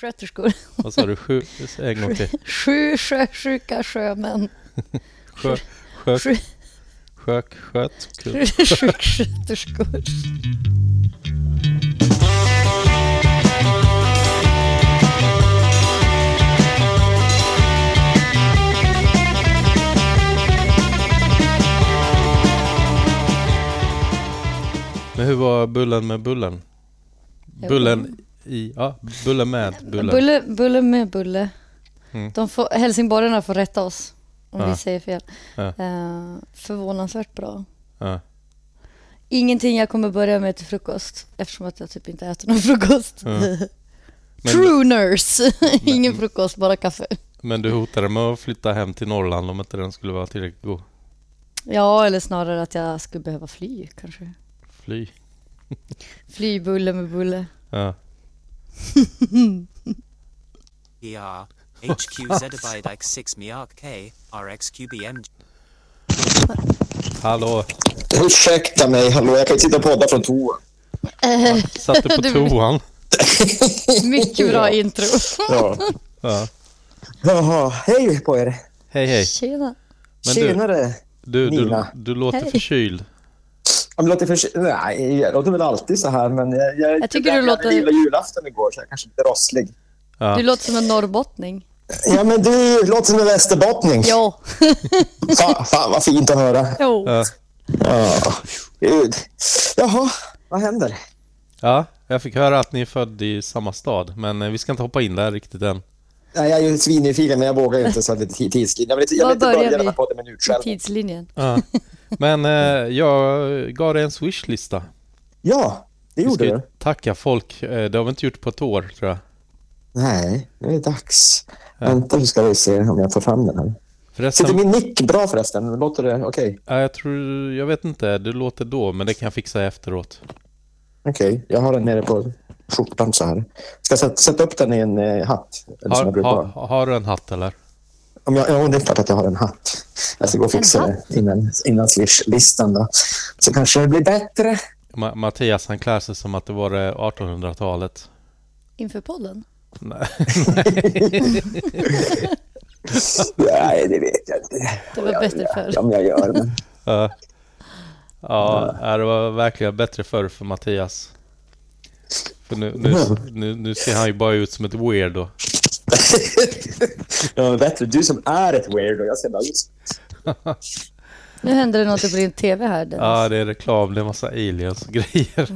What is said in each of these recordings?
Sköterskor. Vad sa du? Sju? En gång till. Sju sjösjuka sjömän. Sjö, sjö, Sju sjök, sköt, kul. sjuksköterskor. Men hur var bullen med bullen? Bullen i... Ja, bullen med bullen. Bulle, bulle med bulle. Mm. De får, helsingborgarna får rätta oss om Ja. vi säger fel. Ja. Eh, förvånansvärt bra. Ja. Ingenting jag kommer börja med till frukost eftersom att jag typ inte äter någon frukost. Men, True nurse! Ingen frukost, bara kaffe. men du hotade med att flytta hem till Norrland om inte den skulle vara tillräckligt god. Ja, eller snarare att jag skulle behöva fly kanske. Fly. Fly bulle med bulle. Ja. ER HQ zettabyte X6 Miark K RXQBM Hallå, Ursäkta mig, hallå, jag kan inte sitta och podda från toa. satt du på Du- toan? Mycket bra intro. Ja. Ja. Jaha, hej på er. Hej hej. Tjena. Men du, Tjenare. du, du, Nina. du låter Hej. förkyld. Ja, men låter för... Nej, jag låter väl alltid så här, men jag, jag, Jag tycker jag, du jag låter- gillade julafton igår, så jag är kanske lite rosslig. Ja. Du låter som en norrbottning. Ja, men du låter som en västerbottning. Ja. Fan, fan vad fint att höra. Jo. Ja. Ja, gud. Jaha, vad händer? ja, jag fick höra att ni är född i samma stad, men eh, vi ska inte hoppa in där riktigt än. Nej, jag är ju svinnyfiken, men jag vågar ju inte så att det är tidslinje. Jag vill inte, jag vill inte börja den vi? här podden med en I utskällning. tidslinjen. Ja. Men eh, jag gav dig en swishlista. Ja, det Vi gjorde ska ju du. tacka folk. Eh, Det har vi inte gjort på ett år, tror jag. Nej, nu är det dags. Vänta så ska vi se om jag får fram den här. Förresten, Sitter min nick bra förresten? Låter det okej? ja, jag tror, jag vet inte, det låter då, men det kan jag fixa efteråt. Okej, jag har den nere på skjortan så här. Ska jag sätta, sätta upp den i en eh, hatt? Eller som jag Har, har, ha. har du en hatt eller? Om jag, ja, det är klart att jag har en hatt. Jag ska gå och fixa det innan, innan Swish-listan då. Så kanske det blir bättre. Ma- Mattias han klär sig som att det var det 1800-talet. Inför podden. Nej. Nej, det vet jag inte. Det var bättre förr. Om jag gör, men... Ja. Ja, det var verkligen bättre förr för Mattias. För nu, nu, nu, nu ser han ju bara ut som ett weirdo. ja, bättre du som är ett weirdo. Jag ser bara ut Nu händer det något på din TV här Dennis. Ja, det är reklam, det är massa aliens och grejer.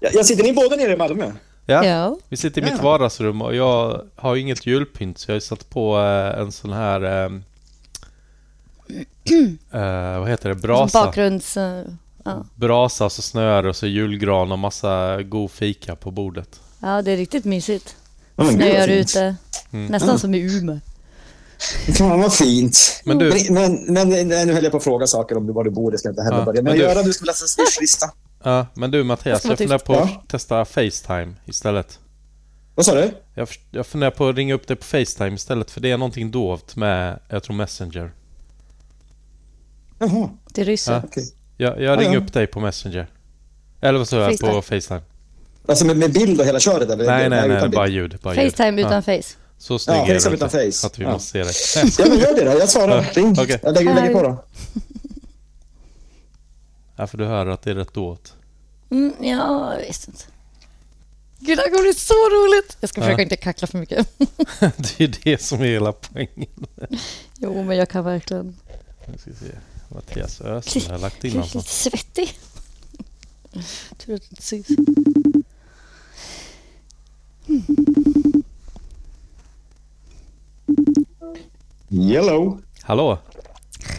jag, jag sitter ni båda nere i Malmö? Ja, Ja. vi sitter i mitt Ja. vardagsrum och jag har ju inget julpynt så jag har satt på eh, en sån här... ehm, eh, vad heter det? Som Brasa. bakgrunds... Ja. Brasa, så snöre och så julgran och massa god fika på bordet. ja, det är riktigt mysigt. Ja, Snöar ute. Nästan som i Umeå. Fan vad fint. Men du- Men, men, men nu höll jag på att fråga saker om du var du bor. Det ska jag inte heller Ja, börja. Men, men du- göra, du ska läsa en swishlista. Ja, men du Mattias, jag funderar på att Ja. testa Facetime istället. Vad sa du? Jag, jag funderar på att ringa upp dig på Facetime istället för det är någonting dovt med, jag tror Messenger. Jaha, Till ryssen. Ja. okej. Jag, jag Ja, ringer ja. upp dig på Messenger. Eller vad sa jag? På Facetime. Alltså med, med bild och hela köret? Eller? Nej, nej, nej, utan bara ljud. Bara ljud. Facetime Ja, utan face. så snygg Ja, är du utan inte, face. Att vi Ja. måste se dig. Ja, men gör det då. Jag svarar. Ja, Ring. okej. Jag lägger, lägger på då. Ja, för du hör att det är rätt dovt. Mm, ja, jag visste inte. Gud, det här kommer bli så roligt. Jag ska Ja. försöka inte kackla för mycket. det är det som är hela poängen. Jo, men jag kan verkligen Nu ska vi se. Mattias Ösel har jag lagt in bli lite svettig. Tur att det inte syns. Yellow. Hallå?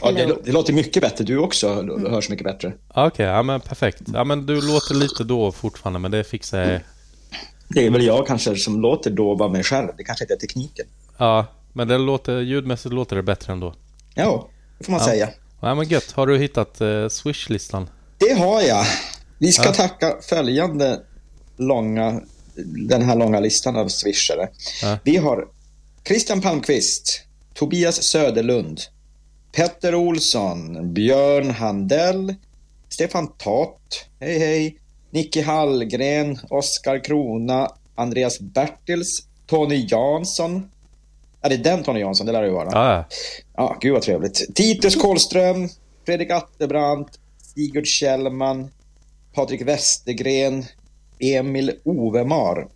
Ja, det, Hello. det låter mycket bättre. Du också du hörs mycket bättre. Ja, Okej, ja men perfekt. Ja men du låter lite dov fortfarande men det fixar jag. Det är väl jag kanske som låter dova mig själv. Det kanske inte är tekniken. Ja, men det låter, ljudmässigt låter det bättre ändå. Ja, det får man Ja. säga. Ja men gött, har du hittat eh, Swish-listan? Det har jag. Vi ska Ja. tacka följande långa, den här långa listan av swishare. Ja. Vi har Christian Palmqvist, Tobias Söderlund, Petter Olsson, Björn Handell, Stefan Tott, hej hej, Nicky Hallgren, Oskar Krona, Andreas Bertils, Tony Jansson. Ja, det är den Tony Jansson, det lär det ju vara. Ja, Ja, gud vad trevligt. Titus Kolström, Fredrik Attebrandt, Sigurd Kjellman, Patrik Westergren, Emil Ovemar.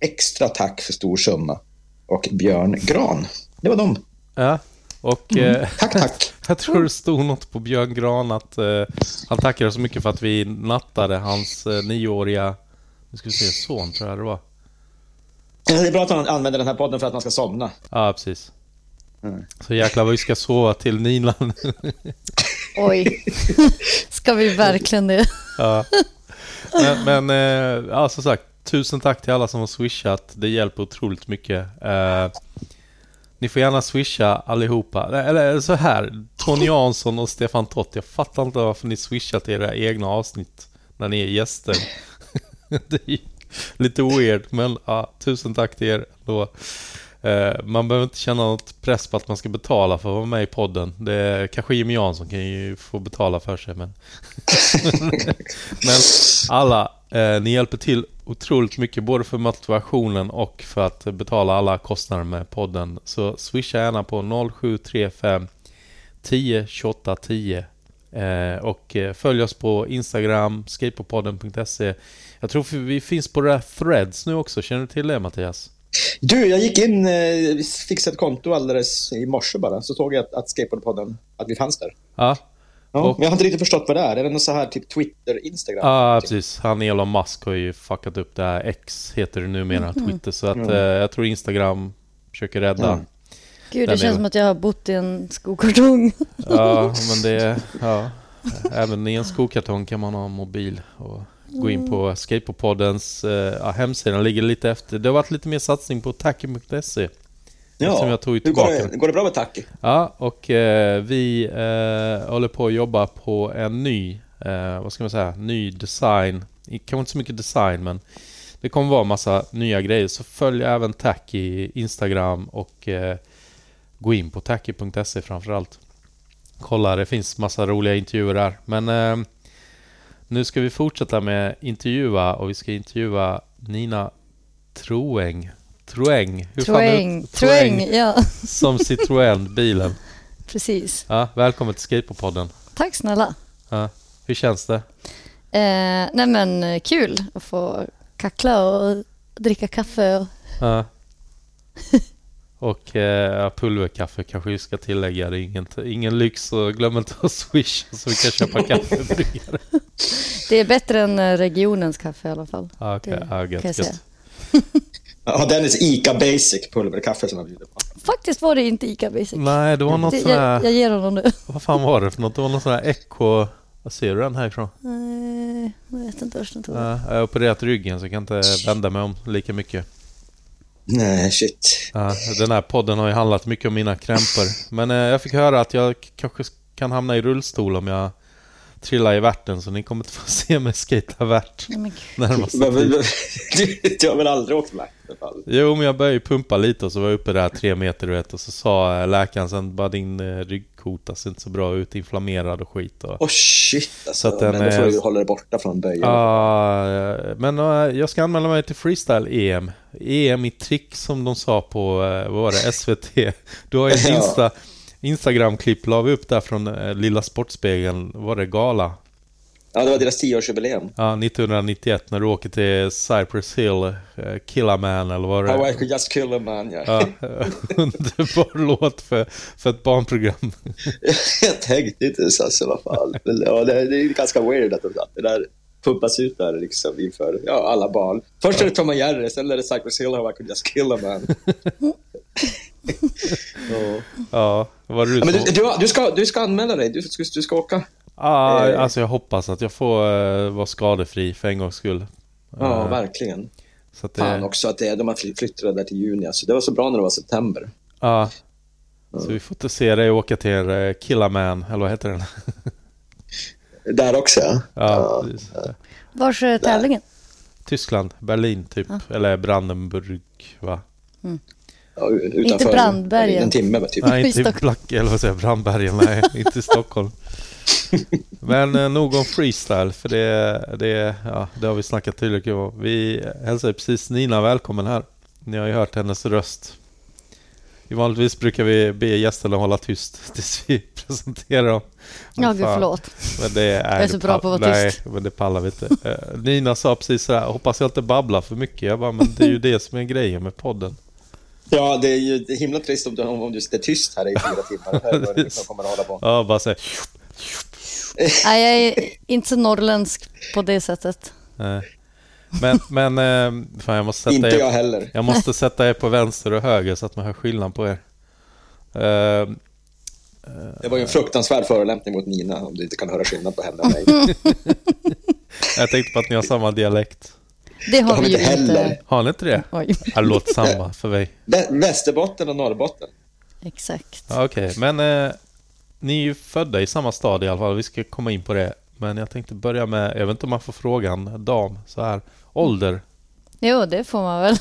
Extra tack för stor summa. Och Björn Gran. Det var dem. ja. Och eh, Tack, tack. jag tror det stod något på Björn Gran att eh, han tackade så mycket för att vi nattade hans eh, nioåriga, nu ska vi se, son tror jag det var. Det är bra att han använder den här podden för att man ska somna. Ja, precis. Så jäklar vad vi ska sova till Nina nu. Oj, ska vi verkligen det? Ja. Men, men eh, ja, som sagt, tusen tack till alla som har swishat. Det hjälper otroligt mycket. Eh, ni får gärna swisha allihopa. Eller så här, Tony Jansson och Stefan Tott. Jag fattar inte varför ni swishar till era egna avsnitt när ni är gäster. det är lite weird, men ja, tusen tack till er då. Eh, man behöver inte känna något press på att man ska betala för att vara med i podden. Det, kanske Jimmy Jansson kan ju få betala för sig, men... men alla, eh, ni hjälper till otroligt mycket både för motivationen och för att betala alla kostnader med podden. Så swisha gärna på 0735 10 28 10 eh, och eh, följ oss på Instagram, skateboardpodden.se. Jag tror vi finns på det där Threads nu också. Känner du till det Mattias? Du, jag gick in, eh, fixade ett konto alldeles i morse bara. Så såg jag att, att Skateboardpodden, att vi fanns där. Ja, Ja, Och- Men jag har inte riktigt förstått vad det är. Är det något så här typ Twitter, Instagram? Ja, precis. Han Elon Musk har ju fuckat upp det här. X heter det numera, Twitter. Så att Mm. eh, jag tror Instagram försöker rädda. Mm. Gud, det är känns som att jag har bott i en skokartong. Ja, men det... Ja. Även i en skokartong kan man ha mobil och gå in på Skateboardpoddens eh, ja, hemsida. Den ligger lite efter. Det har varit lite mer satsning på tacky.se. Som jag tog Hur går det, går det bra med Taki? Ja, och eh, vi eh, håller på att jobba på en ny, eh, vad ska man säga, ny design. Kanske inte så mycket design, men det kommer vara massa nya grejer. Så följ även Tacky Instagram och eh, gå in på tacky.se framförallt. Kolla, det finns massa roliga intervjuer där. Men eh, nu ska vi fortsätta med intervjua och vi ska intervjua Nina Troeng. Troeng. Hur fan Troeng, Troeng, ja som Citroën, bilen. precis. Ja, välkommen till Skateboardpodden. Tack snälla. Ja, hur känns det? Eh, nej men eh, kul att få kackla och dricka kaffe. Och... Ja. Och eh, pulverkaffe kanske vi ska tillägga. Det är ingen, ingen lyx glöm inte att swisha så vi kan köpa kaffe. Det är bättre än eh, regionens kaffe i alla fall. Ja, okej. Det gött, gött. Ja, Dennis Ica Basic pulverkaffe som jag bjuder på. Faktiskt var det inte Ica Basic. Nej, det var något det, sån jag, här... jag ger honom det. Vad fan var det för något? Det var något sån här Echo... Vad ser du den härifrån? Nej, jag vet inte vart den tog. Ja, jag har opererat ryggen så jag kan inte vända mig om lika mycket. Nej, shit. Ja, den här podden har ju handlat mycket om mina krämpor. Men eh, jag fick höra att jag kanske kan hamna i rullstol om jag trillar i värten. Så ni kommer inte få se mig skata värt men- Du, du har väl aldrig åkt fall? Jo, men jag började ju pumpa lite och så var jag uppe där tre meter vet. Och så sa eh, läkaren sen bara din eh, ryggkota ser inte så bra ut, inflammerad och skit. Och, Åh shit alltså. Så att den men då får du hålla dig borta från böjen. Ja, eh, men eh, jag ska anmäla mig till freestyle-EM. EM i trick som de sa på, eh, vad var det, SVT. Du har ju Ja. Insta, Instagram-klipp, la vi upp där från eh, Lilla Sportspegeln, var det gala? Ja, det var deras tioårsjubileum. Ja, 1991 när du åker till Cypress Hill, eh, Killaman eller vad det How I är. could just kill a man, ja. Ja, underbar låt för, för ett barnprogram. Jag tänkte inte alltså, vad fan. Men, ja, det, det är ganska weird att det där pumpas ut där liksom inför ja, alla barn. Först är det Tom och Jerry, sen är det Cypress Hill, How I could just kill a man. ja. Ja, var du Ja, men du, du, du, ska, du ska anmäla dig, du ska, du ska åka. Ja, Eh. alltså jag hoppas att jag får eh, vara skadefri för en gångs skull. Ja, Eh, verkligen. Så att det, Fan också att det, de har fly- flyttat det där till juni. Alltså, det var så bra när det var september. Ja. Så vi får inte se dig åka till eh, Killaman, eller vad heter den? Där också, ja. Ja, precis. Vars är tävlingen? Tyskland, Berlin typ. Eller Brandenburg, va? Ja, utanför, Inte Brandbergen. En timme, typ. Nej, inte i. Black, eller vad säger jag, Brandbergen, nej, inte i Stockholm. Men eh, nog om freestyle, för det, det, ja, det har vi snackat tillräckligt om. Vi hälsar precis Nina välkommen här. ni har ju hört hennes röst. Vanligtvis brukar vi be gästerna hålla tyst tills vi presenterar dem. Ja, gud förlåt. Men det är, Jag är så bra på att vara nej, tyst. men det pallar vi inte. Eh, Nina sa precis sådär, hoppas jag inte babblar för mycket. Jag bara, men det är ju det som är grejen med podden. Ja, det är ju himla trist om du, om du sitter tyst här i fyra timmar. Det kommer att hålla på. Ja, bara säga Nej, jag är inte så norrländsk på det sättet. Men, men, eh, fan jag måste sätta Inte er, jag heller. jag måste sätta er på vänster och höger så att man hör skillnad på er. Eh, Det var ju en fruktansvärd förolämpning mot Nina om du inte kan höra skillnad på henne och mig. jag tänkte på att ni har samma dialekt. Det har har vi vi ju inte heller. inte. Har ni inte det? Oj, Ja, Det låter samma för mig. Vä- Västerbotten och Norrbotten. exakt. Ja, Okej, men eh, ni är ju födda i samma stad i alla fall. Vi ska komma in på det. Men jag tänkte börja med, jag vet inte om man får frågan, dam, så här. Ålder. Jo, det får man väl.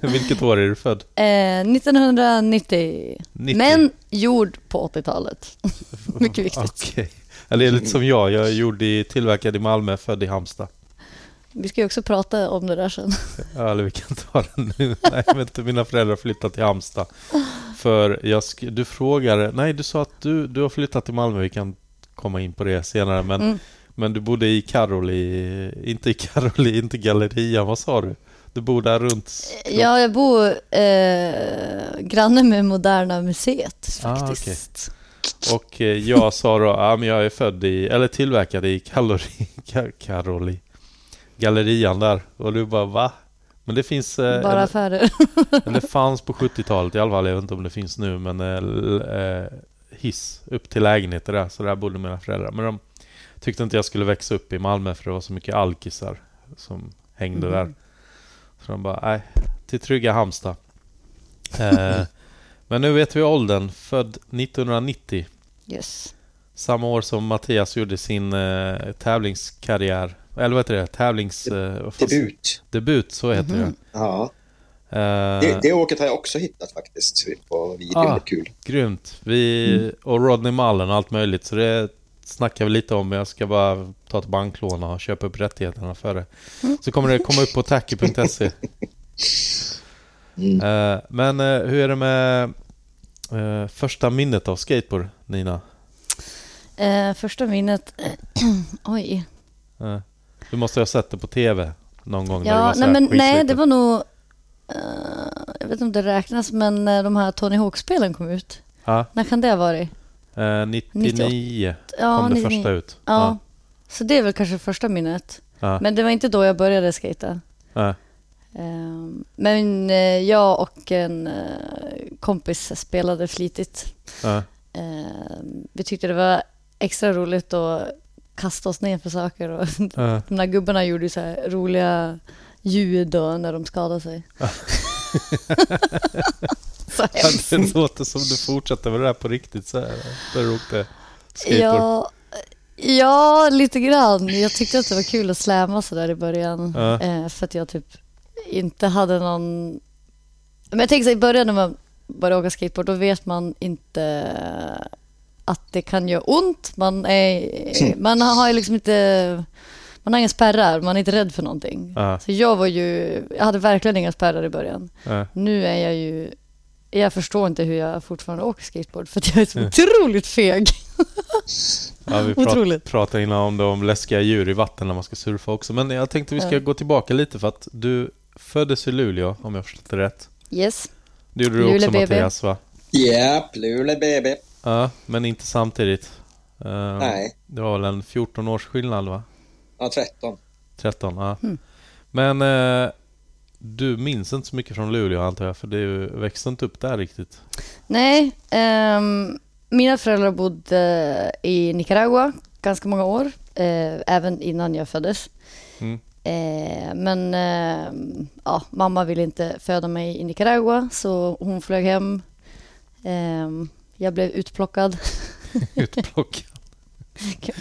Vilket år är du född? Eh, 1990. 90. Men gjord på 80-talet. Mycket viktigt. Okej. Eller det är lite som jag. Jag är gjord i, tillverkad i Malmö, född i Halmstad. Vi ska ju också prata om det där sen. Ja, eller vi kan ta det nu. Nej, inte, mina föräldrar har flyttat till Halmstad. För jag sk- du frågade, nej du sa att du, du har flyttat till Malmö, vi kan komma in på det senare. Men, Mm. men du bodde i Karoli, inte i Karoli, inte Gallerian, vad sa du? Du bor där runt? Ja, jag bor eh, granne med Moderna Museet Ah, faktiskt. Och eh, jag sa då, ja men jag är född i, eller tillverkad i Kalori, Ka- Karoli, Gallerian där. Och du bara, va? Men det finns, eh, Bara affärer. eller det fanns på 70-talet i alla fall, jag vet inte om det finns nu, men eh, eh, hiss upp till lägenheter där, så där bodde mina föräldrar. Men de tyckte inte jag skulle växa upp i Malmö för det var så mycket alkisar som hängde där. Så de bara, nej, till trygga Halmstad. Eh, men nu vet vi åldern, född 1990. Yes. Samma år som Mattias gjorde sin eh, tävlingskarriär. Eller vad heter det? Tävlings... Eh, Debut. Debut, så heter. Ja, det. Eh, det, det åket har jag också hittat faktiskt på video. Ah. Kul. Grymt. Vi, Och Rodney Mullen och allt möjligt. Så det snackar vi lite om. Jag ska bara ta ett banklån och köpa upp rättigheterna för det. Så kommer det komma upp på tacky.se. Mm. Eh, men eh, hur är det med eh, första minnet av skateboard, Nina? Eh, första minnet... Oj. Eh, du måste ha sett det på TV någon gång. när Ja, var så nej, men, nej, det var nog... eh, jag vet inte om det räknas, men när de här Tony Hawk-spelen kom ut. Ja, När kan det ha varit? eh, 99 Ja, kom det 99. första ut. Ja. Så det är väl kanske första minnet. Ja. Men det var inte då jag började skata. Ja. Ehm, Men eh, jag och en eh, kompis spelade flitigt. Ja. Ehm, Vi tyckte det var extra roligt att kasta oss ner för saker. Och Ja. de där gubbarna gjorde ju så här roliga ljud då när de skadade sig. så Ja. Det låter som du fortsätter med det där på riktigt så här, där du åkte skateboard. Ja, ja, lite grann. Jag tyckte att det var kul att släma så där i början. Ja. Eh, för att jag typ inte hade någon... Men jag tänker så i början när man börjar åka skateboard, då vet man inte att det kan göra ont. Man, är, man har ju liksom inte... Man har inga spärrar, man är inte rädd för någonting. Ja. Så jag var ju... Jag hade verkligen inga spärrar i början. Ja. Nu är jag ju... Jag förstår inte hur jag fortfarande åker skateboard för att jag är så otroligt feg. Ja, vi prat, Otroligt. pratade innan om, det, om läskiga djur i vatten när man ska surfa också. Men jag tänkte vi ska Ja. gå tillbaka lite för att du föddes i Luleå, om jag förstått det rätt. Yes. Det gjorde du Luleå också BB. Mattias va? Japp, Luleå baby. Ja, men inte samtidigt. Eh, Nej. Det var väl en 14 års skillnad va? Ja, 13. 13, ja. Mm. Men eh, du minns inte så mycket från Luleå antar jag, för du växte inte upp där riktigt. Nej, ehm, mina föräldrar bodde i Nicaragua ganska många år, eh, även innan jag föddes. Mm. Eh, men ehm, ja, mamma ville inte föda mig i Nicaragua så hon flög hem. Jag blev utplockad. Utplockad.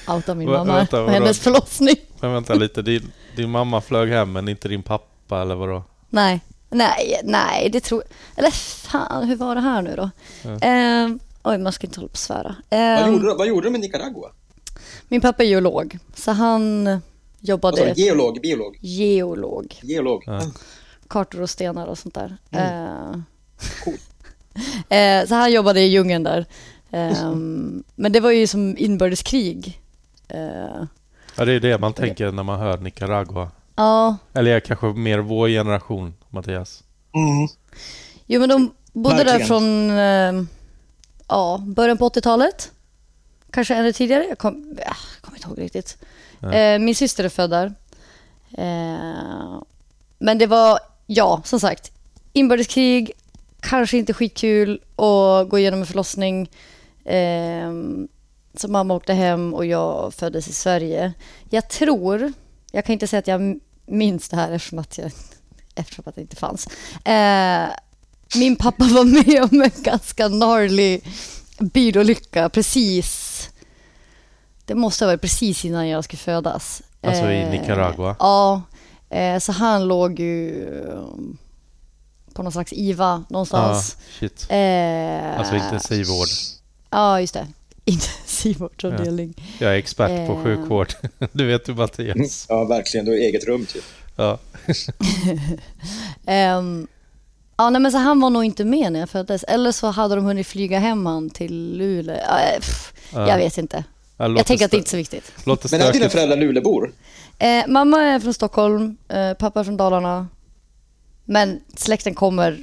Outa min mamma vänta, och hennes förlossning. Men vänta lite, din, din mamma flög hem men inte din pappa eller vadå? Nej, nej, nej, det tror Eller fan, hur var det här nu då? Ja. Ehm, oj, man ska inte hålla på och svära. Vad, Ehm, gjorde, du- vad gjorde du med Nicaragua? Min pappa är geolog, så han Vad sa jobbade du? Geolog, biolog? geolog. Geolog. Ja. kartor och stenar och sånt där. Mm. Eh, Coolt. Eh, så han jobbade i djungeln där. Ehm, men det var ju som inbördeskrig. Eh, Ja, det är det man tänker när man hör Nicaragua. ja, Eller kanske mer vår generation, Mattias. Mm. jo men de bodde där Verkligen. från eh, ja, början på 80-talet. Kanske ännu tidigare. Jag kom, ja, jag kommer inte ihåg riktigt. Ja. Eh, min syster är född där. Eh, men det var, ja, som sagt, inbördeskrig, kanske inte skitkul att gå igenom en förlossning. Eh, så mamma åkte hem och jag föddes i Sverige. Jag tror, jag kan inte säga att jag minns det här eftersom att, jag, eftersom att det inte fanns. Eh, min pappa var med om en ganska gnarly bilolycka precis. Det måste ha varit precis innan jag skulle födas. Alltså i Eh, Nicaragua? Ja, eh, så han låg ju eh, på någon slags IVA Ja, någonstans. shit. Eh, Alltså intensivvård. Ja, just det. Intensivvårdsavdelning. Jag är expert på Eh. sjukvård. Du vet du Mattias. Ja, verkligen. Du har eget rum typ. Ja. Ehm, ja, nej, men så han var nog inte med när jag föddes. Eller så hade de hunnit flyga hem han till Luleå. Ja, eh, pff, Ja. Jag vet inte. Ja, Jag tänker att det stö- inte är så viktigt. Men är dina föräldrar Luleåbor? Eh, mamma är från Stockholm, eh, pappa är från Dalarna. Men släkten kommer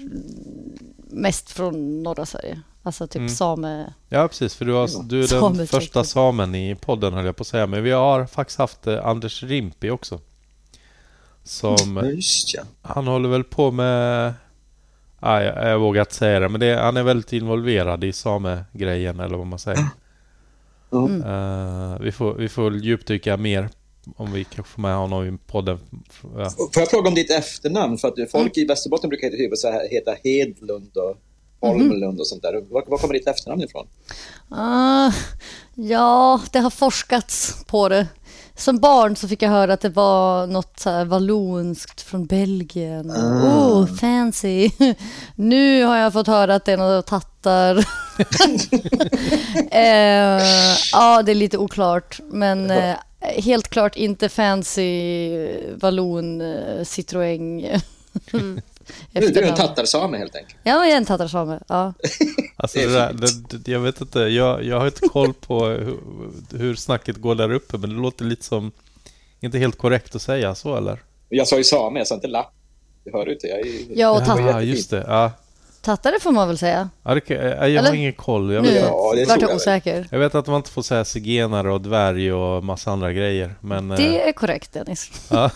mest från norra Sverige. Alltså typ Mm. same... Ja, precis. För du, har, du är den första samen i podden, höll jag på att säga. Men vi har faktiskt haft eh, Anders Rimpi också. Som, just ja. han håller väl på med... Ah, jag, jag vågar inte säga det, men det, han är väldigt involverad i samegrejen, eller vad man säger. Mm. Eh, vi, får, vi får djupdyka mer om vi kanske får med honom i podden. Ja. Får jag fråga om ditt efternamn? För att folk i Västerbotten brukar heta, så här, heta Hedlund och Holmlund och sånt där. Var, var kommer ditt efternamn ifrån? Ah, ja, det har forskats på det. Som barn så fick jag höra att det var något så här vallonskt från Belgien. Oh, fancy. Nu har jag fått höra att det är något tattar. eh, ja, det är lite oklart. Men eh, helt klart inte fancy vallon eh, Citroën. Du, du är en tattarsame helt enkelt. Ja, jag är en tattarsame. Ja. Alltså Det är det där, det, jag vet inte, jag, jag har inte koll på hur, hur snacket går där uppe, men det låter lite som inte helt korrekt att säga så, eller? Jag sa ju same, jag sa inte lapp. Du hör inte, jag är... Ja, och tatt- Ja, just det. Ja. Tattare får man väl säga. Ja, det, kan- jag har Eller? ingen koll. Jag Nu vet, Ja, det vart jag jag osäker. jag vet att man inte får säga zigenare och dvärg och massa andra grejer. Men, eh, Det är korrekt Dennis. ja.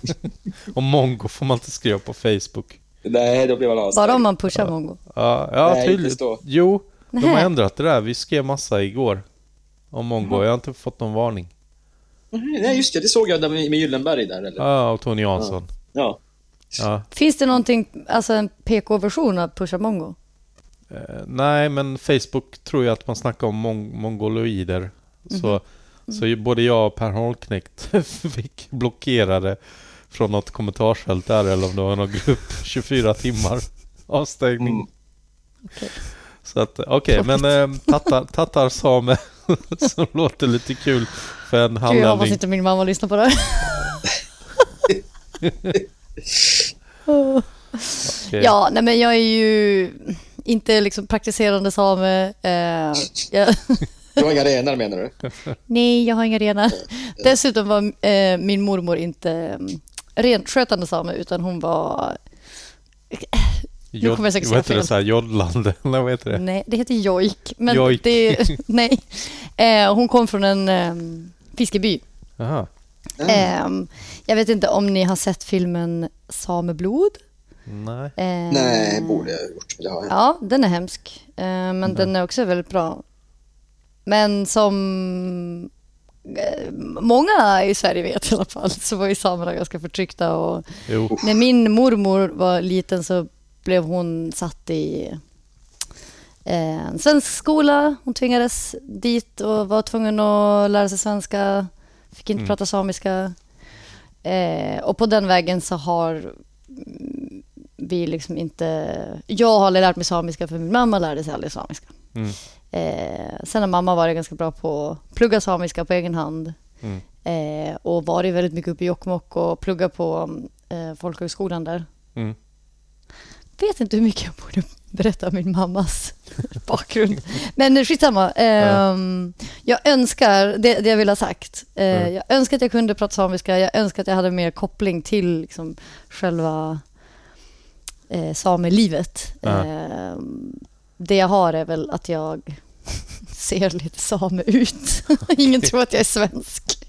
och mongo får man inte skriva på Facebook. Nej, då blir man avstängd. Bara om man pushar mongo. Ja, ja Nej, tydligt. Jo, de har ändrat det där. Vi skrev massa igår om mongo. Jag har inte fått någon varning. Nej, just det. Det såg jag med Gyllenberg där. Eller? Ja, och Tony Jansson. Ja. Ja. Finns det någonting, alltså en PK-version av pusha mongo? Eh, nej, men Facebook tror jag att man snackar om mon- mongoloider. Så, så ju både jag och Per Holknekt fick blockerade från något kommentarsfält där eller om det var någon grupp 24 timmar avstängning. Mm. Okej. Så att okej, men eh, tattar, tattar same som låter lite kul för en Gud, jag hoppas inte min mamma lyssnar på det här. Okej. Ja, nej men jag är ju inte liksom praktiserande same. Eh, jag, Du har inga renar menar du? nej, jag har inga renar. Dessutom var eh, min mormor inte mm, renskötande same utan hon var... Nu kommer jag säkert säga det fel. så här, jodlande? Eller vad heter det? Nej, det heter jojk. Men Jojk. Det, nej. Eh, hon kom från en eh, fiskeby. Jaha. Eh, jag vet inte om ni har sett filmen Sameblod? Nej. Eh, Nej, borde jag ha gjort. Det har jag. Ja, den är hemsk. Eh, men den är också väldigt bra. Men som eh, många i Sverige vet i alla fall så var ju samerna ganska förtryckta. Och Jo. när min mormor var liten så blev hon satt i eh, en svensk skola. Hon tvingades dit och var tvungen att lära sig svenska. Fick inte Mm. prata samiska. Eh, och på den vägen så har vi liksom inte... Jag har aldrig lärt mig samiska för min mamma lärde sig aldrig samiska. Mm. Eh, sen har mamma varit ganska bra på att plugga samiska på egen hand. Mm. Eh, och varit väldigt mycket uppe i Jokkmokk och plugga på eh, folkhögskolan där. Mm. Vet inte hur mycket jag borde berätta om min mammas bakgrund. Men skitsamma. Um, jag önskar, det, det jag vill ha sagt, uh, Mm. jag önskar att jag kunde prata samiska. Jag önskar att jag hade mer koppling till liksom, själva eh, samelivet. Ehm, det jag har är väl att jag ser lite same ut. Ingen tror att jag är svensk.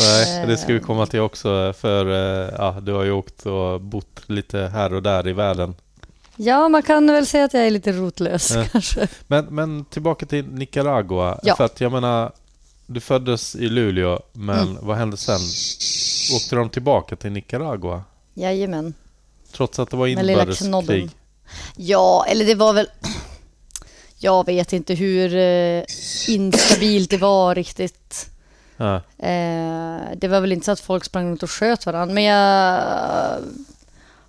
Nej, det ska vi Eh. komma till också för eh, ja, du har ju åkt och bott lite här och där i världen. Ja, man kan väl säga att jag är lite rotlös Ja. kanske. Men, men tillbaka till Nicaragua. Ja. För att jag menar, du föddes i Luleå, men Mm. vad hände sen? Åkte de tillbaka till Nicaragua? Jajamän. Trots att det var inbördeskrig? Ja, eller det var väl... Jag vet inte hur eh, instabilt det var riktigt. Ja. Eh, det var väl inte så att folk sprang runt och sköt varandra, men jag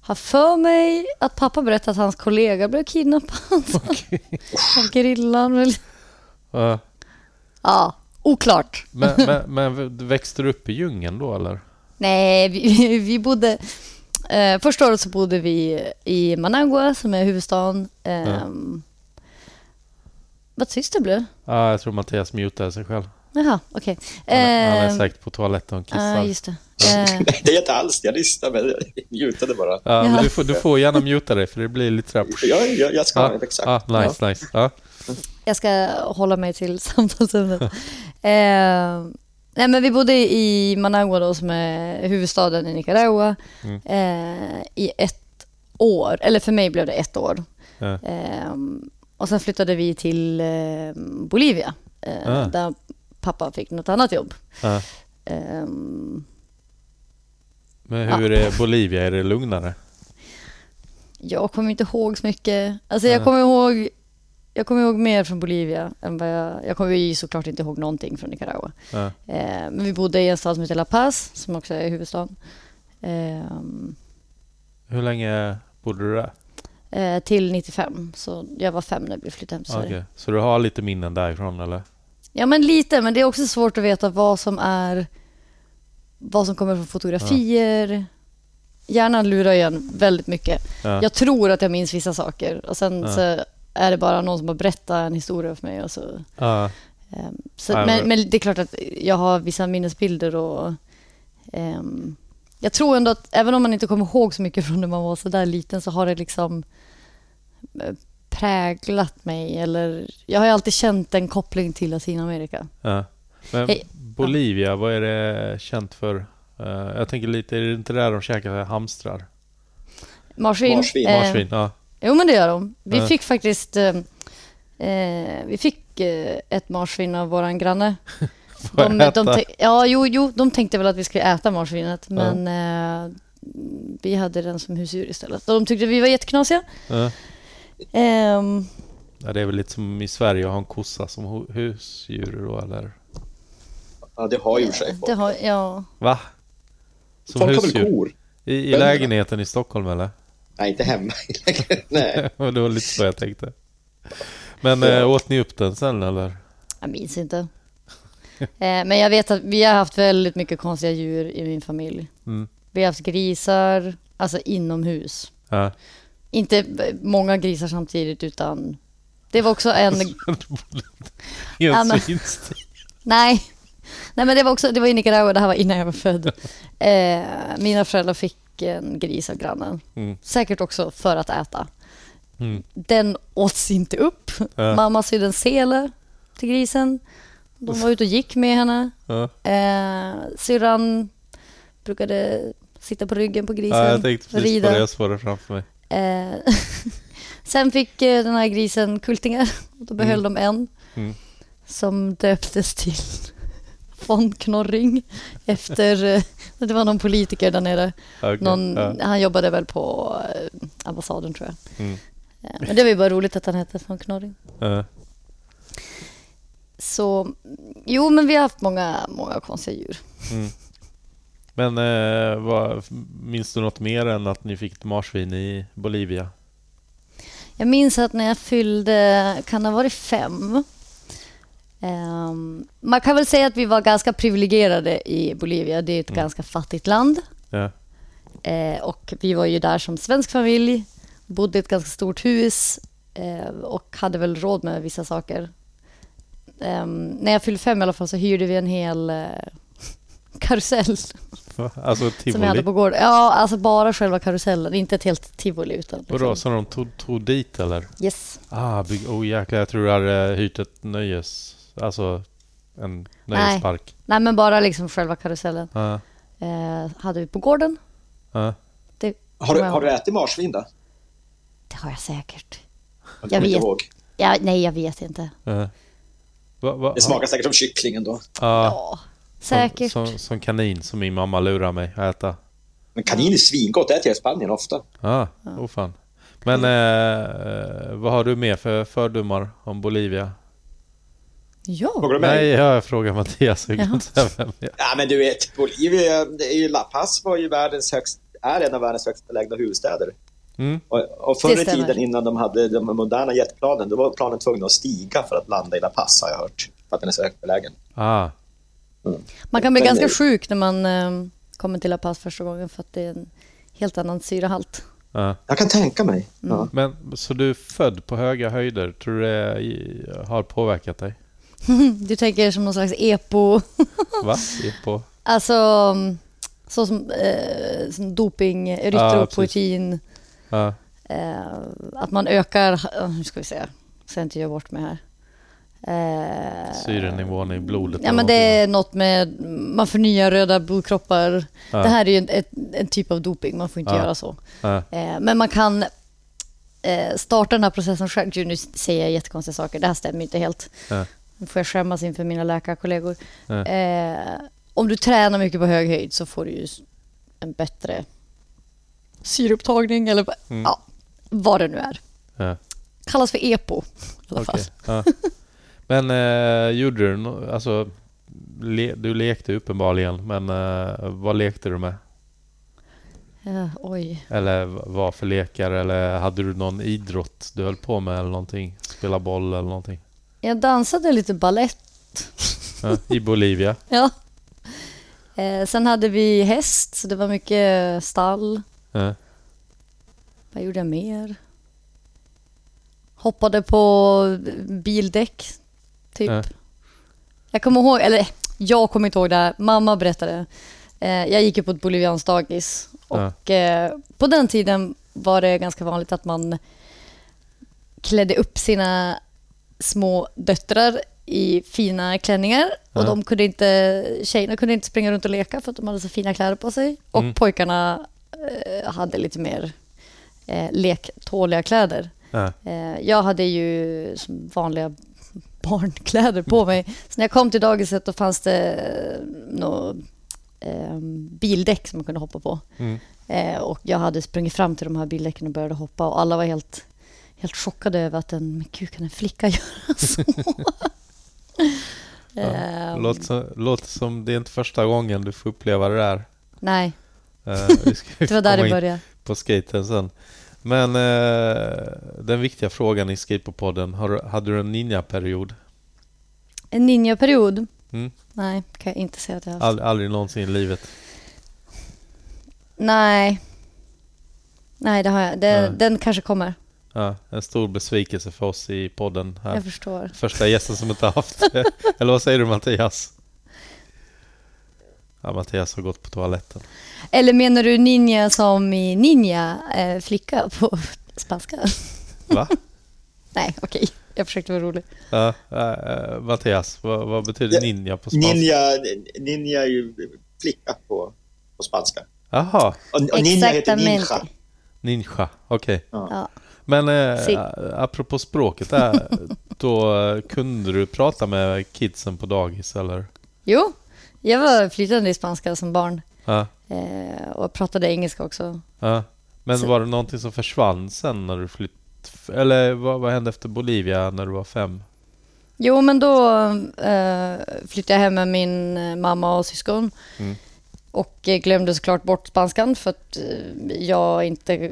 har för mig att pappa berättade att hans kollega blev kidnappad av gerillan. väl. Ja. Ja, oklart. Men, men, men växte du upp i djungeln då eller? Nej, vi, vi bodde... Eh, första året så bodde vi i Managua som är huvudstaden. Eh, Vad tyst det blev. Ja, jag tror Mattias mutade sig själv. Jaha, okej. Han, är- han är Eh, säkert på toaletten och kissar. Ja, just det. Eh, Det är inte alls. Jag lyssnar, men jag mutade bara. Ja, men Ja. du, får, du får gärna muta dig för det blir lite sådär... Jag, jag, jag ska Ja, exakt. ja, nice, nice. Ja. jag ska hålla mig till samtalsämnet. eh, nej, men vi bodde i Managua då, som är huvudstaden i Nicaragua Mm. eh, i ett år. Eller för mig blev det ett år. Ja. Eh, och sen flyttade vi till eh, Bolivia eh, Ah. där pappa fick något annat jobb. Ja. Eh, Men hur är Bolivia? Är det lugnare? jag kommer inte ihåg så mycket. Alltså jag kommer ihåg jag kommer ihåg mer från Bolivia än vad jag... Jag kommer ju såklart inte ihåg någonting från Nicaragua. Ja. Eh, men vi bodde i en stad som heter La Paz, som också är huvudstaden. Eh, Hur länge bodde du där? eh, till 95, så jag var fem när vi flyttade hem till Sverige. Okej. Så du har lite minnen därifrån eller? Ja, men lite, men det är också svårt att veta vad som är... Vad som kommer från fotografier. Hjärnan lurar ju en väldigt mycket. Ja. Jag tror att jag minns vissa saker och sen Ja. så är det bara någon som har berättat en historia för mig. Och så, Ja. ehm, så, Ja, men, men- det är klart att jag har vissa minnesbilder och ehm, jag tror ändå att även om man inte kommer ihåg så mycket från när man var så där liten så har det liksom präglat mig. Eller, jag har ju alltid känt en koppling till Latinamerika. Ja. Men Hej. Bolivia, vad är det känt för? Eh, jag tänker lite, är det inte där de käkar hamstrar? Marsvin. Marsvin. eh, Marsvin? Ja. Jo, men det gör de. Vi Ja. fick faktiskt eh, eh, vi fick eh, ett marsvin av våran granne. De, de, tän- ja, jo, jo, de tänkte väl att vi skulle äta marsvinet, men eh, vi hade den som husdjur istället. Och de tyckte vi var jätteknasiga. Ja. Ehm, Ja, det är väl lite som i Sverige att ha en kossa som hu- husdjur då eller? Ja, det har ju sig. det har, ja. Va? Som Folk har väl husdjur? kor? I, I lägenheten i Stockholm eller? Nej, inte hemma. Nej. det var lite så jag tänkte. Men äh, åt ni upp den sen eller? Jag minns inte. Eh, men jag vet att vi har haft väldigt mycket konstiga djur i min familj. Mm. Vi har haft grisar, alltså inomhus. Ja. Inte många grisar samtidigt utan det var också en... I en Ja. Nej. Nej men det var också, det var i Nicaragua, det här var innan jag var född. Eh, mina föräldrar fick en gris av grannen. Mm. Säkert också för att äta. Mm. Den åts inte upp. Ja. Mamma sydde en sele till grisen. De var ute och gick med henne. Ja. Eh, syrran brukade sitta på ryggen på grisen. ja, jag tänkte precis rida. på det. Jag såg det framför mig. Eh, sen fick eh, den här grisen kultingar. Och då behöll de en. Mm. Som döptes till von Knorring. Efter, eh, det var någon politiker där nere. Okej, Någon, ja. Han jobbade väl på eh, ambassaden tror jag. Mm. Eh, men det var ju bara roligt att han hette von Knorring. Ja. Så jo, men vi har haft många, många konstiga djur. Mm. Men eh, vad, minns du något mer än att ni fick ett marsvin i Bolivia? Jag minns att när jag fyllde, kan det ha varit fem? Ehm, man kan väl säga att vi var ganska privilegierade i Bolivia. Det är ett Mm. ganska fattigt land. Ja. Eh, och vi var ju där som svensk familj, bodde i ett ganska stort hus eh, och hade väl råd med vissa saker. Ehm, när jag fyllde fem i alla fall så hyrde vi en hel eh, karusell? Alltså som vi hade tivoli? på gården. Ja, alltså bara själva karusellen, inte ett helt tivoli utan liksom- Vadå, så de tog, tog dit eller? Yes. Ah, bygg, oh jäklar, jag tror du hade hyrt ett nöjes... Alltså en nöjespark. Nej, men bara liksom själva karusellen. Ja, Eh, hade vi på gården. ja. Det, Har du, jag har du ätit marsvin då? det har jag säkert. Jag, Jag vet. ihåg. Ja, nej, jag vet inte. ja. Va, va, Det smakar säkert som kycklingen då. Ja, Ja, säkert. Som, som, som kanin som min mamma lurar mig att äta. Men kanin är svingott, det äter jag i Spanien ofta. Ja, oh fan. Men eh, vad har du mer för fördomar om Bolivia? Ja. Frågar du mig? Nej, jag frågar Mattias. Jag kan säga vem jag Ja, men du vet, Bolivia, det är ju La Paz var ju världens högst, är en av världens högst belägna huvudstäder. Mm. Och, och förr i tiden innan de hade de moderna jetplanen, då var planen tvungna att stiga för att landa i La Paz har jag hört. För att den är så högt belägen. Ah, Man kan bli Men- ganska sjuk när man eh, kommer till La Paz första gången för att det är en helt annan syrahalt. ja. Jag kan tänka mig. Mm. Ja. Men så du är född på höga höjder. Tror du det har påverkat dig? Du tänker som någon slags epo, Va? På? alltså mm, så som, eh, som doping, erytropoetin, Ja, eh, att man ökar, eh, nu ska vi se, så jag inte gör bort mig här. Eh, syrenivån i blodet. Ja men det är något med, man förnyar röda blodkroppar. Ja. Det här är ju en, ett, en typ av doping, man får inte Ja. göra så. Ja, Eh, men man kan eh, starta den här processen själv. Gud, Nu säger jag jättekonstiga saker, det här stämmer inte helt. Nu får jag skämmas inför mina läkarkollegor. Om du tränar mycket på hög höjd så får du ju en bättre syreupptagning eller Mm. ja, vad det nu är. Kallas för EPO i alla fall. Men eh, gjorde du no- alltså, le, du lekte uppenbarligen, men eh, vad lekte du med? Eh, oj. Eller vad för lekar? Eller hade du någon idrott du höll på med eller någonting? Spela boll eller någonting? Jag dansade lite ballett Ja, I Bolivia? Ja. Eh, sen hade vi häst, så det var mycket stall. Ja. Vad gjorde jag mer? Hoppade på bildäck, typ. Ja. Jag kommer ihåg, eller jag kommer inte ihåg det här. Mamma berättade. Eh, jag gick ju på ett bolivianskt dagis och eh, på den tiden var det ganska vanligt att man klädde upp sina små döttrar i fina klänningar och Ja. de kunde inte, tjejerna kunde inte springa runt och leka för att de hade så fina kläder på sig och Mm. pojkarna eh, hade lite mer eh, lektåliga kläder. Ja. Eh, jag hade ju som vanliga barnkläder på mig. Så när jag kom till dagiset då fanns det något eh, bildäck som man kunde hoppa på. Mm. Eh, och jag hade sprungit fram till de här bildäcken och började hoppa och alla var helt, helt chockade över att en, men gud kan en flicka göra så? eh, Låter, så, låter som det är inte första gången du får uppleva det där. nej, Eh, det var där det började. på skaten sen. Men eh, den viktiga frågan i Skatepodden, har hade du en ninja-period? En ninja-period? Mm. Nej, kan jag inte säga att jag har haft. Ald, aldrig någonsin i livet? Nej. Nej, det har jag. Det, Nej. Den kanske kommer. Ja, en stor besvikelse för oss i podden här. Jag förstår. Första gästen som inte haft det. Eller vad säger du Mattias? Ja, Mattias har gått på toaletten. Eller menar du ninja som i ninja, eh, flicka på spanska? Va? Nej, okej. Jag försökte vara rolig. Ja, äh, Mattias, vad, vad betyder Ja, ninja på spanska? Ninja, ninja är ju flicka på, på spanska. Jaha, Och, och ninja heter ninja. Ninja, okej. Ja. Men eh, Si. apropå språket där, då eh, kunde du prata med kidsen på dagis eller? Jo, jag var flytande i spanska som barn Ja, eh, och pratade engelska också. ja. Men Så- var det någonting som försvann sen när du flyttade? Eller vad, vad hände efter Bolivia när du var fem? Jo, men då eh, flyttade jag hem med min eh, mamma och syskon. Mm. Och eh, glömde såklart bort spanskan för att eh, jag inte...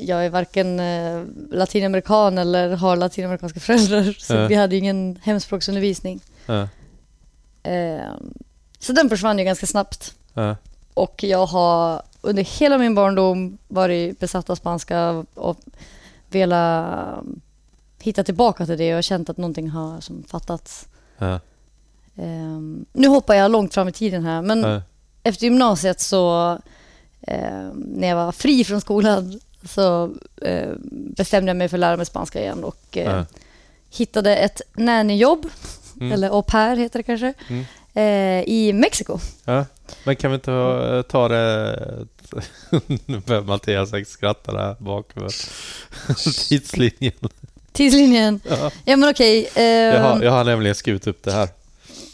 Jag är varken latinamerikan eller har latinamerikanska föräldrar. Så Ja. vi hade ingen hemspråksundervisning. Eh, så den försvann ju ganska snabbt. ja, Och jag har under hela min barndom varit besatt av spanska och velat hitta tillbaka till det och känt att någonting har som fattats. Ja. Ehm, nu hoppar jag långt fram i tiden här, men Ja. efter gymnasiet så ehm, när jag var fri från skolan så ehm, bestämde jag mig för att lära mig spanska igen och Ja. hittade ett nannyjobb, Mm. eller au pair heter det kanske, Mm. Eh, i Mexiko. Ja. Men kan vi inte ha- ta det... Nu börjar Mattias skratta där bakom. Tidslinjen. Tidslinjen. Ja. Ja men okej. Jag, har, ehm, jag har nämligen skrivit upp det här.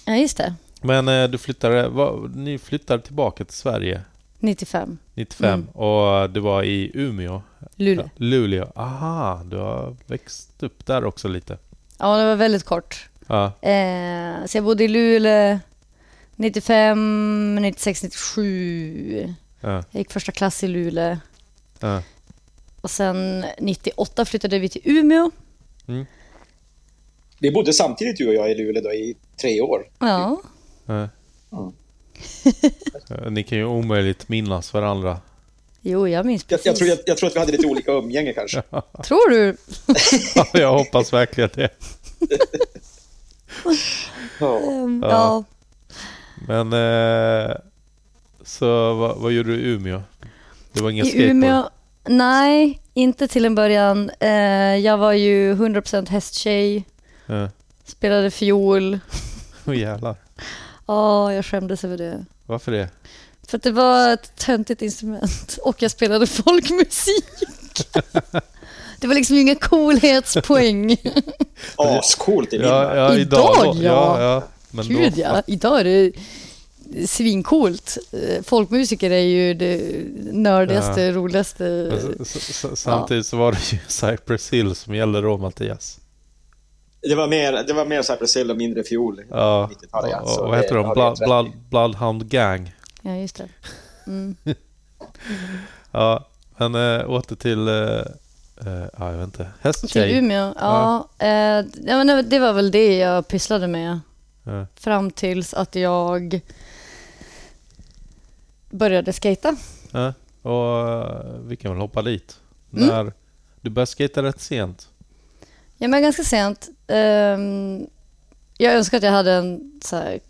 Ja just det. Men eh, du flyttade, vad, ni flyttade tillbaka till Sverige 95. 95 Mm. och det var i Umeå? Luleå. Luleå. Aha, du har växt upp där också lite. Ja det var väldigt kort. Ja, Eh, så jag bodde i Luleå 95, 96, 97. ja, Jag gick första klass i Luleå. ja. Och sen 98 flyttade vi till Umeå. Vi bodde samtidigt du och jag i Luleå då, i tre år. Ja. ja. Ni kan ju omöjligt minnas varandra. Jo, jag minns Jag, precis. jag, tror, jag, jag tror att vi hade lite olika umgänge kanske. Tror du? Ja, jag hoppas verkligen det. Ja. Ja. Men eh, så vad, vad gjorde du i Umeå? Det var ingen I skateboard? Umeå? Nej, inte till en början. Eh, jag var ju 100% hästtjej, Ja. spelade fiol. Åh jävlar. Ja, jag skämdes över det. Varför det? För att det var ett töntigt instrument och jag spelade folkmusik. Det var liksom inga coolhetspoäng. Ascoolt i min Ja, ja, Idag, idag, ja. ja. ja. Men Gud då, ja, idag är det svincoolt. Eh, Folkmusiker är ju det nördigaste, Ja. roligaste. Men s- s- s- Samtidigt så var det ju Cypress Hill som gällde då Mattias. Det var mer, det var mer Cypress Hill och mindre fiol. Ja, 90-talet, ja, och, så och vad heter de? Blood, Blood. Bloodhound Gang. Ja, just det. Mm. Ja, men äh, åter till... äh, äh, ja, jag vet inte. Till Hästtjej. Umeå? Ja, eh, ja men det var väl det jag pysslade med. Ja. Fram tills att jag började skata. Ja, och äh, vi kan väl hoppa dit. Mm. När du började skata rätt sent. Ja, men ganska sent. Ehm, jag önskar att jag hade en så här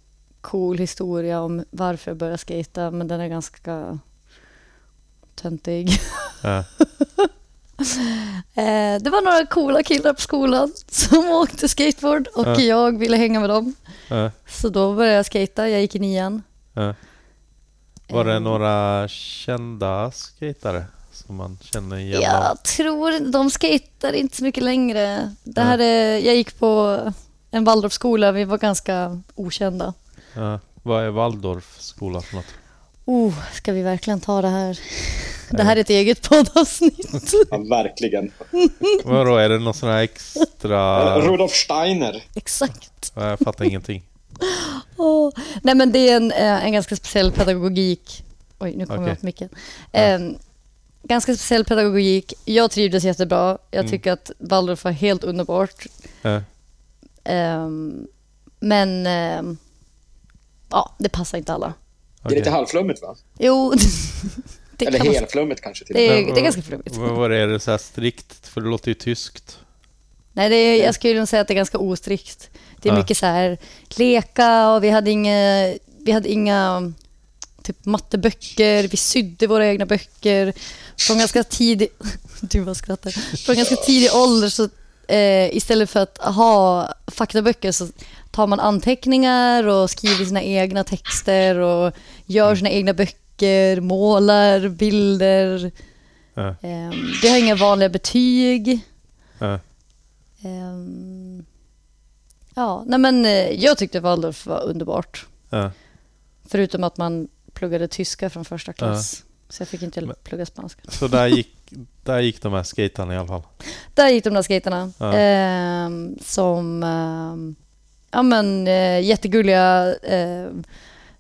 cool historia om varför jag började skata, men den är ganska töntig. Eh, det var några coola killar på skolan som åkte skateboard och Ja. jag ville hänga med dem. Ja, Så då började jag skata. Jag gick i nian. ja. Var det Eh, några kända skatare som man känner igen? Jag tror de skater inte så mycket längre. Det här är, jag gick på en Waldorfskola. Vi var ganska okända. Vad är Waldorfskola för något? Oh, ska vi verkligen ta det här? Det här är ett eget poddavsnitt. Ja, verkligen. Vadå, är det någon sån här extra... Rudolf Steiner. Exakt. Ja, Jag fattar ingenting. Åh. Nej, men det är en, eh, en ganska speciell pedagogik. Oj, nu kommer Okej. jag åt micken. En ganska speciell pedagogik. Jag trivdes jättebra. Jag Mm. tycker att Waldorf var helt underbart. Ja. Ehm, men ehm, ja, det passar inte alla. Det är lite halvflummigt va? Jo, det, Eller kan man, helflummigt kanske till det, är, det är ganska flummigt. Vad? Är det så här strikt? För det låter ju tyskt. Nej, det är, jag skulle nog säga att det är ganska ostrikt. Det är Ja. mycket så här leka och vi hade inga, vi hade inga typ matteböcker. Vi sydde våra egna böcker. Från ganska tidig... Du bara skrattar. Från ganska tidig ålder så eh, istället för att ha faktaböcker så tar man anteckningar och skriver sina egna texter och gör sina egna böcker, målar bilder. Ja. Eh, vi har inga vanliga betyg. Ja. Ehm, ja, nej men eh, jag tyckte Waldorf var underbart. Ja. Förutom att man pluggade tyska från första klass. Så jag fick inte plugga spanska. Så där gick, där gick de här skatarna i alla fall. Där gick de där skaterna. Ja. ehm, som ehm, ja, men, eh, jättegulliga. ehm,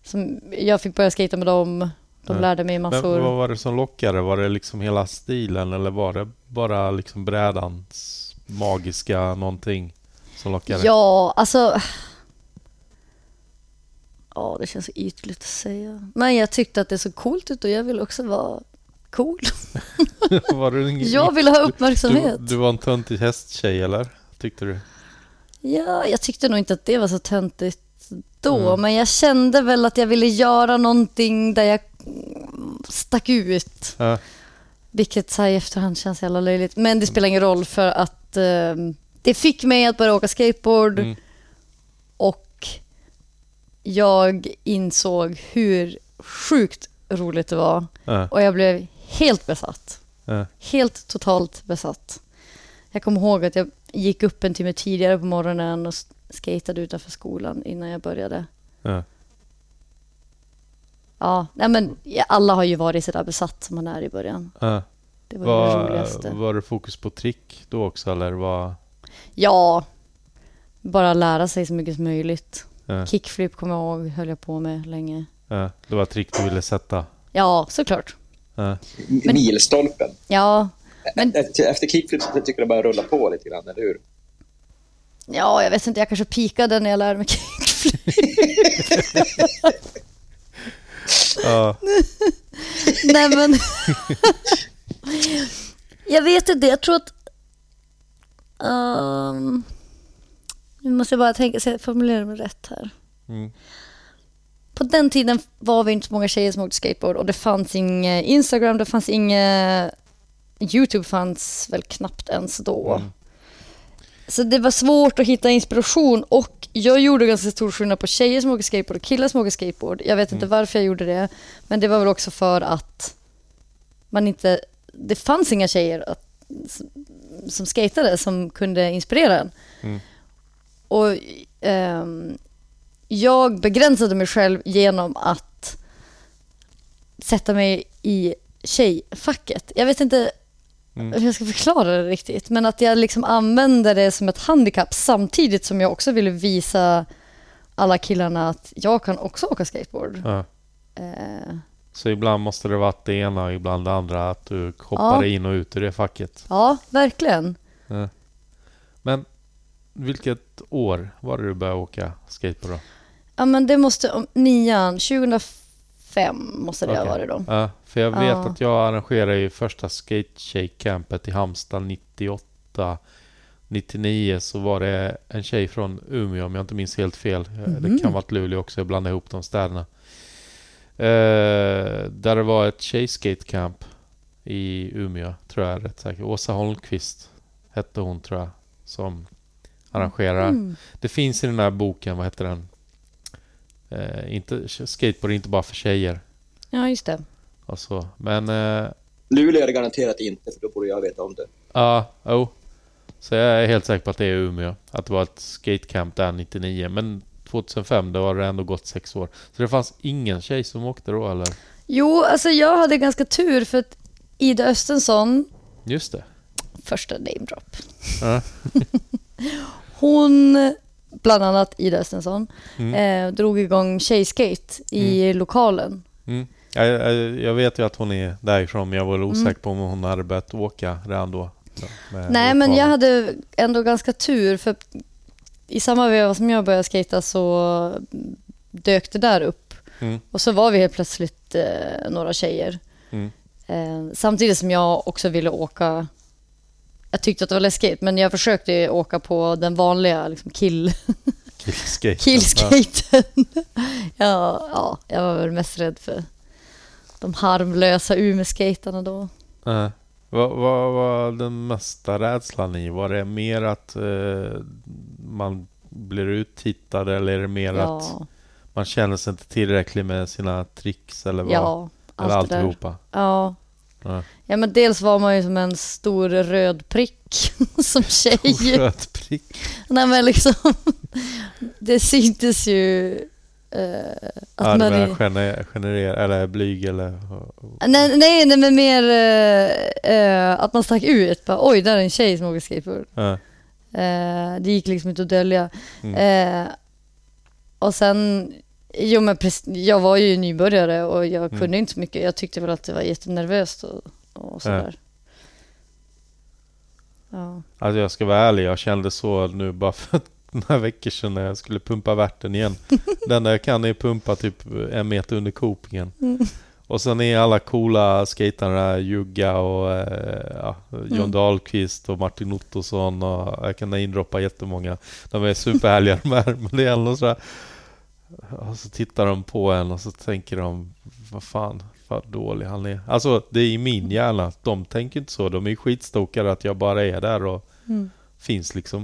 som jag fick börja skata med dem. De Ja. lärde mig Men massor. vad var det som lockade? Var det liksom hela stilen eller var det bara liksom brädans magiska någonting som lockade? Ja, alltså... Ja, det känns ytligt att säga. Men jag tyckte att det såg coolt ut och jag ville också vara cool. var du ingen, Jag ville ha du, uppmärksamhet. du var en töntig hästtjej eller? Tyckte du? Ja, jag tyckte nog inte att det var så töntigt då, Mm. men jag kände väl att jag ville göra någonting där jag stack ut. Ja. Vilket så här i efterhand känns jävla löjligt. Men det spelar ingen roll för att eh, det fick mig att börja åka skateboard Mm. och jag insåg hur sjukt roligt det var Ja. och jag blev helt besatt. Ja. Helt totalt besatt. Jag kommer ihåg att jag gick upp en timme tidigare på morgonen och skatade utanför skolan innan jag började. Ja. Ja, nej men alla har ju varit sådär besatt som man är i början. Ja. Det var, det Var, roligaste. var det fokus på trick då också eller? Var, Ja, bara lära sig så mycket som möjligt. ja, Kickflip kommer jag ihåg, höll jag på med länge. ja, det var trick du ville sätta? Ja, såklart. Ja. M- Milstolpen. Ja, Men- Efter, efter kickflip så tycker jag det bara rulla på lite grann, eller hur? ja, jag vet inte, jag kanske pikade när jag lärde mig kickflip. Ja. Nej men... jag vet inte, jag tror att... Um, nu måste jag bara tänka så jag formulerar mig rätt här. Mm. På den tiden var vi inte så många tjejer som åkte skateboard och det fanns inget Instagram, det fanns inget... Youtube fanns väl knappt ens då. Mm. Så det var svårt att hitta inspiration och jag gjorde ganska stor skillnad på tjejer som åker skateboard och killar som åker skateboard. Jag vet inte varför jag gjorde det, men det var väl också för att man inte... Det fanns inga tjejer att, som, som skatade som kunde inspirera en. Mm. Och ehm, jag begränsade mig själv genom att sätta mig i tjejfacket. Jag vet inte Mm. hur jag ska förklara det riktigt, men att jag liksom använde det som ett handikapp samtidigt som jag också ville visa alla killarna att jag kan också åka skateboard. Ja. Eh, Så ibland måste det vara det ena och ibland det andra. Att du hoppar Ja. in och ut ur det facket. ja, verkligen. Ja. Men vilket år var det du började åka skateboard då? Ja, men det måste, om- nian, 2005 måste det ha Okej. varit då. Ja, för jag vet Ja. att jag arrangerade ju första skate-tjej-campet i Halmstad 98. 99 så var det en tjej från Umeå om jag inte minns helt fel. Eh, Det Mhm. kan vara Luleå också, jag blandar ihop de städerna. Eh, där det var ett tjej-skate-camp i Umeå, tror jag rätt säkert. Åsa Holmqvist hette hon tror jag, som arrangerar. Mm. Det finns i den här boken, vad heter den? Eh, inte, skateboard är inte bara för tjejer. Ja, just det. Och så. Men eh, Luleå är det garanterat inte, för då borde jag veta om det. ja, jo. Så jag är helt säker på att det är Umeå. Att det var ett skatecamp där 99. Men 2005, då har det ändå gått sex år. Så det fanns ingen tjej som åkte då eller? Jo, alltså jag hade ganska tur för att Ida Östensson, Just det. första name drop. Ja. Hon, bland annat Ida Östensson, Mm. eh, drog igång tjejskate i lokalen. Mm. Jag, jag, jag vet ju att hon är därifrån men jag var Mm. osäker på om hon hade börjat åka redan då. Ja, Nej, men lokalen. jag hade ändå ganska tur för i samma veva som jag började skata så dök det där upp. Mm. Och så var vi helt plötsligt eh, några tjejer. Mm. Eh, samtidigt som jag också ville åka jag tyckte att det var läskigt, men jag försökte åka på den vanliga liksom kill, Killskate. killskaten. ja, ja, jag var väl mest rädd för de harmlösa Umeå-skatarna då. Eh, Vad vad var den mesta rädslan i? Var det mer att eh, man blir uttittad eller är det mer att Ja, man känner sig inte tillräcklig med sina tricks eller vad? ja eller allt där. alltihopa? Ja. Ja. ja, men dels var man ju som en stor röd prick som tjej. Röd prick. Nej, men liksom, det syntes ju eh, att Ja, man... är- gener, generer, eller blyg eller... Nej, nej, nej, men mer eh, att man stack ut. Bara, Oj, där är en tjej som åker skateboard. Eh, det gick liksom inte att dölja. Mm. Och sen, jo men jag var ju nybörjare och jag Mm. kunde inte så mycket. Jag tyckte väl att det var jättenervöst och, och sådär. Ja. Alltså jag ska vara ärlig, jag kände så nu bara för några veckor sedan när jag skulle pumpa värten igen. Det enda jag kan är pumpa typ en meter under kopingen. Och sen är alla coola skaterna Jugga och eh, ja, John Mm. Dahlqvist och Martin Ottosson och jag kan namedroppa jättemånga. De är superhärliga de här, men det är ändå sådär... Och så tittar de på en och så tänker de, vad fan, vad dålig han är. Alltså det är i min hjärna, de tänker inte så. De är skitstokade att jag bara är där och Mm. finns liksom.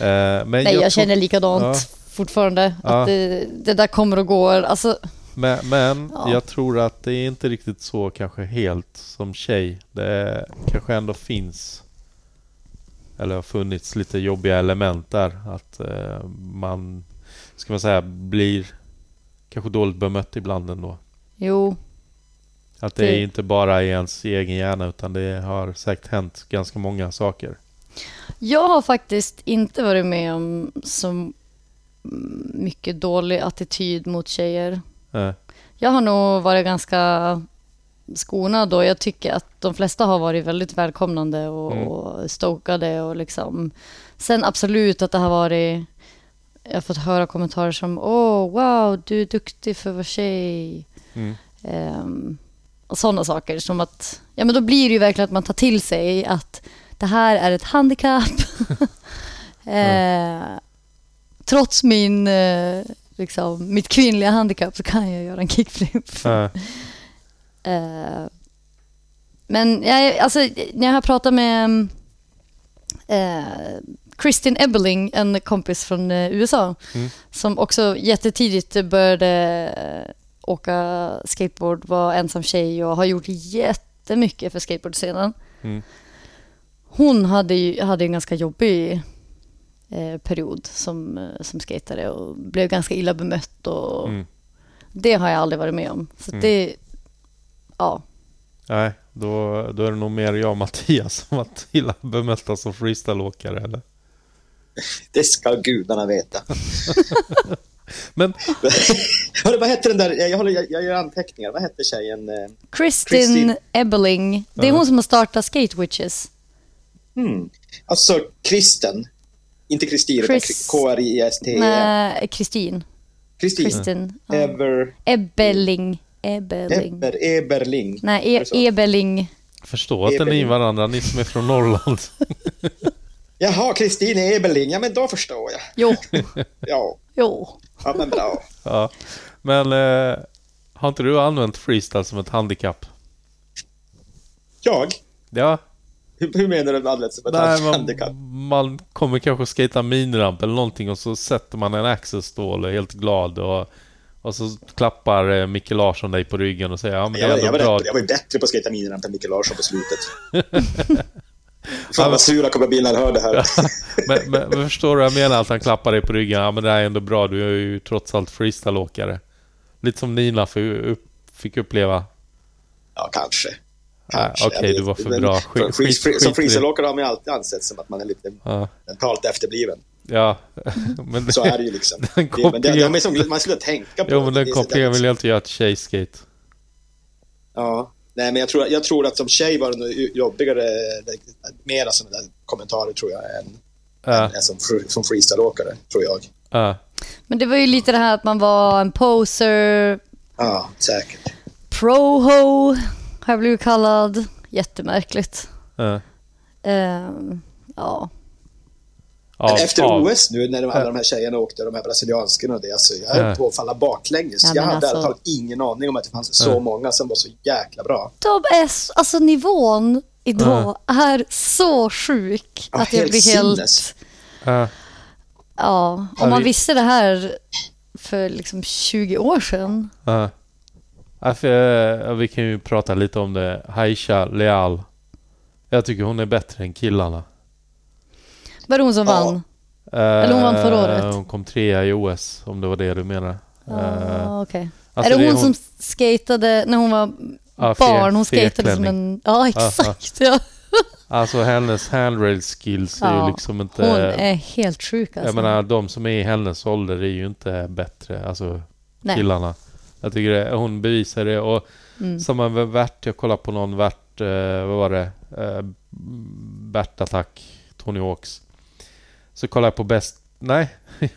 Eh, men Nej, jag, tror- känner likadant Ja. fortfarande. Ja. Att det, det där kommer och går. Alltså, Men, men Ja. jag tror att det är inte riktigt så kanske helt som tjej. Det kanske ändå finns eller har funnits lite jobbiga element där. Att eh, man, ska man säga, blir kanske dåligt bemött ibland ändå. jo, Att det Det- är inte bara i ens egen hjärna utan det har säkert hänt ganska många saker. jag har faktiskt inte varit med om så mycket dålig attityd mot tjejer. Eh, Jag har nog varit ganska skonad och jag tycker att de flesta har varit väldigt välkomnande och, Mm. och stokade och liksom. Sen absolut att det har varit, jag har fått höra kommentarer som åh wow, du är duktig för att vara tjej. mm, Ehm, och sådana saker som att, ja men då blir det ju verkligen att man tar till sig att det här är ett handikapp. eh, trots min, eh, liksom, mitt kvinnliga handikapp så kan jag göra en kickflip. eh, Eh, men jag, alltså, när jag har pratat med eh, Kristin Ebeling, en kompis från eh, USA, Mm. som också jättetidigt började eh, åka skateboard, var ensam tjej och har gjort jättemycket för skateboardscenen. Mm. Hon hade ju hade en ganska jobbig eh, period som, som skatare och blev ganska illa bemött och mm. det har jag aldrig varit med om. Så Mm. det, ja. Nej, då, då är det nog mer jag och Mattias som varit illa bemötta som freestyleåkare eller? Det ska gudarna veta. Men Hörru, vad hette den där, jag, håller, jag, jag gör anteckningar, vad hette tjejen? eh, Kristin, Kristin. Ebeling, det är hon som har startat Skate Witches. Hmm. Alltså, Kristen. Inte Kristin, utan Chris- K-R-I-S-T-E. Nej, Kristin. Kristin. Kristin. ja. Ever, Ebeling. Ebeling. Eber, Eberling. Nej, Är e? Ebeling. förstå inte ni Ebeling. varandra, ni som är från Norrland. Jaha, Kristin Eberling. Ja, men då förstår jag. Jo, Ja, jo. ja men bra. ja. Men eh, har inte du använt freestyle som ett handikapp? Jag? Ja, Hur, hur menar du med alldeles som ett nej, man, handikapp? man kommer kanske skata miniramp eller någonting och så sätter man en axelstål och är helt glad och, och så klappar eh, Micke Larsson dig på ryggen och säger ja men det Jag, är var- jag, ändå var bra. rätt, jag var ju bättre på att skejta miniramp än Micke Larsson på slutet. Fan vad sur jag kommer bli när han hör det här. Men, men, men förstår du vad jag menar? Att han klappar dig på ryggen. Ja men det här är ändå bra. Du är ju trots allt freestyleåkare. Lite som Nina fick, upp, fick uppleva. Ja, kanske. Kanske. okej, vet du var för bra. Skit- skit- skit i Som det. freestyleåkare har man ju alltid ansett som att man är lite Ja, mentalt efterbliven. ja. men Så är det ju liksom. Den Det, men det, det som, man skulle tänka på Jo men det. den Det kopplingen vill jag inte göra till tjejskate. Ja. Nej, men jag tror, jag tror att som tjej var det nog jobbigare, mera sådana där kommentarer tror jag, än, Ja, än som, fr- som freestyleåkare, tror jag. ja. Men det var ju lite det här att man var en poser, Ja, säkert. proho har jag blivit kallad. Jättemärkligt. ja. Ehm, ja. Men Av- efter av- OS nu, när de, alla de här tjejerna åkte, de här brasilianskorna och det, alltså, jag höll Ja. på att falla baklänges. Ja, jag hade alltså- alltså... ingen aning om att det fanns så Ja. många som var så jäkla bra. De är, s- alltså nivån idag är så sjuk Ja, att jag helt blir helt... sinnes. Ja, om man vi- visste det här för liksom 20 år sedan. ja. Ja, eh, vi kan ju prata lite om det. Haisha Leal. Jag tycker hon är bättre än killarna. Var det hon som Ja. vann? Eller hon vann förra året? Eh, Hon kom trea i OS, om det var det du menar. Eh, Ah, okej. alltså är det hon, som skatade när hon var Ja, fe- barn? Hon skatade som en... Ja, exakt. Ja. Alltså hennes handrail skills är ju Ja, liksom inte... Hon är helt sjuk alltså. Jag menar, de som är i hennes ålder är ju inte bättre. Alltså Nej. killarna. Jag tycker det, hon bevisar det. Och Mm. samma med Vert. Jag kollade på någon Vert, eh, vad var det? Eh, Bert Attack, Tony Hawks. Så kollade jag på bäst nej.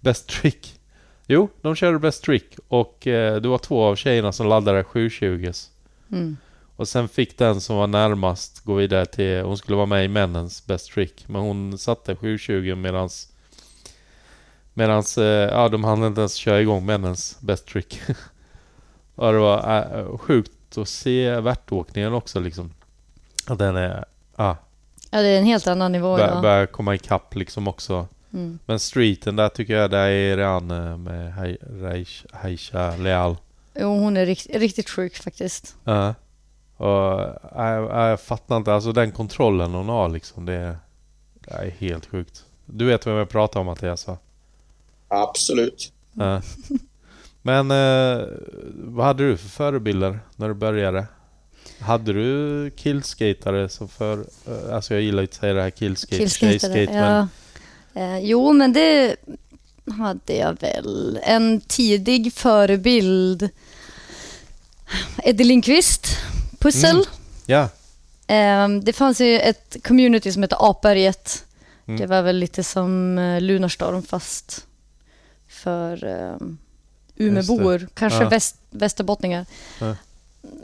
Best Trick. Jo, de körde Best Trick och eh, det var två av tjejerna som laddade 720 Mm. Och sen fick den som var närmast gå vidare till, hon skulle vara med i männens Best Trick. Men hon satte 720 medans Medans, eh, ja de hann inte ens köra igång männens Best Trick. och det var äh, sjukt att se värtåkningen också liksom. Att den är, ja, Ja, det är en helt annan nivå. bör, Ja. börjar komma ikapp liksom också. Mm. Men streeten där tycker jag, där är redan med Haisha Leal. Jo, hon är rikt, riktigt sjuk faktiskt. Ja. Och jag, jag fattar inte, alltså den kontrollen hon har liksom, det är, det är helt sjukt. Du vet vem jag pratar om Mattias va? Absolut. Ja. Men eh, vad hade du för förebilder när du började? Hade du killskatare som för... eh, alltså jag gillar inte att säga det här killskate, Killskatare, tjejskate, men... ja. Eh, jo, men det hade jag väl. En tidig förebild. Eddie Lindqvist, Pussel. Mm. Ja. Eh, det fanns ju ett community som hette Apberget. Mm. Det var väl lite som eh, Lunarstorm fast för eh, Umeåbor, kanske Ja. väst, västerbottningar. Ja.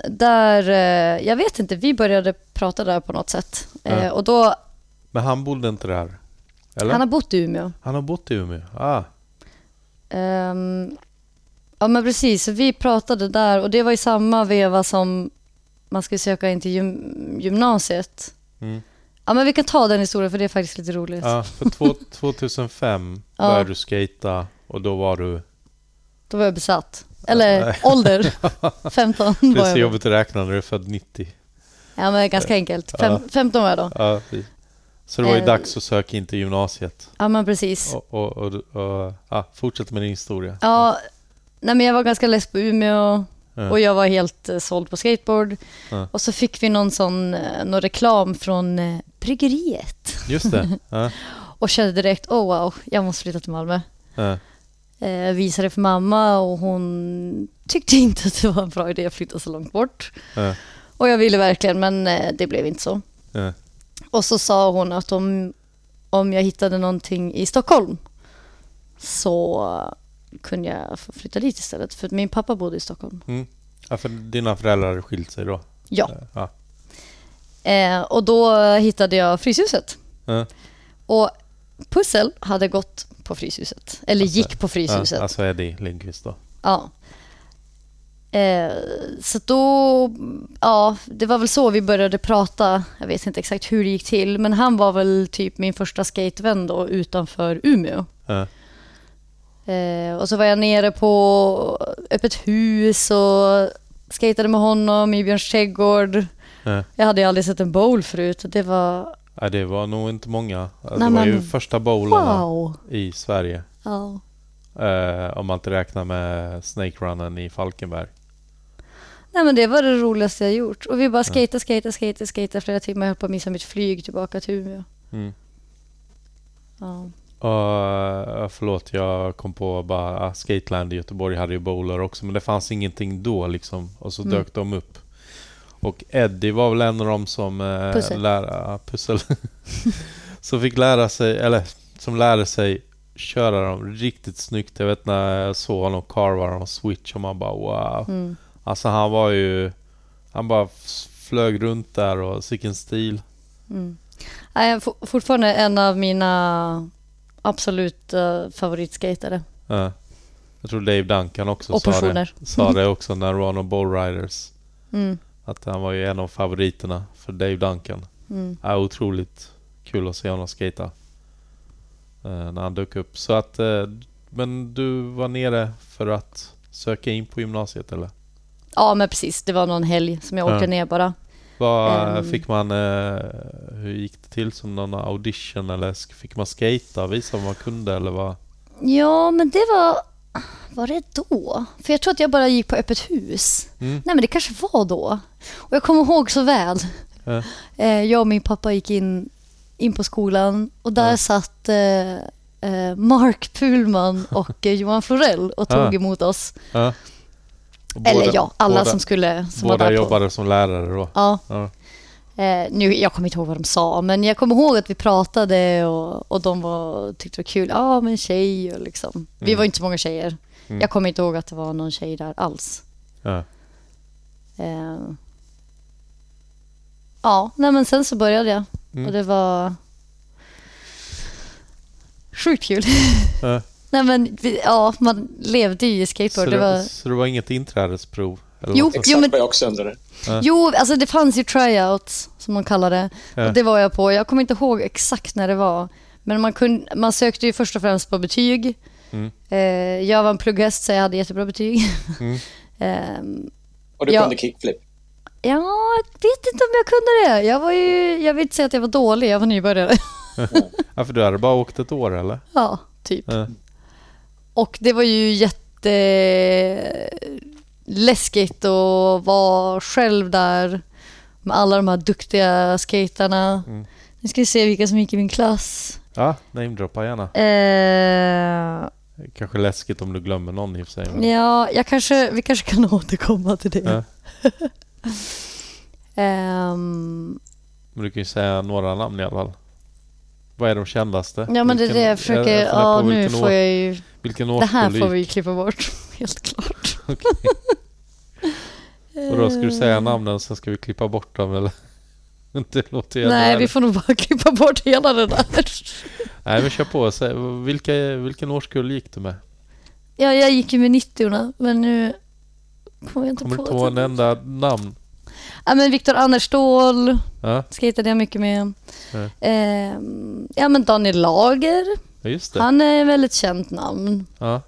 Där, eh, jag vet inte, vi började prata där på något sätt. Ja. Eh, och då, Men han bodde inte där? Eller? han har bott i Umeå. Han har bott i Umeå? Ah. Ehm, ja men precis, så vi pratade där och det var i samma veva som man skulle söka in till gym- gymnasiet. Mm. Ja men vi kan ta den historien för det är faktiskt lite roligt. Ja, för två, 2005 Ja. började du skata och då var du... Då var jag besatt. Eller Nej. ålder, 15 Det var är så jag. jobbigt att räkna när du är född 90. Ja men ganska enkelt. Fem, Ja. 15 var jag då. Ja, så det var ju Eh. dags att söka in till gymnasiet. Ja men precis. Och, och, och, och ja, fortsätt med din historia. Ja, nej men jag var ganska less på Umeå Ja. och jag var helt eh, såld på skateboard. Ja. Och så fick vi någon sån, eh, någon reklam från eh, bryggeriet. Just det. Ja, Och kände direkt, oh wow, jag måste flytta till Malmö. Eh, visade för mamma och hon tyckte inte att det var en bra idé att flytta så långt bort. ja, Och jag ville verkligen, men eh, det blev inte så. ja. Och så sa hon att om, om jag hittade någonting i Stockholm så eh, kunde jag få flytta dit istället. För min pappa bodde i Stockholm. Mm. ja för dina föräldrar hade skilt sig då? Ja. Ja. Eh, och då hittade jag Fryshuset. Ja. Och Pussel hade gått på Fryshuset. Eller Alltså, gick på Fryshuset. Alltså Eddie Lindqvist då. Ja. Eh, så då, ja, det var väl så vi började prata. Jag vet inte exakt hur det gick till, men han var väl typ min första skatevän då utanför Umeå. Ja. Eh, och så var jag nere på öppet hus och skatade med honom i Björns trädgård. Ja. Jag hade ju aldrig sett en bowl förut. Det var Ja, det var nog inte många. Alltså, Nej, det var ju men- första bowlarna wow. i Sverige. Ja. Eh, om man inte räknar med Snake Runnen i Falkenberg. Nej men det var det roligaste jag gjort. Och vi bara skejtade, skejtade, skejtade, skejtade flera timmar. Jag höll på att missa mitt flyg tillbaka till Umeå. Mm. Ja. Eh, förlåt, jag kom på bara ah, Skateland i Göteborg hade ju bowler också, men det fanns ingenting då liksom. Och så Mm. dök de upp. Och Eddie var väl en av dem som eh, Pussel. Lära, pussel. som fick lära sig, eller som lärde sig köra dem riktigt snyggt. Jag vet när jag såg honom carva dem switch och man bara wow. Mm. Alltså han var ju, han bara flög runt där och vilken stil. Mm. Är for- fortfarande en av mina absoluta favoritskatare. Ja. Jag tror Dave Duncan också Och sa det, personer. sa det också när det var någon Bowriders. Mm. Att han var ju en av favoriterna för Dave Duncan. Mm. Ja, otroligt kul att se honom skata eh, När han dök upp. Så att, eh, men du var nere för att söka in på gymnasiet eller? Ja, men precis. Det var någon helg som jag Ja. åkte ner bara. Vad Ehm. fick man, eh, hur gick det till som någon audition eller fick man skata visa vad man kunde eller vad? Ja, men det var... Var det då? För jag tror att jag bara gick på öppet hus. Mm. Nej, men det kanske var då. Och jag kommer ihåg så väl. Ja. Eh, jag och min pappa gick in, in på skolan och där Ja. satt eh, eh, Mark Pullman och eh, Johan Florell och tog Ja. emot oss. Ja. Och Eller båda- ja, alla båda, som skulle som var Båda jobbade som lärare då? Ja. Eh, nu, jag kommer inte ihåg vad de sa, men jag kommer ihåg att vi pratade och, och de var, tyckte det var kul. Ja, men tjej och liksom. Vi Mm. var inte så många tjejer. Mm. Jag kommer inte ihåg att det var någon tjej där alls. Ja. Eh, ja, nej men sen så började jag Mm. och det var sjukt kul. Ja. nej men vi, ja, man levde ju i Så, skateboard. det, Det var, så det var inget inträdesprov? Eller Jo? Exakt jo, men- vad jag också undrade. Ja. jo, alltså det fanns ju tryouts som man kallar det. Ja. Och det var jag på. Jag kommer inte ihåg exakt när det var. Men man, kunde, man sökte ju först och främst på betyg. Mm. Eh, jag var en plugghäst så jag hade jättebra betyg. Mm. Ehm, Och du Ja. kunde kickflip. Ja, jag vet inte om jag kunde det. Jag var ju, jag vill inte säga att jag var dålig, jag var nybörjare. Ja, för du hade bara åkt ett år eller? Ja, typ. Ja. Och det var ju jätte läskigt att vara själv där med alla de här duktiga skaterna. Mm. Nu ska vi se vilka som gick i min klass. Ja, namedroppa gärna. Eh, Kanske läskigt om du glömmer någon i och för sig. Men... ja, jag kanske, vi kanske kan återkomma till det. Ja. Ehm, Men du kan ju säga några namn i alla fall. Vad är de kändaste? ja, men det är det jag försöker. funderar Ja, på nu vilken får år- jag ju... Vilken Det här får vi klippa bort, helt klart. Och då ska du säga namnen sen ska vi klippa bort dem eller? det låter Nej, vi får nog bara klippa bort hela det där. Nej men kör på. Säg, vilka, vilken årskull gick du med? Ja, jag gick ju med 90 men nu kommer jag inte Kommer du på inte ihåg en enda namn? Ja, men Viktor Annerstål Ja, skejtade jag mycket med. Ja. Ehm, ja, men Daniel Lager. ja, just det. Han är ett väldigt känt namn. Ja.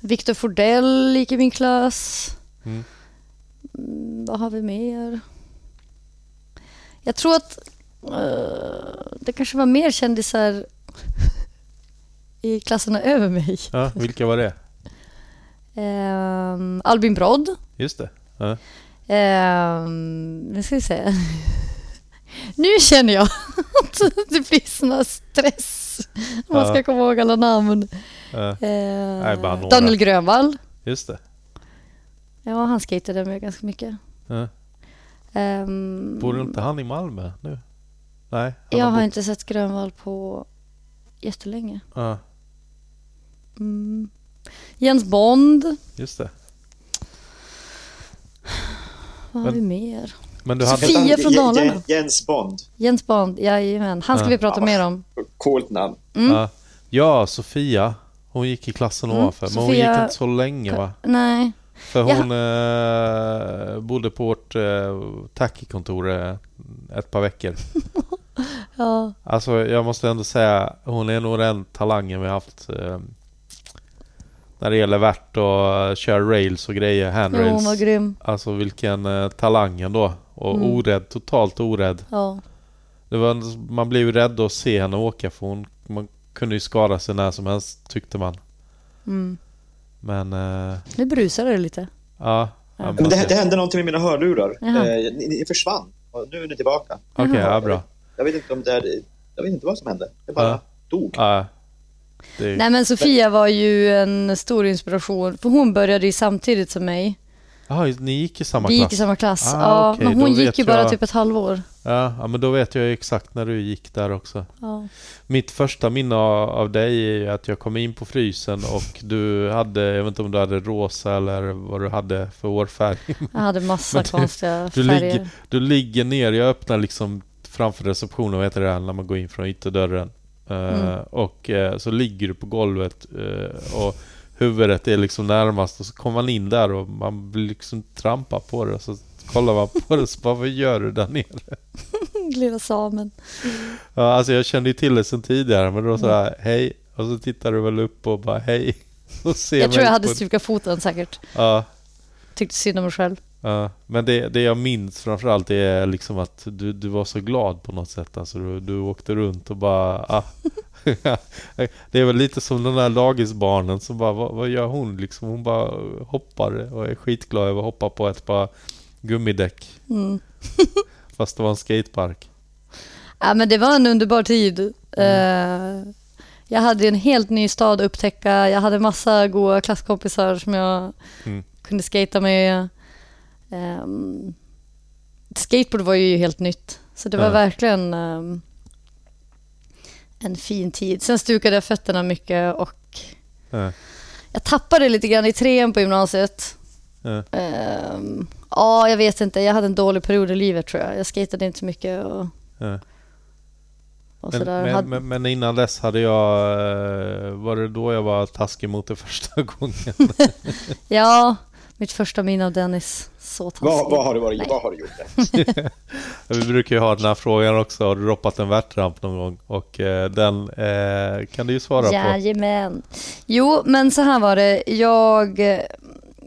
Viktor Fordell gick i min klass. Mm. Mm, vad har vi mer? Jag tror att eh, det kanske var mer kändisar i klasserna över mig. ja, vilka var det? Um, Albin Brodd. Just det. Ja. Um, nu ska vi se. nu känner jag att det blir sån här stress. Om man ska komma ihåg alla namn. Bara några. Daniel Grönvall. just det. Ja, han skejtade med ganska mycket. Ja. Um, Bor inte han i Malmö nu? Nej. jag har bott- inte sett Grönvall på jättelänge. Ja, Mm. Jens Bond. just det. Vad har vi mer? Men du hade... Sofia han från Dalarna. Je- Jens Bond. Jens Bond, jajamän. Han ska Ja. vi prata Ja. mer om. Coolt namn. Mm. Ja. ja, Sofia. Hon gick i klassen Mm, ovanför. Men hon Sofia- gick inte så länge va? Nej. För Ja. hon eh, bodde på vårt eh, taxikontor eh, ett par veckor. Ja. Alltså jag måste ändå säga hon är nog den talangen vi har haft eh, när det gäller värt och köra rails och grejer, Jo, handrails. hon var grym. Alltså vilken eh, talang ändå. Och Mm. orädd, totalt orädd. Ja. Det var, man blev ju rädd att se henne åka för hon man kunde ju skada sig när som helst tyckte man. Mm. Men eh, Nu brusar det lite. ja. Ja. Men det, det hände någonting med mina hörlurar. Eh, ni, ni försvann. Och nu är ni tillbaka. Okej, Jaha. ja bra. Jag vet inte om det är, Jag vet inte vad som hände. Det bara Ja. dog. Ja. Det, Nej men Sofia var ju en stor inspiration. För hon började ju samtidigt som mig. Jaha, ni gick i samma Vi gick klass? i samma klass. Ah, ja, okej, men då hon vet gick ju bara jag- typ ett halvår. Ja, ja, men då vet jag ju exakt när du gick där också. Ja. Mitt första minne av dig är ju att jag kom in på frysen och du hade, jag vet inte om du hade rosa eller vad du hade för hårfärg. Jag hade massa du- konstiga Du färger. ligger, du ligger ner, jag öppnar liksom framför receptionen, vad heter det, när man går in från ytterdörren. Eh, Mm. Och eh, så ligger du på golvet eh, och huvudet är liksom närmast och så kommer man in där och man blir liksom trampar på det så kollar man på det och så bara, vad gör du där nere? Lilla samen. Ja, alltså jag kände ju till det sedan tidigare men då Mm. så här, hej och så tittar du väl upp och bara hej. Och ser Jag tror jag hade stukat foten säkert. Ja, Tyckte synd om mig själv. Ja. Men det, det jag minns framförallt är liksom att du, du var så glad på något sätt. Alltså du, du åkte runt och bara... Ah. det är väl lite som de där dagisbarnen som bara, vad, vad gör hon liksom? Hon bara hoppar och är skitglad över att hoppa på ett par gummidäck. Mm. Fast det var en skatepark. Ja, men det var en underbar tid. Eh, jag hade en helt ny stad att upptäcka. Jag hade massa goda klasskompisar som jag Mm. kunde skata med. Ehm, skateboard var ju helt nytt. Så det var Ja. verkligen ehm, en fin tid. Sen stukade jag fötterna mycket och Ja. jag tappade lite grann i trean på gymnasiet. Ja. Ehm, ja, jag vet inte. Jag hade en dålig period i livet tror jag. Jag skatade inte så mycket och, Ja. och Men, men, men, men innan dess hade jag... eh, Var det då jag var taskig mot det första gången? Ja, mitt första minne av Dennis. Så taskig. Vad, vad, har du varit, Nej. vad har du gjort? Vi brukar ju ha den här frågan också. Har du droppat en värtramp någon gång? Och eh, den eh, kan du ju svara på. Jajamän. Jo, men så här var det. Jag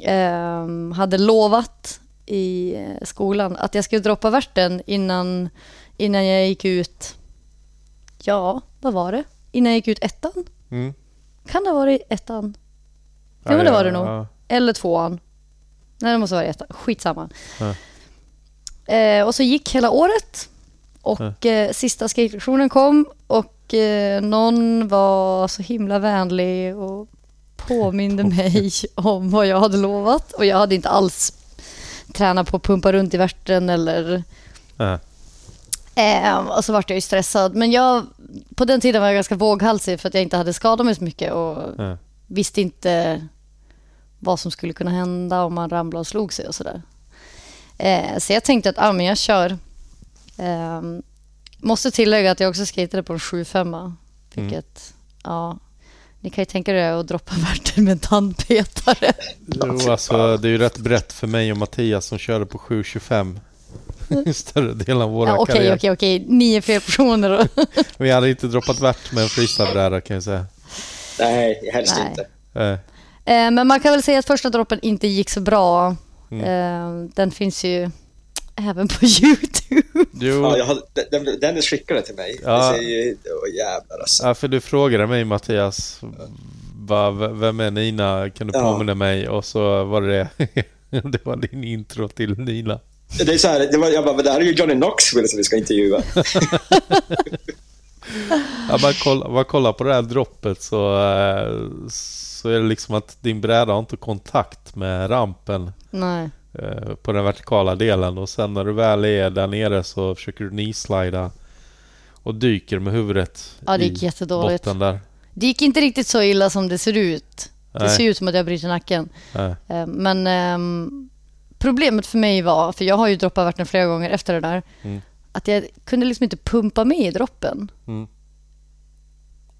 ehm, hade lovat i eh, skolan att jag skulle droppa värten innan, innan jag gick ut. Ja, vad var det? Innan jag gick ut ettan? Mm. Kan det ha varit ettan? Ja, men det var det nog. ja. Eller tvåan. Nej, det måste vara ettan. Skitsamma. Ja. Eh, och så gick hela året. Och eh, sista skatelektionen kom och eh, någon var så himla vänlig och påminde mig om vad jag hade lovat. Och jag hade inte alls tränat på att pumpa runt i värten eller... Ja. Eh, och så vart jag ju stressad. Men jag, på den tiden var jag ganska våghalsig för att jag inte hade skadat mig så mycket och Ja. visste inte vad som skulle kunna hända om man ramlade och slog sig och sådär. Eh, så jag tänkte att ah, men jag kör. Eh, måste tillägga att jag också skatade på en 75 vilket, ja, ni kan ju tänka er att droppa världen med en tandpetare. Jo, alltså, det är ju rätt brett för mig och Mattias som körde på 725 större delen av våra Ja, Okej, karriär. okej, okej, nio fler personer. då. Vi hade inte droppat värt med en freestylebräda kan jag säga. Nej, helst Nej. inte. Eh, men man kan väl säga att första droppen inte gick så bra. Mm. Eh, den finns ju även på Youtube. jo, Ja, jag hade, den, Dennis skickade till mig. Ja. Det ju... Jävlar alltså. ja, för du frågade mig Mattias, va, vem är Nina? Kan du Ja. påminna mig? Och så var det det var din intro till Nina. Det är så här, det var, jag bara, det här är ju Johnny Knoxville som vi ska intervjua. Ja, bara, kolla, bara kolla på det här droppet så, eh, så är det liksom att din bräda har inte kontakt med rampen Nej. eh, på den vertikala delen och sen när du väl är där nere så försöker du knee-slida och dyker med huvudet Ja, det i gick jättedåligt. botten där. Det gick inte riktigt så illa som det ser ut. Det Nej. ser ut som att jag bryter nacken. Eh, Men ehm, problemet för mig var, för jag har ju droppat värten flera gånger efter det där, Mm. att jag kunde liksom inte pumpa med i droppen. Mm.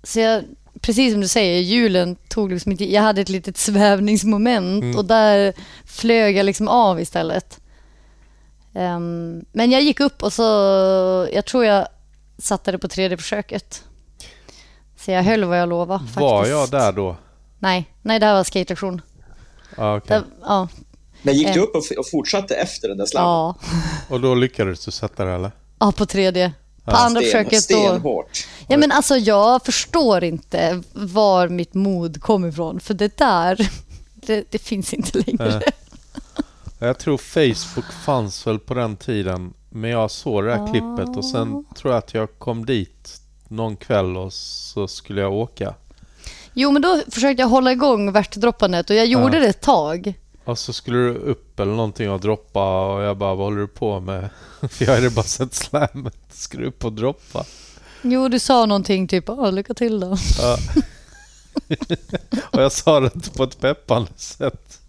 Så jag, precis som du säger, hjulen tog liksom inte, jag hade ett litet svävningsmoment Mm. och där flög jag liksom av istället. Ehm, men jag gick upp och så, jag tror jag satte det på tredje försöket. Så jag höll vad jag lovade faktiskt. Var jag där då? Nej, nej det här var skatelektion. Ja, okej. Det- Ja, Men gick du Eh. upp och, och fortsatte efter den där slammen? ja, Och då lyckades du sätta det eller? ja, på tredje. På Ja. andra försöket då. Stenhårt. Ja men alltså jag förstår inte var mitt mod kom ifrån. För det där, det, det finns inte längre. Jag tror Facebook fanns väl på den tiden. Men jag såg det här klippet och sen tror jag att jag kom dit någon kväll och så skulle jag åka. Jo men då försökte jag hålla igång värtdroppandet och jag gjorde Ja. det ett tag. Och så skulle du upp eller någonting och droppa och jag bara vad håller du på med? För jag hade bara sett slammet. Ska du upp och droppa? Jo du sa någonting typ, "Ja, lycka till då. Ja. och jag sa det inte på ett peppande sätt.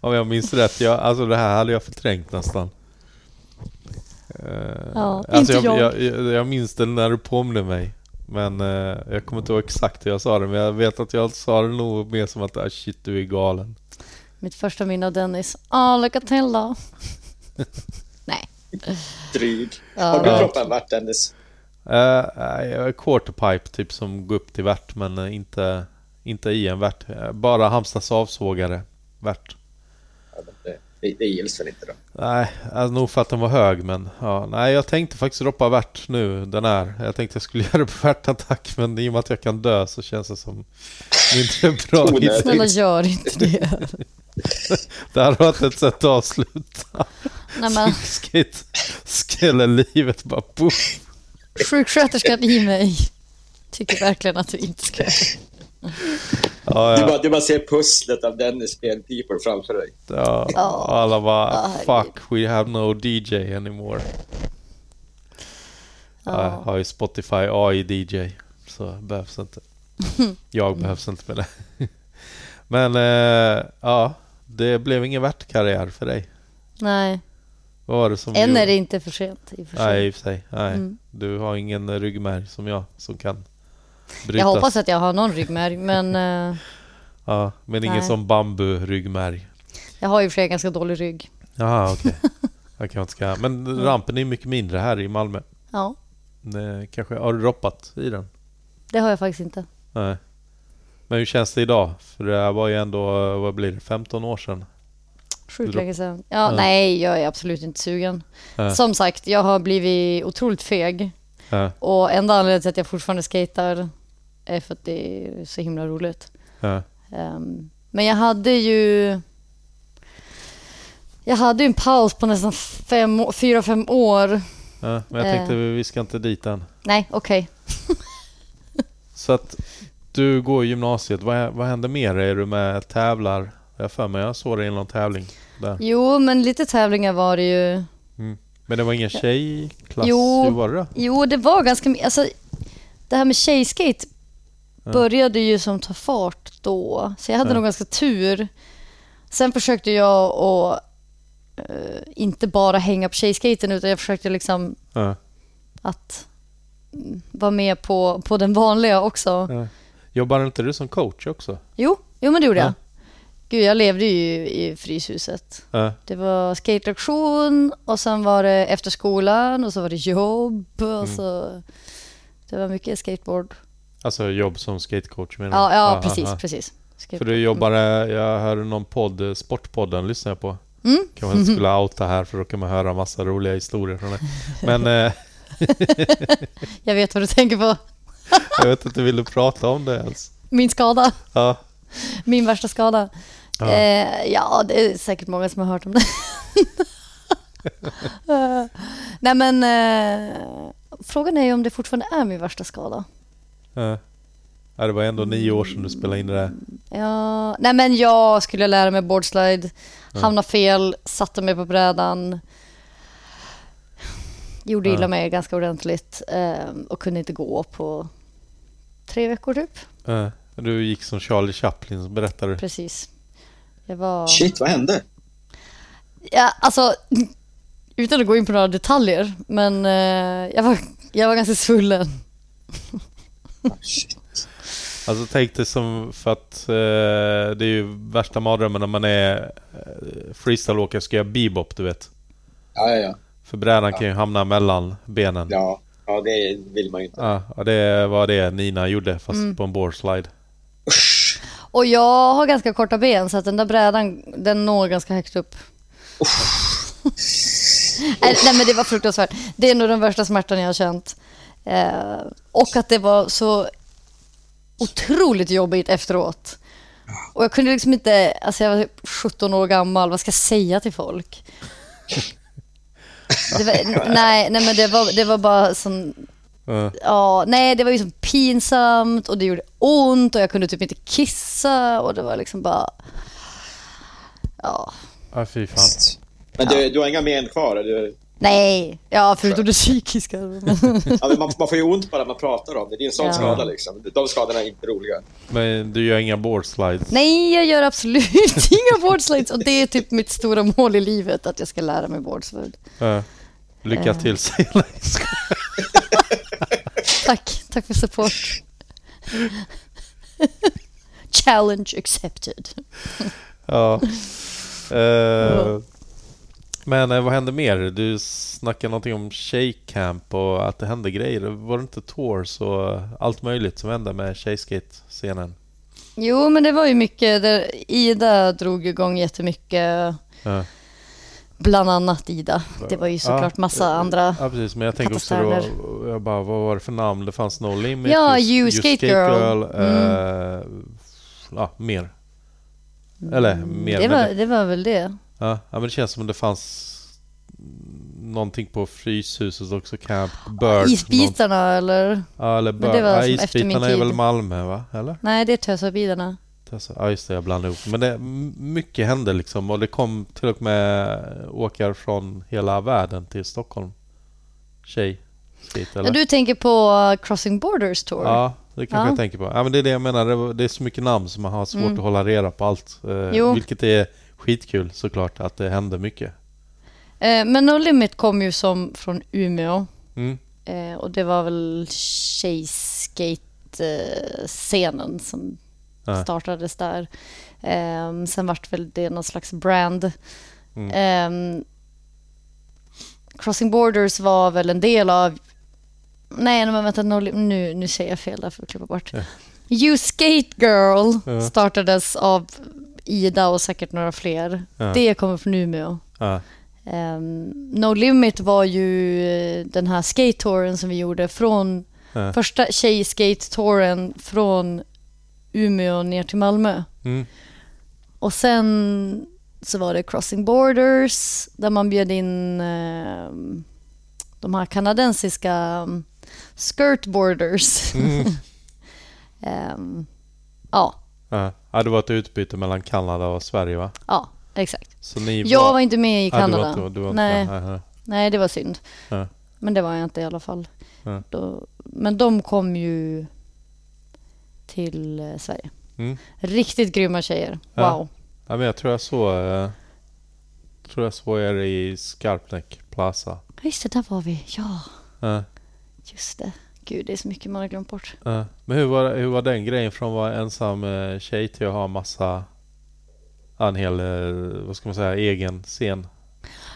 Om jag minns rätt. Jag, alltså det här hade jag förträngt nästan. Eh, Ja, alltså inte jag, jag. jag, jag minns det när du påminde mig. Men eh, jag kommer inte ihåg exakt hur jag sa det. Men jag vet att jag sa det nog mer som att ah, shit du är galen. Mitt första minne av Dennis, ja lycka till då. Nej. Dryg. Ja. Har du droppat en vart, Dennis? Uh, är quarterpipe typ som går upp till värt men eh, inte, inte i en värt. Eh, Bara Halmstads avsågare värt. Ja, det, det, det gills väl inte då? Nej, alltså, nog för att den var hög men ja, nej jag tänkte faktiskt droppa värt nu, den är. Jag tänkte jag skulle göra det på värtattack men i och med att jag kan dö så känns det som mindre bra idé. Snälla gör inte det. Det hade varit ett sätt att avsluta Nej men skate, skele-livet bara poff. sjuksköterskan i mig tycker verkligen att du inte ska. Ja, Du, ja, bara, du bara ser pusslet av Dennis spelpipor framför dig. ja. Alla bara fuck we have no DJ anymore. Ja. Jag har ju Spotify AI DJ så behövs inte. Jag behövs inte med det. Men eh, ja, det blev ingen värtkarriär för dig. Nej, Vad var det som än gjorde- är det inte för sent. I för sig. Nej, i och för sig. Nej. Mm. Du har ingen ryggmärg som jag som kan brytas. Jag hoppas att jag har någon ryggmärg, men eh, Ja, men ingen som bambu-ryggmärg. jag har i och för sig ganska dålig rygg. Jaha, okej. Jag kanske ska... Men rampen är mycket mindre här i Malmö. Ja, Det Kanske, har du droppat i den? det har jag faktiskt inte. Nej. Men hur känns det idag? För det här var ju ändå, vad blir det, 15 år sedan? Sjukt länge sedan. Ja, Ja. Nej, jag är absolut inte sugen. Ja. Som sagt, jag har blivit otroligt feg. Ja, Och enda anledningen till att jag fortfarande skater är för att det är så himla roligt. Ehm, men jag hade ju... Jag hade ju en paus på nästan fem, fyra, fem år. Men jag tänkte, vi ska inte dit än. Nej, okej. Så att du går i gymnasiet. Vad, vad händer mer? Är du med tävlar? Jag för mig jag såg dig i någon tävling där. Jo, men lite tävlingar var det ju. Men det var ingen tjejklass? Jo. Hur var det? Jo, det var ganska mycket. Alltså, det här med tjejskate Ja. började ju som ta fart då. Så jag hade Ja. nog ganska tur. Sen försökte jag att eh, inte bara hänga på tjejskaten utan jag försökte liksom Ja. att mm, vara med på, på den vanliga också. Ja. Jobbar inte du som coach också? Jo, jo men det gjorde Ja. jag. Gud, jag levde ju i Fryshuset. Ja. Det var skatelektion och sen var det efter skolan och så var det jobb och Mm. så... Det var mycket skateboard. Alltså jobb som skatecoach menar du? Ja, ja precis, precis. För du jobbar, eh, jag hörde någon podd, eh, Sportpodden lyssnar jag på. Mm. Kan man inte skulle outa här för då kan man höra massa roliga historier från det. Men eh, Jag vet vad du tänker på. Jag vet inte, vill du prata om det ens? Min skada. Ja. Min värsta skada. Ja. Eh, ja det är säkert många som har hört om det. Nej men, eh, frågan är ju om det fortfarande är min värsta skada. Ja. Ja, det var ändå nio år sedan du spelade in det där. Ja, nej men jag skulle lära mig boardslide, hamnade fel, satte mig på brädan. Gjorde illa mig ganska ordentligt eh, och kunde inte gå på tre veckor typ. Ja. Du gick som Charlie Chaplin, som berättade du. Precis. Jag var... Shit, vad hände? Ja, alltså, utan att gå in på några detaljer, men eh, jag, var, jag var ganska svullen. Ah, shit. Alltså tänk dig som för att eh, det är ju värsta mardrömmen när man är eh, freestyleåkare ska göra bebop, du vet. Ja, ja, ja. För brädan kan ju hamna mellan benen. Ja, ja det vill man ju inte. Ja, och det var det Nina gjorde fast Mm. på en boardslide. Usch. Och jag har ganska korta ben så att den där brädan, den når ganska högt upp. nej, nej men det var fruktansvärt. Det är nog den värsta smärtan jag har känt. Eh, och att det var så otroligt jobbigt efteråt. Och jag kunde liksom inte, alltså jag var 17 år gammal, vad ska jag säga till folk? Det var, nej, nej men det var, det var bara sån Ja. Ja, nej det var ju så pinsamt och det gjorde ont och jag kunde typ inte kissa och det var liksom bara... Ja, Ja, fy fan. Men du, du har inga men kvar? eller? Nej, ja förutom det psykiska. Ja, men man, man får ju ont bara man pratar om det. Det är en sån Ja. skada liksom. De skadorna är inte roliga. Men du gör inga boardslides? nej, jag gör absolut inga boardslides och det är typ mitt stora mål i livet att jag ska lära mig boardslide. Ja. Lycka Eh. till säger jag. Tack, tack för support. Challenge accepted. Ja. Eh, men eh, vad hände mer? Du snackade någonting om tjejcamp och att det hände grejer. Var det inte tours och allt möjligt som hände med tjejskate-scenen? Jo, men det var ju mycket, där Ida drog igång jättemycket Ja. Bland annat Ida. Det var ju såklart massa andra. Ja, precis. Men jag tänker också då, jag bara, vad var det för namn? Det fanns No Limit, Ja, Just- You Just Skate Girl. eh, ja, mer. Eller mer. Det var, det, det var väl det. Ja, men det känns som det fanns någonting på Fryshuset också, Camp Bird. någon- Isbitarna eller? Ja, eller Men Bird. det var ja, isbitarna är väl. Malmö va? Eller? Nej, det är Tösabilarna. Alltså, ja just det, jag blandade ihop. Men det, mycket hände liksom och det kom till och med åkare från hela världen till Stockholm. Tjej. Skate, eller? Ja, du tänker på Crossing Borders Tour? Ja, det kanske Ja. jag tänker på. Ja, men det är det jag menar. Det, är så mycket namn som man har svårt Mm. att hålla reda på allt. Eh, vilket är skitkul såklart att det händer mycket. Eh, men No Limit kom ju som från Umeå. Mm. Eh, och det var väl tjejskate-scenen som Ja. startades där. Eh, sen vart väl det någon slags brand. Mm. Eh, Crossing Borders var väl en del av... Nej, men vänta, no, nu, nu säger jag fel där för att klippa bort. Ja. You Skate Girl startades av Ida och säkert några fler. Ja. Det kommer från Umeå. Ja. Ehm, no Limit var ju eh, den här skate-touren som vi gjorde från Ja. första tjej-skate-touren från Umeå ner till Malmö. Mm. Och sen så var det Crossing Borders där man bjöd in ehm, de här kanadensiska um, skirtboarders. Mm. Ehm, ja, Ja. det var ett utbyte mellan Kanada och Sverige va? ja, exakt. Så ni Jag var inte med i Ja, du var Kanada. du var Nej. med. Nej, det var synd. Ja. Men det var jag inte i alla fall. Ja. Då, men de kom ju till eh, Sverige. Mm. Riktigt grymma tjejer. Wow. Ja, men jag tror jag såg eh, tror jag såg er i Skarpnäck Plaza. Just det, där var vi. Ja, Ja, just det. Gud, det är så mycket man har glömt bort. ja. Men hur var, hur var den grejen från att vara ensam eh, tjej till att ha massa en hel, eh, vad ska man säga, egen scen?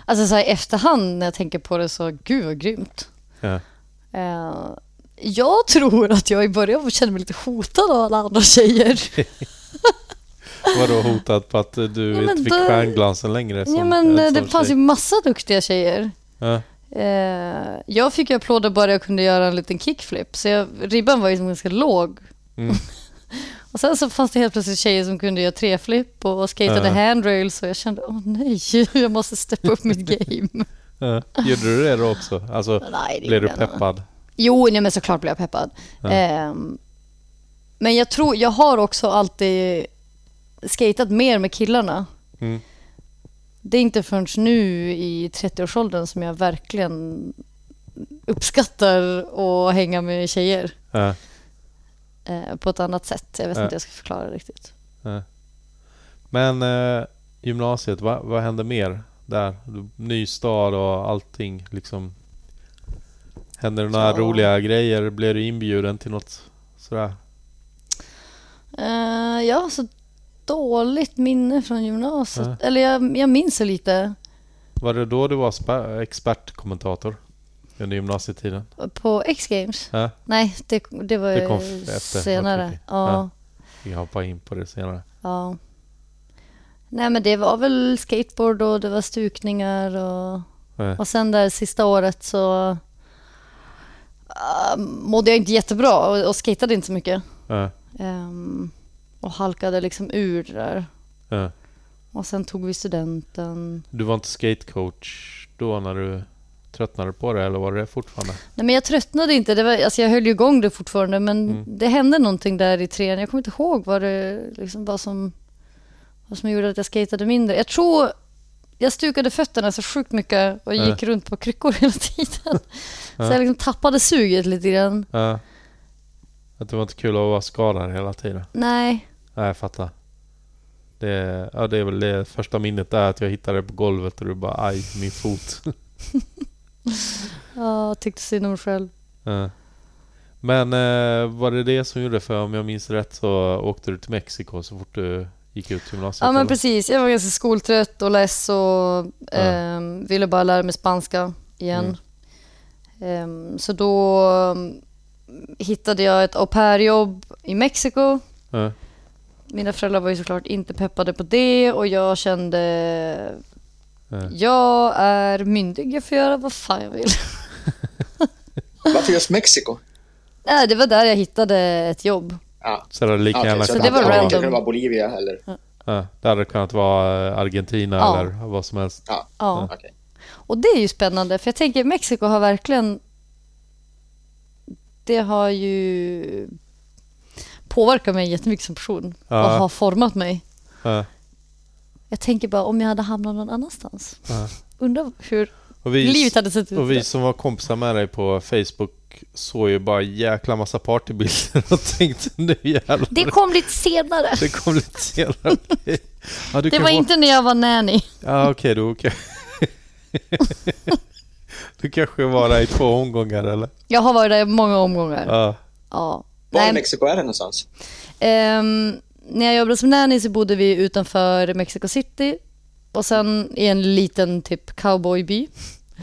Alltså så här, i efterhand när jag tänker på det så, gud vad grymt. Ja. Eh, jag tror att jag i början kände mig lite hotad av alla andra tjejer. Vadå hotad på att du Ja, inte fick då- stjärnglansen längre? Som ja, men det fanns ju massa duktiga tjejer. Ja, Eh, jag fick applåder bara jag kunde göra en liten kickflip, så jag, ribban var ju som ganska låg. Mm. och sen så fanns det helt plötsligt tjejer som kunde göra treflip och skatade Ja. handrails och jag kände, åh nej, jag måste steppa upp mitt game. ja. Gjorde du det då också? Alltså, nej, blev du peppad? Jo, nej, men såklart blev jag peppad. Ja. Ehm, men jag tror, jag har också alltid skatat mer med killarna. Mm. Det är inte förrän nu i 30-årsåldern som jag verkligen uppskattar att hänga med tjejer Ja. eh, på ett annat sätt. Jag vet Ja. inte hur jag ska förklara riktigt. Men eh, gymnasiet, vad, vad hände mer där? Ny stad och allting liksom. Hände det några Ja. roliga grejer? Blev du inbjuden till något sådär? Jag har så dåligt minne från gymnasiet. Ja. Eller jag, jag minns det lite. Var det då du var expertkommentator? Under gymnasietiden? På X-games? Ja, Nej, det, det var Det kom efter. senare. Ja, Ja. vi hoppar in på det senare. ja. Nej, men det var väl skateboard och det var stukningar och, Eh, och sen där sista året så uh, mådde jag inte jättebra och, och inte så mycket. Ehm, och halkade liksom ur det där. eh. Och sen tog vi studenten. Du var inte skatecoach då när du tröttnade på det eller var det fortfarande? Nej, men jag tröttnade inte. Det var, alltså jag höll ju igång det fortfarande, men Mm. det hände någonting där i trean. Jag kommer inte ihåg vad det liksom var som, vad som gjorde att jag skatade mindre. Jag tror jag stukade fötterna så sjukt mycket och Ja. gick runt på kryckor hela tiden. Så Ja. jag liksom tappade suget lite grann. Ja. Att det var inte kul att vara skadad hela tiden? Nej, Nej, jag fattar. Det, ja, det är väl det första minnet där att jag hittade det på golvet och du bara aj, min fot. jag tyckte synd om själv. Ja. Men eh, var det det som gjorde för om jag minns rätt så åkte du till Mexiko så fort du gick ut gymnasiet? Ja men eller? precis, jag var ganska skoltrött och less och Ja. ehm, ville bara lära mig spanska igen. Ehm, så då um, hittade jag ett au pair-jobb i Mexiko. Ja. Mina föräldrar var ju såklart inte peppade på det och jag kände Ja. jag är myndig, jag får göra vad fan jag vill. Varför just Mexiko? Nej, det var där jag hittade ett jobb. Ja. Så det lika Okej, gärna så det det var random. kunnat vara Bolivia eller... Ja, det hade kunnat vara eh, Argentina Ja. eller vad som helst. Ja, Ja. okej. Och det är ju spännande, för jag tänker Mexiko har verkligen... Det har ju påverkat mig jättemycket som person Ja. och har format mig. Ja, Jag tänker bara om jag hade hamnat någon annanstans. ja. Undrar hur Och vi, livet hade sett ut. och vi som var kompisar med dig på Facebook såg ju bara jäkla massa partybilder och tänkte nu jävlar. Det kom lite senare. Det kom lite senare. Ja, Det var vara- inte när jag var nanny. Ja, okej då. Okej. Du kanske var där i två omgångar eller? Jag har varit där i många omgångar. Ja. Ja. Var i Nej, Mexiko är det någonstans? ehm, när jag jobbade som nanny så bodde vi utanför Mexico City och sen i en liten typ cowboyby.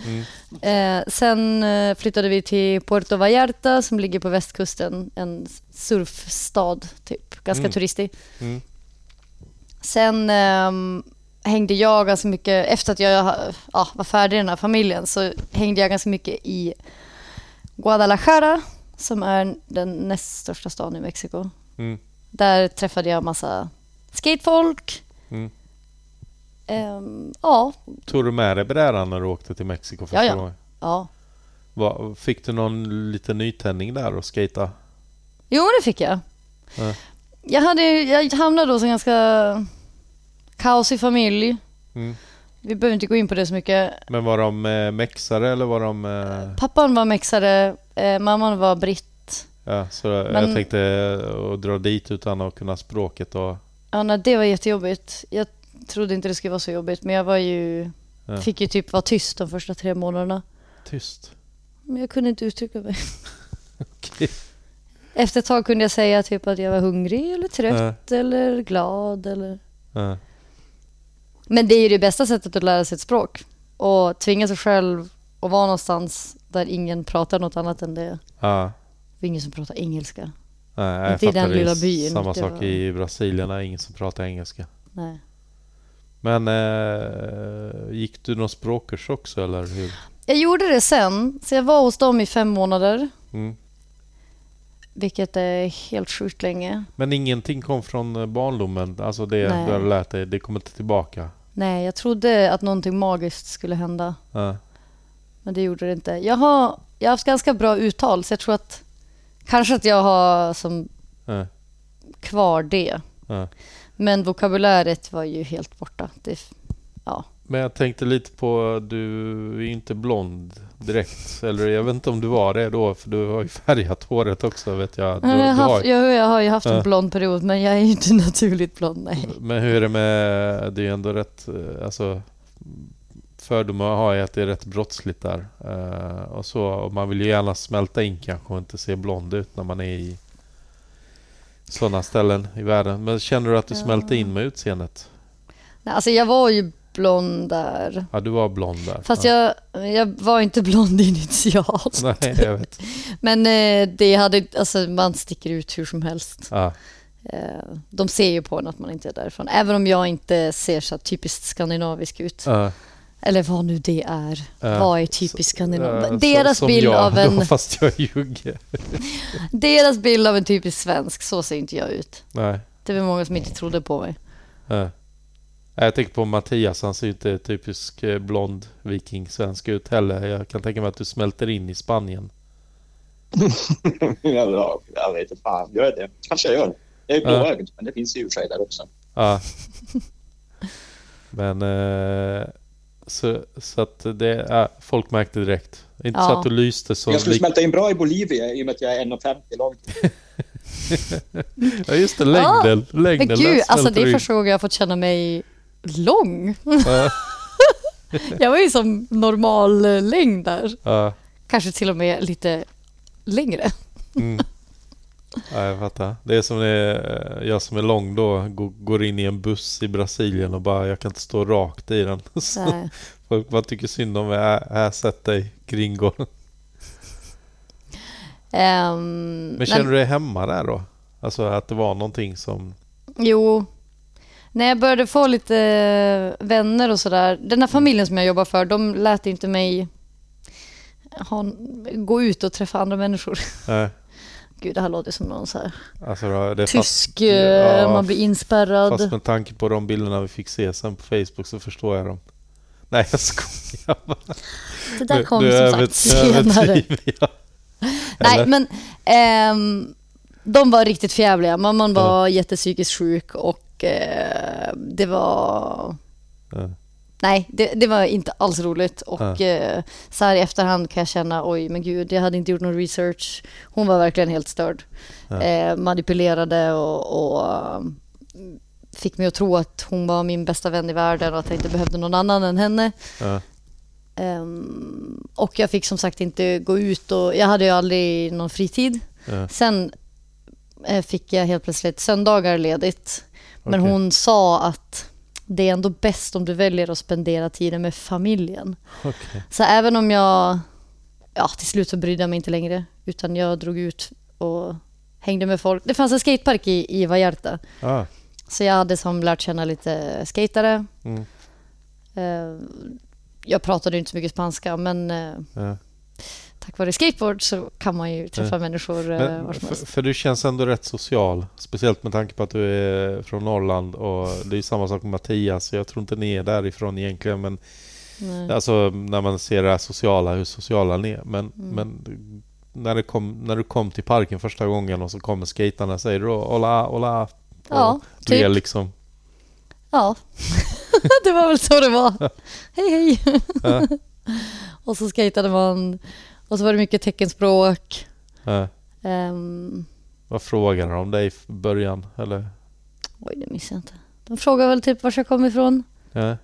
Mm. Eh, sen eh, flyttade vi till Puerto Vallarta som ligger på västkusten, en surfstad typ, ganska Mm. turistig. Mm. Sen ehm, hängde jag ganska mycket, efter att jag ja, var färdig i den här familjen så hängde jag ganska mycket i Guadalajara som är den näst största staden i Mexiko. Mm. Där träffade jag massa skatefolk. Mm. Ehm, ja, Tog du med dig brädan när du åkte till Mexiko första Ja, ja. gången? ja. Va- Fick du någon liten nytändning där och skata? Jo, det fick jag. Ja. Jag, hade, jag hamnade hos en ganska kaosig familj. Mm. Vi behöver inte gå in på det så mycket. Men var de eh, mexare eller var de... Eh, Pappan var mexare, eh, mamman var britt. ja, så jag Men- tänkte eh, att dra dit utan att kunna språket och... Ja, nej, det var jättejobbigt. Jag trodde inte det skulle vara så jobbigt, men jag var ju, Ja. fick ju typ vara tyst de första tre månaderna. Tyst. Men jag kunde inte uttrycka mig. Okej. Efter ett tag kunde jag säga typ att jag var hungrig eller trött eller glad. Eller... Ja. Men det är ju det bästa sättet att lära sig ett språk. Och tvinga sig själv att vara någonstans där ingen pratar något annat än det. Ja. Det är ingen som pratar engelska. Nej, Inte i den lilla byn, Samma sak var- i Brasilien, är ingen som pratar engelska. Nej. Men eh, gick du någon språkkurs också eller hur? Jag gjorde det sen, så jag var hos dem i fem månader. Mm. Vilket är helt sjukt länge. Men ingenting kom från eh, barndomen? Alltså det Nej. du hade lärt dig, det kom inte tillbaka? Nej, jag trodde att någonting magiskt skulle hända. Ja. Men det gjorde det inte. Jag har, jag har haft ganska bra uttal, så jag tror att kanske att jag har som Ja. kvar det. Ja. Men vokabuläret var ju helt borta. Det, ja. Men jag tänkte lite på, du är ju inte blond direkt. Eller jag vet inte om du var det då, för du har ju färgat håret också vet jag. Du, jag, har haft, jag, jag har ju haft en blond period, men jag är ju inte naturligt blond. Nej. Men hur är det med, det är ju ändå rätt, eh, alltså fördomar har ju att det är rätt brottsligt där. Eh, och så, och man vill ju gärna smälta in kanske och inte se blond ut när man är i sådana ställen i världen. Men känner du att du Ja. smälte in med utseendet? Nej, Alltså jag var ju blond där. Ja, du var blond där. Fast ja. jag, jag var inte blond initialt. Nej, jag vet. Men eh, det hade, alltså man sticker ut hur som helst. Ja, Eh, de ser ju på en att man inte är därifrån. Även om jag inte ser så typiskt skandinavisk ut. ja, Eller vad nu det är. Ja. vad är typiskt skandinaviskt? ja, Deras som bild jag, av en... Då, fast jag jugge. Deras bild av en typisk svensk, så ser inte jag ut. Nej. Det var många som inte trodde på mig. Ja. Jag tänker på Mattias, han ser inte typisk eh, blond viking svensk ut heller. Jag kan tänka mig att du smälter in i Spanien. ja, jag vet inte fan, gör jag det? Kanske jag gör det. Jag är blåögd, men det finns ju i där också. Ja. Men eh, så, så att det, ja, folk märkte direkt. Inte så Ja. att du lyste som... jag skulle smälta in bra i Bolivia i och med att jag är 1,50 lång. Ja just det, längden. Men längden gud, där alltså det är första gången jag har fått känna mig lång. Ja, Jag var ju som normal eh, längd där. ja, Kanske till och med lite längre. mm. Ja, jag fattar. Det är som det är, jag som är lång då går, in i en buss i Brasilien och bara jag kan inte stå rakt i den. Så folk bara tycker synd om mig. Här, här sätt dig gringo. Ehm, Men känner du dig hemma där då? Alltså att det var någonting som... Jo. När jag började få lite eh, vänner och sådär. Den här familjen som jag jobbar för, de lät inte mig ha, gå ut och träffa andra människor. Eh, Gud, det här låter som någon så här alltså fast, tysk, eh, Ja, man blir inspärrad. fast med tanke på de bilderna vi fick se sen på Facebook så förstår jag dem. Nej, jag skojar bara. Det där kom Du som sagt senare. jag. Nej, men ehm, de var riktigt förjävliga. Mamman var jättepsykiskt sjuk och eh, det var... Ja. Nej, det, det var inte alls roligt. Och eh, så här i efterhand kan jag känna, oj men gud, jag hade inte gjort någon research. Hon var verkligen helt störd. Eh, manipulerade och, och fick mig att tro att hon var min bästa vän i världen och att jag inte behövde någon annan än henne. Ja. Ehm, och jag fick som sagt inte gå ut och jag hade ju aldrig någon fritid. Ja. Sen eh, fick jag helt plötsligt söndagar ledigt. Men Okej. hon sa att det är ändå bäst om du väljer att spendera tiden med familjen. Okej. Så även om jag, ja till slut så brydde jag mig inte längre. Utan jag drog ut och hängde med folk. Det fanns en skatepark i, i Vallarta. Ah, Så jag hade som lärt känna lite skatare. Mm. Eh, jag pratade inte så mycket spanska men eh, ja. Tack vare skateboard så kan man ju träffa Ja. människor Men, var som för, helst. för du känns ändå rätt social. Speciellt med tanke på att du är från Norrland och det är ju samma sak med Mattias. Jag tror inte ni är därifrån egentligen men Nej. alltså när man ser det här sociala, hur sociala ni är. Men, Mm. men när, det kom, när du kom till parken första gången och så kommer skaterna säger du hola, hola. Ja, du är typ. liksom... Ja, det var väl så det var. Hej hej. Och så skejtade man och så var det mycket teckenspråk. eh, Ehm, vad frågar de om dig i början? Eller? oj, det missade jag inte. De frågade väl typ var jag kom ifrån. Ja.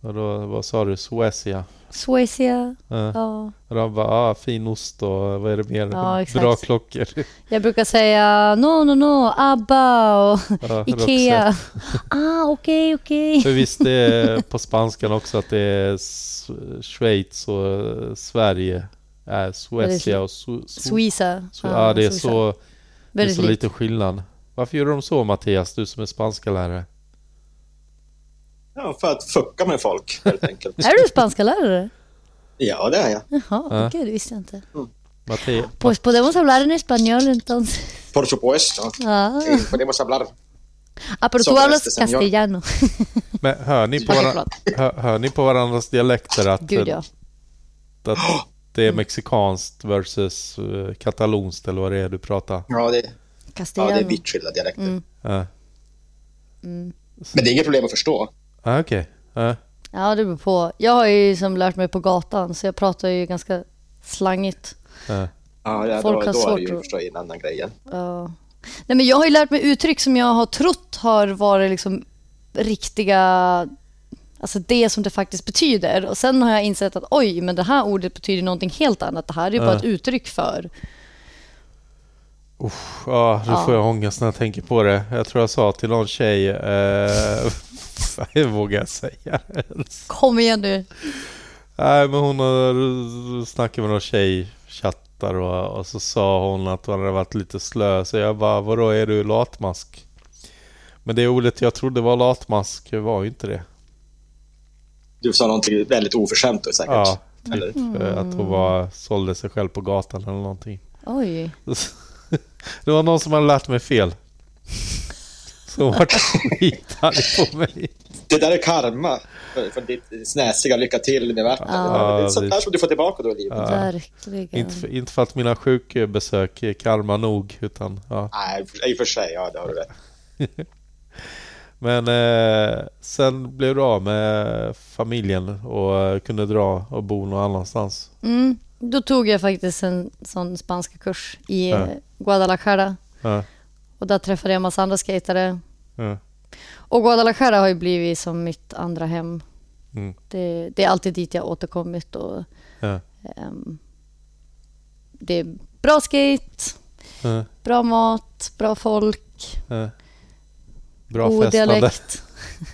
Och då, vad sa du? Suecia? Suecia. Ja. Ja. Och de bara, ah, fin ost och vad är det mer? Ja, exakt. Bra klockor. Jag brukar säga no, no, no, ABBA och Ja, Ikea. Ah, okej, okej. För visst det är på spanskan också att det är Schweiz och Sverige. Äh, Suecia och Su, Su, Suiza. Su, ja, det är Suiza. så, det är så likt. liten skillnad. Varför gör de så Mattias, du som är spanska lärare? Ja, för att fucka med folk, helt enkelt. Är du spanska lärare? ja, det är jag. Jaha, Ja. okej, det visste jag inte. Mattias, Pues podemos hablar en español entonces. Por supuesto. Ah, Eh, Podemos hablar. ah pero Så tú hablas jag- castellano. men hör ni, på varan, hör, hör ni på varandras dialekter att, Gud ja. att det är mexikanskt versus uh, katalonskt eller vad det är du pratar? Ja, det, ja, det är vitt skilda dialekter. Mm. Ja, Mm. Men det är inget problem att förstå. ah, okej. Ja. Ja, det beror på. Jag har ju som lärt mig på gatan, så jag pratar ju ganska slangigt. Ja. Ja, ja, Folk då, har då är svårt det ju förstå en annan grej. Ja. Nej, men jag har ju lärt mig uttryck som jag har trott har varit liksom riktiga, alltså det som det faktiskt betyder. Och sen har jag insett att oj, men det här ordet betyder någonting helt annat. Det här är ju bara ett uttryck för. Uff, ja, nu får jag ångest när jag tänker på det. Jag tror jag sa till någon tjej... Eh, vad vågar jag säga? Kom igen nu. Nej, men hon har snackat med någon tjej, chattar och, och så sa hon att hon hade varit lite slö. Så jag bara, vadå är du latmask? Men det ordet jag trodde var latmask var ju inte det. Du sa någonting väldigt oförskämt då, säkert. Ja, Eller? typ eh, att hon var, sålde sig själv på gatan eller någonting. Oj. Det var någon som hade lärt mig fel. Så hon vart skitarg på mig. Det där är karma för, för ditt snäsiga lycka till med världen. Ja. det är sånt där som du får tillbaka då i livet. Ja. Verkligen. Inte för, inte för att mina sjukbesök är karma nog, utan ja. Nej, i och för sig. Ja, det har du rätt. Men eh, sen blev du av med familjen och eh, kunde dra och bo någon annanstans. Mm. Då tog jag faktiskt en sån spanska kurs i Ja. eh, Guadalajara. Ja, Och där träffade jag en massa andra skatare. ja, Och Guadalajara har ju blivit som mitt andra hem. Mm. Det, det är alltid dit jag återkommit. Och, ehm, det är bra skate, bra mat, bra folk. Bra god festande. dialekt.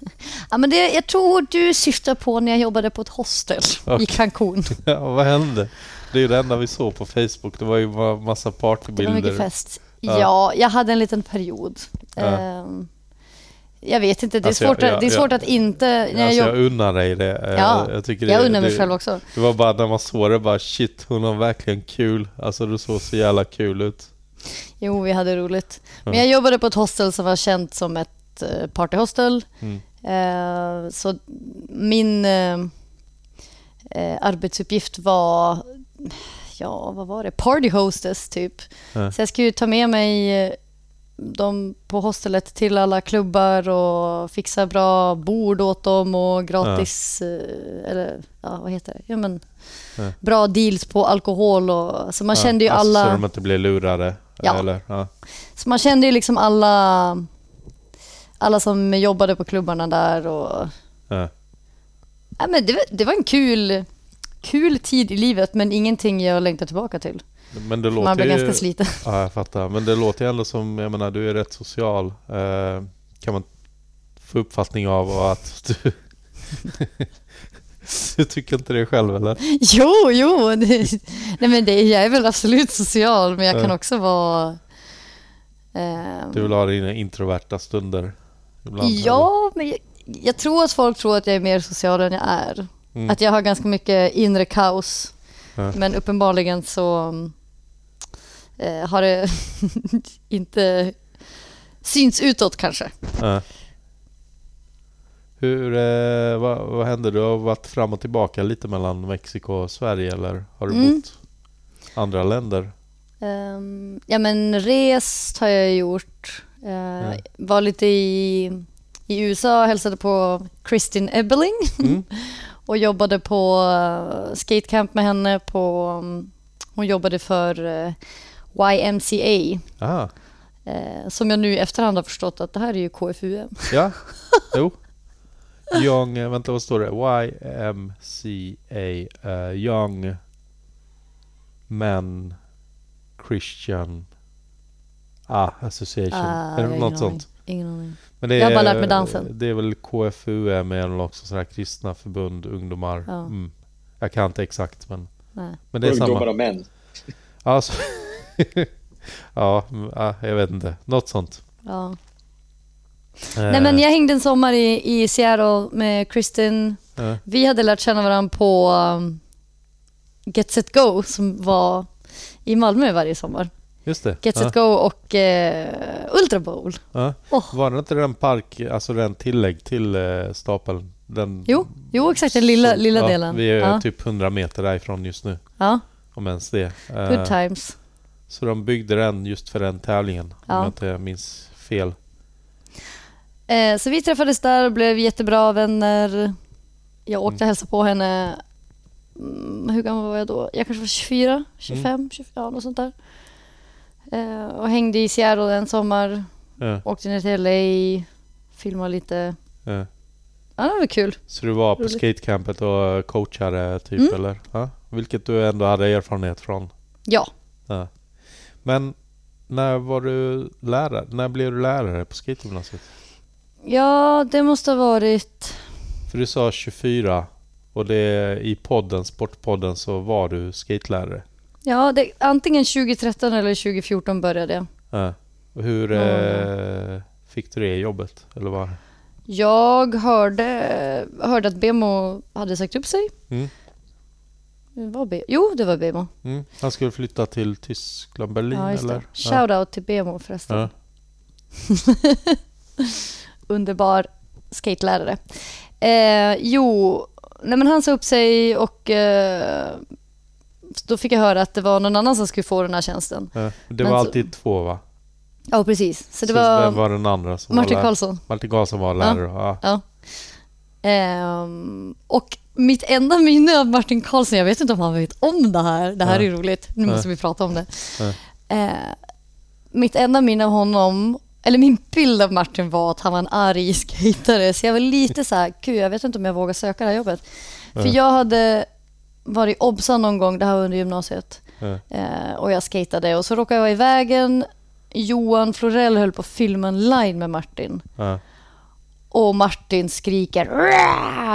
ja, men det, jag tror du syftar på när jag jobbade på ett hostel Okej. i Cancun. Ja, vad hände? Det är det enda vi såg på Facebook. Det var ju massa Det var partybilder. mycket fest. Ja. Ja, jag hade en liten period. Ja. Ehm, jag vet inte, det är Alltså, svårt, jag- att, det är jag- svårt att inte... När jag Alltså jag unnar dig det. Eh, Ja, jag, tycker jag det, undrar mig det, själv också. Det var bara när man såg det bara shit, hon har verkligen kul. Alltså du såg så jävla kul ut. Jo, vi hade roligt. Men Ja. jag jobbade på ett hostel som var känt som ett ett partyhostel. Mm. Eh, så min eh, arbetsuppgift var, ja vad var det, party hostess typ. Ja. Så jag skulle ta med mig eh, dem på hostelet till alla klubbar och fixa bra bord åt dem och gratis, eh, eller ja, vad heter det? Ja, men. Bra deals på alkohol och så man kände ju alltså, alla... Så de inte blir lurade? Ja. Eller? Ja. Så man kände ju liksom alla, alla som jobbade på klubbarna där och Ja. ja, men det, var, det var en kul, kul tid i livet men ingenting jag längtar tillbaka till. Men det låter Man blir ju... ganska sliten. Ja, jag fattar. Men det låter ju ändå som, jag menar, du är rätt social. Eh, kan man få uppfattning av att du... du tycker inte det själv eller? Jo, jo. Det, nej men det, jag är väl absolut social men jag kan också vara... ehm, Du vill ha dina introverta stunder? Ibland, ja, men jag, jag tror att folk tror att jag är mer social än jag är. Mm. Att jag har ganska mycket inre kaos. Ja. Men uppenbarligen så eh, har det inte synts utåt kanske. eller? Ja. Hur, eh, vad, vad hände? Du har varit fram och tillbaka lite mellan Mexiko och Sverige eller har du Mm. bott andra länder? Ehm, ja men rest har jag gjort. Eh, Ja. Var lite i, i USA, hälsade på Kristin Ebeling Mm. och jobbade på uh, skatecamp med henne. På, um, hon jobbade för eh, YMCA Ah, eh, som jag nu i efterhand har förstått att det här är ju KFUM. ja, jo. Young, eh, vänta vad står det? YMCA, eh, Young Men Christian ah, Association. Ah, är jag det har något sånt? Ingen aning. Men det Jag har är, bara lärt mig dansen. Det är väl KFUM är väl också sådana här kristna förbund, ungdomar. Ja. Mm. Jag kan inte exakt men, Nej. men det är Ungdomar samma. och män. Alltså, ja, jag vet inte. Något sånt. Ja. Eh, Nej men jag hängde en sommar i, i Seattle med Kristin. eh, Vi hade lärt känna varandra på um, Get Set Go som var i Malmö varje sommar. Just det. Get ja, Set Go och eh, Ultra Bowl. ja. Åh. Var det inte den park, alltså den tillägg till eh, stapeln? Den, Jo, jo exakt den lilla, så- lilla ja, delen. Vi är ja. typ 100 meter därifrån just nu. ja, Om ens det. Eh, good times. så de byggde den just för den tävlingen. Om Ja. jag inte minns fel. Eh, så vi träffades där och blev jättebra vänner. Jag åkte och hälsade på henne. Mm, hur gammal var jag då? Jag kanske var 24, 25, 24, något sånt där. Eh, och hängde i Seattle en sommar. Eh, Åkte ner till LA, filmade lite. eh. Ja, det var kul. Så du var på Roligt. skatecampet och coachade typ Mm. eller? Ja, vilket du ändå hade erfarenhet från. Ja, Ja. Men när var du lärare? När blev du lärare på skategymnasiet? ja det måste ha varit... För du sa 24 och det i podden, Sportpodden, så var du skatelärare. Ja, det, antingen 2013 eller 2014 började jag. Ja. Och hur Mm. eh, fick du det jobbet? Eller vad? Jag hörde, hörde att Bemo hade sagt upp sig. Mm. Det var Be- jo, det var Bemo. Mm. Han skulle flytta till Tyskland, Berlin Ja, eller? Shoutout till Bemo förresten. Ja. Underbar skatelärare. Eh, jo, nej men han sa upp sig och eh, då fick jag höra att det var någon annan som skulle få den här tjänsten. Ja. Det Men var så- alltid två va? Ja, precis. Så det vem var var den andra som Martin var? Karlsson. Martin Karlsson var lärare. Ja. Ehm, och mitt enda minne av Martin Karlsson, jag vet inte om han vet om det här, det här är roligt, nu måste vi prata om det. Ja. Eh, mitt enda minne av honom, eller min bild av Martin var att han var en arg skejtare, så jag var lite så här, gud jag vet inte om jag vågar söka det här jobbet. För Ja. jag hade varit obsa någon gång, det här var under gymnasiet, Ja. eh, och jag skejtade och så råkade jag vara i vägen, Johan Florell höll på att filma en line med Martin. Ja. Och Martin skriker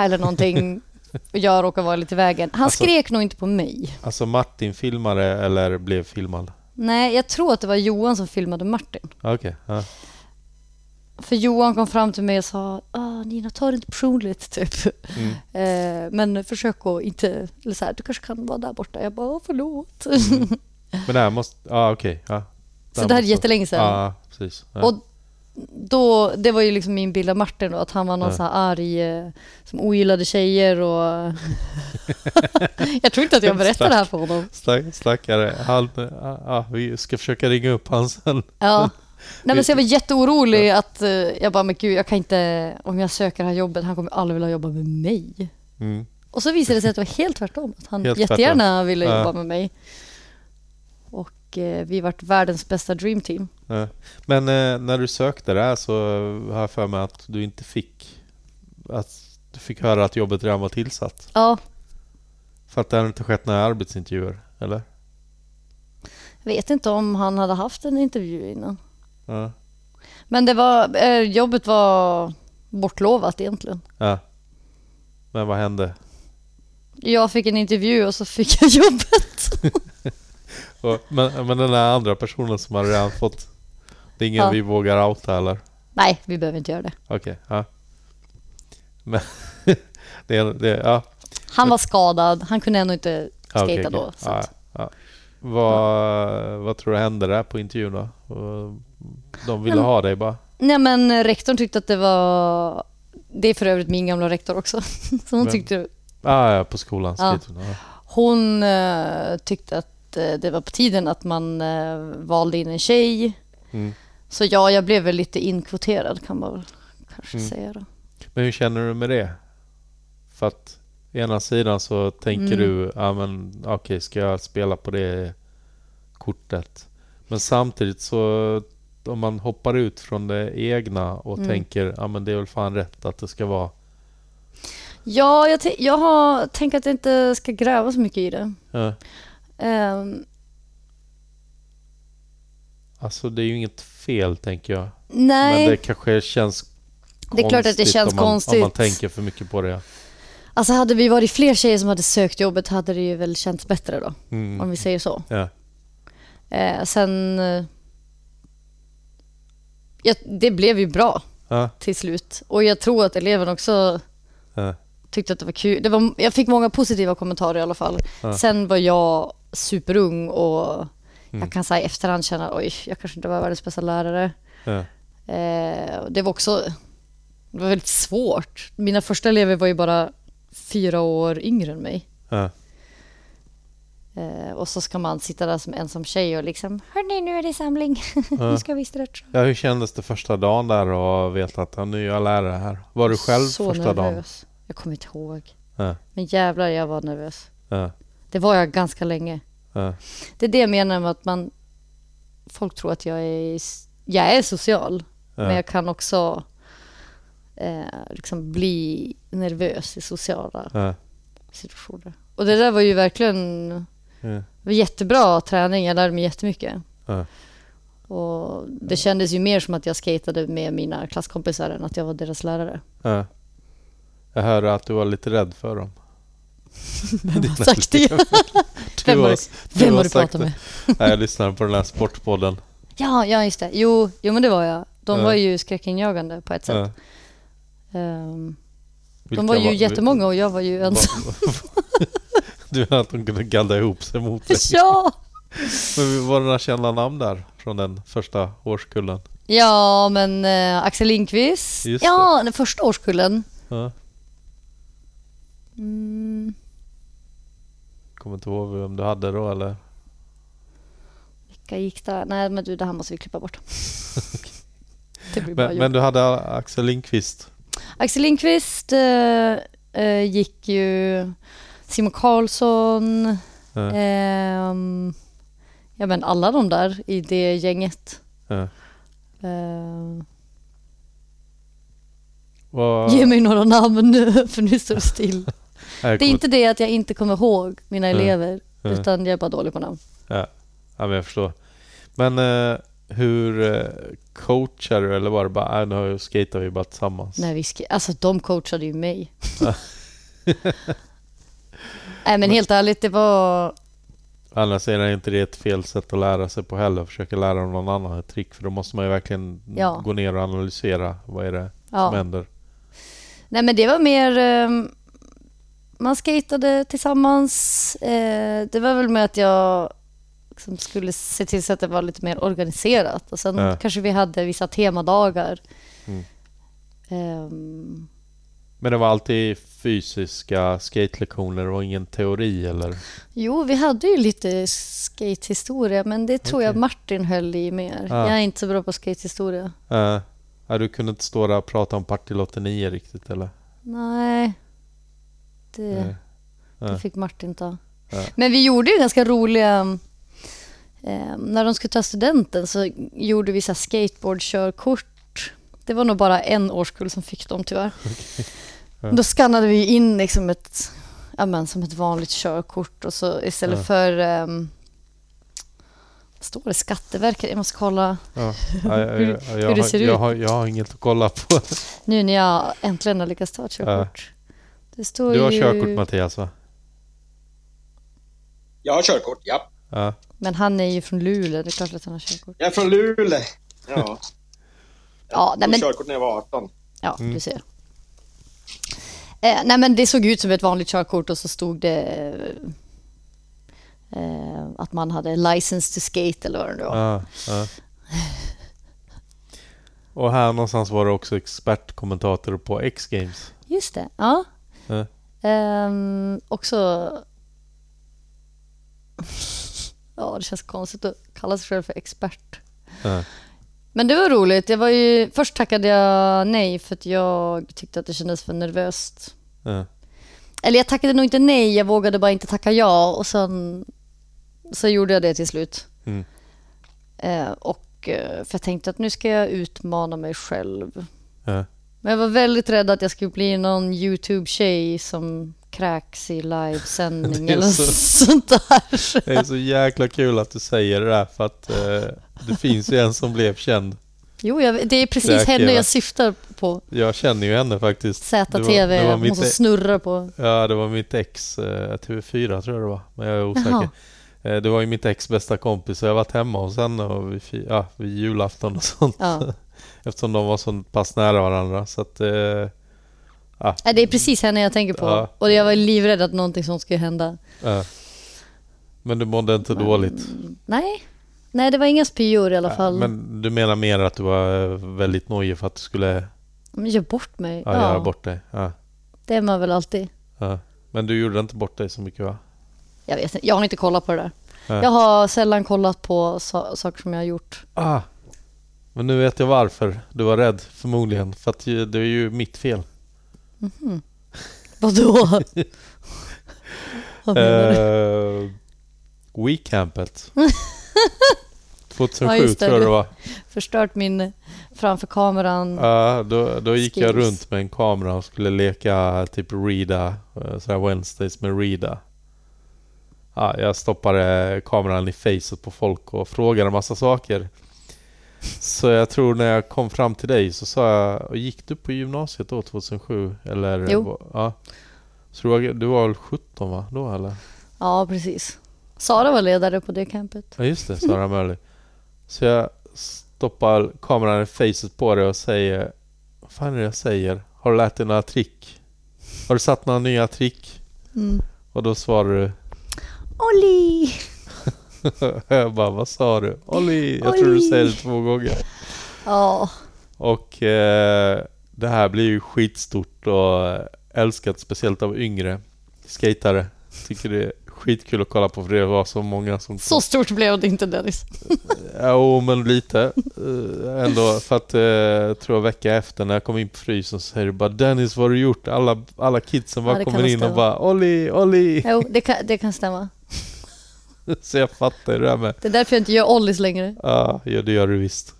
eller någonting. Jag råkar vara lite i vägen. Han Alltså- skrek nog inte på mig. Alltså Martin filmade eller blev filmad? Nej, jag tror att det var Johan som filmade Martin. Okej. Ja. För Johan kom fram till mig och sa ah, Nina, ta det inte personligt typ. Mm. Eh, men försök att inte, eller så här, du kanske kan vara där borta. Jag bara, "Åh, förlåt. Men det här måste... Ja okej. Ja. så det här är måste- jättelänge sedan. Ja precis. Ja. Och då, det var ju liksom min bild av Martin då, att han var någon Ja. så här arg eh, som ogillade tjejer och... jag tror inte att jag berättade det här för honom. Stack, stackare. Han, ja, vi ska försöka ringa upp han sen. Ja. Nej, men så jag var jätteorolig att eh, jag bara, men gud, jag kan inte, om jag söker det här jobbet, han kommer aldrig vilja jobba med mig. Mm. Och så visade det sig att det var helt tvärtom. Att han Helt jättegärna ville Ja. jobba med mig. Och eh, vi vart världens bästa dreamteam. Ja. Men eh, när du sökte där så har jag för mig att du inte fick att du fick höra att jobbet redan var tillsatt. Ja, För att det hade inte skett några arbetsintervjuer, eller? jag vet inte om han hade haft en intervju innan. Ja. Men det var, eh, jobbet var bortlovat egentligen. ja. Men vad hände? Jag fick en intervju och så fick jag jobbet. Och, men, men den där andra personen som har redan fått... Det är ingen Ja. vi vågar outa eller? Nej, vi behöver inte göra det. Okej, ja. Men det, det, ja. Han var skadad, han kunde ändå inte skata okej. då. Så Ja, ja. Vad, vad tror du hände där på intervjun då? De ville Men- ha dig bara? nej men rektorn tyckte att det var... Det är för övrigt min gamla rektor också. Så hon Vem? tyckte, Ah, ja, på skolan. Ja. hon. Eh, tyckte att eh, det var på tiden att man eh, valde in en tjej. Mm. Så ja, jag blev väl lite inkvoterad kan man väl kanske Mm. säga då. Men hur känner du med det? För att ena sidan så tänker Mm. du, ja men okej, ska jag spela på det kortet? Men samtidigt så om man hoppar ut från det egna och Mm. tänker, ja men det är väl fan rätt att det ska vara. Ja, jag, jag har tänkt att jag inte ska gräva så mycket i det. Ja. Ehm, Alltså det är ju inget fel tänker jag. nej, Men det kanske känns Det är klart att det konstigt känns om man, Om man konstigt. tänker för mycket på det. alltså hade vi varit fler tjejer som hade sökt jobbet hade det ju väl känts bättre då, Mm. om vi säger så. Ja. Eh, sen... Eh, ja, det blev ju bra Ja. till slut. Och jag tror att eleven också Ja. tyckte att det var kul. Det var, jag fick många positiva kommentarer i alla fall. Ja. Sen var jag superung och Mm. jag kan säga i efterhand känna oj, jag kanske inte var världens bästa lärare. Eh, det var också det var väldigt svårt. Mina första elever var ju bara fyra år yngre än mig. Eh, och så ska man sitta där som ensam tjej och liksom Hörni, nu är det samling. nu ska vi stretcha. ja, hur kändes det första dagen där och veta att ja, nu är jag lärare här? Var du själv Så första dagen? nervös. Jag kommer inte ihåg. Ja. Men jävlar, jag var nervös. Ja. Det var jag ganska länge. Det är det jag menar med att man... Folk tror att jag är... Jag är social, men jag kan också eh, liksom bli nervös i sociala situationer. Och det där var ju verkligen... Det var jättebra träning, jag lärde mig jättemycket. Ja. Och det kändes ju mer som att jag skatade med mina klasskompisar än att jag var deras lärare. Ja. Jag hör att du var lite rädd för dem. Vem har sagt det? Du Vem har, vem har du pratat med? Nej, jag lyssnade på den här sportpodden. Ja, ja just det. Jo, jo men det var jag. De Ja. var ju skräckinjagande på ett sätt. Ja. Vilka de var ju jättemånga och jag var ju ensam. Du att de kunde gadda ihop sig mot dig. ja! Men var det några kända namn där från den första årskullen? Ja, men eh, Axel Lindqvist. Just Ja, den första årskullen. Ja. Mm, Kommer inte ihåg vem du hade då eller? vilka gick där? Nej, men du, det här måste vi klippa bort. det Men, men du hade Axel Lindqvist? Axel Lindqvist eh, eh, gick ju Simon Karlsson. Ja. ehm, ja, men alla de där i det gänget. Ja. Eh, Vad- Ge mig några namn nu, för nu står det still. Nej, Det är inte det att jag inte kommer ihåg mina elever, Ja. utan jag är bara dålig på namn. Ja, ja men jag förstår. Men eh, hur eh, coachar du eller var det bara, äh, nu skater vi bara tillsammans? När vi sk- alltså de coachade ju mig. Nej men helt ärligt, det var... Annars är det inte det ett fel sätt att lära sig på heller, försöka lära någon annan ett trick. För då måste man ju verkligen Ja. gå ner och analysera. Vad är det som Ja. händer? Nej men det var mer... ehm, man skatade tillsammans. Eh, det var väl med att jag liksom skulle se till så att det var lite mer organiserat. Och sen Ja. kanske vi hade vissa temadagar. Mm. Ehm, Men det var alltid fysiska skatelektioner och ingen teori eller? jo, vi hade ju lite skatehistoria, men det tror jag Okej. Martin höll i mer. Ja. Jag är inte så bra på skatehistoria. Uh, ja, du kunde inte stå där och prata om Partille 89 riktigt eller? Nej, det, Nej. det fick Martin ta. Ja. Men vi gjorde ju ganska roliga... Eh, när de skulle ta studenten så gjorde vi så skateboardkörkort. Det var nog bara en årskull som fick dem tyvärr. Ja. Då skannade vi in liksom ett, ja, men, som ett vanligt körkort och så istället Ja. för... vad står det? Skatteverket? Jag måste kolla Ja. Ja, jag, Hur- jag, jag, hur det ser jag, ut. har, jag har inget att kolla på. nu när jag äntligen har lyckats ta ett körkort. Det står Du har ju... körkort Mattias va? Jag har körkort, ja. Ja. Men han är ju från Luleå, det är klart att han har körkort. Jag är från Luleå. Ja. Ja, nej, men körkort när jag var 18. Ja, Mm. du ser. Eh, nej, men det såg ut som ett vanligt körkort och så stod det eh, att man hade license to skate eller vad det nu var. Ja, ja. Och här någonstans var det också expertkommentator på X-Games. Just det, ja. Ja. Ehm, också... ja, det känns konstigt att kalla sig själv för expert. Ja. Men det var roligt. Jag var ju, först tackade jag nej för att jag tyckte att det kändes för nervöst. Ja. Eller jag tackade nog inte nej, jag vågade bara inte tacka ja och sen så gjorde jag det till slut. Mm. Eh, och eh, för jag tänkte att nu ska jag utmana mig själv. Ja. Men jag var väldigt rädd att jag skulle bli någon YouTube-tjej som kräks i livesändning eller så- sånt där. Det är så jäkla kul att du säger det där för att eh, det finns ju en som blev känd. Jo, jag, det är precis Kräk, henne jag syftar på. Jag känner ju henne faktiskt. ZTV, Det var- det var hon som snurrar på. Ja, det var mitt ex, eh, TV4 tror jag det var, men jag är osäker. Jaha. Eh, Det var ju mitt ex bästa kompis så jag har varit hemma hos henne och vid, ja, vid julafton och sånt. Ja. Eftersom de var så pass nära varandra. Så att, eh, Ja, det är precis henne jag tänker på. Ja. Och jag var livrädd att någonting sånt skulle hända. Men du mådde inte dåligt? Nej, Nej det var inga spyor i alla fall. Men... Men du menar mer att du var eh, väldigt nojig för att du skulle Gör bort mig. ja, Ja, göra bort dig? Ja, Det är man väl alltid. ja. Men du gjorde inte bort dig så mycket va? Jag vet inte, jag har inte kollat på det där. Nej. Jag har sällan kollat på sa- saker som jag har gjort. Ah, men nu vet jag varför du var rädd förmodligen. För att det är ju mitt fel. Vadå? Vad menar du? Uh, Wecampet. 2007 Ja, det. tror jag det var. Förstört min framför kameran. Ja, då, då gick jag Skills. runt med en kamera och skulle leka typ Rida, eh, sådär Wednesdays med Rida. Ja, jag stoppade kameran i facet på folk och frågade en massa saker. Så jag tror när jag kom fram till dig så sa jag, gick du på gymnasiet då 2007? Eller, Jo. Ja. Så du var, du var väl 17 va? Då eller? Ja, precis. Sara var ledare på det campet. Ja just det, Sara Mörli. Så jag stoppar kameran i facet på dig och säger Vad fan är det jag säger? Har du lärt dig några trick? Har du satt några nya trick? Mm. Och då svarar du Olli! Jag bara, vad sa du? Olli! Jag tror du Olli. säger det två gånger. Ja, Och eh, det här blir ju skitstort och eh, älskat speciellt av yngre skatare. Tycker det skitkul att kolla på för det var så många som så stort blev det inte Dennis. Jo, men lite eh, ändå. För att eh, jag tror vecka efter när jag kom in på frysen så säger du bara Dennis vad har du gjort? Alla, alla kidsen bara Ja, kommer in och bara Olli, Olli! Jo, det kan, det kan stämma. Så jag fattar ju det där med Det är därför jag inte gör ollies längre. Ja, ja det gör du visst.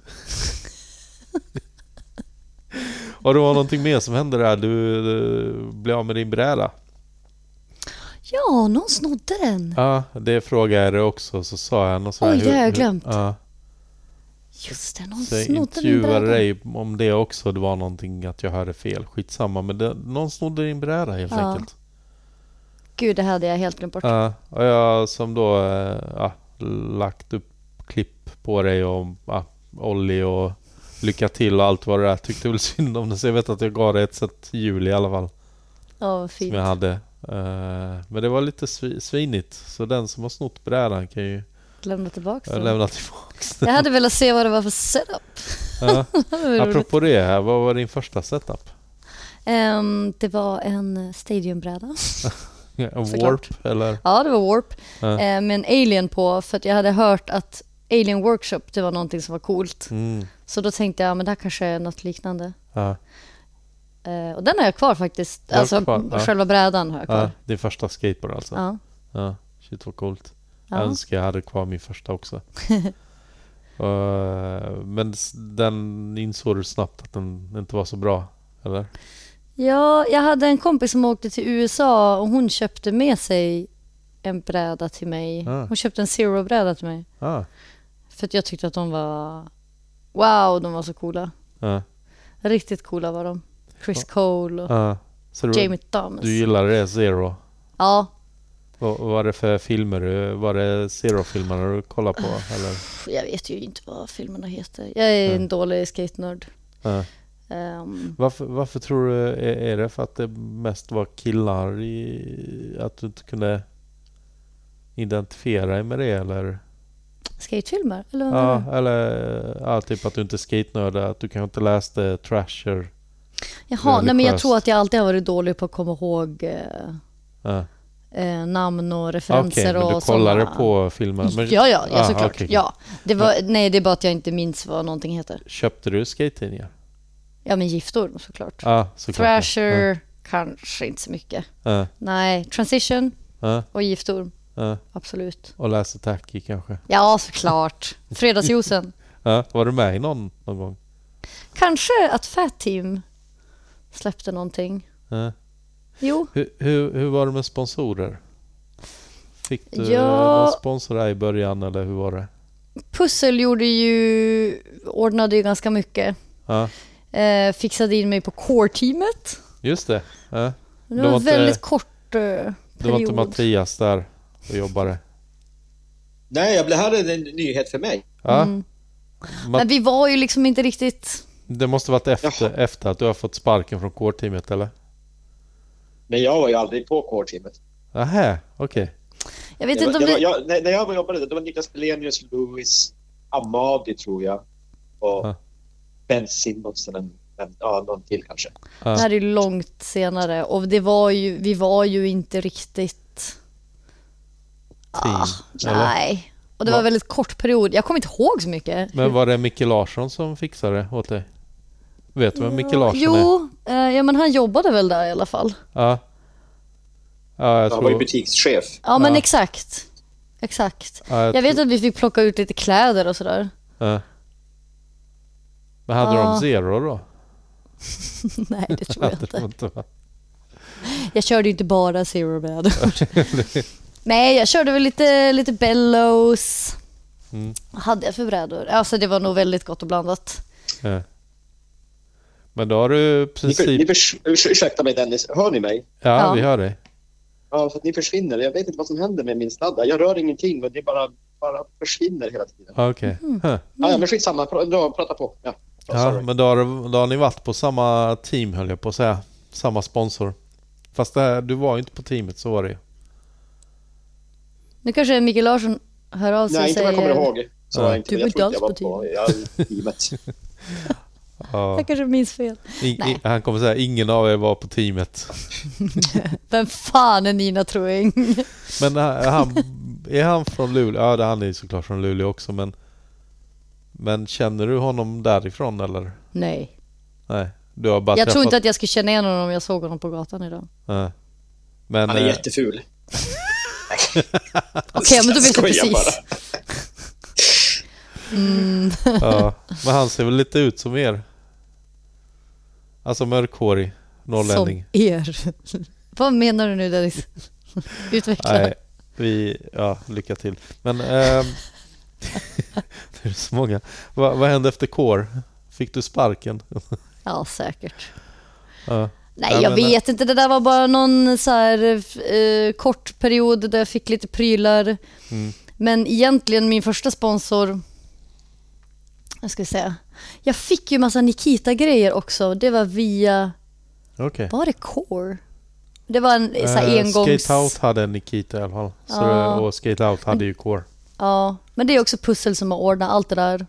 och det var någonting mer som hände där. Du, du blev av med din bräda. Ja, någon snodde den. Ja, det frågade jag också. Så sa jag något sånt Oj, det har jag glömt. Ja, Just det, någon så jag snodde min intervjuade bräda. dig om det också. Det var någonting att jag hörde fel. Skitsamma. Men det, någon snodde din bräda helt Ja. enkelt. Gud, det hade jag helt glömt bort. Ja, och jag som då eh, ja, lagt upp klipp på dig om ja, Olli och lycka till och allt vad det är. Tyckte väl synd om det så jag vet att jag gav dig ett set jul i alla fall. Ja, vad Som fint. jag hade. Eh, men det var lite svi- svinigt. Så den som har snott brädan kan ju Lämna tillbaka den. tillbaks Jag hade velat se vad det var för setup. ja. Apropå det här, vad var din första setup? Ehm, det var en stadiumbräda. Warp eller? Ja, det var Warp. Ja. Eh, med en Alien på, för att jag hade hört att Alien Workshop, det var någonting som var coolt. Mm. Så då tänkte jag, men det här kanske är något liknande. Ja. Eh, och den har jag kvar faktiskt. Har Alltså kvar, ja. själva brädan har jag ja, kvar. din första skateboard alltså? Ja. Ja, shit vad coolt. Jag Ja. önskar jag hade kvar min första också. Eh, men den insåg du snabbt att den inte var så bra, eller? ja, jag hade en kompis som åkte till USA och hon köpte med sig en bräda till mig. Ah. Hon köpte en Zero-bräda till mig. Ah, För att jag tyckte att de var... Wow, de var så coola. ja, Riktigt coola var de. Chris Cole och ja. Jamie Thomas. du gillade det, Zero? Ja, Vad var det för filmer? du- Var det Zero-filmerna du kollade på? Eller? jag vet ju inte vad filmerna heter. Jag är en dålig skate-nörd. Ja. Ehm, Varför, varför tror du, är, är det för att det mest var killar i, att du inte kunde identifiera dig med det eller? skatefilmer? Eller vad Ja, eller ja, typ att du inte skate att du kanske inte läste Trasher. Jaha, nej men jag tror att jag alltid har varit dålig på att komma ihåg eh, Ja. eh, namn och referenser men du och kollade såna- på filmen? Men, Ja, ja, ja Ah, såklart. okej. Ja. Det var, nej, det är bara att jag inte minns vad någonting heter. Köpte du skate-tidningar? Ja, men Giftorm såklart. Ja, såklart. Thrasher, kanske inte så mycket. Ja, Nej, Transition ja, och Giftorm, ja. absolut. Och läste Tacky kanske? Ja, såklart. Fredagsjuicen. Ja, var du med i någon, någon gång? Kanske att Fat Team släppte någonting. Ja. Jo, Hur, hur, hur var det med sponsorer? Fick du Ja. någon sponsor i början eller hur var det? Pussel gjorde ju, ordnade ju ganska mycket. Ja, Eh, fixade in mig på core-teamet. just det. Ja. Det Det var var en inte- väldigt kort eh, Det var inte period. Mattias där och jobbade? Nej, jag blev här är en nyhet för mig. Ja, Mm. Men vi var ju liksom inte riktigt... det måste varit efter, Jaha. efter att du har fått sparken från core-teamet eller? Men jag var ju aldrig på core-teamet. Nähä, okej. Jag vet inte om det var- jag- när- jag jobbade där, det var Niklas Belenius, Louis Amadi tror jag. Och Ja. Ben Simmons, en, en, ja, någon till kanske. Det här är ju långt senare och det var ju, vi var ju inte riktigt... Team, eller? Nej. Och det var Va? en väldigt kort period. Jag kommer inte ihåg så mycket. Men var det Micke Larsson som fixade det åt dig? Vet du vem Micke Larsson är? Jo, eh, ja men han jobbade väl där i alla fall. Ja. Ja, jag Han var ju tror... butikschef. Ja men Ja. exakt. Exakt. Ja, jag Jag vet tror- att vi fick plocka ut lite kläder och sådär. Ja. Men hade Ja. de Zero då? Nej det tror jag inte. inte? Jag körde ju inte bara zero brädor. Nej jag körde väl lite, lite bellows. Mm. Vad hade jag för brädor? Alltså det var nog väldigt gott och blandat. Ja. Men då har du Ni, för, ni princip... förs, urs, ursäkta mig Dennis, hör ni mig? Ja, Ja. vi hör dig. Ja, för att ni försvinner. Jag vet inte vad som händer med min sladdar. Jag rör ingenting och det bara, bara försvinner hela tiden. Ja, Okej. Mm. Huh. Ja, ja, men skitsamma. Då, prata på. Ja, ja, men då har, då har ni varit på samma team höll jag på att säga. Samma sponsor. Fast det här, du var ju inte på teamet, så var det ju. Nu kanske Mikael Larsson hör av sig Nej, inte vad säger... jag kommer ihåg. Så Ja. jag inte, Du var jag inte jag alls var på på ja, teamet. Ja. Jag kanske minns fel. I, Nej. i, han kommer säga ingen av er var på teamet. Vem fan är Nina Troing? Men äh, han, är han från Luleå? Ja, det han är ju såklart från Luleå också, men... Men känner du honom därifrån eller? Nej. Nej, du har bara Jag tror träffat... inte att jag skulle känna igen honom om jag såg honom på gatan idag. Nej. Men... Han är eh, jätteful. Okej, men då vet jag skojar precis. ja, men han ser väl lite ut som er? Alltså mörkhårig norrlänning. Som er. Vad menar du nu Dennis? Utveckla. Nej, vi... Ja, lycka till. Men... ehm, det är så många. Va, vad hände efter Core? Fick du sparken? Ja, säkert. ja. Nej, Ja, jag men- vet inte. Det där var bara någon så här eh, kort period där jag fick lite prylar. Mm. Men egentligen min första sponsor, jag ska säga, jag fick ju massa Nikita-grejer också. Det var via, Okej. var det Core? Det var en så här Eh, engångs... Skate Out hade en Nikita i alla fall. Så det, och Skate Out hade ju Core. Ja, men det är också pussel som har ordnat allt det där.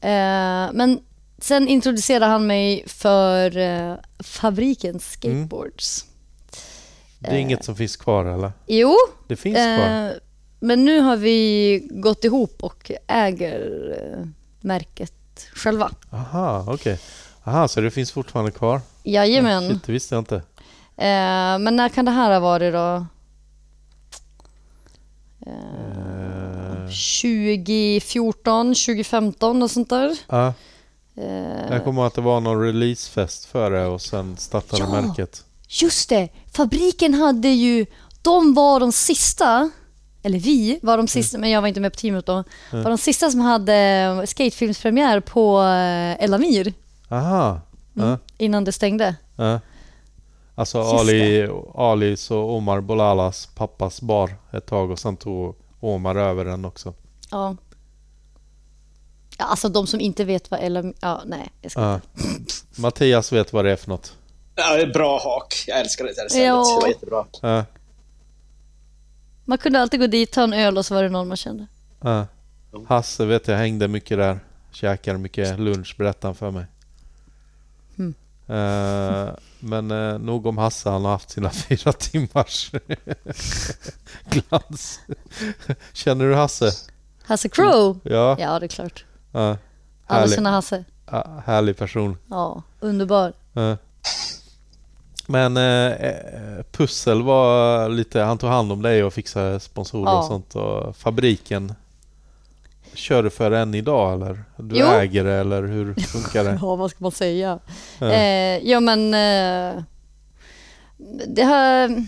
Eh, men sen introducerade han mig för eh, fabrikens skateboards. Det är inget som finns kvar eller? Jo, Det finns kvar? men nu har vi gått ihop och äger märket själva. Aha, okej. Aha, så det finns fortfarande kvar? Jajamän. Shit, det visste jag inte. Eh, men när kan det här ha varit då? Eh, 2014, 2015 och sånt där. ja, Eh, jag kommer ihåg att det var någon releasefest för det och sen startade Ja. märket. Just det, fabriken hade ju, de var de sista, eller vi var de sista, men jag var inte med på teamet då, var de sista som hade skatefilmspremiär på eh, Elamir Aha. Ja, innan det stängde. ja. Alltså Ali, Alis och Omar Bolalas pappas bar ett tag och sen tog Omar över den också. Ja. ja alltså de som inte vet vad Elamir, ja nej, jag ska Ja. Mattias vet vad det är för något. Ja, det är bra hak. Jag älskar det där stället. Ja. Det var jättebra. Ja, Man kunde alltid gå dit, ta en öl och så var det någon man kände. ja. Hasse vet jag hängde mycket där. Käkade mycket lunch berättade han för mig. Mm. Eh, men uh, nog om Hasse, han har haft sina fyra timmars glans. Känner du Hasse? Hasse Crow? Ja, Ja, det är klart. ja. Alla Härlig, känner Hasse. ja, härlig person. Ja, underbar. Ja. Men eh, eh, Pussel var lite, han tog hand om dig och fixade sponsorer Ja. och sånt. Och fabriken, kör du för än idag eller? Du Jo. äger det eller hur funkar det? Ja, vad ska man säga? Ja. Eh, ja, men eh, det har...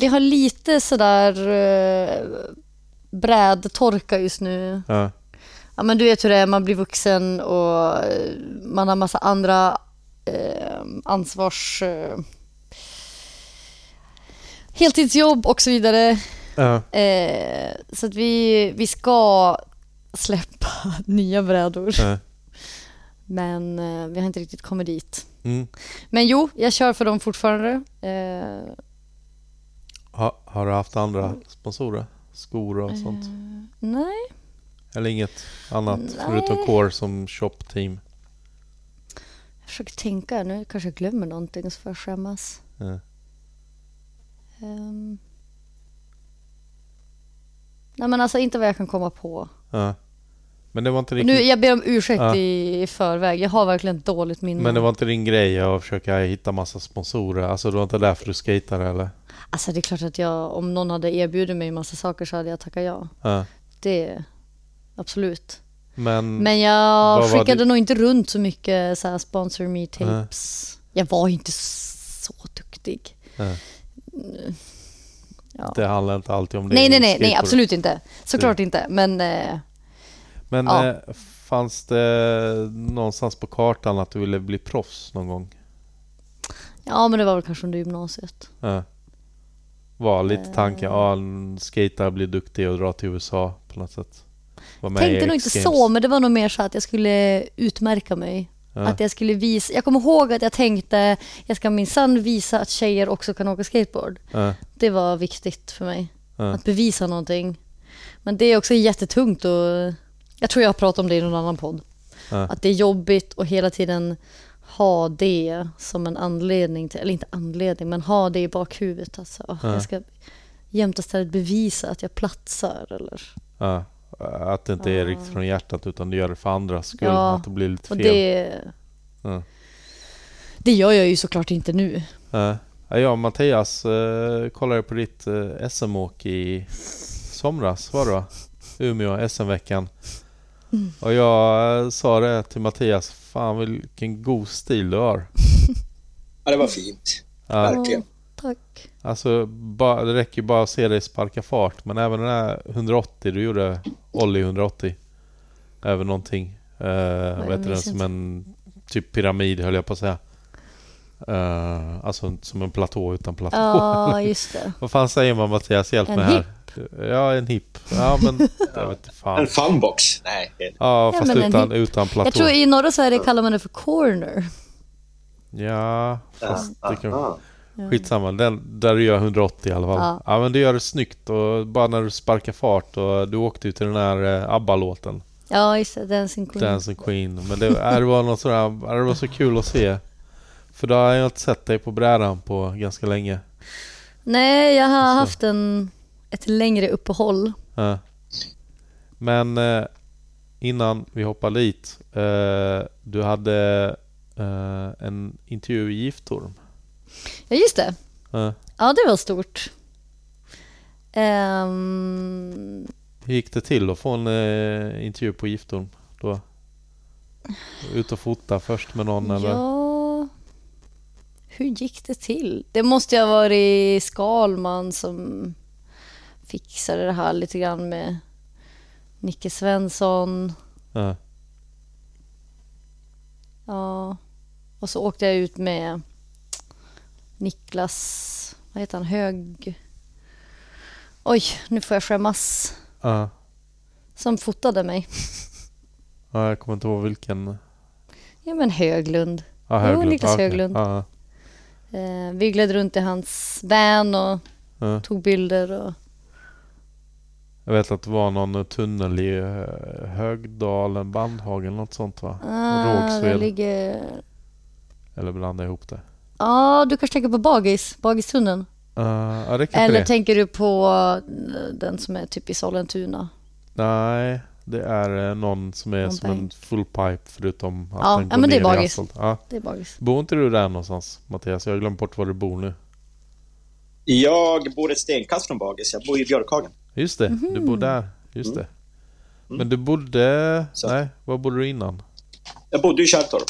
Det har lite sådär eh, brädtorka just nu. Ja, Ja, men du vet hur det är, man blir vuxen och eh, man har massa andra eh, ansvars... Eh, heltidsjobb och så vidare. ja, Eh, så att vi, vi ska släppa nya brädor. ja. Men eh, vi har inte riktigt kommit dit. Mm. Men jo, jag kör för dem fortfarande. Eh, Ha, har du haft andra sponsorer? Skor och sånt? nej, Eller inget annat Nej. förutom Core som shop team? jag försöker tänka. Nu kanske jag glömmer någonting så får jag skämmas. Ja. Ehm. nej men alltså inte vad jag kan komma på. Ja. Men det var inte riktigt... Nu, jag ber om ursäkt Ja. i, i förväg. Jag har verkligen dåligt minne. Men det var inte din grej att försöka hitta massa sponsorer? Alltså det var inte därför du skejtade eller? Alltså det är klart att jag, om någon hade erbjudit mig massa saker så hade jag tackat ja. Ja. Det, absolut. Men, Men jag skickade det- nog inte runt så mycket så här sponsor me tapes. Jag var inte så duktig. Ja. Ja. det handlar inte alltid om det. Nej, nej, nej, nej, absolut inte. Såklart inte. Men eh, Men Ja. eh, fanns det någonstans på kartan att du ville bli proffs någon gång? ja, men det var väl kanske under gymnasiet. Ja. Var lite Eh. tanken, ja en skater blir duktig och drar till USA på något sätt. Tänkte nog inte så, men det var nog mer så att jag skulle utmärka mig. Ja. Att jag skulle visa. Jag kommer ihåg att jag tänkte jag ska minsann visa att tjejer också kan åka skateboard. Ja, Det var viktigt för mig. ja, Att bevisa någonting. Men det är också jättetungt och jag tror jag har pratat om det i någon annan podd. Att det är jobbigt att hela tiden ha det som en anledning till, eller inte anledning, men ha det i bakhuvudet. Alltså. Jag ska jämt och ständigt bevisa att jag platsar. Eller. Att det inte är riktigt från hjärtat utan du gör det för andras skull. Ja, Att det blir lite fel. det, Ja. det gör jag ju såklart inte nu. Ja. Ja, Jag och Mattias eh, kollade på ditt eh, SM-åk i somras var det va? Umeå, SM-veckan. Mm. Och jag eh, sa det till Mattias, fan vilken god stil du har. Ja, det var fint. Ja, Verkligen. Tack. alltså, ba, det räcker ju bara att se dig sparka fart. Men även den här 180 du gjorde, Ollie 180. Även någonting. Uh, vad heter den? Som en typ pyramid höll jag på att säga. Eh, alltså som en platå utan platå. Ja, just det. Vad fan säger man Mattias? Hjälp En mig här. Ja, en hipp. Ja, men jag vet inte En fan. funbox? Nej. Ja, fast en utan, utan platå. Jag tror i norra Sverige kallar man det för corner. Ja, fast det kan... Skitsamma, den, där du gör 180 i alla fall. Ja. Ja. men du gör det snyggt och bara när du sparkar fart och du åkte ju till den här eh, ABBA-låten. Ja, just det. Dancing Queen. Dancing Queen. Men det, det var något sådär, det var så kul att se. För då har jag inte sett dig på brädan på ganska länge. Nej, jag har Så. haft en, ett längre uppehåll. Ja. Men eh, innan vi hoppar dit. Eh, du hade en intervju i Giftorm. Ja, just det. Ja. Ja, det var stort. Ehm, Hur gick det till att få en eh, intervju på Giftorm då? Ut och fota först med någon eller? ja, hur gick det till? Det måste ju ha varit Skalman som fixade det här lite grann med Nicke Svensson. Ja. Ja, och så åkte jag ut med Niklas, vad heter han, Hög... Oj, nu får jag skämmas. Ja. Som fotade mig. ja, jag kommer inte ihåg vilken. Ja men Höglund. Ja, Jo, Niklas okej. Höglund. Ja, Eh, vi gled runt i hans van och ja. tog bilder. Och... Jag vet att det var någon tunnel i eh, Högdalen, Bandhagen, något sånt va? Ah, Rågsved. där ligger... Eller blanda ihop det. Ja, du kanske tänker på Bagis, Bagistunneln. Uh, ja, det kanske Eller det. tänker du på eh, den som är typ i Sollentuna? Nej, det är eh, någon som är Någon som en bank. full pipe förutom att Ja, den ja, går men det är ner i Bagis. asfalt. Ja. Det är Bagis. Bor inte du där någonstans Mattias? Jag har glömt bort var du bor nu. Jag bor ett stenkast från Bagis. Jag bor i Björkhagen. Just det, du Mhm. bor där. Just Mm. det. Men du bodde... Så- Nej, var bodde du innan? Jag bodde i Kärrtorp.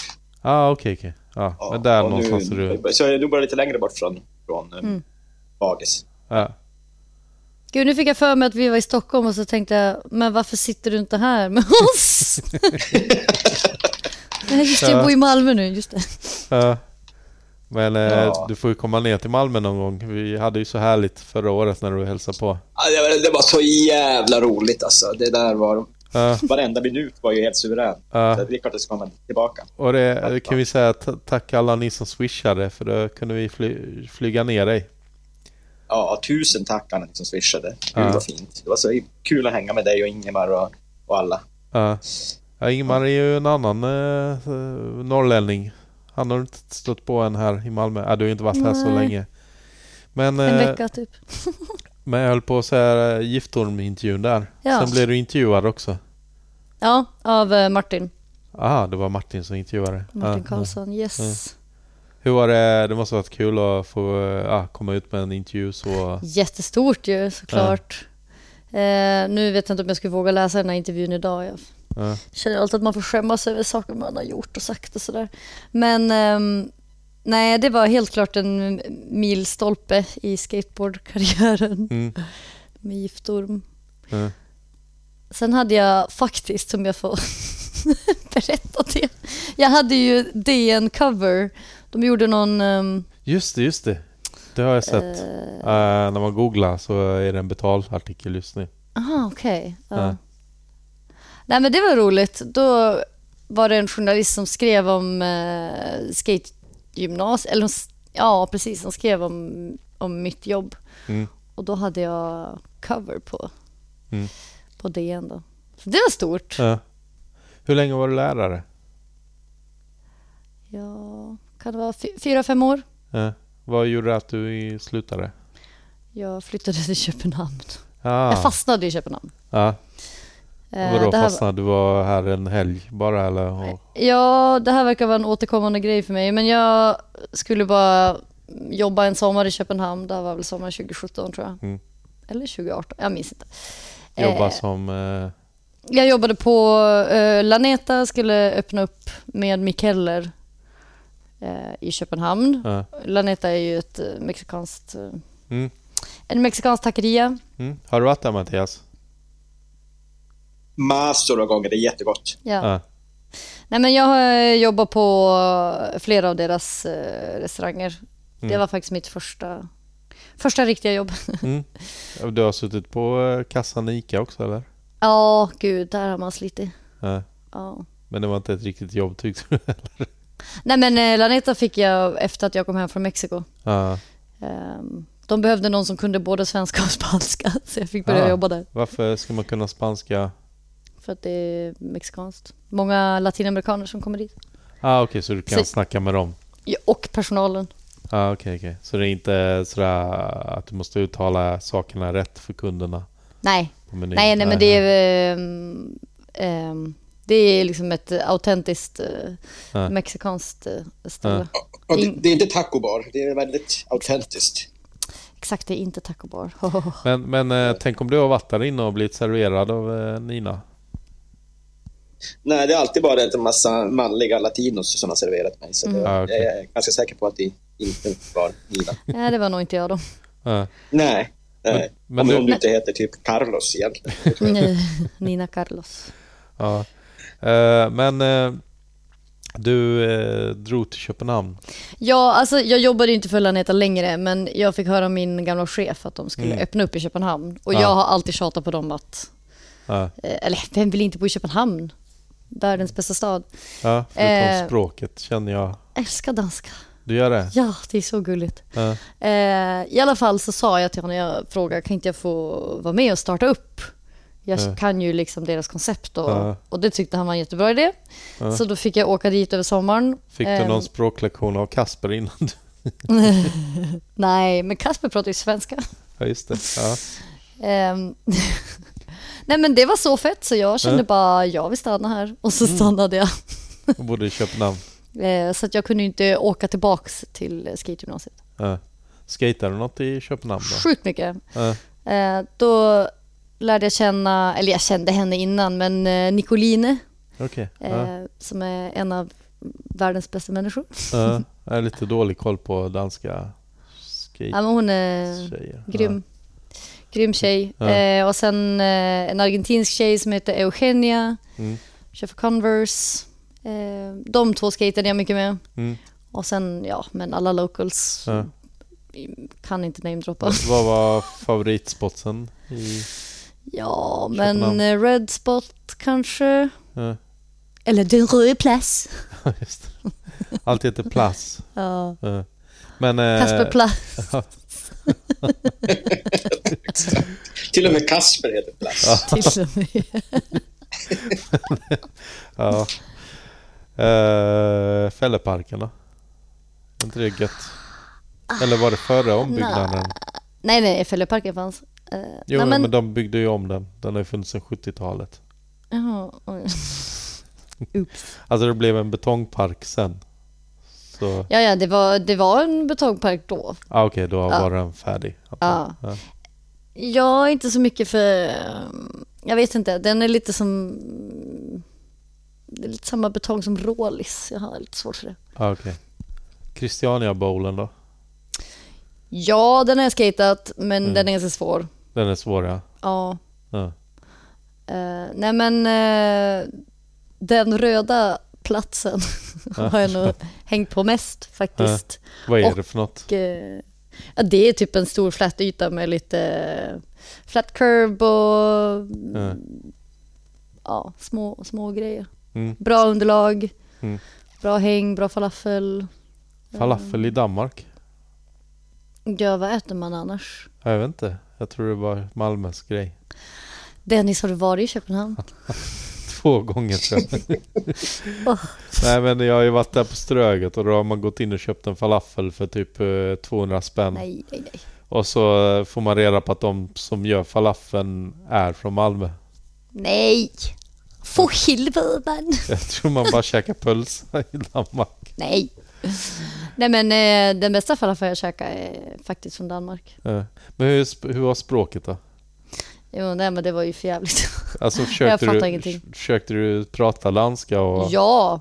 ah, okej, okej. Ja, Ja, men där och någonstans nu, är du... Så jag nu bor lite längre bort från, från eh, Mm. Bagis. Ja. Gud, nu fick jag för mig att vi var i Stockholm och så tänkte jag, men varför sitter du inte här med oss? Nej, just det, jag bor i Malmö nu, just det. Ja. Men eh, Ja. du får ju komma ner till Malmö någon gång. Vi hade ju så härligt förra året när du hälsade på. Ja, det, var, det var så jävla roligt alltså. Det där var... Ja, Varenda minut var ju helt suverän. ja. Så Det är klart att det ska komma tillbaka. Och det det kan vi säga tack alla ni som swishade för då kunde vi fly, flyga ner dig. Ja, tusen tack alla ni som swishade. Gud vad fint. Det var så kul att hänga med dig och Ingemar och, och alla. Ja. Ja, Ingmar är ju en annan eh, norrlänning. Han har inte stött på en här i Malmö. Ja, du har ju inte varit här så länge. Men, En eh, vecka typ. men jag höll på att säga Giftorm-intervjun där. Ja. Sen blev du intervjuad också. Ja, av eh, Martin. Aha, det var Martin som intervjuade. Martin Karlsson, yes. Ja. Hur var det? Det måste ha varit kul att få eh, ja, komma ut med en intervju så... Jättestort ju såklart. Eh, nu vet jag inte om jag skulle våga läsa den här intervjun idag. Jag Ja. känner alltid att man får skämmas över saker man har gjort och sagt och sådär. Men ehm, nej, det var helt klart en milstolpe i skateboardkarriären Mm. med Giftorm. Ja. Sen hade jag faktiskt, som jag får berätta det, jag hade ju DN cover. De gjorde någon... ehm, Just det, just det. Det har jag sett. eh, Eh, när man googlar så är det en betalartikel just nu. Aha, okej. Nej men det var roligt. Då var det en journalist som skrev om eh, skategymnasiet, eller hon ja precis, som skrev om, om mitt jobb. Mm. Och då hade jag cover på, Mm. På DN då. Så det var stort. Ja. Hur länge var du lärare? Ja, kan det vara fy- fyra, fem år? Ja. Vad gjorde att du slutade? Jag flyttade till Köpenhamn. Ah. Jag fastnade i Köpenhamn. Ja. Eh, Vadå det här- fastnade? Du var här en helg bara eller? Ja, det här verkar vara en återkommande grej för mig. Men jag skulle bara jobba en sommar i Köpenhamn. Det här var väl sommaren 2017 tror jag. Mm. Eller 2018, jag minns inte. Jobba Eh, som... Eh, Jag jobbade på eh, Laneta, skulle öppna upp med Mikeller eh, i Köpenhamn. ja. Laneta är ju ett eh, mexikanskt... Eh, Mm. en mexikansk taqueria. Mm. Har du varit där Mattias? Massor av gånger. Det är jättegott. Ja. Ja. Nej, men jag har jobbat på flera av deras eh, restauranger. Det Mm. var faktiskt mitt första, första riktiga jobb. Mm. Du har suttit på eh, kassan i Ica också eller? Ja, gud, där har man slitit. Ja. Ja. Men det var inte ett riktigt jobb tyckte du? Nej, men eh, Laneta fick jag efter att jag kom hem från Mexiko. ja. Ehm, de behövde någon som kunde både svenska och spanska, så jag fick börja Ah. jobba där. Varför ska man kunna spanska? För att det är mexikanskt. Många latinamerikaner som kommer dit. Ah, okej, så du kan Så- snacka med dem? Ja, och personalen. Ah, okej, okej. Så det är inte sådär att du måste uttala sakerna rätt för kunderna Nej, nej, nej men det är... ehm, ehm, det är liksom ett autentiskt eh, Ja. mexikanskt eh, ställe. Och det, det är inte tacobar, det är väldigt autentiskt. Exakt, det är inte taco bar. Men, men eh, tänk om du har varit där inne och blivit serverad av eh, Nina? Nej, det är alltid bara en massa manliga latinos som har serverat mig. Så det, Ah, okej. jag är ganska säker på att det inte var Nina. Nej, det var nog inte jag då. Nej, nej. men om, du- om du inte heter typ Carlos egentligen. Nej, Nina Carlos. Ja. Eh, men eh, du eh, drog till Köpenhamn. Ja, alltså jag jobbade inte för Laneta längre, men jag fick höra av min gamla chef att de skulle Mm. öppna upp i Köpenhamn. Och Ja. jag har alltid tjatat på dem att, Ja, eh, eller vem vill inte bo i Köpenhamn? Världens bästa stad. ja förutom Eh. språket känner jag. Älskar danska. Du gör det? Ja, det är så gulligt. Ja. Eh, I alla fall så sa jag till honom, jag frågade, kan inte jag få vara med och starta upp? Jag Ja. kan ju liksom deras koncept och, Ja. och det tyckte han var en jättebra idé. Så då fick jag åka dit över sommaren. Fick du Ehm, någon språklektion av Kasper innan du... Nej, men Kasper pratar ju svenska. Ja, just det. Ehm, Nej men det var så fett så jag kände bara jag vill stanna här och så Mm. stannade jag. Och bodde i Köpenhamn. Eh, Så att jag kunde inte åka tillbaks till skategymnasiet. Ja. Skatar du något i Köpenhamn då? Sjukt mycket. Ja. Eh, Då lärde jag känna, eller jag kände henne innan men eh, Nicoline. Ja. eh, som är en av världens bästa människor. Ja. Jag har lite dålig koll på danska Ja, men hon är skate-tjejer. grym. Grym tjej. Ja. Och sen en argentinsk tjej som heter Eugenia. Mm. Kör för Converse. Eh, de två skejtade jag mycket med. Mm. Och sen, ja, men alla locals. Ja. Kan inte namedroppa. Vad- Vad var favoritspotsen? I... Ja, men Köpenhamn. eh, Red Spot kanske. Ja. Eller Den röda plats. Just. Allt heter Plass. Ja. Ja. Men... eh, Kasper Plats. Till och med Kasper heter plats. till och med. Ja. Uh, Fälleparken då? Är inte det gött? Eller var det före ombyggnaden? Nej, nej, Fälleparken fanns. Eh, Jo, nej, men... men... de byggde ju om den. Den har ju funnits sedan 70-talet. Jaha. Oops. Alltså det blev en betongpark sen. Så, Ja, ja, det var, det var en betongpark då. ah, okej, då Ja. var den färdig. Ja. Ja. Jag är inte så mycket för... Jag vet inte, den är lite som... Det är lite samma betong som Rålis. Jag har lite svårt för det. Ah, okej. Christiania Bowlen då? Ja, den har jag skatat, men Mm. den är ganska svår. Den är svår ja. Ja. ja. Eh, nej, men eh, den röda platsen har jag nog hängt på mest faktiskt. Vad är Och- det för något? Eh, ja, det är typ en stor flat yta med lite flat curb och Ja. ja, små, små grejer. Mm. Bra underlag, Mm. bra häng, bra falafel. Falafel i Danmark? Ja, vad äter man annars? Jag vet inte. Jag tror det var Malmös grej. Dennis, har du varit i Köpenhamn? Två gånger tror jag. Nej men jag har ju varit där på Ströget och då har man gått in och köpt en falafel för typ eh, 200 spänn. Nej, nej, nej. Och så eh, får man reda på att de som gör falafeln är från Malmö. Nej! För helvete man! Jag tror man bara käkar pölsa i Danmark. Nej. Nej men eh, den bästa falafel jag käkar är faktiskt från Danmark. Eh, Men hur, hur var språket då? Jo, nej men det var ju för jävligt. Alltså försökte, fattar du, ingenting. försökte du prata danska och Ja!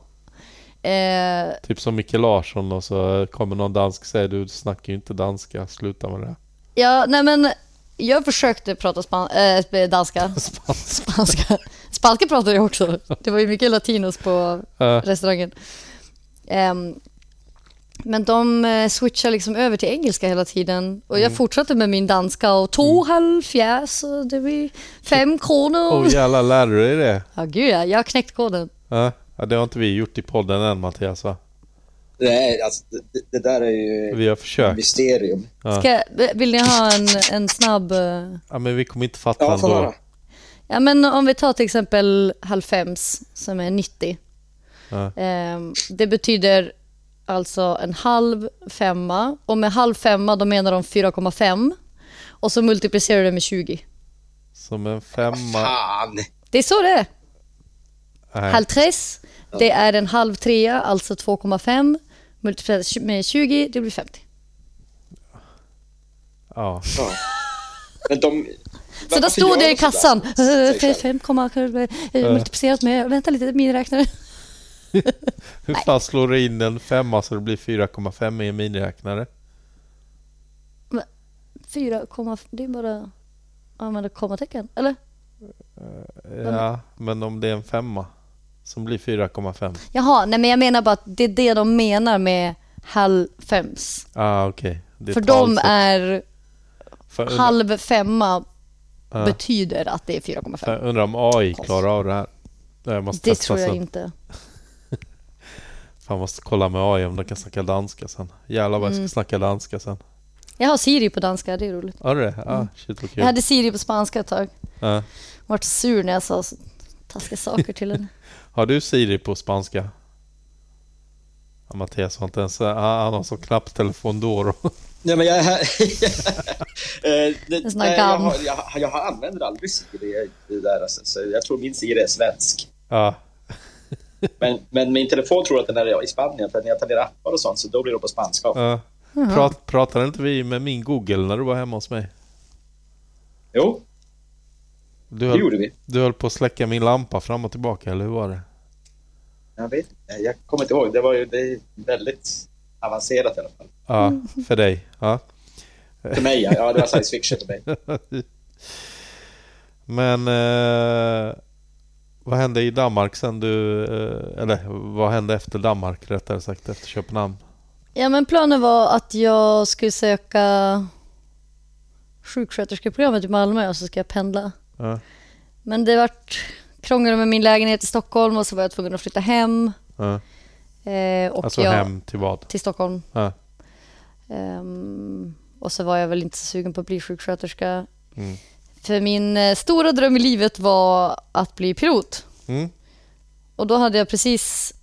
Eh, typ som Micke Larsson och så kommer någon dansk och säger du snackar ju inte danska, sluta med det. ja, nej men jag försökte prata span- äh, danska. Spanska. Spanska. Spanska pratade jag också. Det var ju mycket latinos på restaurangen. Ehm, men de eh, switchar liksom över till engelska hela tiden. Och jag fortsatte med min danska och två halvfjerds och det blir fem kronor. Åh jävlar, lärde du dig det? Ja gud ja, jag har knäckt koden. Ja, det har inte vi gjort i podden än Mattias va? Nej, alltså, det, det där är ju Vi har försökt. mysterium. Ja. Ska, vill ni ha en, en snabb... eh, Ja, men vi kommer inte fatta Ja, ändå. Ja, men om vi tar till exempel halvfems som är 90. Ja. Ehm, det betyder alltså en halv femma. Och med halv femma då menar de 4,5. Och så multiplicerar du det med 20. Som en femma. Fan! Det är så det är. Halv tres, det är en halv trea, alltså 2,5. Multiplicerat med 20, det blir 50. Ja. Ja. Men de... Så då stod det de i kassan. sådär? eh, Säg själv. 5, eh, multiplicerat med, vänta lite, miniräknare. Hur fan slår du in en femma så det blir 4,5 i en miniräknare? 4, det är bara använda kommatecken, eller? Ja, men om det är en femma som blir 4,5. Jaha, nej men jag menar bara att det är det de menar med halv fems. Ah, okej. Det är För talsätt. är halv femma ja. betyder att det är 4,5. För jag undrar om AI klarar av det här. Jag måste Det tror jag sen. inte. Fan, måste kolla med AI om de kan snacka danska sen. Jävlar vad jag ska Mm. snacka danska sen. Jag har Siri på danska, det är roligt. Har du det? Ah, shit vad Jag hade Siri på spanska ett tag. Ja. Vart sur när jag sa taskiga saker till henne. Har du Siri på spanska? Ja, Mattias har inte ens... Han har så knappt telefon då. Nej, men jag. Eh, det, nej, jag, har, jag, har- jag har använder aldrig Siri. Det där, alltså, så jag tror min Siri är svensk. ja. Men, men min telefon tror att den är i Spanien, för när jag tar ner appar och sånt så då blir det på spanska. ja. Prat, pratade inte vi med min Google när du var hemma hos mig? Jo, Du det höll, gjorde vi. du höll på att släcka min lampa fram och tillbaka, eller hur var det? Jag vet jag kommer inte ihåg. Det var ju det väldigt avancerat i alla fall. Ja, för dig. Ja. För mig, ja. ja det var science fiction för mig. Men eh, vad hände i Danmark sen du... Eh, eller vad hände efter Danmark rättare sagt, efter Köpenhamn? Ja men planen var att jag skulle söka sjuksköterskeprogrammet i Malmö och så ska jag pendla. Ja. Men det vart krångel med min lägenhet i Stockholm och så var jag tvungen att flytta hem. Ja. Eh, och Alltså jag, hem till vad? till Stockholm. Ja. Ehm, och så var jag väl inte så sugen på att bli sjuksköterska. Mm. För min eh, stora dröm i livet var att bli pilot. Mm. Och då hade jag precis,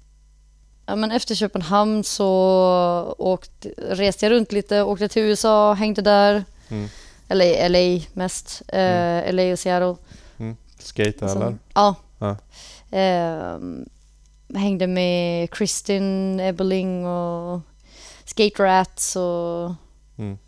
ja men efter Köpenhamn så åkte, reste jag runt lite, åkte till USA, hängde där. Mm. Eller LA mest, eh, LA och Seattle. Mm. Skate eller? Ja. Ja. Ehm, hängde med Kristin Ebeling och Skate Rats och... Mm.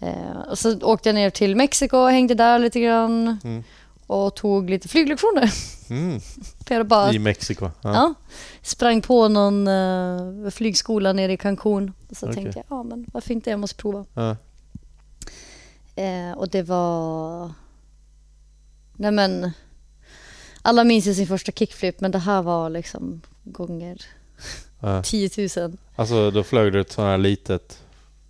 Eh, och så åkte jag ner till Mexiko och hängde där lite grann. Mm. Och tog lite flyglektioner. Mm. För bara, I Mexiko? Ja. ja, sprang på någon uh, flygskola nere i Cancun. Och så Okej. tänkte jag, ja men varför inte, jag måste prova. Ja. Eh, och det var... Nej men... Alla minns ju sin första kickflip, men det här var liksom gånger Ja. 10 000. Alltså då flög du ett sånt här litet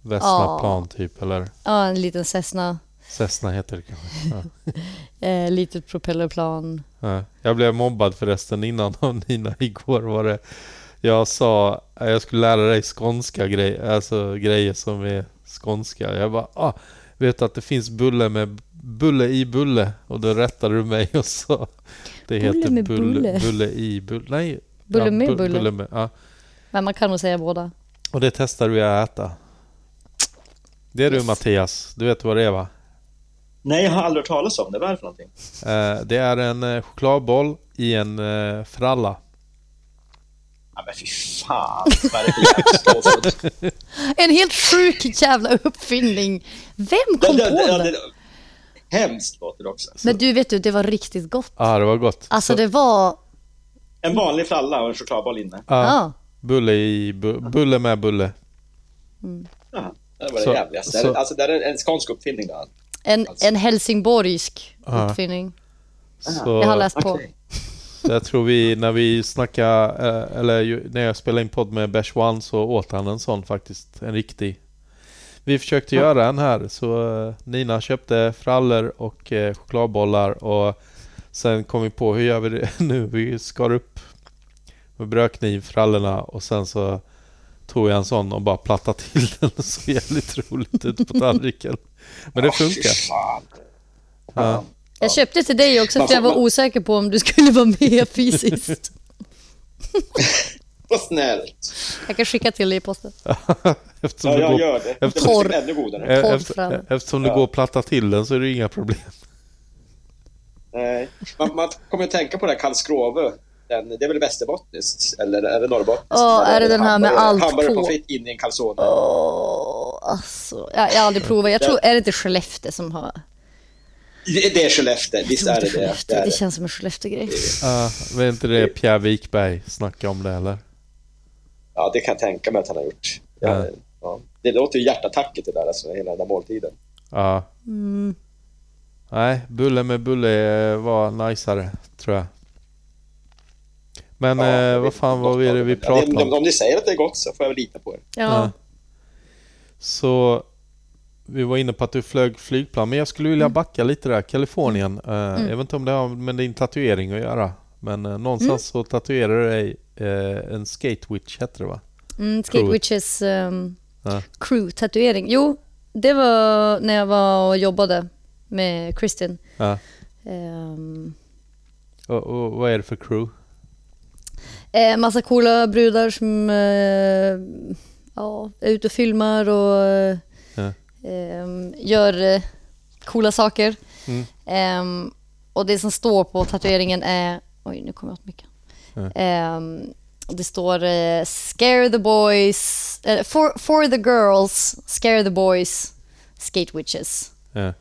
Ja. Vesna-plan typ eller? Ja, en liten Cessna. Cessna heter det kanske? Ja. Eh, litet propellerplan. Ja. Jag blev mobbad förresten innan av Nina igår var det Jag sa att jag skulle lära dig skånska grejer, alltså grejer som är skånska. Jag bara ah, vet att det finns bulle med bulle i bulle? Och då rättade du mig och sa det Bulle heter med bulle, bulle? bulle i bulle. Nej. Bulle med bu- bulle? med, ja. Men man kan nog säga båda. Och det testade vi att äta. Det är du Yes. Mattias, du vet vad det är va? Nej, jag har aldrig hört talas om det. Vad är det för någonting? Eh, det är en eh, chokladboll i en eh, fralla. Ja, men fy fan. Vad är det för jävla? En helt sjuk jävla uppfinning. Vem kom Det- det- på det- det? det- Hemskt låter det också. Men du vet du, det var riktigt gott. Ja, ah, det var gott. Alltså Så- det var... En vanlig fralla och en chokladboll inne. ja, Ja. Bulle i bu- bulle med bulle. Jaha, det var Så- det jävligaste. så- Alltså, det är en skånsk uppfinning då. En, Alltså. en helsingborgsk Ja. uppfinning. Så Jag har läst på. Jag tror vi, när vi snackade, eh, eller när jag spelade in podd med Bash One så åt han en sån faktiskt. En riktig. Vi försökte göra en här så eh, Nina köpte frallor och eh, chokladbollar och sen kom vi på hur gör vi det nu? Vi skar upp med brödkniv frallorna och sen så tog jag en sån och bara plattade till den. Det såg jävligt roligt ut på tallriken. Men det funkar. Ja. Jag köpte till dig också för jag var man- osäker på om du skulle vara med fysiskt. Vad snällt. Jag kan skicka till dig i posten. Eftersom Ja, det jag går, gör det. Det eftersom- blir ännu godare. eh, Torr efter, eftersom det Ja. går att platta till den så är det inga problem. Nej. Man, man kommer att tänka på det här Karlskrove. Den, det är väl västerbottniskt? Eller är det norrbottniskt? Ja, är det den här med Hamburgare- allt hamburgare på? pommes frites in i en calzone. Åh, alltså. Jag, jag har aldrig provat. Jag tror, är det inte Skellefteå som har... Det, det är Skellefteå, visst är det det. Skellefteå. det, är Det känns som en Skellefteå-grej. Uh, var inte det Pierre Wikberg snackade om det eller? Ja, det kan jag tänka mig att han har gjort. Ja, Ja. ja. Det låter ju hjärtattacket det där, alltså, hela den där måltiden. Ja. Mm. Nej, bulle med bulle var najsare, tror jag. Men Ja, eh, vad fan var det vi pratade om, om? om ni säger att det är gott så får jag väl lita på er. Ja. Ja. Så vi var inne på att du flög flygplan, men jag skulle vilja Mm. backa lite där. Kalifornien, eh, jag vet inte om det har med din tatuering att göra. Men eh, någonstans Mm. så tatuerade du dig eh, en skate witch, hette det va? Mm, Skate Crew. Witches um, Ja. crew-tatuering. Jo, det var när jag var och jobbade med Kristin. Ja. Um, Och, och vad är det för crew? Eh, massa coola brudar som eh, ja, är ute och filmar och Ja. ehm, gör eh, coola saker. Mm. Ehm, och det som står på tatueringen är... Oj, nu kommer jag åt mycket. Ja. Ehm, det står eh, Scare the boys... eh, for, for the girls, scare the boys, skate witches. Ja.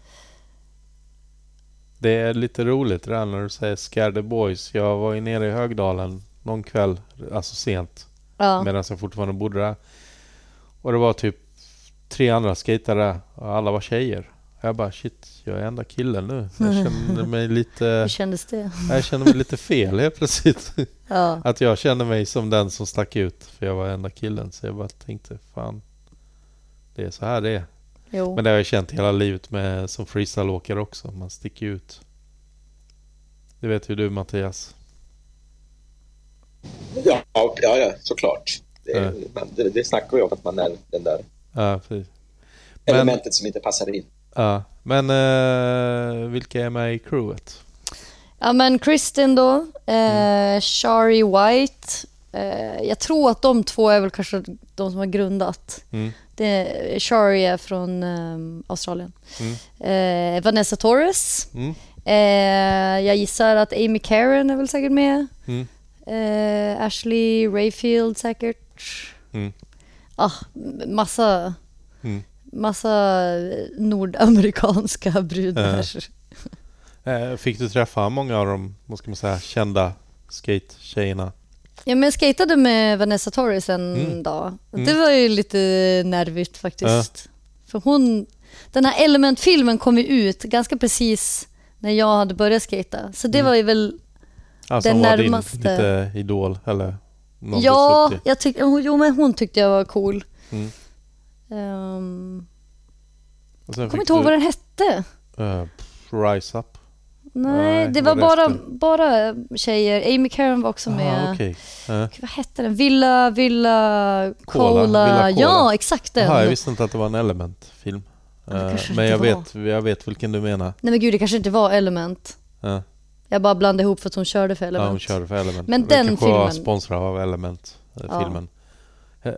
Det är lite roligt det där när du säger Scare the Boys. Jag var ju nere i Högdalen någon kväll, alltså sent, Ja. medan jag fortfarande bodde där. Och det var typ tre andra skatare och alla var tjejer. Jag bara shit, jag är enda killen nu. Jag känner mig Hur lite, kändes det? jag känner mig lite fel helt plötsligt. Ja. Att jag känner mig som den som stack ut för jag var enda killen. Så jag bara tänkte fan, det är så här det är. Jo. Men det har jag känt hela livet med som freestyleåkare också. Man sticker ut. Det vet ju du Mattias. Ja, ja, ja såklart. Det, Ja. man, det, det snackar vi om, att man är den där Ja, precis. Men- elementet som inte passar in. Ja, men eh, vilka är med i crewet? Ja men Kristin då, eh, Mm. Shari White. Eh, jag tror att de två är väl kanske de som har grundat. Mm. Det, Shari är från eh, Australien. Mm. Eh, Vanessa Torres. Mm. Eh, jag gissar att Amy Karen är väl säkert med. Eh, Ashley Rayfield säkert. Mm. Ah, massa, Mm. massa nordamerikanska brudar. Eh, fick du träffa många av de, vad ska man säga, kända skate-tjejerna? Ja, men jag skatade med Vanessa Torres en Mm. dag. Mm. Det var ju lite nervigt faktiskt. För hon, den här Element-filmen kom ju ut ganska precis när jag hade börjat skata. Så det Mm. var ju väl, Alltså Den hon var närmaste. din lite idol eller någon ja, jag tyck, jo men hon tyckte jag var cool. Mm. Um, sen jag kommer inte ihåg vad den hette. eh, pff, Rise Up. Nej, Nej, det vad var bara, bara tjejer. Amy Karen var också med. Ah, okej. Eh, Vad hette den? Villa, Villa, Cola, Cola. Villa Cola. Ja, exakt den. Jaha, jag visste inte att det var en Element-film. Eh, kanske men jag var. vet, jag vet vilken du menar. Nej men gud, det kanske inte var Element. Ja. Jag bara blandade ihop för att hon körde för Element. Ja, hon körde för Element. Men den kanske var filmen- sponsrad av Element, eh, Ja. filmen. Eh,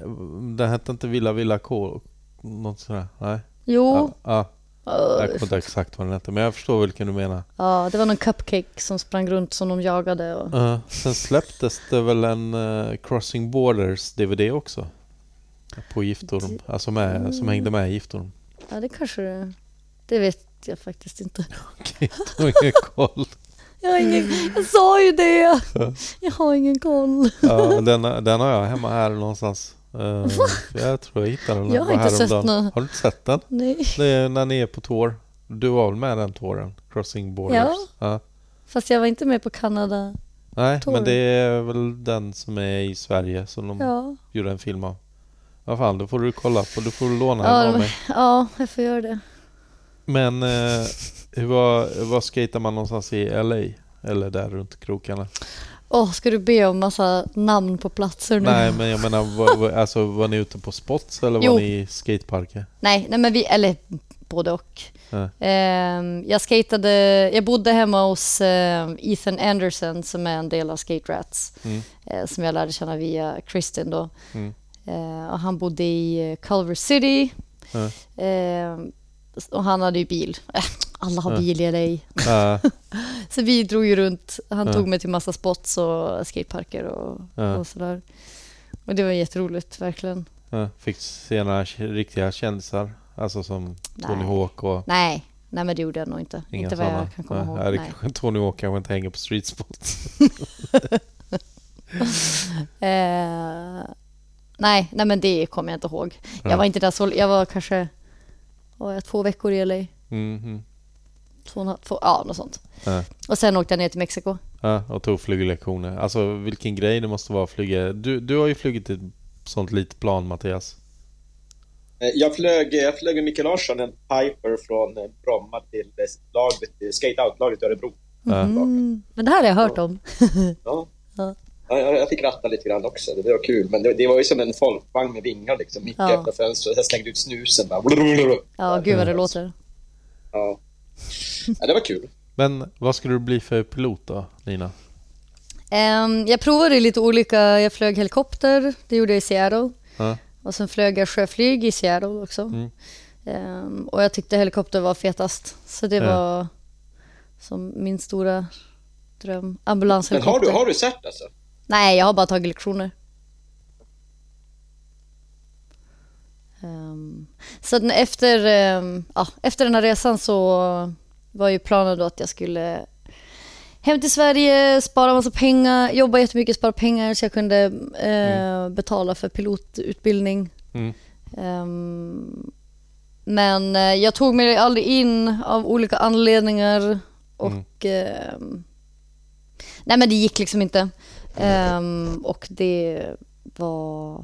Den hette inte Villa Villa K? Något sådär? Nej? Jo, Ja, ja, ja, jag kommer inte exakt vad den hette, men jag förstår vilken du menar. ja, det var någon cupcake som sprang runt som de jagade. Och... Uh, sen släpptes det väl en eh, Crossing Borders DVD också? På Giftorm, alltså med, som hängde med i Giftorm. Ja, det kanske det... Det vet jag faktiskt inte. Okej, du har ingen koll. Jag, har ingen... jag sa ju det! Jag har ingen koll. Ja, den, den har jag hemma här någonstans. Eh, jag tror jag hittade den Jag har inte sett häromdagen. någon. Har du inte sett den? Nej. Det är när ni är på tour. Du var väl med den touren? Crossing Borders? Ja. ja. Fast jag var inte med på Kanada. Nej, Tour. men det är väl den som är i Sverige som de Ja, gjorde en film av. Vad fan, då får du kolla på. Du får låna ja, den av mig. ja jag får göra det. Men eh, hur var, var skater man någonstans i LA? Eller där runt krokarna? Åh, ska du be om massa namn på platser nu? Nej, men jag menar, var, var, alltså, var ni ute på spots eller var Jo. ni i skateparker? Nej, nej men vi, eller både och. Ja. Ehm, jag skatade, jag bodde hemma hos eh, Ethan Anderson som är en del av Skate Rats. Mm. eh, som jag lärde känna via Kristin då. Mm. Eh, och han bodde i eh, Culver City. Ja. Och han hade ju bil. Äh, alla har bil i LA. Ja, Så vi drog ju runt. Han Ja. tog mig till massa spots och skateparker och, Ja. och sådär. Och det var jätteroligt, verkligen. Fick se några riktiga kändisar? Alltså som Tony Nej. Hawk och Nej, nej men det gjorde jag nog inte. inga inte vad sådana? jag kan komma ihåg. nej, det kanske Tony Hawk kanske inte hänger på street spots. Eh, nej, nej, men det kommer jag inte ihåg. Ja. Jag var inte där så... Jag var kanske var jag två veckor i LA. Mm. Två, och två, ja, något sånt. Ja. Och sen åkte jag ner till Mexiko. Ja, och tog flyglektioner. Alltså vilken grej det måste vara att flyga. Du, du har ju flugit ett sånt litet plan Mattias. Eh, Jag flög, jag flög med Micke Larsson en Piper från eh, Bromma till eh, laget, Skate Out-laget i Örebro. Mm, men det här har jag hört om. Ja. Ja. Ja, jag, jag fick ratta lite grann också, det var kul. Men det, det var ju som en folkvagn med vingar liksom. Micke Ja. öppnade fönstret, jag slängde ut snusen bara. Ja, gud vad det låter. Ja. ja, det var kul. Men vad skulle du bli för pilot då, Nina? Ehm, jag provade lite olika. Jag flög helikopter. Det gjorde jag i Seattle. Ja. Och sen flög jag sjöflyg i Seattle också. Mm. Ehm, och jag tyckte helikopter var fetast. Så det Ja. var som min stora dröm. Men Ambulanshelikopter. har du, har du sett alltså? Nej, jag har bara tagit lektioner. Ehm, så efter, ehm, ja, efter den här resan så var ju planen då att jag skulle hem till Sverige, spara massa pengar, jobba jättemycket, spara pengar så jag kunde eh, betala för pilotutbildning. Mm. Ehm, men eh, jag tog mig aldrig in av olika anledningar och ehm, nej men det gick liksom inte. Ehm, och det var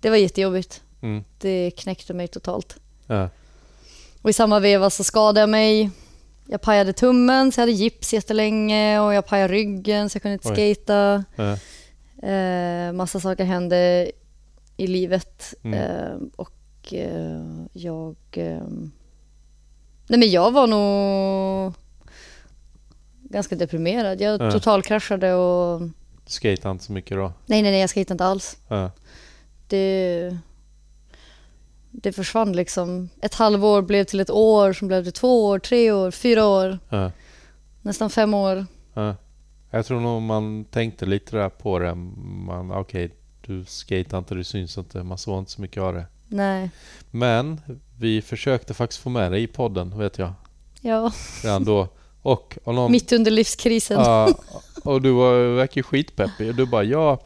det var jättejobbigt. Mm. Det knäckte mig totalt. Ja. Och i samma veva så skadade jag mig. Jag pajade tummen så jag hade gips jättelänge och jag pajade ryggen så jag kunde inte Oj. skata. Ja. Eh, massa saker hände i livet Mm. eh, och eh, jag... Nej men jag var nog ganska deprimerad. Jag Ja. totalkraschade och... Skejtade inte så mycket då? Nej, nej, nej, jag skejtade inte alls. Ja. Det, det försvann liksom. Ett halvår blev till ett år, som blev till två år, tre år, fyra år, Ja. nästan fem år. Ja. Jag tror nog man tänkte lite där på det. Man, okej, du skatar inte, du syns inte, man såg inte så mycket av det. Nej, Men vi försökte faktiskt få med dig i podden, vet jag. ja, Redan då. Och, någon, mitt under livskrisen. Ja, och du var, verkar skitpeppig. Och du bara ja.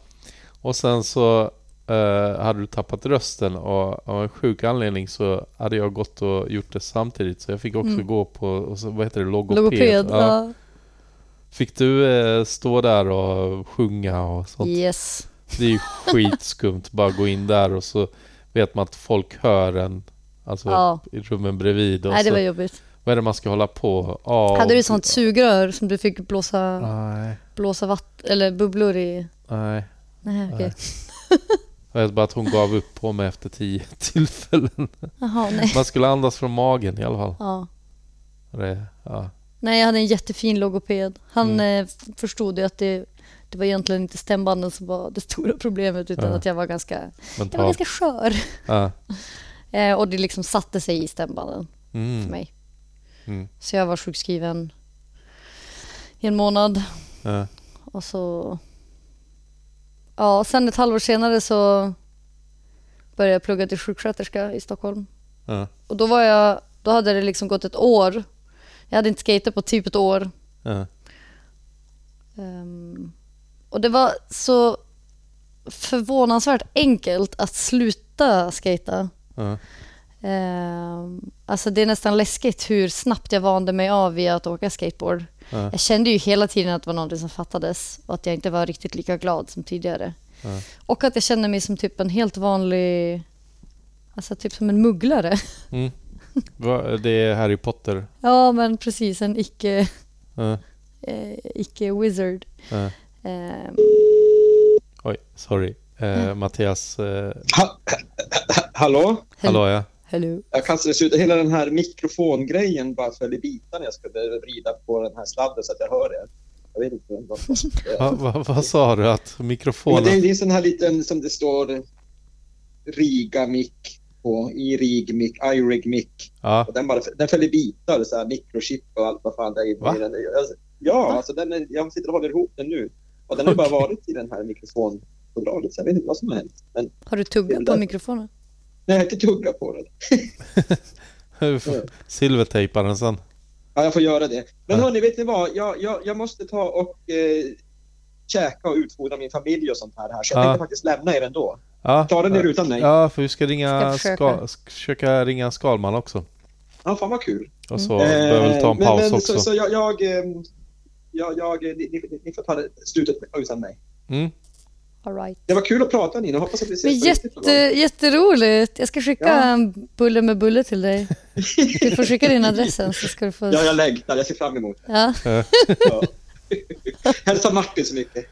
Och sen så eh, hade du tappat rösten och av en sjuk anledning så hade jag gått och gjort det samtidigt. Så jag fick också Mm. gå på, och så, vad heter det, logoped. Logoped. Ja. Ja. Fick du eh, stå där och sjunga och sånt? Yes. Det är ju skitskumt. Bara gå in där och så vet man att folk hör en. Alltså Ja. i rummen bredvid. Och Nej, det var jobbigt. Vad är det man ska hålla på? Ja, Hade du sånt sugrör som du fick blåsa, Nej, blåsa vatten eller bubblor i? nej. Nej, okej. Jag vet bara att hon gav upp på mig efter tio tillfällen. Nej. Man skulle andas från magen i alla fall. Ja. Det, ja. Nej, jag hade en jättefin logoped. Han Mm. eh, förstod ju att det, det var egentligen inte stämbanden som var det stora problemet utan Ja. att jag var ganska, jag var ganska skör. Ja. Eh, och det liksom satte sig i stämbanden för Mm. mig. Mm. Så jag var sjukskriven i en månad Ja. och så... Ja, sen ett halvår senare så började jag plugga till sjuksköterska i Stockholm. Ja. Och då var jag, då hade det liksom gått ett år. Jag hade inte skatat på typ ett år. Ja. Ehm, och det var så förvånansvärt enkelt att sluta skata. Ehm, alltså det är nästan läskigt hur snabbt jag vande mig av vid att åka skateboard. Ja. Jag kände ju hela tiden att det var något som fattades och att jag inte var riktigt lika glad som tidigare. Ja. Och att jag kände mig som typ en helt vanlig, alltså typ som en mugglare. Mm. Va- Det är Harry Potter. Ja men precis, en icke, Ja. eh, icke wizard. Ja. Eh, Oj, sorry. Eh, Mattias, eh, Ha, hallå? hallå ja. Hello. Jag kastade ut hela den här mikrofongrejen bara föll i bitar när jag skulle vrida på den här sladden så att jag hör er. Jag vet inte. Vad, Va, va, vad sa du? Att Men mikrofonen... det, är- det är en sån här liten som det står Riga mick på, irig mick, irig mick. Ja, Och den, bara, den föll i bitar, så här mikrochip och allt vad fan det är. Va? i den. Ja, alltså den är, jag sitter och håller ihop den nu. Och den har bara varit i den här mikrofonfodralet så jag vet inte vad som har hänt. Men Har du tuggat på mikrofonen? Nej, inte tuggat på den. silvertejpa den sen. Ja, jag får göra det. Men Ja. hörni, vet ni vad? Jag, jag, jag måste ta och eh, käka och utfodra min familj och sånt här. här. Så jag Ja. tänkte faktiskt lämna er ändå. Ja, Klarar ni er utan mig? Ja, för vi ska Ska ringa försöka. ska, ska försöka ringa Skalman också. Ja, fan vad kul. Och så behöver vi ta en Eh, paus men, men, också. Så, så jag, jag, eh, jag, jag ni, ni, ni får ta det slutet utan mig. Mm. All right. Det var kul att prata ni. Jag hoppas att vi ses jätte, jätteroligt. Jag ska skicka Ja. en bulle med bulle till dig. Du får skicka din adress sen så ska du få... Ja, jag längtar. Jag ser fram emot det. Ja, Ja. Hälsa Martin så mycket.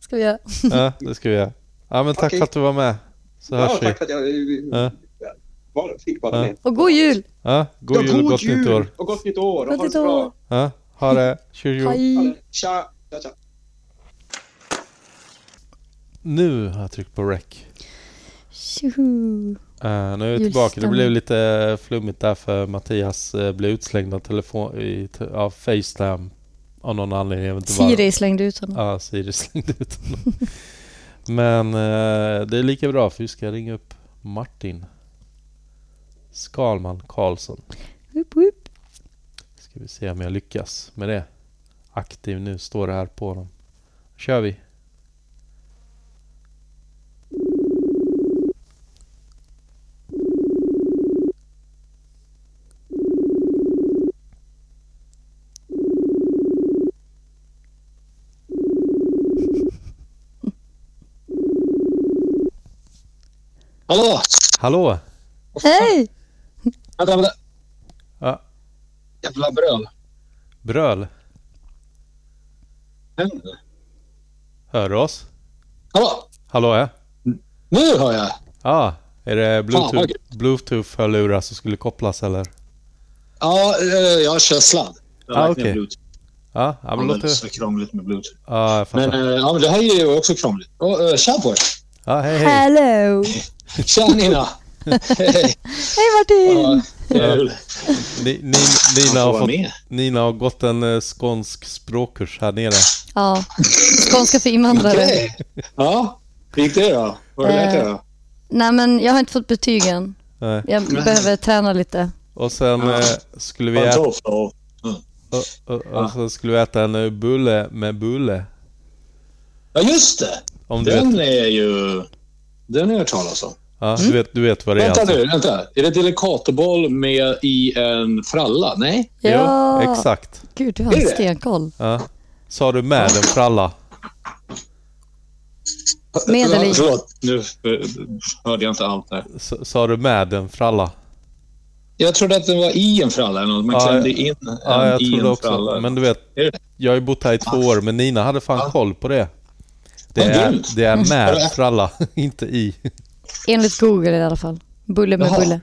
ska vi göra. Ja, det ska vi göra. Ja, men tack Okej. för att du var med. Så Ja, hörs vi. tack för att jag Ja. var, fick vara Ja. med. Och god jul! Ja, god jul och gott nytt år. och gott nytt år. Gott och ha det bra. Ja, ha det. Tjo, tjo. Ha Hej! det. Tja, tja, tja. Nu har jag tryckt på rec. Tjoho! Uh, nu är vi tillbaka. Det blev lite flummigt där för Mattias uh, blev utslängd av, telefon, i, av Facetime av någon anledning. Jag vet inte Siri slängde ut honom. Ja, Siri slängde ut honom. Men eh, det är lika bra för vi ska ringa upp Martin Skalman Karlsson. Woop, woop. Ska vi se om jag lyckas med det. Aktiv nu står det här på honom. kör vi. Hallå! Hallå! Hej! Vänta, vänta. Ja, Jävla bröl. bröl. Händer. Hör du oss? Hallå! Hallå ja? Nu hör jag! Ja, är det bluetooth, gött. bluetooth-hörlurar som skulle kopplas eller? Ja, eh, jag kör sladd. Jag Ah, okej. Bluetooth. Ja, ja Det men är låter... så krångligt med Bluetooth. Ja, jag Men, fattar. eh, ja, men det här är ju också krångligt. Och, eh, tja på er! Ja, hej hej. Hello! Tja Nina! Hej! Hej Martin! Ja, kul. Ni, ni, Man Nina, har fått. Nina har gått en eh, skånsk språkkurs här nere. Ja, skånska för invandrare. Okej. Ja, hur gick det då? Vad har du lärt dig då? Nej men jag har inte fått betygen. Nej. Jag behöver träna lite. Och sen Ja. eh, skulle vi äta, för- och, och, och så skulle vi äta en eh, bulle med bulle. Ja, just det! Om du vet, Den är ju... Den har jag hört talas om. ja, du vet, du vet vad det är Vänta alltså? nu, vänta. Är det delicatoboll med i en fralla? Nej? Ja, Jo, exakt. Gud, du har en stenkoll. Ja. Sa du med en fralla? Med eller? Förlåt, nu eh, hörde jag inte allt där. Sa du med en fralla? Jag trodde att den var i en fralla eller något. Man Ja, klämde in en Ja, jag i tror en också. fralla. Men du vet, jag har ju bott här i två år, men Nina hade fan Ja. koll på det. Det är, det är med fralla, inte i. Enligt Google i alla fall. Bulle med Jaha. bulle.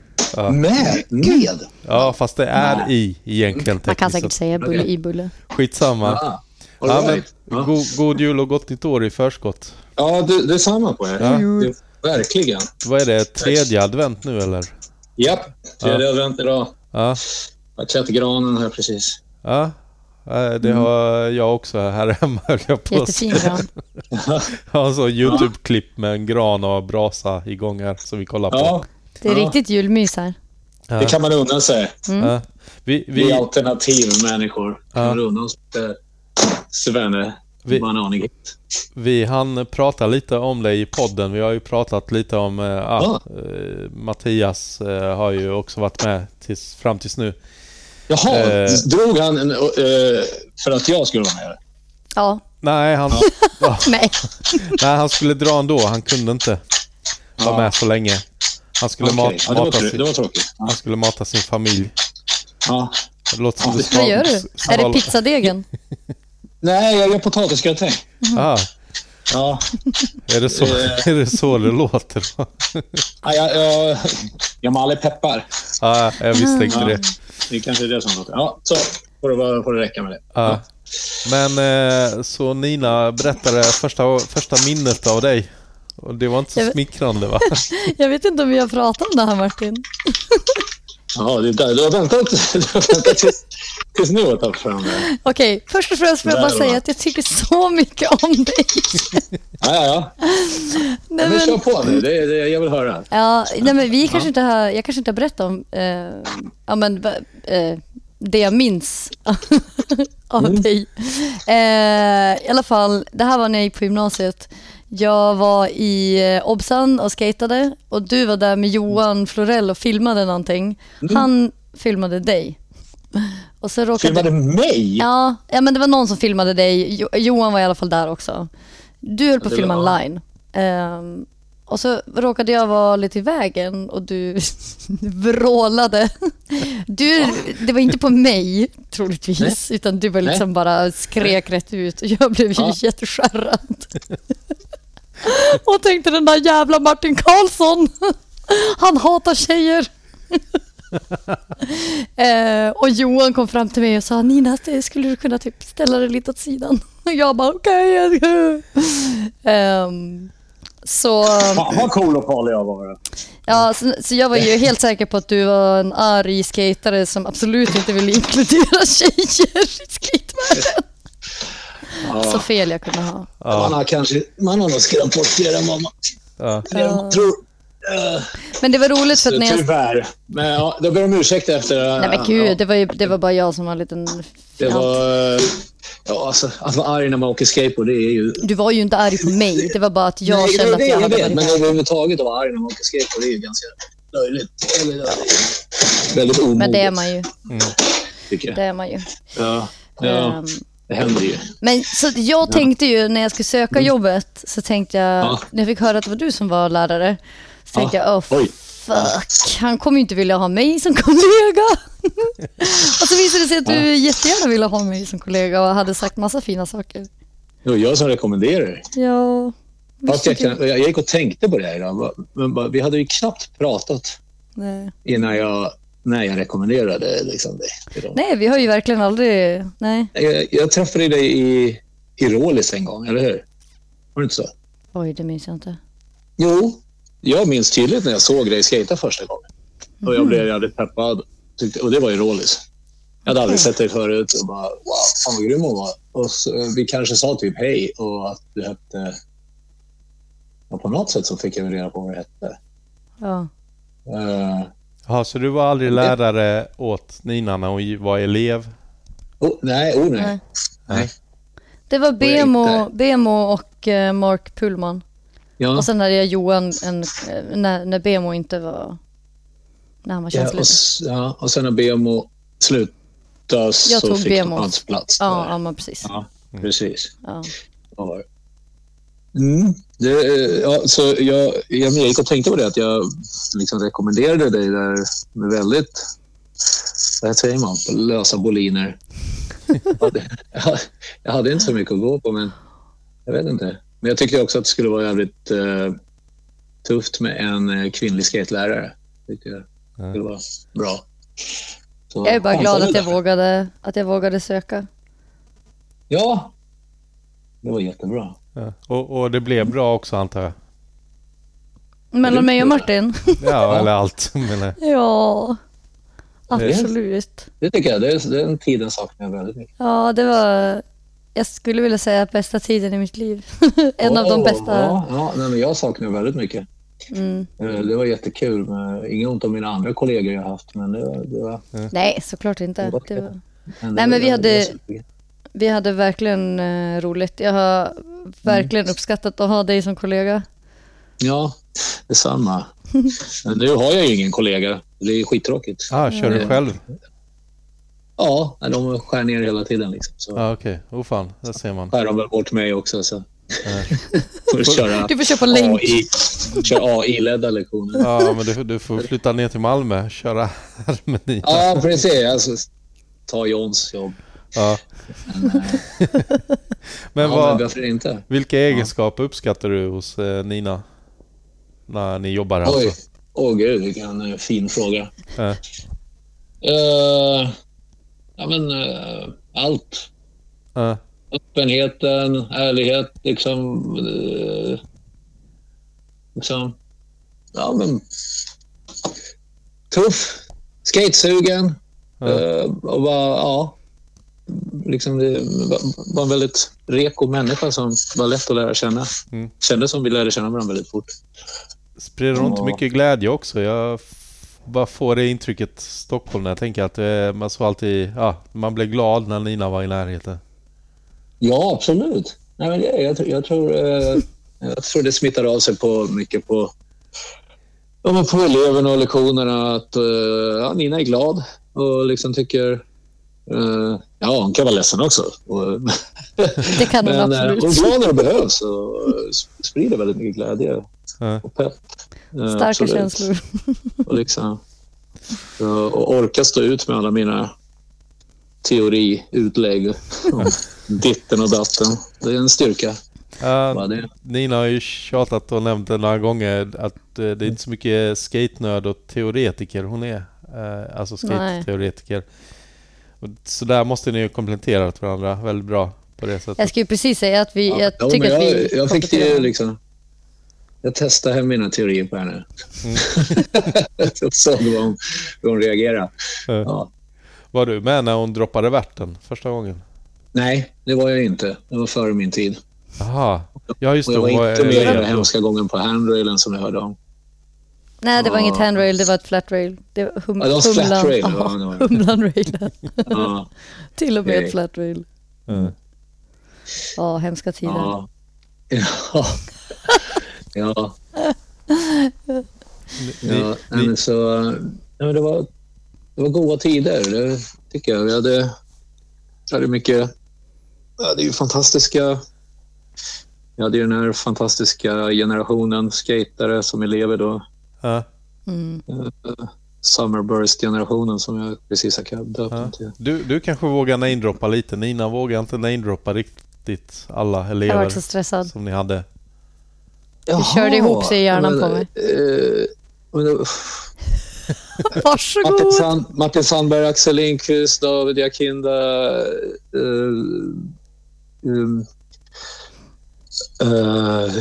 Med? Med? Ja, fast det är Nej. i egentligen Man kan säkert säga bulle i bulle. Skitsamma. All Ja, men, ja. god, god jul och gott nytt år i förskott. ja, det, det är samma på er. Ja. Det, verkligen. Vad är det? Tredje advent nu eller? Japp, tredje advent idag. Ja. Jag har klätt granen här precis. Ja. Eh, Det har jag också här hemma höll jag på Jättefin gran. Jag har en sån YouTube-klipp med en gran och brasa igång här som vi kollar på. Ja, Det är Ja. riktigt julmys här. Det kan man unna sig. Ja. Vi, Vi är vi, alternativmänniskor. Kan Ja. man unna oss lite svenne Vi- vi hann prata lite om det i podden. Vi har ju pratat lite om... eh, ah, Mattias har ju också varit med tills, fram tills nu. Jaha, Eh. drog han en, eh, för att jag skulle vara med? Ja, Nej, han, ja, nej. nej, han skulle dra ändå. Han kunde inte vara Ja. med så länge. Han skulle, Okej, mat, ja, det, var mata sin, var tråkigt. Ja. han skulle mata sin familj. Ja. Det låter som Ja, du det- ska... Vad gör du? Är det pizzadegen? Nej, jag gör potatisgratäng. Ah, Ja. är, det så, Eh. är det så det låter? Ja, jag, jag, jag maler peppar. ah, jag misstänkte Ja. det. Det kanske är det som låter. Ja, så får det, får det räcka med det. Ah. Men eh, så Nina berättade första, första minnet av dig. Och det var inte så smickrande va? Jag vet inte om vi har pratat om det här Martin. Ja, du, du har väntat, du har väntat tills, tills nu att ta fram det. Okej, först och främst får jag bara Där, säga att jag tycker så mycket om dig. Ja, ja, ja. Nej, Men kör men, på nu. Det, det, jag vill höra. ja, nej, men vi kanske inte har, jag kanske inte har berättat om eh, ja, men, eh, det jag minns av Mm. dig. Eh, I alla fall, det här var när jag gick på gymnasiet. Jag var i eh, Obsan och skatade och du var där med Johan Florell och filmade någonting. Mm. Han filmade dig. Och så råkade... Filmade mig? Ja, ja, men det var någon som filmade dig. Jo, Johan var i alla fall där också. Du höll på att filma var- en line. Ehm, och så råkade jag vara lite i vägen och du vrålade. Du, det var inte på mig troligtvis, utan du var liksom bara skrek rätt ut och jag blev ju Ja. jätteskärrad. och tänkte den där jävla Martin Karlsson, han hatar tjejer. Eh, och Johan kom fram till mig och sa Nina, det skulle du kunna typ ställa dig lite åt sidan? Och jag bara okej. ska." Ehm, så, Fan vad cool och farlig jag var. ja, så, så jag var ju helt säker på att du var en arg skatare som absolut inte ville inkludera tjejer i skatevärlden. Så fel jag kunde ha. Man har kanske... Man har nog skrämt bort fler än vad man Ja. tror. Men det var roligt för att när jag... Tyvärr. Men ja, då ber jag om ursäkt efter... Nej men gud, det var, ju, det var bara jag som var en liten Det var... eh, Ja, alltså, att vara arg när man åker skateboard, det är ju... Du var ju inte arg på mig, det var bara att jag Nej, det kände var att det jag jag hade vet, varit men överhuvudtaget att vara arg när man åker skateboard, det är ju ganska löjligt. Eller, ja, det är väldigt omoget, Men det är man ju. tycker jag. Det är man ju. Ja, ja Ehm, det händer ju. Men så jag tänkte ju när jag skulle söka jobbet så tänkte jag, Mm. Ja. när jag fick höra att det var du som var lärare, så tänkte Ja. jag, oh Oj. fuck, han kommer ju inte vilja ha mig som kollega. och så visade det sig att du jättegärna ville ha mig som kollega och hade sagt massa fina saker. Det var jag som rekommenderade. Ja, Fast jag, kan, jag gick och tänkte på det här idag. Men vi hade ju knappt pratat Nej. innan jag, när jag rekommenderade liksom, dig. till dem. nej, vi har ju verkligen aldrig, nej. Jag, jag träffade dig i, i Rålis en gång, eller hur? Var det inte så? Oj, det minns jag inte. Jo, jag minns tydligt när jag såg dig skata första gången. Och jag blev jävligt peppad. Och det var i Rålis. Jag hade aldrig sett dig förut och bara wow, fan vad grym hon var. Och så, vi kanske sa typ hej och att du hette... Och på något sätt så fick jag reda på vad du hette. Ja. Uh, Jaha, så du var aldrig lärare åt Nina när hon var elev? oh, nej, oh nej. Nej. nej. Det var Bemo, Bemo och eh, Mark Pullman. Ja, Och sen hade jag Johan en, eh, när, när Bemo inte var... När han var ja, och, ja, och sen när BMO slutade så tog fick BMO. han hans plats. Ja, ja, men precis. ja, precis. Ja. Det? Mm. Det, eh, ja, så jag, jag gick och tänkte på det att jag liksom rekommenderade dig där med väldigt, vad säger man, på lösa boliner. jag, hade, jag, hade inte så mycket att gå på, men jag vet inte. Men jag tyckte också att det skulle vara jävligt eh, tufft med en eh, kvinnlig skatelärare. Tyckte jag Ja. skulle vara bra. Så, Jag är bara glad att jag, vågade, att jag vågade söka. Ja, det var jättebra. Ja. Och, och det blev bra också antar jag? Mellan mig och Martin? Ja, eller allt. Men, Ja, absolut. Det tycker jag. Det är, den tiden saknar jag väldigt mycket. Ja, det var... Jag skulle vilja säga bästa tiden i mitt liv. en av de bästa. Ja, ja nej, men jag saknar väldigt mycket. Mm. Eh, Det var jättekul. Men, inget ont om mina andra kollegor jag haft, men det var... Det var Nej, såklart inte. Det var Det Nej, det men vi hade- det. Vi hade verkligen eh, roligt. Jag har verkligen uppskattat att ha dig som kollega. Ja, detsamma. men nu har jag ju ingen kollega. Det är skittråkigt. ah, kör du själv? Ja, de skär ner hela tiden. Liksom. Så Ja, okej. Oh fan, där ser man. skär de väl bort mig också. Så. Får köra Du får köpa länk. AI, köra AI-ledda lektioner. Ja, men du, du får flytta ner till Malmö köra harmoni. Ja, precis. Alltså, ta Johns jobb. Ja. Men ja, vad, men inte? vilka egenskaper uppskattar du hos eh, Nina? När ni jobbar här? Oj, Alltså? åh gud, vilken eh, fin fråga. Eh, Eh, ja, men eh, allt. eh, Öppenheten, ärlighet, liksom... eh, liksom ja, men... Tuff, skatesugen. Ja. eh, och var, ja... Liksom det var- en väldigt reko människa som var lätt att lära känna. Mm. Kändes som vi lärde känna varandra väldigt fort. Sprider inte Ja. mycket glädje också? Jag bara får det intrycket Stockholm när jag tänker att eh, man så alltid... Ja, man blev glad när Nina var i närheten. Ja, absolut. Nej, men jag, tror- jag, tror, eh, jag tror det smittar av sig på mycket på, ja, på eleverna och lektionerna. Att eh, ja, Nina är glad och liksom tycker... eh, ja, hon kan vara ledsen också. Det kan hon men eh, absolut. hon är glad när det behövs och sprider väldigt mycket glädje Ja. och pepp. Eh, Starka absolut. känslor. Och, liksom, och, och orka stå ut med alla mina teoriutlägg om ditten och datten. Det är en styrka. Det. Nina har ju tjatat och nämnt det några gånger att det är inte så mycket skate-nörd och teoretiker hon är. Eh, Alltså Nej. skate-teoretiker. Och Så där måste ni ju komplettera varandra väldigt bra på det sättet. Jag skulle precis säga att vi, jag Ja, tycker men att jag, vi jag fick ju liksom... Jag testade hem mina teorier på henne. Mm. och såg hur hon, hur hon reagerade. Ja. Ja. Var du med när hon droppade värten första gången? Nej, det var jag inte. Det var före min tid. Jaha. Ja just Och det, jag var inte med den hemska gången på handrailen som jag hörde om. Nej, det var Ja. inget handrail, det var ett flatrail. Det var, hum, Ja, det var humlan, flatrail, ja, ja, det var det. Humlan-railen. Ja, Till och med ett flatrail. Ja. Ja, hemska tider. ja. Ja. ja. Ni, Ja, nej, ni, men så, ja, men det, var, det var goda tider, det tycker jag. Vi hade, vi hade mycket... Vi hade ju fantastiska... Vi hade ju den här fantastiska generationen skatare som elever då. Ja. Mm. Summerburst-generationen som jag precis har döpt Ja. till. Du, du kanske vågar namedroppa lite. Nina vågar inte namedroppa riktigt alla Jag elever varit så stressad. som ni hade. Det körde ihop sig i hjärnan men, på mig. eh, men Martin, Varsågod! Sand, Martin Sandberg, Axel Lindqvist, David Jakinda. Uh, um, uh,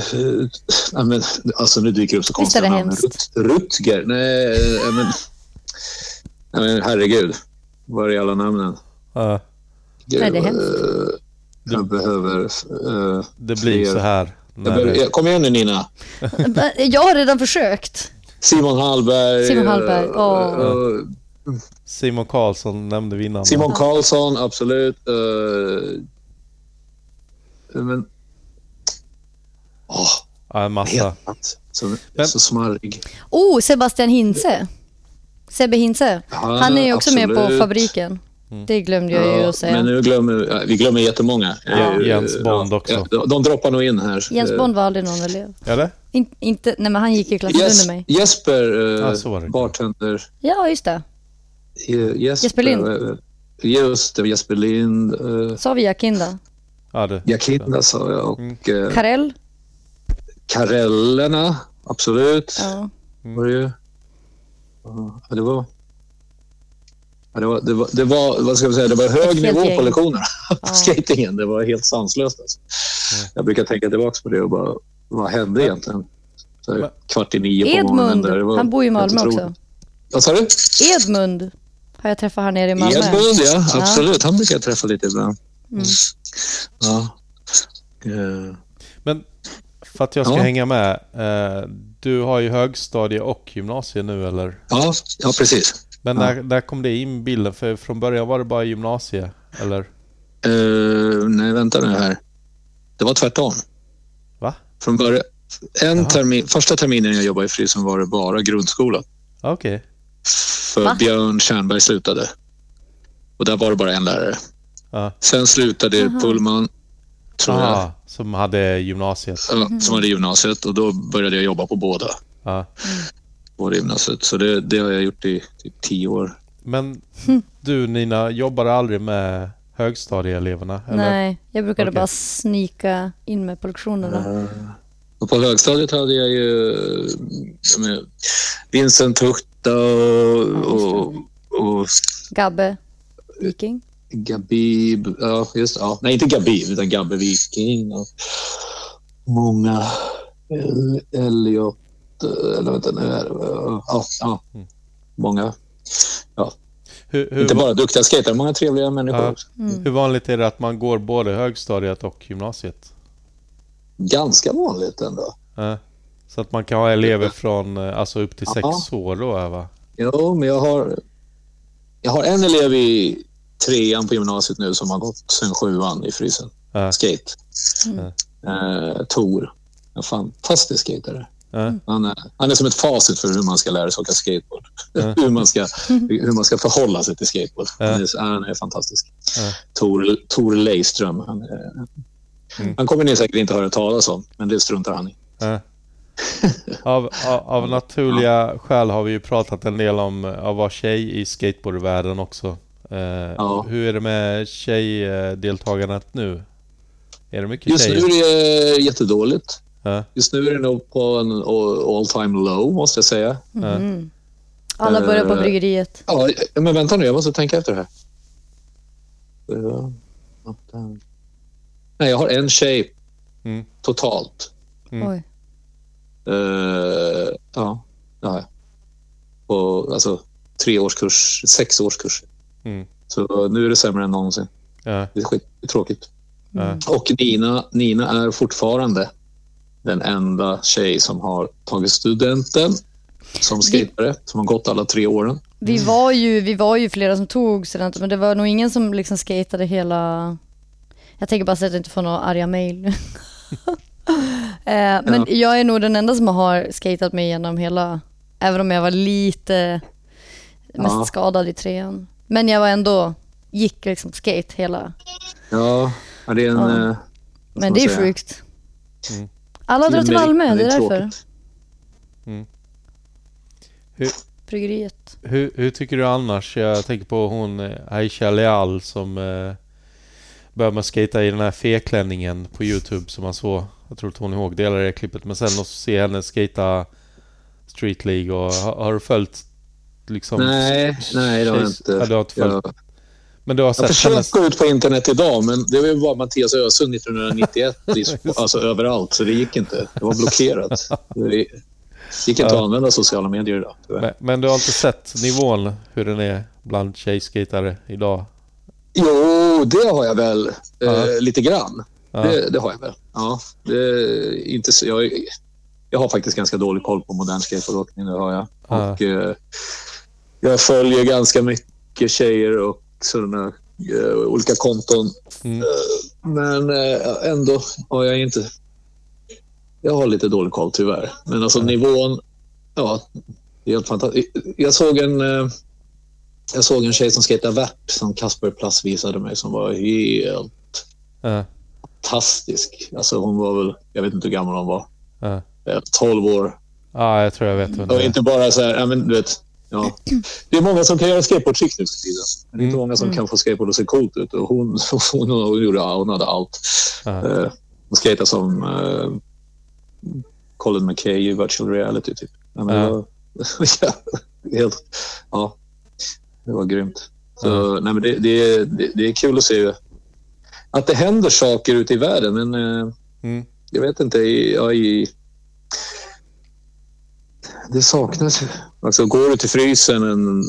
nej, men, alltså nu dyker det upp så konstiga namn. Rut, Rutger? Nej, eh, men, nej, men herregud. Var är alla namnen? Ja, Nej, det är hemskt. Eh, jag behöver... eh, det blir fler. så här. Behöver kom igen nu Nina. Jag har redan försökt. Simon Hallberg. Simon Hallberg, eh, åh. eh, Simon Karlsson nämnde vi innan. Simon Karlsson, absolut. Uh, men... Åh, Ja, en massa. Så, Men- så smarrig. Oh, Sebastian Hinse. Sebbe Hinse. Han är ju också med på absolut. fabriken. Det glömde jag ju Ja, att säga. men nu glömmer ja, vi glömmer jättemånga. Ja, Eh, Jens Bond också. Ja, de, de droppar nog in här. Jens Eh, Bond var aldrig någon elev. Eller? In, inte, nej, men han gick i klassen Jes, under mig. Jesper, eh, Ja, det. bartender. Ja, just det. Eh, Jesper, Jesper Lind. eh, Just det, Jesper Lind. Uh, Sa vi Jakinda? Ja, det. Jakinda sa jag och Mm. eh, Karell? Karellerna, absolut. Ja. var det ju. Ja, det var... Ja, det, var, det, var, det var, vad ska jag säga, det var hög nivå gäng. på lektionerna på Ja. skatingen. Det var helt sanslöst. Alltså. Jag brukar tänka tillbaka på det och bara, vad hände egentligen? Så här, Men- kvart i nio på morgonen. Edmund, Där. Det var han bor i Malmö också. Vad sa du? Edmund har jag träffat här nere i Malmö. Edmund, ja. Absolut. Han brukar jag träffa lite ibland. Mm. Ja. Eh, Men för att jag ska Ja. hänga med. Eh, du har ju högstadie och gymnasie nu eller? ja, ja, precis. Men Ja. när, när kom det in bilden? För från början var det bara gymnasie, eller? Uh, nej, vänta nu här. Det var tvärtom. Va? Från början. En termin, första terminen jag jobbade i Frysön var det bara grundskola. Okej. För Va? Björn Tjärnberg slutade. Och där var det bara en lärare. Ja. Sen slutade Aha. Pullman, tror jag, Ah, som hade gymnasiet. ja, som hade gymnasiet. Och då började jag jobba på båda. Ja. Båda gymnasiet. Så det, det har jag gjort i typ tio år. Men du Nina, jobbade aldrig med högstadieeleverna? Eller? Nej, jag brukade Okej. bara snika in mig på lektionerna. Och på högstadiet hade jag ju som är Vincent Hurta och, och, och Gabbe, Viking. Gabib. Ja, just ja. Nej, inte Gabib, utan Gabbe Viking. Och många. El- Elliot. Eller vänta nu. Är det, ja, ja. Många. Hur, hur, Inte bara duktiga skater, många trevliga människor Ja. också. hur vanligt är det att man går både högstadiet och gymnasiet? Ganska vanligt ändå. Ja. Så att man kan ha elever från eh, alltså upp till sex Ja. år då, va? Jo, men jag har, jag har en elev i trean på gymnasiet nu som har gått sen sjuan i frysen. Ja. Skate. Mm. Eh, Tor. En fantastisk skatare. Ja. Han är, han är som ett facit för hur man ska lära sig åka skateboard. Ja. hur, man ska, hur man ska förhålla sig till skateboard. Ja. Han, är, han är fantastisk. Ja. Tor, Tor Leiström. Han, är, Mm. han kommer ni säkert inte höra talas om, men det struntar han i. Av, av, av naturliga skäl har vi ju pratat en del om att vara tjej i skateboardvärlden också. Eh, Ja. Hur är det med tjejdeltagandet nu? Är det mycket Just nu tjejer? är det jättedåligt. Ja. Just nu är det nog på en all time low, måste jag säga. Mhm. Alla börjar på Eh, bryggeriet. Ja, men vänta nu, jag måste tänka efter det här. Åtta. Nej, jag har en tjej Mm. totalt. Mm. Oj. Eh, ja, det har jag. På alltså, tre årskurs, sex årskurser. Mm. Så nu är det sämre än någonsin. Ja. Det är skit, det är tråkigt. Ja. Och Nina, Nina är fortfarande den enda tjej som har tagit studenten som skatare, som har gått alla tre åren. Vi var, ju, vi var ju flera som tog studenter, men det var nog ingen som liksom skatade hela... Jag tänker bara så att jag inte får några arga mejl. eh, men jag är nog den enda som har skatat mig igenom hela, även om jag var lite mest Ja. skadad i trean. Men jag var ändå, gick liksom skate hela. Ja, det är en... Ja. eh, Men det är säga? sjukt. Mm. Alla drar till Malmö, det är därför. tråkigt. Hur, Bryggeriet. hur, hur tycker du annars? Jag tänker på hon eh, Aisha Leal som eh, började med att skata i den här feklänningen på Youtube som man såg. Jag tror inte hon ihåg delar det klippet. Men sen att se henne skata Street League och har, har du följt liksom... Nej, nej det har jag inte. Ja, du har inte följt. Jag, Men du har jag sett försökt hennes... gå ut på internet idag, men det var ju bara Mattias Ösund 1991. i- alltså överallt, så det gick inte. Det var blockerat. Det gick inte att använda sociala medier idag. Men, men du har inte sett nivån hur den är bland tjejskatare idag? Jo, det har jag väl. Eh, Ja. lite grann. Ja. Det, det har jag väl. Ja, det inte så, jag, jag har faktiskt ganska dålig koll på modern skateboardåkning, det har jag. Ja. Och, eh, jag följer ganska mycket tjejer och sådana eh, olika konton. Mm. Eh, men eh, ändå har jag inte... Jag har lite dålig koll tyvärr. Men alltså nivån, ja, helt fantastiskt. Jag såg en... Eh, jag såg en tjej som skejtade värt som Kasper Plass visade mig som var helt Ja, fantastisk. Alltså hon var väl, jag vet inte hur gammal hon var, eh, 12 år. Ja, jag tror jag vet Och inte bara så här, ja men du vet, ja. Det är många som kan göra skateboardtrick nu för tiden. Men det är inte Mm. många som kan få skateboard att se coolt ut. Och hon, hon, hon, gjorde, hon hade allt. Eh, hon skejtade som eh, Colin McKay i virtual reality typ. Ja, men var, ja, helt, ja, det var grymt. Så, nej, men det, det, det, det är kul att se att det händer saker ute i världen. Men eh, Mm. jag vet inte, i, ja, i, det saknas ju. Alltså, går du till frysen en,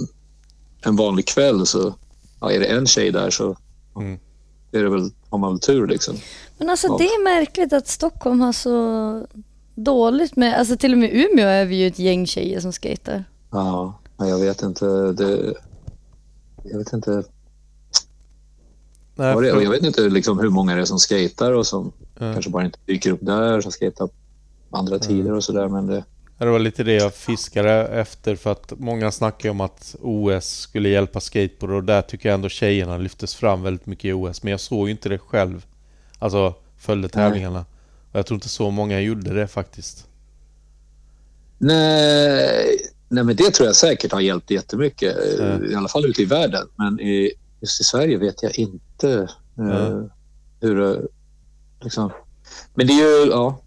en vanlig kväll så ja, är det en tjej där så Mm. är det väl, har man väl tur. Liksom. Men alltså Ja. det är märkligt att Stockholm har så dåligt med, alltså till och med i Umeå är vi ju ett gäng tjejer som skater. Ja, ja, jag vet inte. Det, jag vet inte. Nej, för- jag vet inte liksom, hur många det är som skater och som Ja. kanske bara inte dyker upp där, som skater på andra tider och sådär. Men det, Det var lite det jag fiskade efter för att många snackar om att OS skulle hjälpa skateboard och där tycker jag ändå tjejerna lyftes fram väldigt mycket i OS. Men jag såg ju inte det själv. Alltså följde tävlingarna. Och jag tror inte så många gjorde det faktiskt. nej, nej, men det tror jag säkert har hjälpt jättemycket. Ja. I alla fall ute i världen. Men i, just i Sverige vet jag inte eh, hur det... Liksom. Men det är ju... Ja.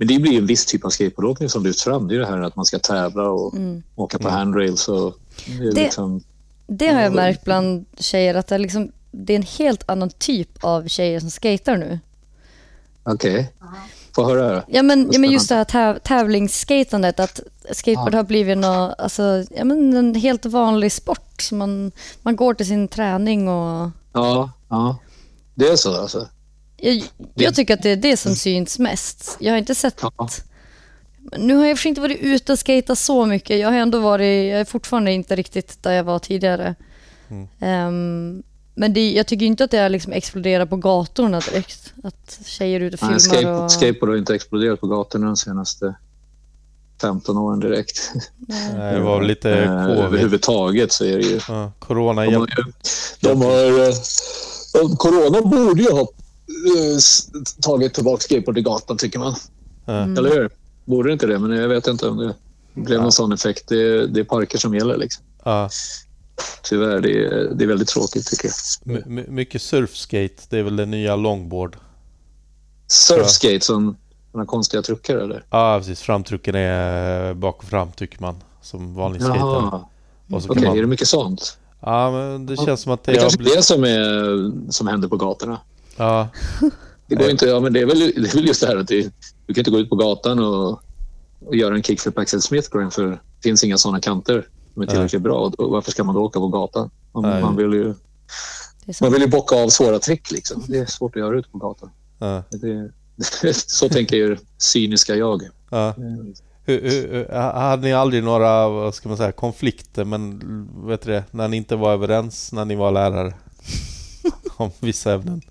Men det blir ju en viss typ av skateboardåkning som lyfts fram. Det är det här att man ska tävla och Mm. åka på Mm. handrails. Och det liksom, Det har jag märkt bland tjejer att det är, liksom, det är en helt annan typ av tjejer som skater nu. Okej. Få höra. här. Ja men, ja, men just det här täv- tävlingsskatandet, att skateboard Ja. har blivit nå, alltså, ja, men en helt vanlig sport. Så man, man går till sin träning och Ja, ja. Det är så alltså. Jag, jag tycker att det är det som syns mest. Jag har inte sett... Ja. Nu har jag för inte varit ute och skatat så mycket. Jag har ändå varit, jag är fortfarande inte riktigt där jag var tidigare. Mm. Ehm, men det, jag tycker inte att det har liksom exploderat på gatorna direkt. Att tjejer är ute och Nej, filmar skate, och... Skateboard har inte exploderat på gatorna de senaste 15 åren direkt. Nej, Det var lite Eh, covid. Överhuvudtaget så är det ju... Ja, corona De har, de har, eh, corona borde ju ha tagit tillbaka skateboard till gatan tycker man. Ja. Eller hur? Borde inte det? Men jag vet inte om det blev någon sån effekt. Det, är- det är parker som gäller liksom. Ja. Tyvärr, det är, det är väldigt tråkigt tycker jag. My- my- mycket surfskate, det är väl det nya longboard. Surfskate som såna konstiga truckar eller? Ja, precis. Framtrucken är bak och fram tycker man. Som vanlig skater. Så okej. kan Är det man... mycket sånt? Ja, men det känns som att det, Det är kanske blivit... det som, är, som händer på gatorna. Ja, Det, går inte, ja, men det, är väl, det är väl just det här att det, du kan inte gå ut på gatan och, och göra en kickflip Axel Smith grind för det finns inga sådana kanter som är tillräckligt bra. Och då, varför ska man då åka på gatan? Man, man, vill ju, man vill ju bocka av svåra trick. Liksom. Det är svårt att göra ute på gatan. ja, Det, så tänker ju cyniska jag. ja. Hur, hur- hade ni aldrig några, vad ska man säga, konflikter men vet du det, när ni inte var överens när ni var lärare? Om vissa ämnen?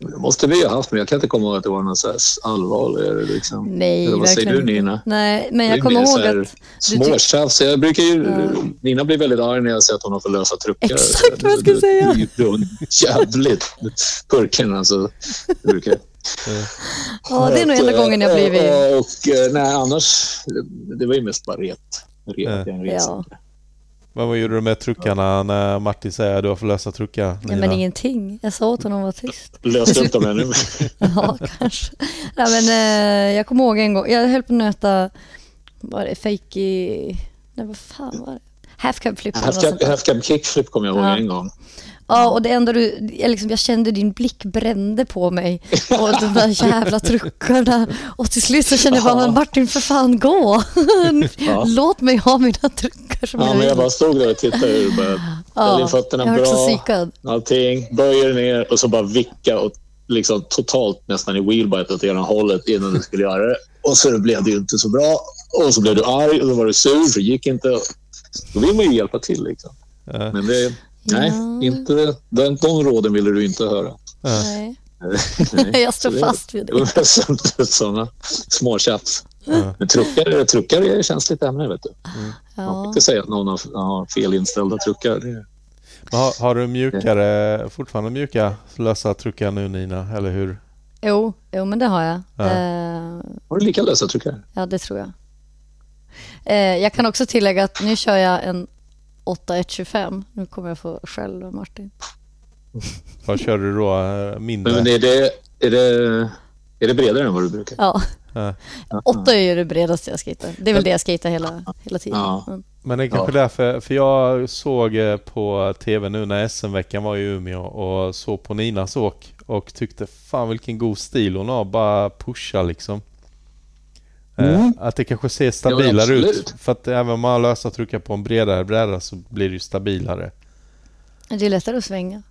Det måste vi ha haft, men jag kan inte komma ihåg att det var något så här allvarligare. Liksom. Nej, Eller vad säger du. Nina? Nej, men jag kommer ihåg att... Småtjafs. Jag brukar ju... Ja. Nina blir väldigt arg när jag säger att hon har för lösa truckar. Exakt vad jag skulle säga. Jävligt purken alltså. Det brukar. Ja, det är nog enda gången jag blivit... Och, och eh, nej, annars... Det var ju mest bara ret. ret Ja. Men vad gjorde du med truckarna när Martin säger att du har för lösa truckar? Nina? men ingenting. Jag sa åt honom att vara tyst. Löste upp dem ännu. Ja, kanske. Nej, men, eh, jag kommer ihåg en gång, jag höll på att nöta, vad var det, fake i... Nej, vad fan var det? Half cab flip. Half cab, half cab kickflip kom jag ihåg Ja. en gång. Ja, och det enda du, jag, liksom, jag kände din blick brände på mig och de där jävla truckarna. Och till slut så kände jag bara, Ja. Martin för fan gå! Ja. Låt mig ha mina truckar som Ja, jag men jag bara stod där och tittade och bara ställ in fötterna jag bra. psykad. allting, böjer ner och så bara vicka och liksom totalt nästan i wheelbite åt ena hållet innan du skulle göra det. Och så blev det ju inte så bra. Och så blev du arg och då var du sur för det gick inte. Då vill man ju hjälpa till. Liksom. Ja, Men det, nej, Ja. inte, den, de råden ville du inte höra. Nej. Nej. Jag står fast vid Det det. var sådana små tjafs. Ja. Men truckar, truckar är ett känsligt ämne. Vet du. Man får Ja. inte säga att någon har, har fel inställda truckar. Det, Men Har, har du mjukare, fortfarande mjuka lösa truckar nu Nina, eller hur? Jo, jo, men det har jag. Ja. Eh, har du lika lösa truckar? Ja, det tror jag. Eh, jag kan också tillägga att nu kör jag en 8125. Nu kommer jag få skäll av Martin. Vad kör du då? Eh, Mindre? Men är det, är, det, är det bredare än vad du brukar? Ja, Ja. 8 är ju det bredaste jag skejtar. Det är väl det jag skejtar hela, hela tiden. Ja. Mm. Men det är kanske därför, för jag såg eh, på TV nu när SM-veckan var i Umeå och såg på Ninas åk och tyckte fan vilken god stil hon har, bara pusha liksom. Eh, Mm. Att det kanske ser stabilare absolut. ut. För att även om man har lösa truckar på en bredare bräda så blir det ju stabilare. Det är lättare att svänga.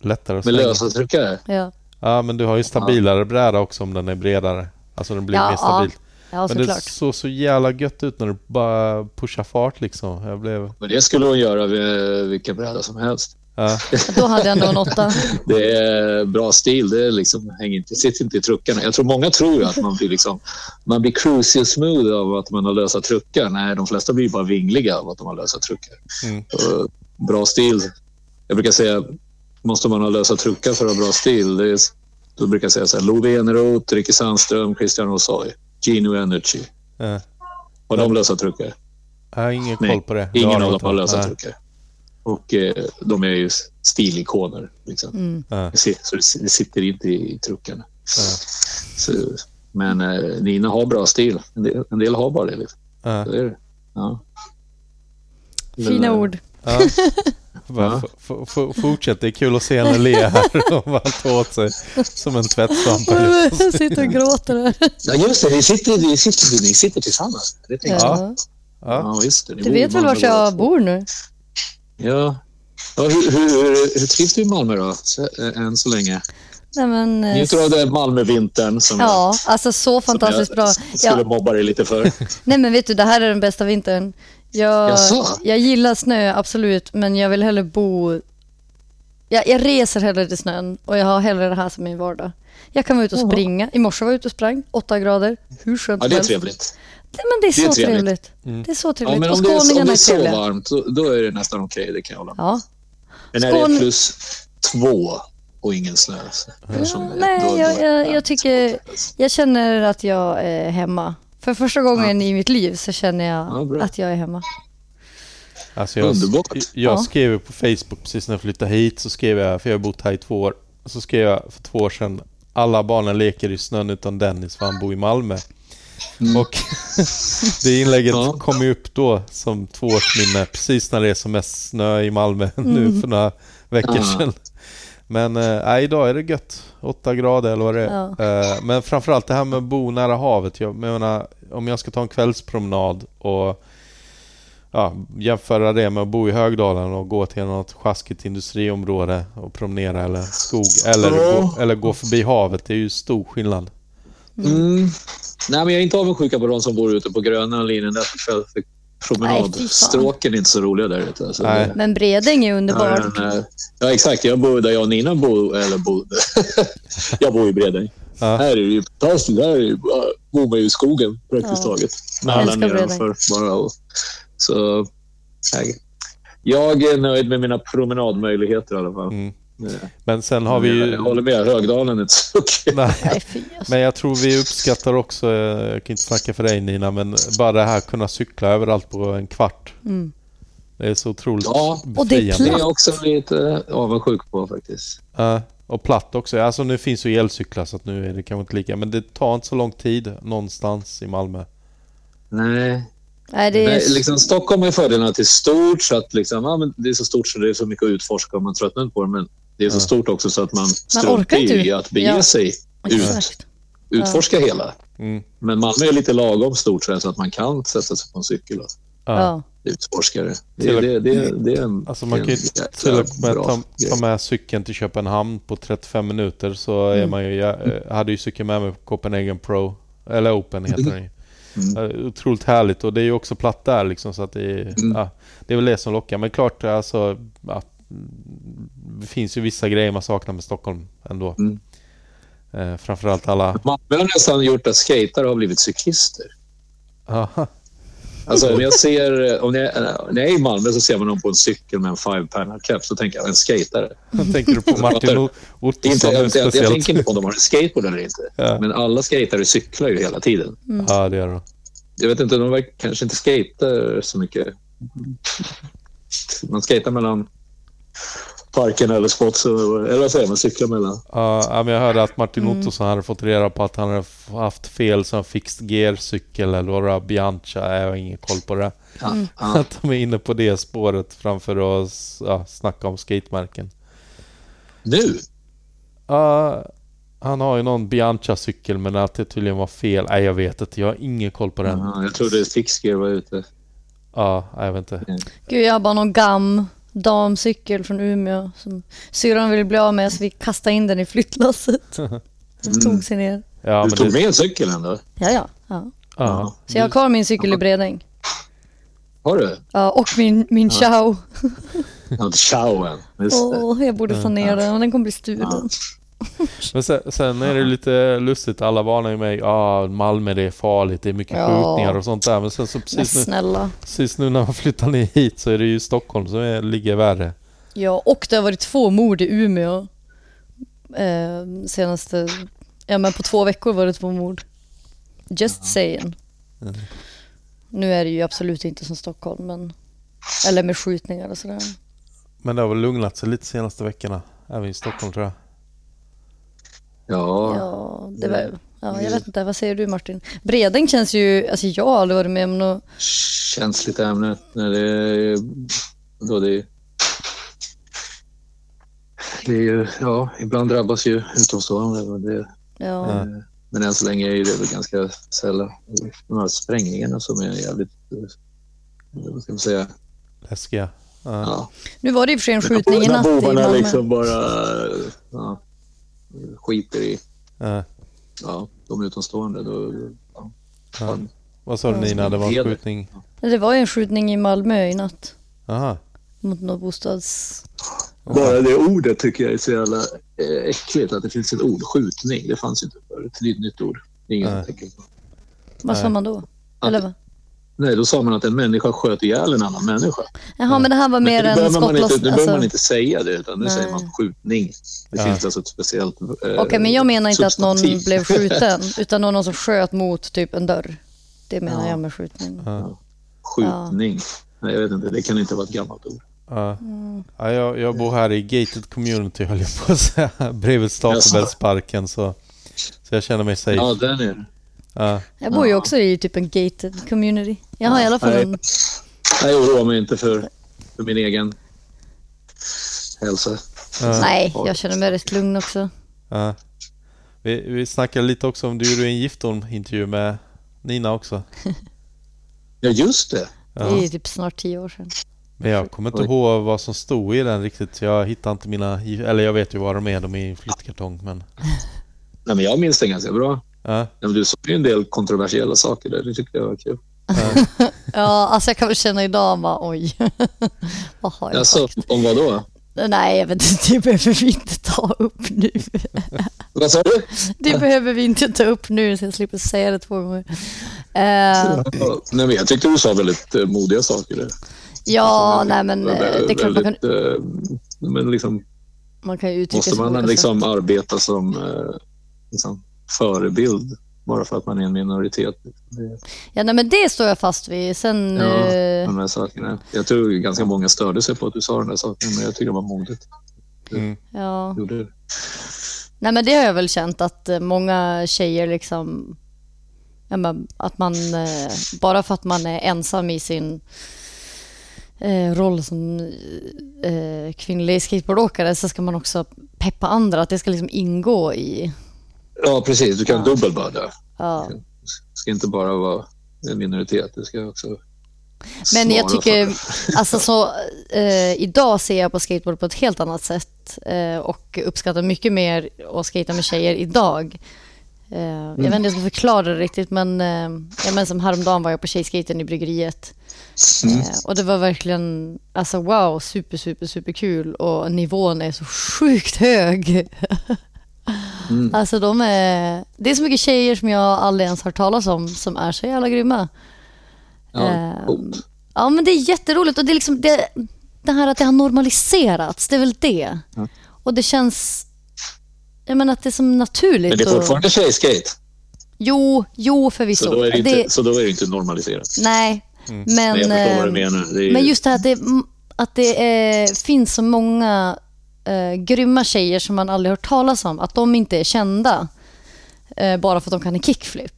Lättare att Med svänga. lösa truckar? Ja, Ja men du har ju stabilare bräda också om den är bredare. Alltså den blir Ja, mer stabil. ja men det såg så jävla gött ut när du bara pushar fart liksom. Jag blev... Men det skulle hon göra vid vilken bräda som helst. Ja, Då hade jag ändå en 8. Det är bra stil. Det liksom, hänger inte, sitter inte i truckarna. Jag tror många tror ju att man blir, liksom, man blir cruisy smooth av att man har lösa truckar. Nej, de flesta blir bara vingliga av att de har lösa truckar. Mm. Och bra stil. Jag brukar säga, måste man ha lösa truckar för att ha bra stil? Det är, då brukar jag säga så här, Love Eneroth, Ricky Sandström, Christian Osoy, Gino Energy. ja. Har de lösa truckar? Jag har ingen Nej, koll på det. Ingen av de dem har lösa truckar. Och eh, de är ju stilikoner. Liksom. Mm. Ja. Det Så det, det sitter inte i, i trucken. Ja. Så, men eh, Nina har bra stil. En del, en del har bara det. Liksom. Ja. Så är det. Ja. Fina Men, eh, ord. Ja. Bara, fortsätt, det är kul att se henne le här och bara ta åt sig som en tvättsvamp. Jag sitter och gråter här. Ja, just det. Vi sitter, vi sitter, ni sitter tillsammans. Det. Ja. Ja. Ja, det. Ni Du vet väl vart jag bor nu? Ja. ja hur, hur, hur trivs du i Malmö då? Så, eh, än så länge? Nej, men, eh, Njuter av den Malmövintern som Ja, alltså så fantastiskt bra. jag skulle Ja, mobba dig lite för? nej men vet du, det här är den bästa vintern. Jag, Jaså? jag gillar snö, absolut, men jag vill hellre bo... Jag, jag reser hellre till snön och jag har hellre det här som min vardag. Jag kan vara ute och springa. I morse var jag ute och sprang, åtta grader. Hur skönt Ja, det är trevligt. Men det är, Det är så trevligt. trevligt. Mm. Det är så Ja, trevligt. men och om det, är, om det är är så trevliga. varmt, då, då är det nästan okej. Det kan jag hålla med Ja. Men när Skåne- det är plus två och ingen snö. Som det- nej, då- jag- då- jag- jag ja, tycker- Jag känner att jag är hemma. För första gången i mitt liv så känner jag Ja, att jag är hemma. Alltså jag, Underbart. jag Ja. skrev på Facebook precis när jag flyttade hit, så skrev jag, för jag har bott här i två år, så skrev jag för två år sedan alla barnen leker i snön utan Dennis för han bor i Malmö. Och det inlägget Ja. kom ju upp då som tvåårsminne precis när det är som mest snö i Malmö nu för några veckor Ja. sedan. Men äh, idag är det gött. 8 grader eller vad det är. Ja. Eh, men framförallt det här med att bo nära havet. Jag menar, om jag ska ta en kvällspromenad och ja, jämföra det med att bo i Högdalen och gå till något sjaskigt industriområde och promenera eller skog eller, Ja. gå, eller gå förbi havet. Det är ju stor skillnad. Mm. Nej, men jag är inte avundsjuka på de som bor ute på gröna linjen där för promenadstråken är inte så roliga där ute. Alltså, Nej. Men Bredäng är underbart. ja, exakt. Jag bor där jag och Nina bor. Eller bodde. jag bor i Bredäng. Ja. Här är det ju fantastiskt. Här är det ju bara, bor man ju i skogen praktiskt Ja. taget. Med alla nedanför bara. Och, så, jag, jag är nöjd med mina promenadmöjligheter i alla fall. Mm. Men sen har vi ju... jag håller med. Högdalen är inte så okej. Nej. Alltså. Men jag tror vi uppskattar också, eh, jag kan inte snacka för dig Nina, men bara det här att kunna cykla överallt på en kvart. Mm. Det är så otroligt Ja, och det är befriande. Det är jag också lite avundsjuk på faktiskt. Ja, och platt också. Alltså nu finns ju elcyklar så att nu är det kanske inte lika. Men det tar inte så lång tid någonstans i Malmö. Nej, Nej, det är... Nej, liksom, Stockholm är fördelen att det är stort. Så att, liksom, ja, men det är så stort så det är så mycket att utforska och man tröttnar inte på det. Men det är så Ja. stort också så att man orkar struntar inte i att bege Ja. sig ut. Utforska hela. Mm. Men Malmö är lite lagom stort så, att man kan sätta sig på en cykel och Ja. Utforska det. Det, Till och- det, det, det är en, Alltså man kan ju till och med ta, ta med cykeln till Köpenhamn på 35 minuter så är Mm. man ju... Jag eh, hade ju cykeln med mig på Copenhagen Pro. Eller Open heter den ju. Mm. Otroligt härligt och det är ju också platt där liksom så att det är... Mm. Ja, det är väl det som lockar. Men klart alltså... Ja, det finns ju vissa grejer man saknar med Stockholm ändå. Mm. Eh, framförallt alla... Malmö har nästan gjort att skatare har blivit cyklister. Aha. Alltså, när jag ser, om jag, när jag är i Malmö så ser man någon på en cykel med en five panel cap så tänker jag en skatare. Tänker du på Martin O- Det är inte, Ottosson nu jag, jag, jag tänker inte på om de har en skateboard eller inte. Ja. Men alla skatare cyklar ju hela tiden. Ja, det gör de. Jag vet inte, de verkar kanske inte skater så mycket. Man skater mellan parken eller spots, eller vad säger man, cyklar mellan. Ja, men jag hörde att Martin Mm. Ottosson hade fått reda på att han hade haft fel som fixed gear-cykel eller vad Bianca, jag har ingen koll på det. Mm. Att de är inne på det spåret framför att ja, snacka om skatemärken. Nu? Ja, han har ju någon Bianca-cykel men att det tydligen var fel. Nej, jag vet inte. Jag har ingen koll på den. Ja, jag trodde Fixgear var ute. Ja, jag vet inte. Gud, jag har bara någon gam damcykel från Umeå som syrran ville bli av med så vi kastade in den i flyttlasset. Den tog sig ner. Ja, du tog det, med en cykel ändå? Ja, ja. ja. ja. Så jag har kvar min cykel i Bredäng. Har du? Ja, och min, min chow. Ja, Chowen. Just det. Åh, jag borde ta ner den, men den kommer bli stulen. Men sen, sen är det lite lustigt. Alla varnar ju mig. Ja, Malmö det är farligt. Det är mycket Ja. skjutningar och sånt där. Men sen så Men precis nu, precis nu när man flyttar ner hit så är det ju Stockholm som är, ligger värre. Ja, och det har varit två mord i Umeå. Eh, senaste, ja men på två veckor var det två mord. Just saying. Mm. Nu är det ju absolut inte som Stockholm, men, eller med skjutningar och sådär. Men det har väl lugnat sig lite senaste veckorna. Även i Stockholm tror jag. Ja, Ja, det var, ja, jag vet inte. Vad säger du Martin? Bredäng känns ju... Alltså jag har aldrig varit med om något... känsligt ämne. När det är, då det, det är ju, ja, ibland drabbas ju utomstående. Men, det, Ja. Ja. men än så länge är det väl ganska sällan. De här sprängningarna som är jävligt, eh, vad ska man säga, Läskiga. Ja. ja. Nu var det i och för sig en skjutning i natt bovarna liksom bara ja, skiter i Ja. ja, de utomstående. Då, ja. Ja. Vad sa du Nina? Det var en skjutning? Det var ju en skjutning i Malmö i natt. Aha. Mot något bostads... Bara det ordet tycker jag är så jävla eh, äckligt, att det finns ett ord, skjutning. Det fanns ju inte förut. Ett nytt, ord. Ingen Nej. tänker på. Vad sa man då? Eller vad? Nej, då sa man att en människa sköt ihjäl en annan människa. Jaha, men det här var mer en behöver man, inte, skottloss... nu behöver man Alltså, inte säga det, utan nu Nej. säger man skjutning. Det Ja. finns alltså ett speciellt... Eh, Okej, men jag menar inte att någon substantiv. blev skjuten, utan någon som sköt mot typ en dörr. Det menar Ja. jag med skjutning. Ja. Skjutning. Nej, jag vet inte. Det kan inte vara ett gammalt ord. Ja. Ja, jag, jag bor här i gated community höll jag på att säga. Bredvid Stapelbäddsparken så, så jag känner mig safe. Ja, där nere. Ja. Jag bor ju Ja. också i typ en gated community. Jag har i alla fall Nej. en... Jag oroar mig inte för, för min egen hälsa. Ja. Nej, jag känner mig rätt lugn också. Ja. Vi, vi snackade lite också om, du gjorde en Giftorm-intervju med Nina också. Ja, just det. Det är Ja. typ snart tio år sedan. Men jag kommer inte Oj. ihåg vad som stod i den riktigt. Jag hittar inte mina, eller jag vet ju vad de är, de är i en flyttkartong men... Nej, men jag minns det ganska bra. Ja. Men du sa ju en del kontroversiella saker där. Det tyckte jag var kul. Ja, alltså jag kan väl känna idag bara oj. vad har jag Alltså, sagt? om vad då? Nej, jag vet inte. Det behöver vi inte ta upp nu. Vad sa du? Det behöver vi inte ta upp nu så jag slipper säga det två gånger. Ja, Nej, men jag tyckte du sa väldigt eh, modiga saker där. ja, nej men eh, det är klart man kan, eh, Men liksom, man kan ju uttrycka måste man liksom arbeta som eh, liksom, förebild bara för att man är en minoritet? Ja, nej men det står jag fast vid. Sen... ja, eh, de här sakerna. Jag tror ganska många störde sig på att du sa de där sakerna, men jag tycker det var modigt. Mm. ja. Gjorde det. Nej men det har jag väl känt att eh, många tjejer liksom att man eh, bara för att man är ensam i sin roll som kvinnlig skateboardåkare så ska man också peppa andra, att det ska liksom ingå i Ja, precis. Du kan Ja. dubbelbörda. ja. Det ska inte bara vara en minoritet. Det ska också Men jag tycker, alltså så, eh, idag ser jag på skateboard på ett helt annat sätt eh, och uppskattar mycket mer att skata med tjejer idag. Eh, Jag vet inte om jag ska förklara det riktigt men, eh, ja, men som häromdagen var jag på tjejskaten i bryggeriet. Mm. Eh, och det var verkligen, alltså wow, super, super, super kul och nivån är så sjukt hög. Mm. Alltså de är, det är så mycket tjejer som jag aldrig ens hört talas om som är så jävla grymma. Ja, Ehm, coolt. Ja, men det är jätteroligt och det är liksom det, det här att det har normaliserats, det är väl det. Ja. Och det känns, jag menar att det är som naturligt. Men det är och, fortfarande tjejskate. Jo, jo förvisso. Så då är det Det- inte, så då är det inte normaliserat. Nej, Men men, jag förstår vad du eh, menar. Det är, men just det här att det, att det eh, finns så många eh, grymma tjejer som man aldrig hört talas om, att de inte är kända eh, bara för att de kan en kickflip.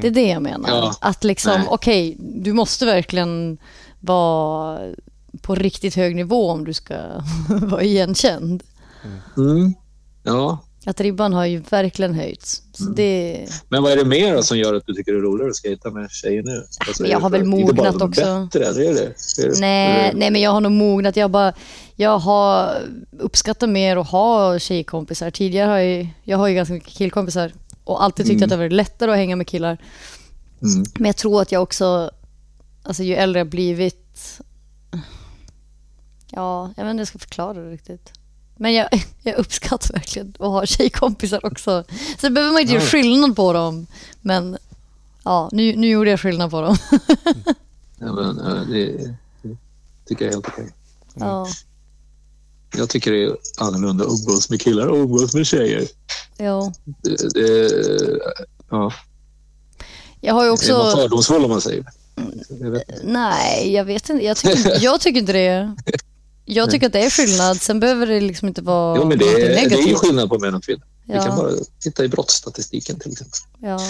Det är det jag menar. Ja. Att liksom, okej, du måste verkligen vara på riktigt hög nivå om du ska vara igenkänd. Mm. Ja, Att ribban har ju verkligen höjts. Mm. det, men vad är det mer som gör att du tycker det är roligare att skata med tjejer nu? Alltså, jag har väl mognat också. Bättre, eller är det? Är det nej, är det- nej, men jag har nog mognat. Jag, bara, jag har uppskattat mer att ha tjejkompisar. Tidigare har jag, jag har ju ganska mycket killkompisar och alltid tyckt Mm. att det varit lättare att hänga med killar. Mm. Men jag tror att jag också, alltså ju äldre jag blivit, ja, jag vet inte hur jag ska förklara det riktigt. Men jag, jag uppskattar verkligen att ha tjejkompisar också. Så behöver man inte göra Ja. skillnad på dem. Men ja, nu, nu gjorde jag skillnad på dem. Ja, men, det, det tycker jag är helt okej. Ja, Jag tycker det är annorlunda att umgås med killar och umgås med tjejer. jo. Det, det, ja, Jag har ju är man också, fördomsfull om man säger. Jag nej, jag vet inte. Jag tycker, jag tycker inte det. jag tycker att det är skillnad. Sen behöver det liksom inte vara Jo, men det är, det är ju negativt. skillnad på män och kvinnor. Vi Ja. kan bara titta i brottsstatistiken till exempel. Ja.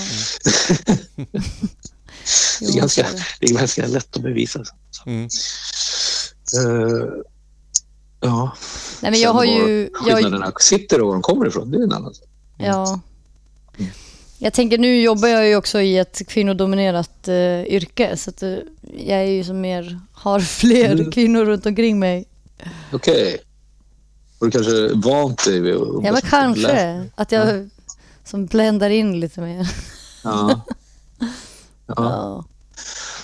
Det är, ganska, det är ganska lätt att bevisa. Mm. Eh, ja. Nej, men jag har Sen ju... var Jag, skillnaderna sitter och var de kommer ifrån, det är en annan sak. ja. Jag tänker nu jobbar jag ju också i ett kvinnodominerat eh, yrke så att, eh, jag är ju som mer, har fler Mm. kvinnor runt omkring mig. Okej. Har du kanske vant dig vid att Ja men kanske att jag som bländar in lite mer. Ja. ja. Ja.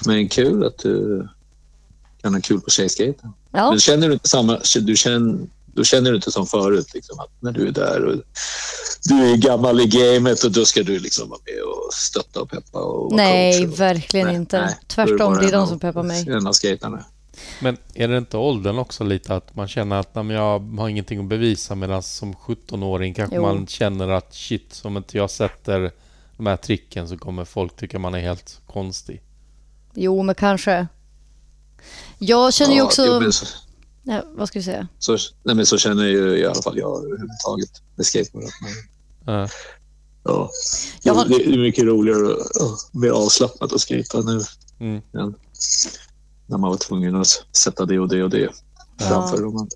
Men kul att du kan ha kul på tjejskaten. Ja. Men känner du inte samma... Du känner, då känner du inte som förut, liksom, att när du är där och du är gammal i gamet och då ska du liksom vara med och stötta och peppa och Nej, och- verkligen Nej, inte. nej. Tvärtom, det är de som peppar mig. En av skaterna. Men är det inte åldern också lite att man känner att "Nej, men jag har ingenting att bevisa medan som 17-åring kanske Jo. man känner att shit, om inte jag sätter de här tricken så kommer folk tycka man är helt konstig. Jo, men kanske. Jag känner ju också... jo, men så, Ja, vad ska vi säga? så, nej, men så känner ju i alla fall jag överhuvudtaget med skateboard. att man- Ja. Ja. Jag har- Det är mycket roligare och ja, mer avslappnat att skejta nu Mm. än när man var tvungen att sätta det och det och det framför dem.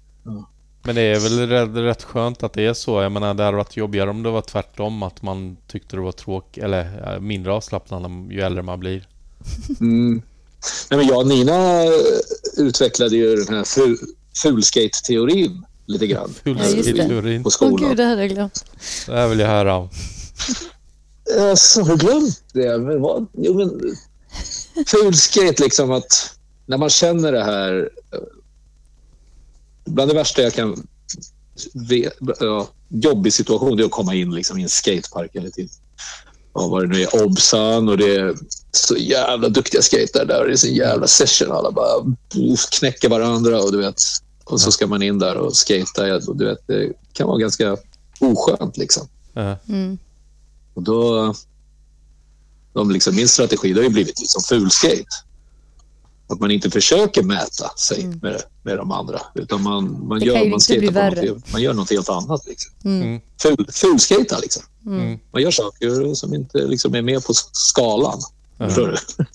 Men det är väl rätt, skönt att det är så. Jag menar, det hade varit jobbigare om det var tvärtom. Att man tyckte det var tråkigt, eller ja, mindre avslappnande ju äldre man blir. Mm. Nej, men jag och Nina eh, utvecklade ju den här ful, fulskate-teorin lite grann Ja. Fulskate-teorin. på Åh skolan. gud, det hade jag glömt. Det här vill jag höra om. Eh, Så har du glömt det? Men vad? Jo, men fulskate, liksom att när man känner det här... eh, Bland det värsta jag kan... Ja, jobbig situation det är att komma in liksom, i en skatepark eller till ja, vad det nu är, Obsan och det är så jävla duktiga skatare där och det är så jävla session. Alla bara knäcker varandra och du vet. Och så ska man in där och skata. Och du vet, det kan vara ganska oskönt liksom. Mm. Och då... De liksom, min strategi det har ju blivit liksom fulskate. Att man inte försöker mäta sig med, med de andra. Utan man, man, Mm. Det gör, man, skater på något, man gör något helt annat. Liksom. Mm. Ful, fulskata liksom. Mm. Man gör saker som inte liksom är med på skalan. Förstår du?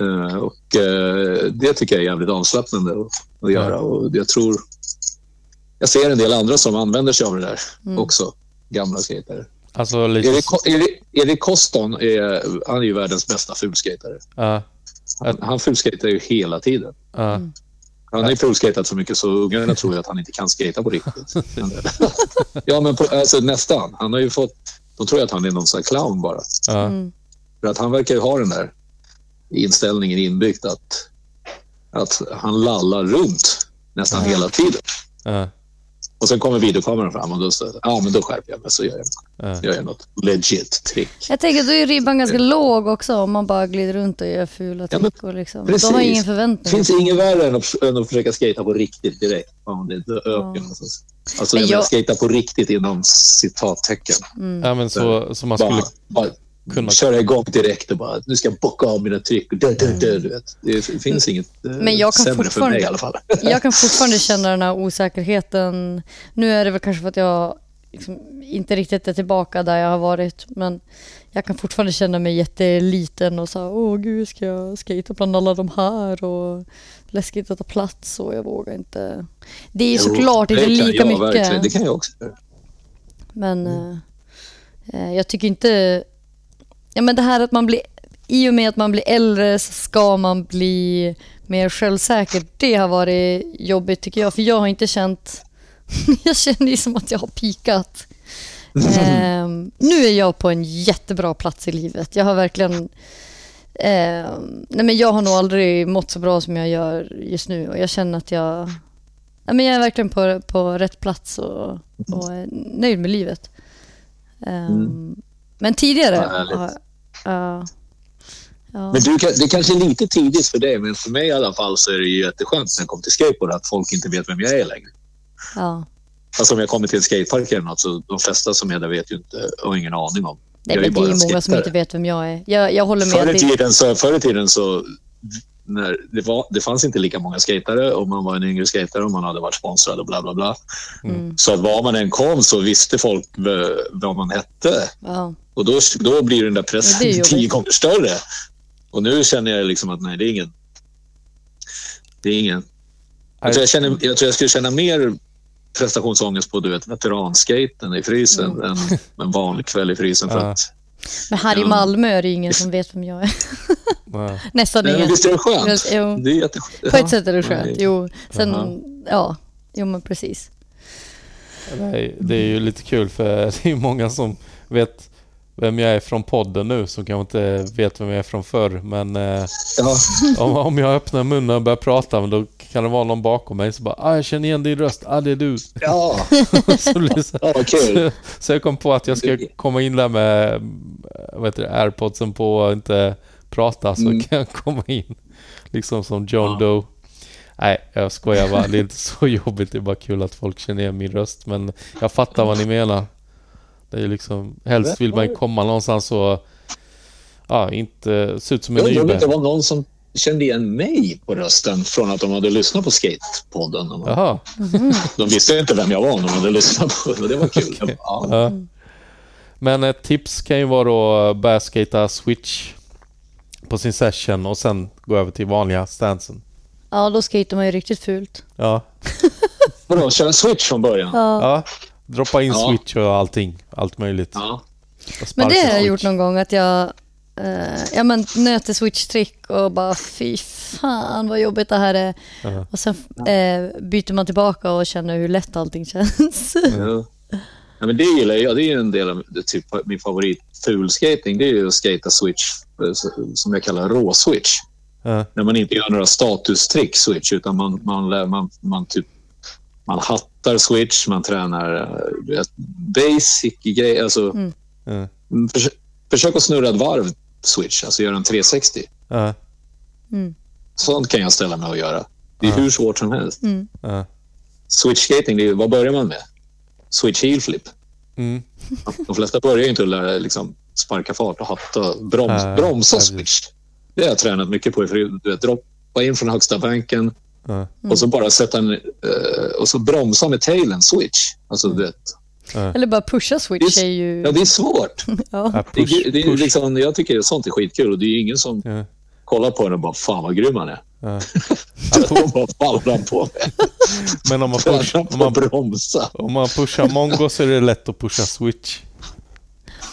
Eh, och eh, det tycker jag är jävligt avslappnande att, att göra. Och jag tror... Jag ser en del andra som använder sig av det där Mm. också. Gamla skatare. Alltså lite... Erik, Erik, Erik Koston är, han är ju världens bästa fulskatare. Ja, Han, han fulskatar ju hela tiden. ja. Han har ju fulskatat så mycket så ungarna tror att han inte kan skata på riktigt. ja, men på, alltså, nästan. Han har ju fått... De tror att han är någon sån här clown bara. Mm. För att han verkar ju ha den där inställningen inbyggt att, att han lallar runt nästan hela tiden. Ja. Och sen kommer videokameran fram och då, så, ja, men då skärper jag mig så gör jag, ja. gör jag något legit trick. Jag tänker då är ribban ganska låg också om man bara glider runt och gör fula Ja, men trick. och liksom. precis. De har ingen Det förväntning. finns inget värre än att, än att försöka skata på riktigt direkt. Om det är öken. Alltså, alltså jag jag- skata på riktigt inom citattecken. ja men så, så man skulle... Bara, bara kunna- köra igång direkt och bara nu ska jag bocka av mina trick. Och dö, dö, dö, du vet. Det finns inget eh, Men jag kan sämre för fortfarande- mig i alla fall. Jag kan fortfarande känna den här osäkerheten. Nu är det väl kanske för att jag liksom inte riktigt är tillbaka där jag har varit. Men jag kan fortfarande känna mig jätteliten och så här, åh gud, ska jag skata bland alla de här? Och läskigt att ta plats och jag vågar inte. Det är Jo, såklart inte lika jag, mycket. Verkligen. Det kan jag också. Men eh, eh, jag tycker inte... Ja, men det här att man blir... I och med att man blir äldre så ska man bli mer självsäker. Det har varit jobbigt tycker jag. För jag har inte känt... jag känner ju som att jag har pikat. Ehm, nu är jag på en jättebra plats i livet. Jag har verkligen... ehm, nej men jag har nog aldrig mått så bra som jag gör just nu. Och jag känner att jag... Nej men jag är verkligen på, på rätt plats och, och är nöjd med livet. Ehm, mm. Men tidigare... Ja. ja. Men du, det kanske är lite tidigt för dig, men för mig i alla fall så är det ju jätteskönt när jag kom till skateboard att folk inte vet vem jag är längre. ja. Alltså om jag kommer till en skatepark eller något så de flesta som är där vet ju inte, har ingen aning om. Nej, Jag är men det är många som inte vet vem jag är. Jag, jag håller med. Förr i, tiden så, förr i tiden så när det, var, det fanns inte lika många skatare och man var en yngre skatare och man hade varit sponsrad och bla bla bla. Mm. Så att var man än kom så visste folk vad man hette. Ja. Och då, då blir den där pressen tio gånger större. Och nu känner jag liksom att nej, det är ingen. Det är ingen. Jag tror jag, känner, jag tror jag skulle känna mer prestationsångest på du vet, veteranskaten i frysen Mm. än en vanlig kväll i frysen. För att, Men här i. Malmö är det ingen som vet vem jag är. Nej. Nästan ingen. visst är det skönt? Jo. Det är jätteskönt. På ett sätt är det skönt. Jo, sen, ja, jo men precis. Nej, det är ju lite kul för det är ju många som vet vem jag är från podden nu som kanske inte vet vem jag är från förr. Men eh, Ja. om, om jag öppnar munnen och börjar prata då kan det vara någon bakom mig som bara ah, jag känner igen din röst, ah det är du. Ja, så, så, ja kul. så, så jag kom på att jag ska komma in där med vad heter det, airpodsen på och inte prata så Mm. kan jag komma in liksom som John Ja. Doe. Nej, jag skojar bara. Det är inte så jobbigt. Det är bara kul att folk känner igen min röst. Men jag fattar vad ni menar. Det är ju liksom... Helst vill man ju komma någonstans och... Ja, inte se ut som en Jag undrar om det var någon som kände igen mig på rösten från att de hade lyssnat på Skatepodden. De, Jaha. de visste inte vem jag var om de hade lyssnat på det. Det var kul. Okej. Ja. Ja. Men ett tips kan ju vara då börja skata switch på sin session och sen gå över till vanliga stansen. Ja, då skater man ju riktigt fult. Ja, Vadå, köra switch från början? Ja. ja. Droppa in Ja. switch och allting. Allt möjligt. Ja. Men det har jag gjort någon gång att jag eh, ja, men nöter switch-trick och bara fy fan vad jobbigt det här är. Ja. Och sen eh, byter man tillbaka och känner hur lätt allting känns. Ja. Ja, men det gillar jag. Det är ju en del av typ, min favorit fulskating. Det är ju att skata switch eh, som jag kallar rå-switch. Ja. När man inte gör några statustrick switch utan man, man, man, man, typ, man hattar switch, man tränar vet, basic grejer. Alltså, Mm. Mm, försök, försök att snurra ett varv switch, alltså göra en 360. Ja. Mm. Sånt kan jag ställa mig och göra. Det är Ja. hur svårt som helst. Mm. Ja. Switch skating, det är, vad börjar man med? Switch heel flip. Mm. De flesta börjar ju inte att lära liksom, sparka fart och hatta, broms, Nej, bromsa switch. Det har jag tränat mycket på. För, du vet, droppa in från högsta banken och så bara sätta en... eh, och så bromsa med tailen switch. Alltså, du vet, Eller bara pusha switch Det är är- ju... ja, det är svårt. Ja. Ja, Det, push, är- det är liksom, jag tycker sånt är skitkul och det är ju ingen som Ja. kollar på den och bara “Fan vad grym han är”. Ja. De bara “Fan han på med?” Men om man, push, om, man, bromsa. om man pushar mongo så är det lätt att pusha switch.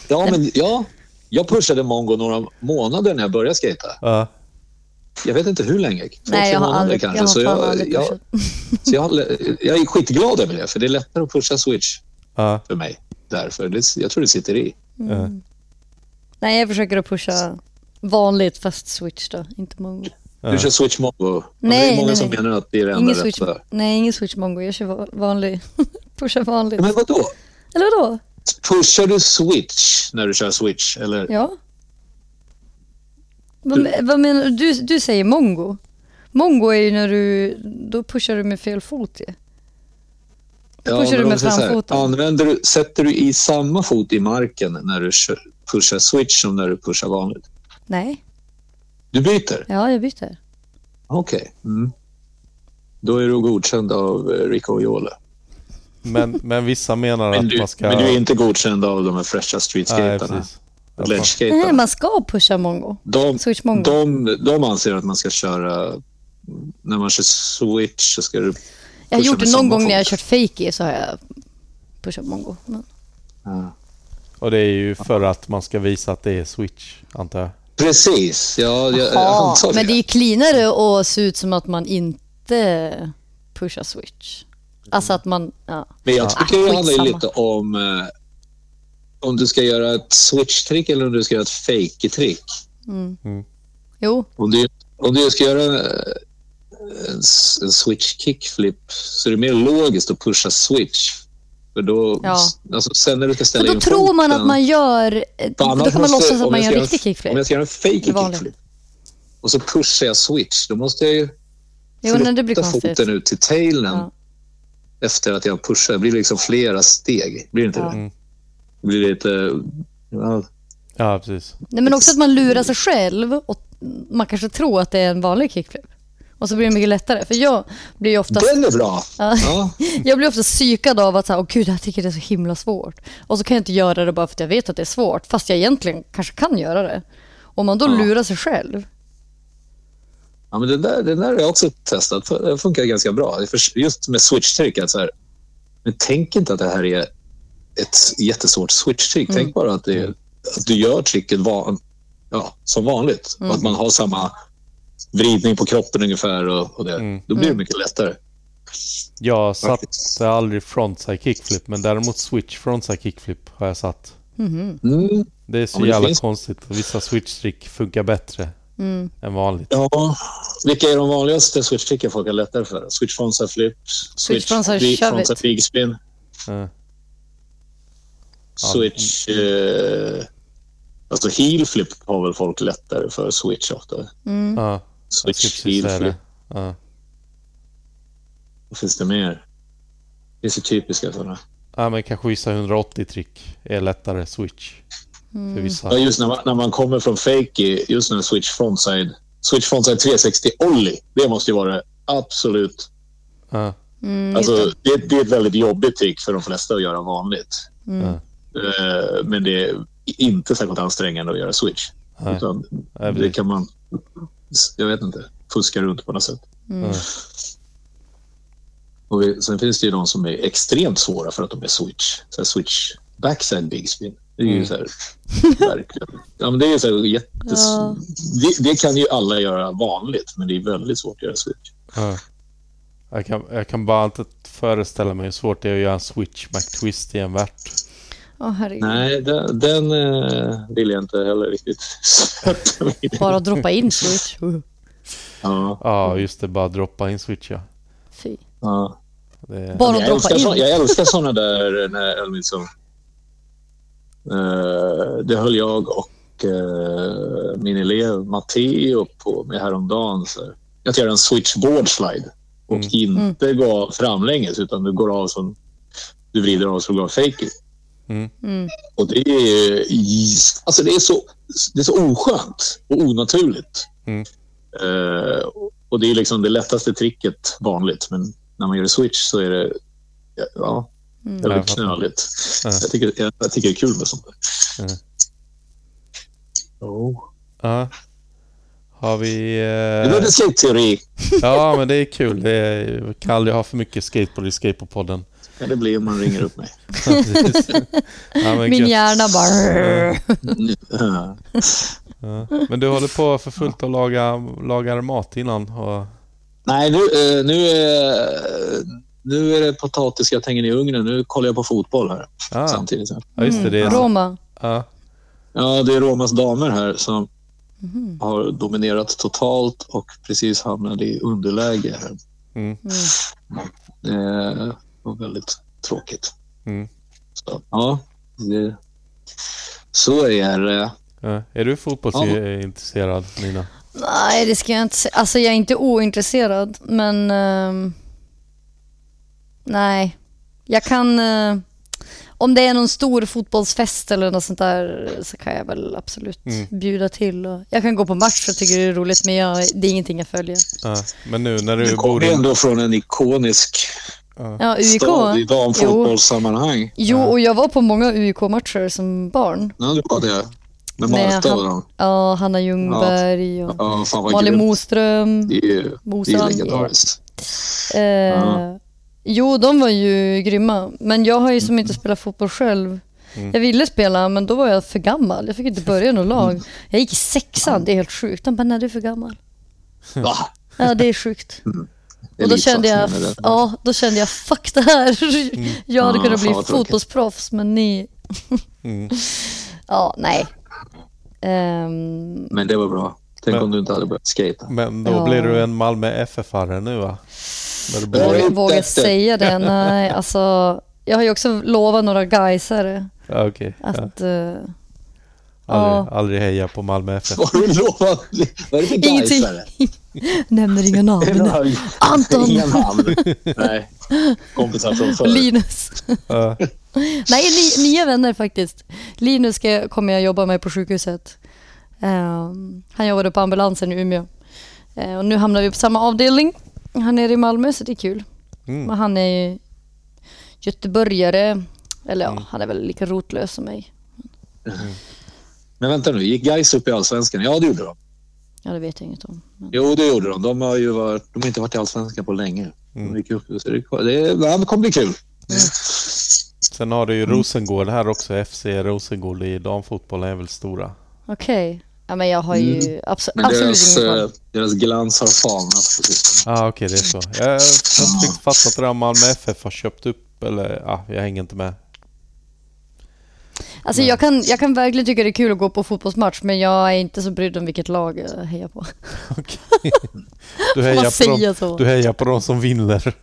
Ja, men ja. Jag pushade mongo några månader när jag började skata. Ja. Jag vet inte hur länge. Nej, jag har aldrig, kanske. jag har så jag, jag, så jag, jag är skitglad över det, för det är lättare att pusha switch Ja. för mig. Därför. Det, jag tror det sitter i. Ja. Nej, jag försöker att pusha vanligt fast switch då, inte mongo. Ja. Du kör switch mongo. det Nej, är många nej, som nej. menar att det är det enda Ingen switch, rätta. nej, ingen switch mongo. Jag kör va- vanlig. Pusha vanligt. Men vadå? Eller vadå? Pushar du switch när du kör switch? Eller? Ja. Vad, me- vad menar du? du? Du säger mongo. Mongo är ju när du, då pushar du med fel fot ju. Då pushar du med framfoten. Använder du, sätter du i samma fot i marken när du pushar switch som när du pushar vanligt? Nej, Du byter? ja jag byter. Okej. Mm. Då är du godkänd av eh, Rico Jole. Men, men vissa menar Men att du, man ska... men du är inte godkänd av de här fräscha streetskaterna. Ja. Nej, man ska pusha mongo. De, Switch mongo. de, de anser att man ska köra... När man kör switch så ska du... jag har gjort det någon gång när jag har kört fakey så har jag pushat mongo. Men, Ja. Och det är ju för att man ska visa att det är switch, antar jag. Precis. Ja, jag, jag ja, antar men det är ju cleanare att se ut som att man inte pushar switch. Alltså att man, ja. Men jag Ja. tycker det Ah, handlar ju skitsamma. lite om eh, om du ska göra ett switch-trick eller om du ska göra ett fake-trick. Jo, Om du, om du ska göra eh, en, s- en switch-kickflip så är det mer logiskt att pusha switch. För då, Ja. alltså, sen när du ska ställa då in tror man foten- att man gör, då kan man måste- låtsas att om man jag gör en riktig Om kickflip. jag ska göra en fake kickflip och så pushar jag switch, då måste jag ju Jo, flytta konstigt. foten ut till tailen Ja. efter att jag pushar. Det blir liksom flera steg. Blir det inte Ja. det? Mm. Det blir lite... Ja, Ja, precis. Nej, men också att man lurar sig själv och man kanske tror att det är en vanlig kickflip. Och så blir det mycket lättare. För jag blir ju oftast, Den är bra. Ja. Ja. jag blir ofta psykad av att så här, åh gud, jag tycker det är så himla svårt. Och så kan jag inte göra det bara för att jag vet att det är svårt, fast jag egentligen kanske kan göra det. Om man då Ja. lurar sig själv. Ja, men det, där, det där har jag också testat. Det funkar ganska bra. Just med switch-trick. att så här, Men tänk inte att det här är ett jättesvårt switch-trick. Tänk bara att, det att du gör tricket van, ja, som vanligt. Och att man har samma vridning på kroppen ungefär. Och, och det. Mm. Då blir det mycket lättare. Jag satte aldrig frontside kickflip, men däremot switch frontside kickflip har jag satt. Mm. Det är så Ja, det jävla finns- konstigt. Vissa switch-trick funkar bättre än vanligt. Ja, vilka är de vanligaste switch-tricken folk har lättare för? Switch frontside flip, switch, shove frontside big spin, Ja. switch... Eh, alltså heel flip har väl folk lättare för switch ofta. Ja, jag skulle Switch heel flip. Ja. Vad finns det mer? Det finns ju typiska sådana. ja, men kanske vissa 180-trick är lättare switch. För vissa. Ja, just när man, när man kommer från fakey, just när switch frontside, switch frontside 360 ollie, det måste ju vara det absolut... Ja, Alltså, det, det är ett väldigt jobbigt trick för de flesta att göra vanligt. ja. Eh, men det är inte särskilt ansträngande att göra switch. Nej. Utan Nej, det kan man, jag vet inte, fuska runt på något sätt. Ja. Och vi, sen finns det ju de som är extremt svåra för att de är switch. Så här switch backside big spin. Det är ju Mm. så här, verkligen. Ja, men det är så här jättes... Ja. Det, det kan ju alla göra vanligt, men det är väldigt svårt att göra switch. Ja. Jag, kan, jag kan bara inte föreställa mig hur svårt det är att göra en switch McTwist i en värt. Herregud. Nej, den, den eh, vill jag inte heller riktigt. Bara droppa in switch. Ja, Ja, just det. Bara droppa in switch, ja. Fy. ja. Det, Bara jag, droppa älskar så, in. jag älskar såna där när eller liksom, eh, Det höll jag och eh, min elev Matteo på med häromdagen. Så. Att göra en switchboard slide och Mm. inte gå av framlänges utan du går av som du vrider av så du går av fake it. Mm. Mm. Och det är, alltså det är, så, det är så oskönt och onaturligt. Mm. Eh, och det är liksom det lättaste tricket vanligt. Men när man gör switch så är det ja, jag väldigt knöligt. Ja. Jag, tycker, jag, jag tycker det är kul med sånt där. Ja. Oh. ja. Har vi... Det Eh, var en skate-teori. ja, men det är kul. Det är, vi kan aldrig ha för mycket skateboard i Skateboardpodden. Kan det bli om man ringer upp mig? Ja, Min gött. hjärna bara... Ja. men du håller på för fullt att laga, laga mat innan. Och, Nej, nu, eh, nu, är, nu är det potatisgratäng i ugnen. Nu kollar jag på fotboll här ah, samtidigt. ja, just det. det är, Roma. ja, Ja, det är Romas damer här som Mhm. har dominerat totalt och precis hamnade i underläge. Här. mm, Det var väldigt tråkigt. mm. Så, ja, det, så är det. Ja. Är du fotbollsintresserad, Nina? Nej, det ska jag inte säga. Alltså jag är inte ointresserad, men... ehm, nej. Jag kan... eh, om det är någon stor fotbollsfest eller något sånt där så kan jag väl absolut Mm. bjuda till. Och jag kan gå på match och tycker det är roligt, men jag, det är ingenting jag följer. Ja. Men nu när Du du bor kommer i... ändå från en ikonisk Ja, UIK. stad i Jo, damfotbollssammanhang. jo, och jag var på många UIK-matcher som barn. Ja, det var det. Med Marta och dem. Ja, Hanna Ljungberg och Ja, fan vad Malin grymt. Moström. Det är det är Mosan. legendariskt. Eh, Ja. Jo, de var ju grymma. Men jag har ju som inte spelat fotboll själv. Mm. Jag ville spela, men då var jag för gammal. Jag fick inte börja i något lag. Jag gick i sexan, det är helt sjukt. De bara, nej du är för gammal. Va? Ja, det är sjukt. Är Och då kände jag, ja, då kände jag, fuck det här. Jag hade Ja, kunnat bli fotbollsproffs, men ni... Mm. Ja, nej. Ehm, Men det var bra. Tänk Men- om du inte hade börjat skata. Men då Ja. blir du en Malmö FF-are nu va? När vågar, vågar inte. säga det? Nej, alltså. Jag har ju också lovat några gaisare Ja, okej. Ja. att... eh, Aldrig, aldrig heja på Malmö FF. Vad har du lovat? Vad är det för Ingenting. Nämner inga namn. Anton. Inga namn. Nej. Kompisar från förr. Linus. Nej, ni, nya vänner faktiskt. Linus ska, kommer jag jobba med på sjukhuset. Ehm, han jobbade på ambulansen i Umeå. Eh, och nu hamnar vi på samma avdelning. Han är i Malmö så det är kul. Mm. Men han är göteborgare. Eller ja, han är väl lika rotlös som mig. Men vänta nu, gick Gais upp i Allsvenskan? Ja, det gjorde de. Ja, det vet jag inget om. Men... Jo, det gjorde de. De har ju varit, de har inte varit i Allsvenskan på länge. Mm. De gick upp, så det, det, det kommer bli kul. Sen har du ju Rosengård här också. FC Rosengård i damfotboll är väl stora. Okej. Ja, men jag har ju abso- Men absolut deras, ingen eh, deras glans har falnat på sistone. Ja, ah, okej, det är så. Jag har inte fattat det där Malmö FF har köpt upp eller ja, jag hänger inte med. Alltså jag kan, jag kan verkligen tycka det är kul att gå på fotbollsmatch men jag är inte så brydd om vilket lag jag hejar på. Okej. Du hejar, på dem, så? du hejar på de som vinner.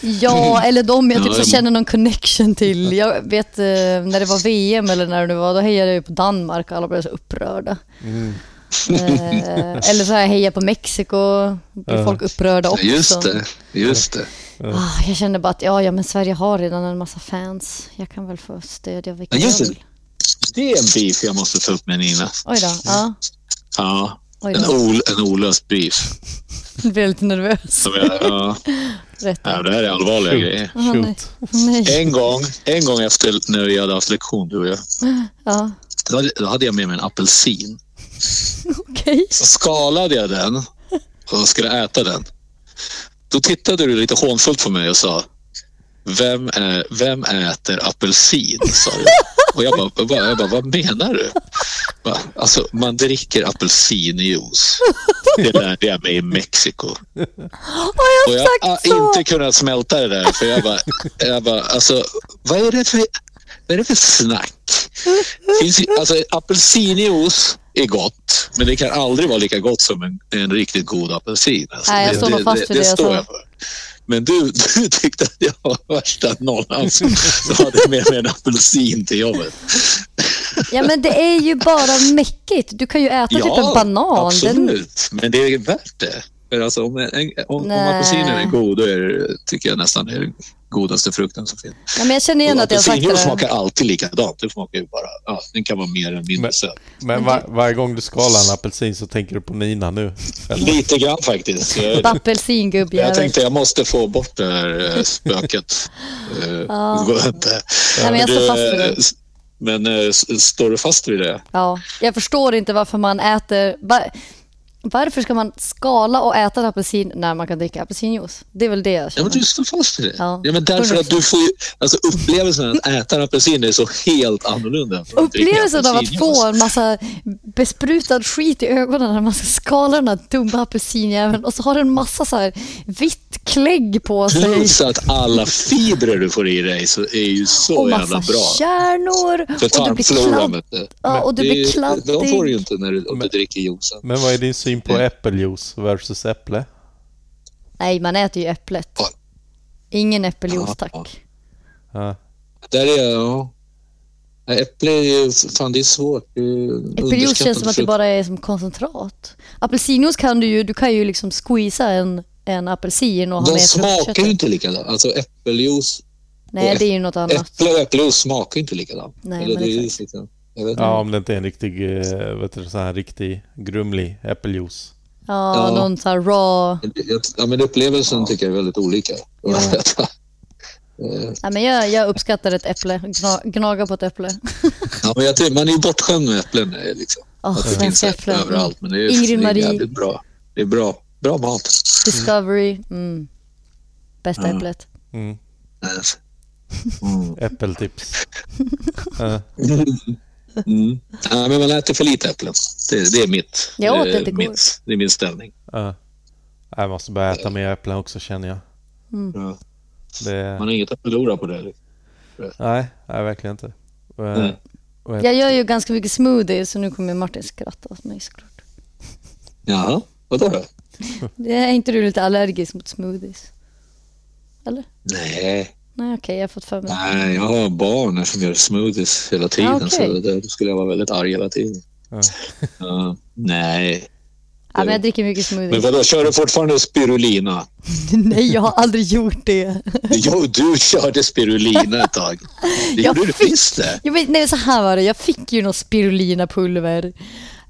Ja, eller de jag typ så jag- känner någon connection till. Jag vet eh, när det var VM eller när det var, då hejade jag ju på Danmark och alla blev så upprörda. Mm. Eh, eller så här hejar på Mexiko, blir Ja. folk upprörda också. Just det, just det. Ah, jag känner bara att ja, ja, men Sverige har redan en massa fans. Jag kan väl få stödja vilka Ja, jag det. vill. Det är en beef jag måste ta upp med Nina. Oj då, ja. Ja, Oj en, ol, en olöst beef. Jag blir lite nervös. Jag, ja, Rätt. ja, det här är allvarliga grejer. Nej. Shoot. Nej. En gång, en gång efter när vi hade haft lektion, du och jag, Ja, då hade, då hade jag med mig en apelsin. okej. Så skalade jag den och skulle äta den. Då tittade du lite hånfullt på mig och sa Vem, är, vem äter apelsin? Sa du. Och jag bara, vad, jag bara, vad menar du? Bara, Alltså, man dricker apelsinjuice. Det lärde jag mig i Mexiko. Och jag jag har inte kunnat smälta det där. För jag bara, jag bara alltså, vad är det för, vad är det för snack? Finns, alltså, apelsinjuice är gott, men det kan aldrig vara lika gott som en, en riktigt god apelsin. Alltså, Nej, jag står nog fast vid det jag står jag för. Men du, du tyckte att jag var värsta nollan som som hade med mig en apelsin till jobbet. Ja men det är ju bara mäckigt. Du kan ju äta typ en banan. Den, absolut. Men det är värt det. Alltså, om, en, om, om apelsinen är god, då är det, tycker jag nästan det är den godaste frukten som finns. ja, men jag känner igen att jag sagt det. smakar alltid likadant. Det smakar ju bara, ja, den kan vara mer eller mindre Men- söt. Men var, varje gång du skalar en apelsin så tänker du på Nina nu. Eller? Lite grann faktiskt. Apelsingubbjävel. jag tänkte jag måste få bort det här eh, spöket. Eh, Ja. det går inte. Nej, men jag står du, fast vid det. Men eh, står du fast vid det? Ja, jag förstår inte varför man äter... Va, varför ska man skala och äta en apelsin när man kan dricka apelsinjuice? Det är väl det jag Ja, känner. men du står fast vid det. Ja. Ja. men därför att du får ju, alltså upplevelsen att äta en apelsin är så helt annorlunda. Upplevelsen av att få en massa besprutad skit i ögonen när man ska skala den här dumma apelsinjäveln och så har den en massa så här vitt klägg på sig Plus att alla fibrer du får i dig så är ju så och jävla massa bra. kärnor För och tarmfloran. kladd. vet du. Ja, och du blir kladdig. De får du ju inte när du, om du dricker juicen. Men vad är din syn på äppeljuice versus äpple? Nej, man äter ju äpplet. Ingen äppeljuice tack. Ja. Där är jag, Äpple är ju, fan det är svårt. Det är Äppeljuice känns som att det bara är som koncentrat. Apelsinjuice kan du ju, du kan ju liksom squeeza en, en apelsin och ha De med smakar ju inte likadant. Alltså äppeljuice, Nej, det är ju något annat. äpple och äppeljuice smakar ju inte likadant. Nej, Eller men det är ju exakt. liksom, jag vet ja, inte. om det inte är en riktig, eh, vet du, så här riktig grumlig äppeljuice. Ja, Ja. någon sån här raw. Men det- Ja, men upplevelsen tycker jag är väldigt olika. Eh, Nej, men jag, jag uppskattar ett äpple. Gna, gnaga på ett äpple. ja, men jag tycker, man är ju bortskämd med äpplen. Liksom. Att det finns äpplen överallt. Men det är, Ingrid det är Marie. jävligt bra. Det är bra, bra mat. Discovery. Mm. Bästa Ja. äpplet. Mm. Mm. Äppeltips. Ja. Mm. Ja, men man äter för lite äpplen. Det, det är mitt. Jag åt det, är inte min, igår. det är min ställning. Ja. Jag måste börja äta mer äpplen också känner jag. Ja. Det, Man har inget att förlora på det. nej, nej, verkligen inte. Eh, Nej. ett- Jag gör ju ganska mycket smoothie så nu kommer Martin skratta åt mig såklart. Jaha, vadå då? Det är inte du lite allergisk mot smoothies? Eller? Nej, Nej okej, jag har fått för mig. nej, jag har barn som gör smoothies hela tiden. Okej. Så det, då skulle jag vara väldigt arg hela tiden. Ja. Ja, nej. Ja, men jag dricker mycket Men smoothies. vadå, kör du fortfarande spirulina? Nej, jag har aldrig gjort det. Jo, du körde spirulina ett tag. Det Jag gjorde du fick- visst det. Jag vet, nej, så här var det. Jag fick ju någon spirulina-pulver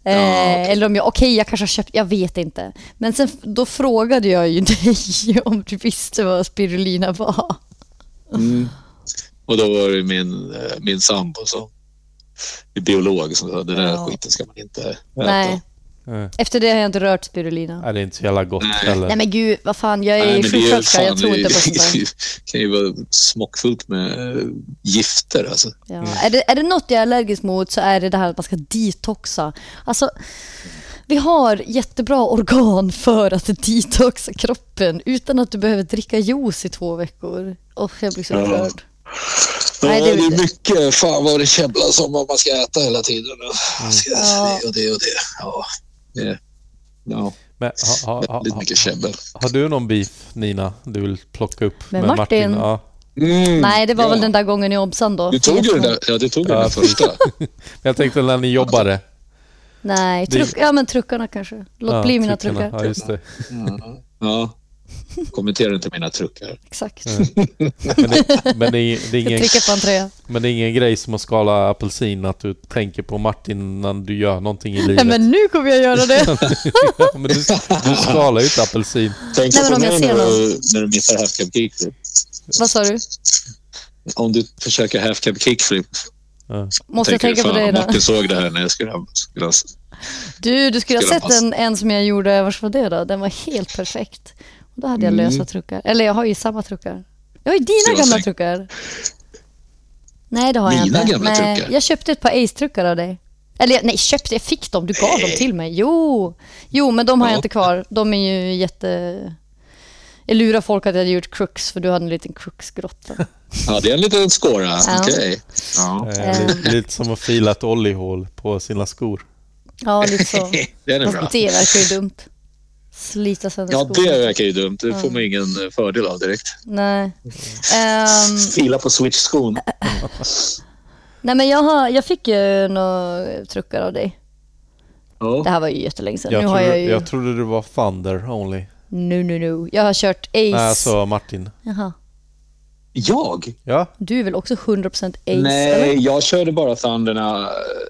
Eh, eller om jag, okej jag kanske har köpt, jag vet inte. Men sen då frågade jag ju dig om du visste vad spirulina var. Mm. Och då var det min, eh, min sambo som är biolog som sa det där Ja. skiten ska man inte äta. Nej, efter det har jag inte rört spirulina. Nej, det är inte så jävla gott Nej. heller. Nej men gud, vad fan, jag är sjuksköterska, jag tror inte på sånt där. Det kan ju vara smockfullt med eh, gifter alltså. Ja. Är, det, är det något jag är allergisk mot så är det det här att man ska detoxa. Alltså, vi har jättebra organ för att detoxa kroppen utan att du behöver dricka juice i två veckor. Och jag blir så Ja. upprörd. Ja, Nej, det, det- är mycket. Fan vad det käbblas om vad man ska äta hela tiden. Man ska Ja. Det och det och det. Ja, det, ja Men, ha, ha, ha, väldigt mycket käbbel. har du någon beef, Nina, du vill plocka upp Med Martin? Ja. Mm, Nej, det var ja. väl den där gången i Obsan då. Du tog ju den där, ja, du tog den Ja, där första. Men jag tänkte när ni jobbade. Nej, Det- truck, ja men truckarna kanske. Låt Ja, bli mina truckarna. truckar. Ja, just det. Ja. Kommentera inte mina truckar. Exakt. Men det, men det, är, det, är ingen, trycker på en tröja. men det är ingen grej som att skala apelsin att du tänker på Martin när du gör någonting i Nej, livet. men nu kommer jag göra det. Ja, men du, du skalar ju inte apelsin. Tänk Nej, men på om jag mig ser när du, när du missar half cab kickflip. Vad sa du? Om du försöker half cab kickflip. Måste jag tänka på om då? Martin såg det här när jag skulle ha... Skulle ha Du, du skulle ha Skulle sett passa. en, en som jag gjorde, vars var det då? Den var helt perfekt. Och då hade jag Mm. lösa truckar. Eller jag har ju samma truckar. Jag har ju dina gamla säger- truckar. Nej, det har jag Mina inte. gamla nej, truckar? Jag köpte ett par Ace-truckar av dig. Eller jag- nej, köpte, jag fick dem. Du gav dem Nej. till mig. Jo, jo men de har jag Ja. inte kvar. De är ju jätte... Jag lurar folk att jag hade gjort crooks för du hade en liten crooksgrotta. Ja, det är en liten skåra. Ja. Okej. Ja. Eh, li- lite som att fila ett oljehål på sina skor. Ja, lite så. Den är bra. Det verkar ju dumt. Slita sönder Ja, det verkar ju dumt. Det får man ingen eh, fördel av direkt. Nej. Ehm, Fila på switch-skon. nej men jag, har, jag fick ju några truckar av dig. Det Ja. här var ju jättelänge sedan. Jag, nu har trodde, jag ju... jag trodde det var Thunder only. Nu, nu, nu. Jag har kört Ace. Nej, alltså Martin. Jaha. Jag? Ja, Du är väl också 100% Ace? Nej, Eller? jag körde bara Thunderna eh,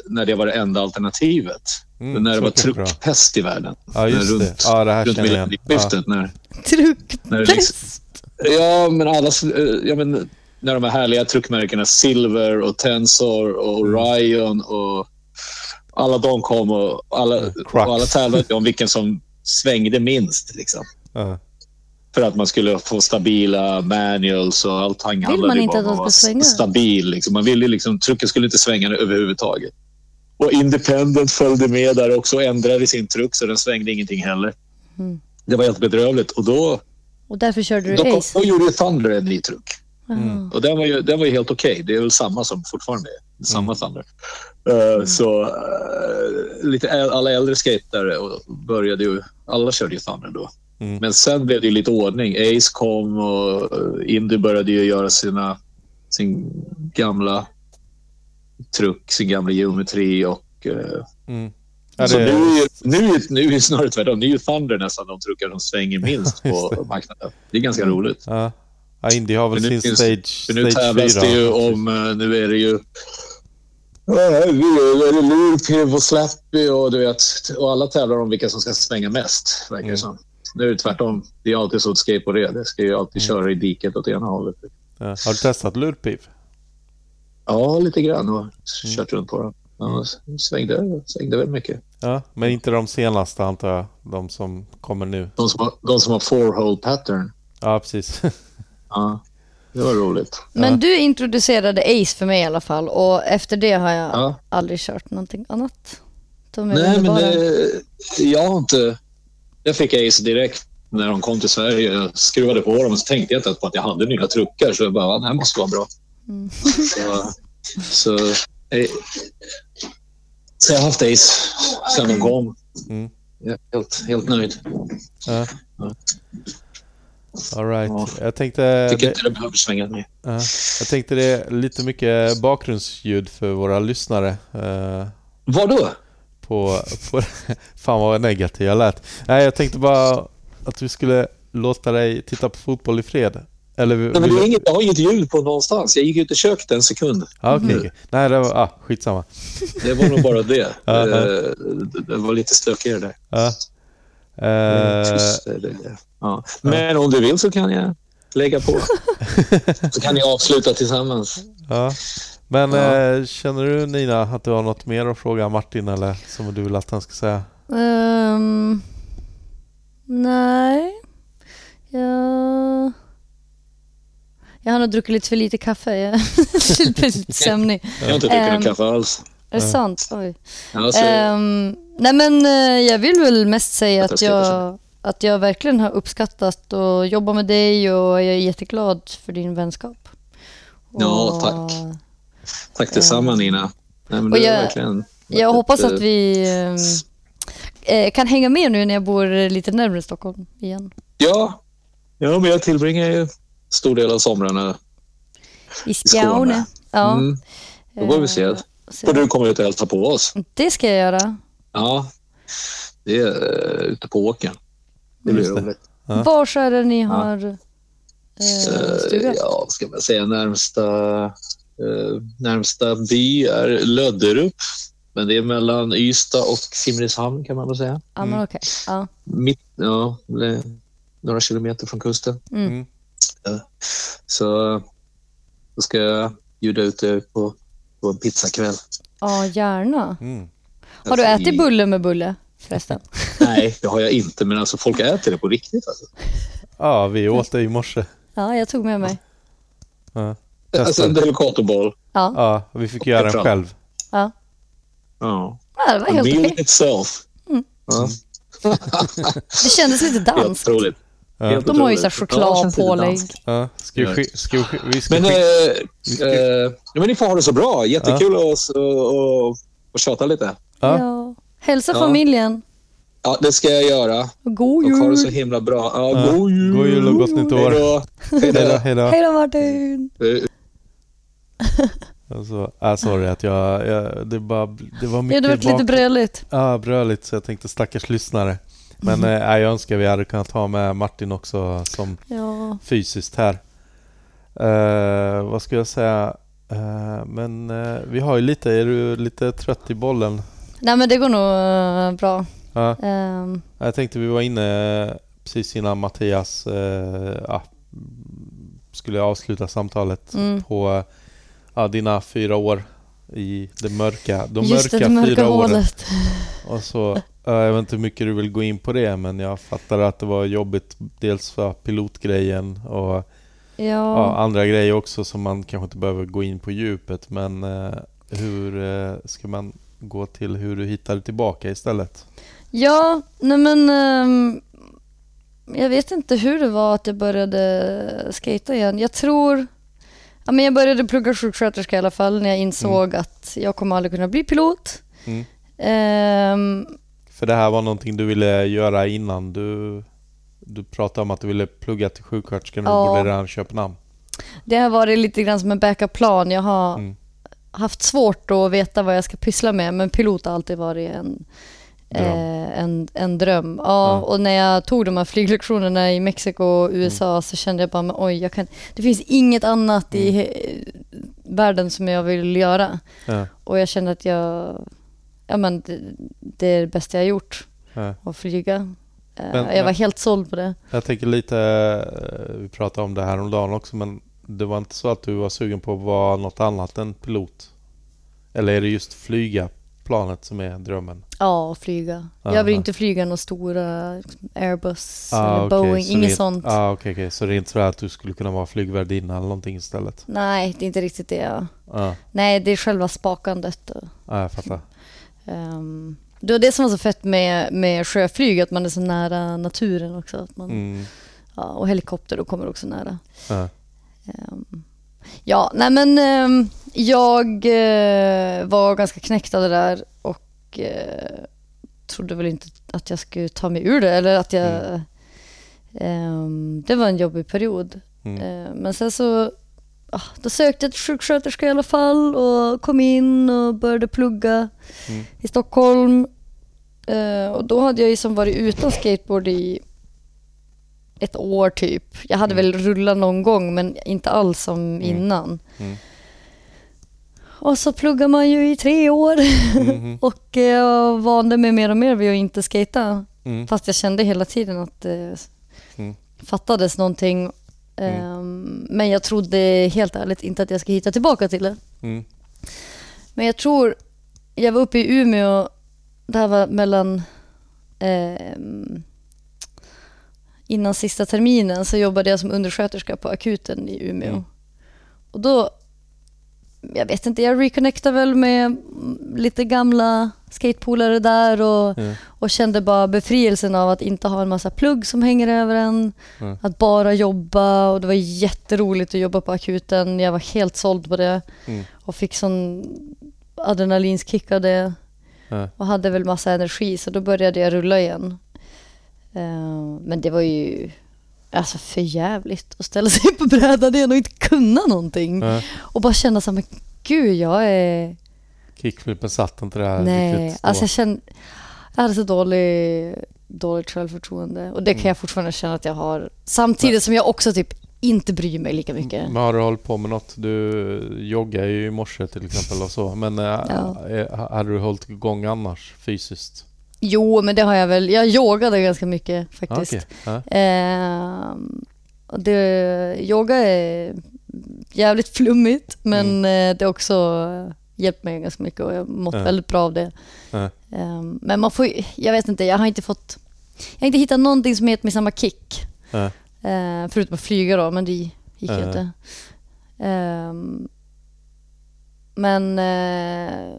när det var det enda alternativet. Mm, när det var truckpest i världen. ja just runt, det. Ja, det här runt känner jag igen. Ja. När, När det Truckpest. Ja, men alla... eh, Ja, men, när de här härliga truckmärkena Silver och Tensor och Orion och alla de kom och alla, Crux. och alla tävlade om vilken som svängde minst. Liksom. Ja. För att man skulle få stabila manuals och allting handlade man ju inte bara att de om ska svänga? stabil. Liksom. Man ville liksom, trucken skulle inte svänga överhuvudtaget. Och Independent följde med där också och ändrade sin truck så den svängde ingenting heller. Mm. Det var helt bedrövligt. Och då, Och därför körde då, du kom, Ace? då gjorde Thunder en ny truck. Jaha. Och den var ju, den var ju helt okej. Det är väl samma som fortfarande är. Samma Thunder. Eh, Så eh, lite alla äldre skatare och började ju... Alla körde ju Thunder då. Mm. Men sen blev det ju lite ordning. Ace kom och eh, Indy började ju göra sina, sin gamla truck, sin gamla geometri och... eh, Mm. Ja, så det, nu, är ju, nu, är, nu är det snarare tvärtom. Nu är ju Thunder nästan de truckar som svänger minst på marknaden. Det är ganska roligt. ja. ja, Indy har väl sin finns- stage, För nu stage tävlas 4. det ju om, nu är det ju Lurpiv och Slappy och du vet, och alla tävlar om vilka som ska svänga mest, verkar det Mm. som. Nu är det tvärtom. Det är alltid så att skateboard är. Det ska ju alltid köra i diket åt ena hållet. Ja. Har du testat lurpiv? Ja, lite grann och Mm. kört runt på den. Ja, svängde, svängde väl mycket. Ja, men inte de senaste antar jag. De som kommer nu. De som har, de som har four-hole pattern. Ja, precis. Ja, det var roligt. Men Ja. du introducerade Ace för mig i alla fall och efter det har jag Ja. aldrig kört någonting annat. Nej, men det, jag har inte... Jag fick Ace direkt när de kom till Sverige. Jag skruvade på dem och så tänkte jag inte på att jag hade nya truckar. Så jag bara, "Ja, det här måste vara bra. Mm. Så, så, eh, så jag har haft Ace sedan de kom. Mm. Jag är helt, helt nöjd. Ja. All right. Ja. Jag tänkte... Tycker Det, inte det behöver svänga ja, jag tänkte det är lite mycket bakgrundsljud för våra lyssnare. eh, Vadå? på, på... Fan vad negativ jag lät. Nej, jag tänkte bara att vi skulle låta dig titta på fotboll i fred Eller, Nej, men det är inget, jag har inget ljud på någonstans. Jag gick ut i köket en sekund. Ja, okej, okej. Nej, det var... Ah, skitsamma. Det var nog bara det. Ja. Eh, det- Det var lite stökigare där. Ja. Eh, Tyst. Ja. Men om du vill så kan jag lägga på. Så kan ni avsluta tillsammans. ja. Men Ja. eh, känner du Nina att du har något mer att fråga Martin eller som du vill att han ska säga? Ehm, nej. Jag... Jag har nog druckit lite för lite kaffe. Jag är lite sömnig. Jag har inte druckit Ehm, någon kaffe alls. Är det sant? Oj. Alltså, Ehm, nej men eh, jag vill väl mest säga Att jag att jag verkligen har uppskattat att jobba med dig och jag är jätteglad för din vänskap. Ja, Och tack. tack detsamma Nina. Nej, men Och jag- verkligen Jag hoppas att vi ehm, eh, kan hänga med nu när jag bor lite närmare Stockholm igen. Ja, ja men jag tillbringar ju stor del av somrarna. I Skåne. Skåne. Ja. Mm. Då får vi se. Eh, så- Får du komma ut och hälsa på oss. Det ska jag göra. Ja, det är uh, ute på åkern. Det blir roligt. Ja. Var är det ni har eh, Eh, stuga? ja, ska man säga? Närmsta, eh, närmsta by är Lödderup. Men det är mellan Ystad och Simrishamn kan man väl säga. Ja, men okej. Ja. Mitt, ja, några kilometer från kusten. Mm. Så då ska jag bjuda ut er på, på en pizzakväll. ja, gärna. Mm. Har du Alltså, ätit i- bulle med bulle förresten? Nej, det har jag inte. Men alltså folk äter det på riktigt. Alltså. Ja, vi åt det i morse. Ja, jag tog med mig. Ja. Alltså en delicatoboll. Ja, Ja, vi fick göra den själv. ja. Ja. ja det var helt meal okej. itself. Ja, Det kändes lite helt danskt. otroligt. Ja. De har ju så otroligt. här Ja, känns lite chokladpålägg. Ja. Ska vi, sk- ska vi, vi ska Men, eh, eh, men ni får ha det så bra. Jättekul att och, och, och tjata lite. Ja. Ja. Hälsa Ja. familjen. Ja, det ska jag göra. God Och ha det så jul. himla bra. Ja, Ja. God jul! God jul och gott nytt år. Hej då! Hej då, Martin. Alltså, äh, sorry att jag, jag det, bara, det var Ja, mycket det var lite bröligt. Ja, bröligt så jag tänkte stackars lyssnare. Men eh, jag önskar vi hade kunnat ha med Martin också som Ja. fysiskt här. Eh, vad ska jag säga? Eh, men eh, vi har ju lite, är du lite trött i bollen? Nej men det går nog eh, bra. Ja, Ehm, jag tänkte vi var inne precis innan Mattias eh, ja, skulle avsluta samtalet Mm. på ja, dina fyra år i det mörka, de just mörka, det mörka fyra åren. hålet. Och så, jag vet inte hur mycket du vill gå in på det men jag fattar att det var jobbigt dels för pilotgrejen och ja, Ja. andra grejer också som man kanske inte behöver gå in på djupet men eh, hur eh, ska man gå till hur du hittade tillbaka istället? Ja, nej men ehm, jag vet inte hur det var att jag började skata igen. Jag tror, ja men jag började plugga sjuksköterska i alla fall när jag insåg att jag kommer aldrig kunna bli pilot. Mm. Ehm, För det här var någonting du ville göra innan du du pratade om att du ville plugga till sjuksköterska när Ja. du bodde redan i Köpenhamn. det har varit lite grann som en backup-plan. Jag har Mm. haft svårt att veta vad jag ska pyssla med men pilot har alltid varit en Dröm. Eh, en, en dröm. Ja, Ja. och när jag tog de här flyglektionerna i Mexiko och USA Mm. så kände jag bara, men oj, jag kan, det finns inget annat i Mm. he- världen som jag vill göra. Ja, Och jag kände att jag, ja men det, det är det bästa jag har gjort, ja. att flyga. Eh, Men- jag var men- helt såld på det. Jag tänker lite, eh, vi pratade om det här om dagen också men det var inte så att du var sugen på att vara något annat än pilot? Eller är det just flyga planet som är drömmen? Ja, flyga. Ja, jag vill inte flyga några stora liksom, Airbus Ah, eller okej, Boeing, så inget det sånt. Ah, okej, okej. Så det är inte så att du skulle kunna vara flygvärdinna eller någonting istället? Nej, det är inte riktigt det. Ja. Ja, Nej, det är själva spakandet. Och, ah, jag fattar. Ehm, det var det som var så fett med, med sjöflyg, att man är så nära naturen också. Att man, Mm. ja, och helikopter då kommer också nära. Ja. Ehm, ja, nej men ehm, jag eh, var ganska knäckt av det där och eh, trodde väl inte att jag skulle ta mig ur det. Eller att jag... ehm, det var en jobbig period. Mm. Eh, Men sen så ah, då sökte jag till sjuksköterska i alla fall och kom in och började plugga Mm. i Stockholm. Eh, och då hade jag ju som varit utan skateboard i ett år typ. Jag hade väl rullat någon gång men inte alls som innan. Mm. Och så pluggar man ju i tre år Mhm. och eh, jag vande mig mer och mer vid att inte skata. Mm. Fast jag kände hela tiden att det Mm. fattades någonting. Ehm, Men jag trodde helt ärligt inte att jag skulle hitta tillbaka till det. Mm. Men jag tror, jag var uppe i Umeå, det här var mellan, ehm, innan sista terminen så jobbade jag som undersköterska på akuten i Umeå. Mm. Och då, jag vet inte, jag reconnectade väl med mm, lite gamla skatepolare där och, Ja. och kände bara befrielsen av att inte ha en massa plugg som hänger över en. Ja. Att bara jobba och det var jätteroligt att jobba på akuten. Jag var helt såld på det Mm. och fick sån adrenalinskick av det och hade väl massa energi så då började jag rulla igen. Eh, men det var ju alltså för jävligt att ställa sig på brädan igen och inte kunna någonting. Ja. Och bara känna så här, men gud jag är... Kickflippen satt inte där Nej, riktigt då. alltså jag kände... Jag hade så dålig, dåligt självförtroende och det kan Mm. jag fortfarande känna att jag har. Samtidigt som jag också typ inte bryr mig lika mycket. Men har du hållit på med något? Du joggar ju i morse till exempel och så. Men äh, Ja. äh, hade du hållit igång annars fysiskt? Jo, men det har jag väl. Jag yogade ganska mycket faktiskt. okej. Ja. Och det, yoga är jävligt flummigt men eh, det har också eh, hjälpt mig ganska mycket och jag har mått Ja. väldigt bra av det. Ja. Ehm, men man får jag vet inte, jag har inte fått, jag har inte hittat någonting som gett mig samma kick. Eh, förutom att flyga då, men det gick ju inte. Ehm, men eh,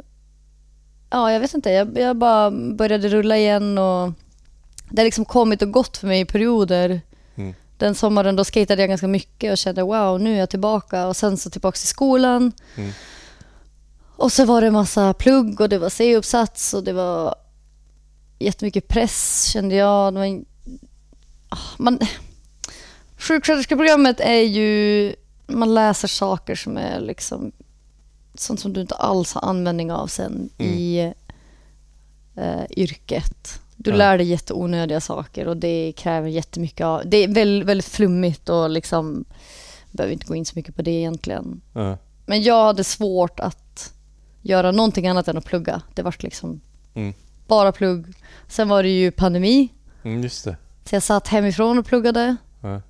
ja, jag vet inte. Jag, jag bara började rulla igen och det har liksom kommit och gått för mig i perioder. Mm. Den sommaren då skatade jag ganska mycket och kände wow, nu är jag tillbaka. Och sen så tillbaka till skolan. Mm. Och så var det massa plugg och det var C-uppsats och det var jättemycket press kände jag. En- Ah, man, sjuksköterskeprogrammet är ju, man läser saker som är liksom sånt som du inte alls har användning av sen Mm. i eh, yrket. Du Ja. lär dig jätteonödiga saker och det kräver jättemycket av, det är väldigt, väldigt flummigt och liksom, behöver inte gå in så mycket på det egentligen. Ja. Men jag hade svårt att göra någonting annat än att plugga. Det var liksom Mm. bara plugg. Sen var det ju pandemi, Mm, just det. så jag satt hemifrån och pluggade. Ja.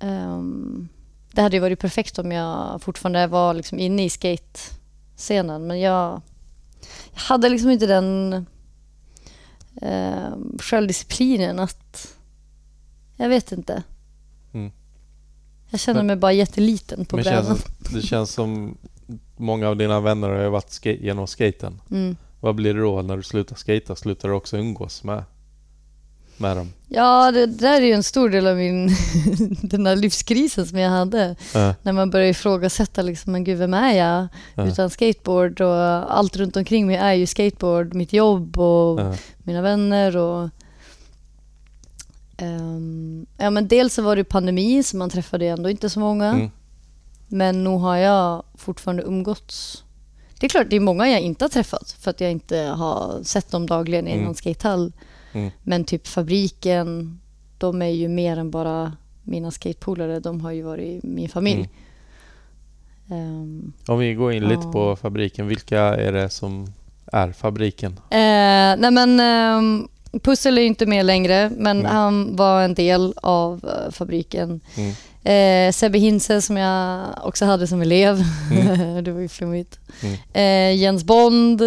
Ehm, det hade ju varit perfekt om jag fortfarande var liksom inne i skate-scenen, men jag, jag hade liksom inte den um, självdisciplinen att... Jag vet inte. Mm. Jag känner Men- mig bara jätteliten på brädan. känns, det känns som många av dina vänner har varit ska- genom skaten. Mm. Vad blir det då när du slutar skata? Slutar du också umgås med, med dem? Ja, det, där är ju en stor del av min, den här livskrisen som jag hade. Ja. När man börjar ifrågasätta liksom, men gud vem är jag Ja. utan skateboard och allt runt omkring mig är ju skateboard, mitt jobb och Ja. mina vänner och ehm, ja men dels så var det pandemi så man träffade ändå inte så många. Mm. Men nog har jag fortfarande umgåtts. Det är klart det är många jag inte har träffat för att jag inte har sett dem dagligen i Mm. någon skatehall. Mm. Men typ fabriken, de är ju mer än bara mina skatepolare. De har ju varit min familj. Ehm, Om vi går in lite Ja. på fabriken. Vilka är det som är fabriken? Eh, nej men um, Pussel är ju inte med längre, men Mm. han var en del av eh, fabriken. Mm. Eh, Sebbe Hinse som jag också hade som elev. Mm. det var ju flummigt. Mm. Eh, Jens Bond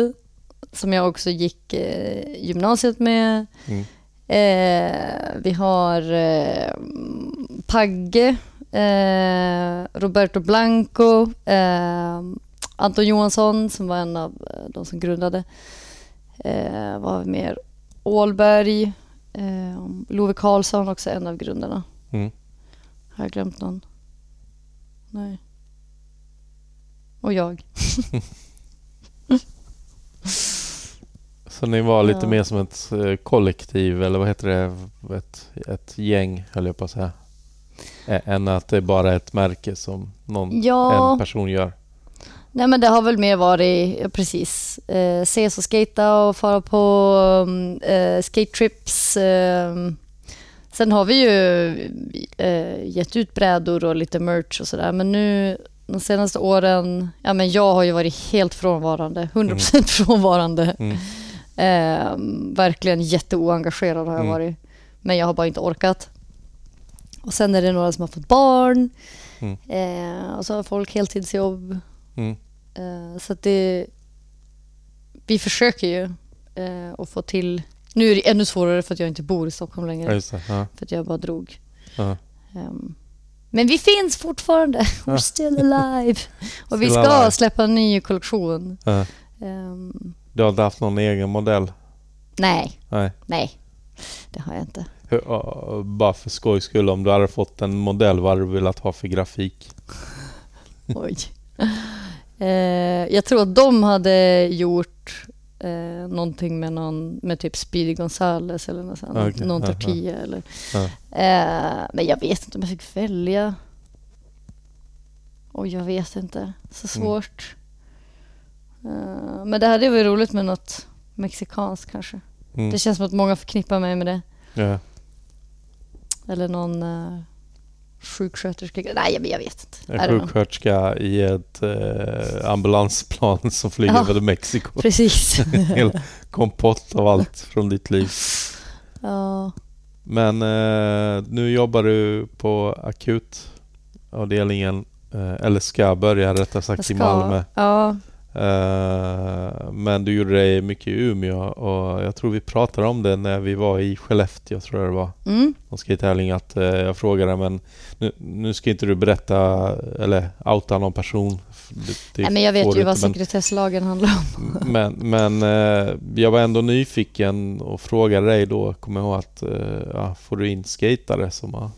som jag också gick eh, gymnasiet med. Mm. Eh, vi har eh, Pagge, eh, Roberto Blanco, eh, Anton Johansson som var en av eh, de som grundade. Eh, vad har vi mer? Ålberg, eh, Love Karlsson också en av grundarna. Mm. Har jag glömt någon? Nej. Och jag. Så ni var lite Ja. mer som ett eh, kollektiv eller vad heter det? Ett, ett gäng höll jag på att säga. Ä- Än att det är bara ett märke som någon, Ja. en person gör. Nej men det har väl mer varit, precis, eh, ses och skata och fara på um, eh, skate trips. Eh, Sen har vi ju eh, gett ut brädor och lite merch och sådär. Men nu de senaste åren, ja men jag har ju varit helt frånvarande. 100% frånvarande. Mm. Eh, verkligen jätteoengagerad har jag Mm. varit. Men jag har bara inte orkat. Och sen är det några som har fått barn. Mm. Eh, och så har folk heltidsjobb. Mm. Eh, så att det... Vi försöker ju eh, att få till... Nu är det ännu svårare för att jag inte bor i Stockholm längre. det. Ja. För att jag bara drog. Ja. Ehm, men vi finns fortfarande. We're still alive. Och vi ska släppa en ny kollektion. Ja. Ehm, Du har inte haft någon egen modell? nej, Nej. nej. Det har jag inte. Hur, bara för skojs skull, om du hade fått en modell, vad hade du velat ha för grafik? Oj. Eh, jag tror att de hade gjort eh, någonting med någon med typ Speedy Gonzales eller något sånt, Okej, någon tortilla eller. Ja. Eh, men jag vet inte om jag fick välja. Oj, jag vet inte. Så Mm. Eh, men det hade varit roligt med något mexikanskt kanske. Mm. Det känns som att många förknippar mig med det. Ja. Eller någon uh, sjuksköterska. Nej, men jag vet inte. En sjuksköterska i ett eh, ambulansplan som flyger Ja. över Mexiko. Precis. Hel kompott av allt från ditt liv. ja. Men eh, nu jobbar du på akutavdelningen, eh, eller ska börja rättare sagt i Malmö. Ja, Eh, men du gjorde det mycket i Umeå och jag tror vi pratade om det när vi var i Skellefteå tror jag det var. mm. På skate-tävling att eh, jag frågade men nu, nu ska inte du berätta eller outa någon person. Det, det Nej, men jag vet ju du vad inte, men- sekretesslagen handlar om. men, men eh, jag var ändå nyfiken och frågade dig då, kommer jag ihåg att ja, får du in skatare som har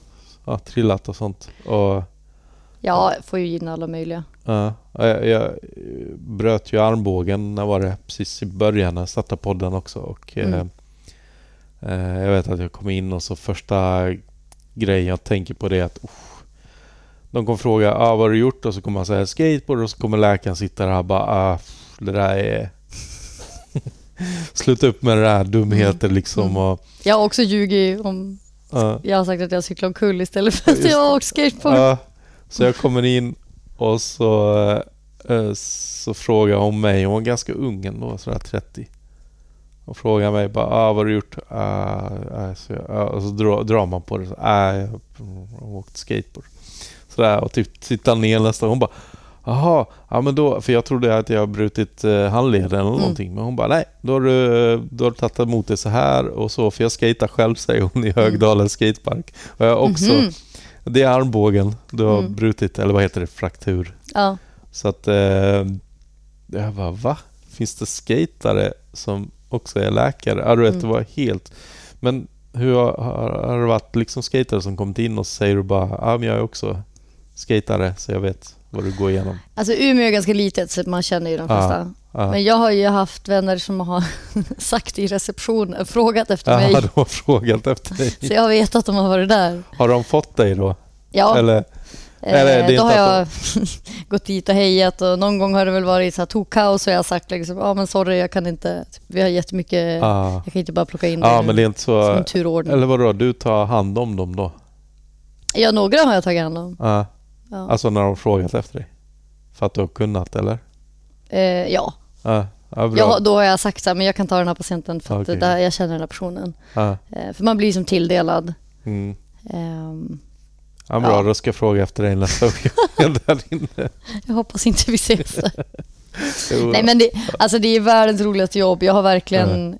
ja, trillat och sånt? Och, Ja, får ju in alla möjliga. ja, jag, jag bröt ju armbågen, när var det? Precis i början när jag startade podden också. Och, eh, Mm. eh, jag vet att jag kom in och så första grejen jag tänker på det är att uff, de kommer fråga ah, vad har du gjort? Och så kommer man säga skateboard och så kommer läkaren sitta där och bara ah, det där är Sluta upp med det där dumheter liksom Mm. och Jag har också ljugit om... ja. Jag har sagt att jag cyklar omkull istället för att Just jag har åkt skateboard. Ja, så jag kommer in och så, eh, så frågar hon mig, hon var ganska ung ändå, sådär 30. Och frågar mig bara, ah, vad har du gjort? Ah, ah, så, jag, ah, och så drar, drar man på det. Så, ah, jag har åkt skateboard. Sådär, och typ tittar ner nästan. Hon bara, Jaha, ja men då, för jag trodde att jag har brutit eh, handleden eller Mm. någonting. Men hon bara, nej, då har du, då har du tagit emot det så här och så. För jag skater själv, säger hon, i Högdalens skatepark. Och jag har också, Mhm. Det är armbågen du har Mm. brutit, eller vad heter det, fraktur. Ja. Så att, eh, jag bara, va? Finns det skatare som också är läkare? Ja, du vet, det Mm. var helt... Men hur har, har, det varit liksom skatare som kommit in och säger du bara, ja men jag är också skatare så jag vet vad du går igenom. Alltså Umeå är ganska litet så man känner ju de flesta. Ja. Men jag har ju haft vänner som har sagt i receptionen, frågat efter mig. Ja, de har frågat efter dig. Så jag har vetat att de har varit där. Har de fått dig då? Ja, Eller, eller är det eh, då har jag att gått dit och hejat och någon gång har det väl varit så här tokkaos och jag har sagt liksom, ja men sorry jag kan inte, vi har jättemycket, ah. jag kan inte bara plocka in det men det är inte som så... en turordning. Eller vadå, du tar hand om dem då? Ja, några har jag tagit hand om. Ja. Ja, Alltså när de frågat efter dig? För att du har kunnat eller? eh, ja. Ja, ja. Jag, då har jag sagt så här, men jag kan ta den här patienten för att det där, jag känner den här personen. Ja, Eh, för man blir som tilldelad. mm. Ehm, ja, bra, Ja. då ska jag fråga efter dig nästa gång där inne. jag hoppas inte vi ses där. Nej men det, alltså det är världens roligaste jobb. Jag har verkligen...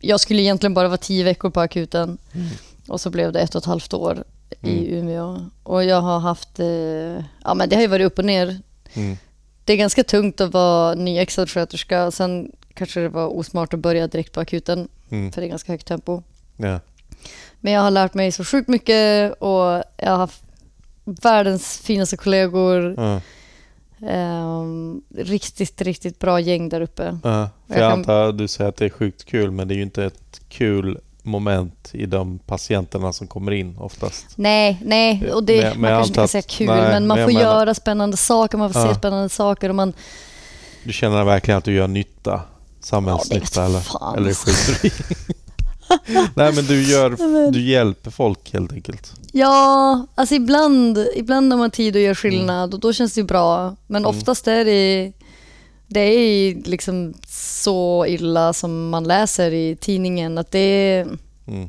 Jag skulle egentligen bara vara tio veckor på akuten. Mm. Och så blev det ett och ett halvt år i Mm. Umeå. Och jag har haft... Eh, ja men det har ju varit upp och ner. Mm. Det är ganska tungt att vara nyexad sköterska. Sen kanske det var osmart att börja direkt på akuten. Mm. För det är ganska högt tempo. Ja. Men jag har lärt mig så sjukt mycket och jag har haft världens finaste kollegor. Ja. Ehm, riktigt, riktigt bra gäng där uppe. Ja. För Jag jag kan- antar att du säger att det är sjukt kul men det är ju inte ett kul moment i de patienterna som kommer in oftast. Nej, nej, och det, Men- man kanske inte kan säga kul, nej, men man men får menar- göra spännande saker, man får Ja. se spännande saker och man... Du känner verkligen att du gör nytta? Ja, Samhällsnytta vet eller? fan. Eller skiter? Nej men du gör, du hjälper folk helt enkelt. Ja, alltså ibland, ibland har man tid att göra skillnad och då känns det bra. Men oftast är det, det är liksom så illa som man läser i tidningen att det Mm.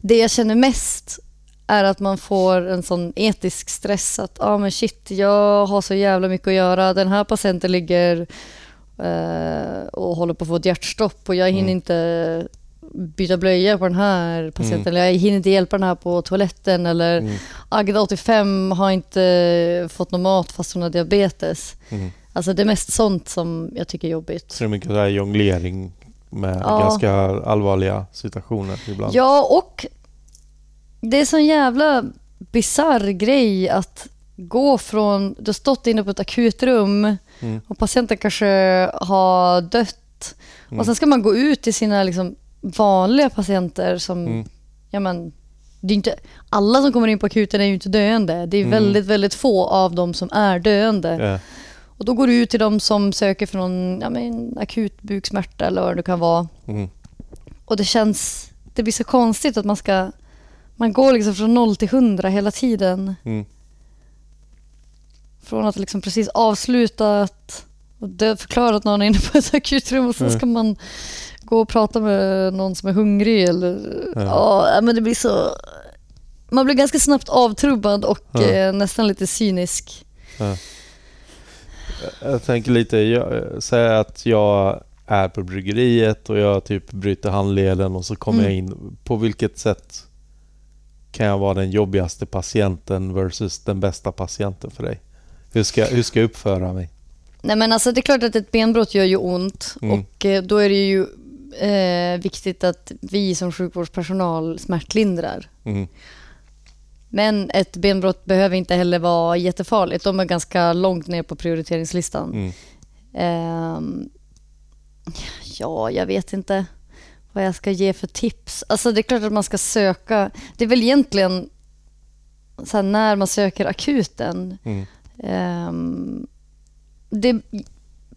det jag känner mest är att man får en sån etisk stress att ah, men shit, jag har så jävla mycket att göra. Den här patienten ligger eh, och håller på att få ett hjärtstopp och jag hinner inte byta blöja på den här patienten eller jag hinner inte hjälpa den här på toaletten eller Mm. Agda 85 har inte fått någon mat fast hon har diabetes. Mm. Alltså det är mest sånt som jag tycker är jobbigt. Så det är mycket här jonglering med Ja. ganska allvarliga situationer ibland. Ja, och det är sån jävla bizarr grej att gå från, du har stått inne på ett akutrum Mm. och patienten kanske har dött och sen ska man gå ut till sina liksom vanliga patienter som, Mm. ja men, det är inte, alla som kommer in på akuten är ju inte döende. Det är väldigt, väldigt få av dem som är döende. Ja. Och då går du ut till dem som söker för någon ja, men, akut buksmärta eller vad det kan vara. Mm. Och det känns, det blir så konstigt att man ska, man går liksom från noll till hundra hela tiden. Mm. Från att liksom precis avslutat och dö- förklarat någon är inne på ett akutrum och så Mm. ska man gå och prata med någon som är hungrig eller, Ja. men det blir så, man blir ganska snabbt avtrubbad och eh, nästan lite cynisk. Jag tänker lite, jag, säg att jag är på bryggeriet och jag typ bryter handleden och så kommer Mm. jag in. På vilket sätt kan jag vara den jobbigaste patienten versus den bästa patienten för dig? Hur ska, hur ska jag uppföra mig? Nej men alltså det är klart att ett benbrott gör ju ont Mm. och eh, då är det ju eh, viktigt att vi som sjukvårdspersonal smärtlindrar. Mm. Men ett benbrott behöver inte heller vara jättefarligt. De är ganska långt ner på prioriteringslistan. Mm. Ehm, ja, jag vet inte vad jag ska ge för tips. Alltså det är klart att man ska söka. Det är väl egentligen så när man söker akuten. Mm. Ehm, det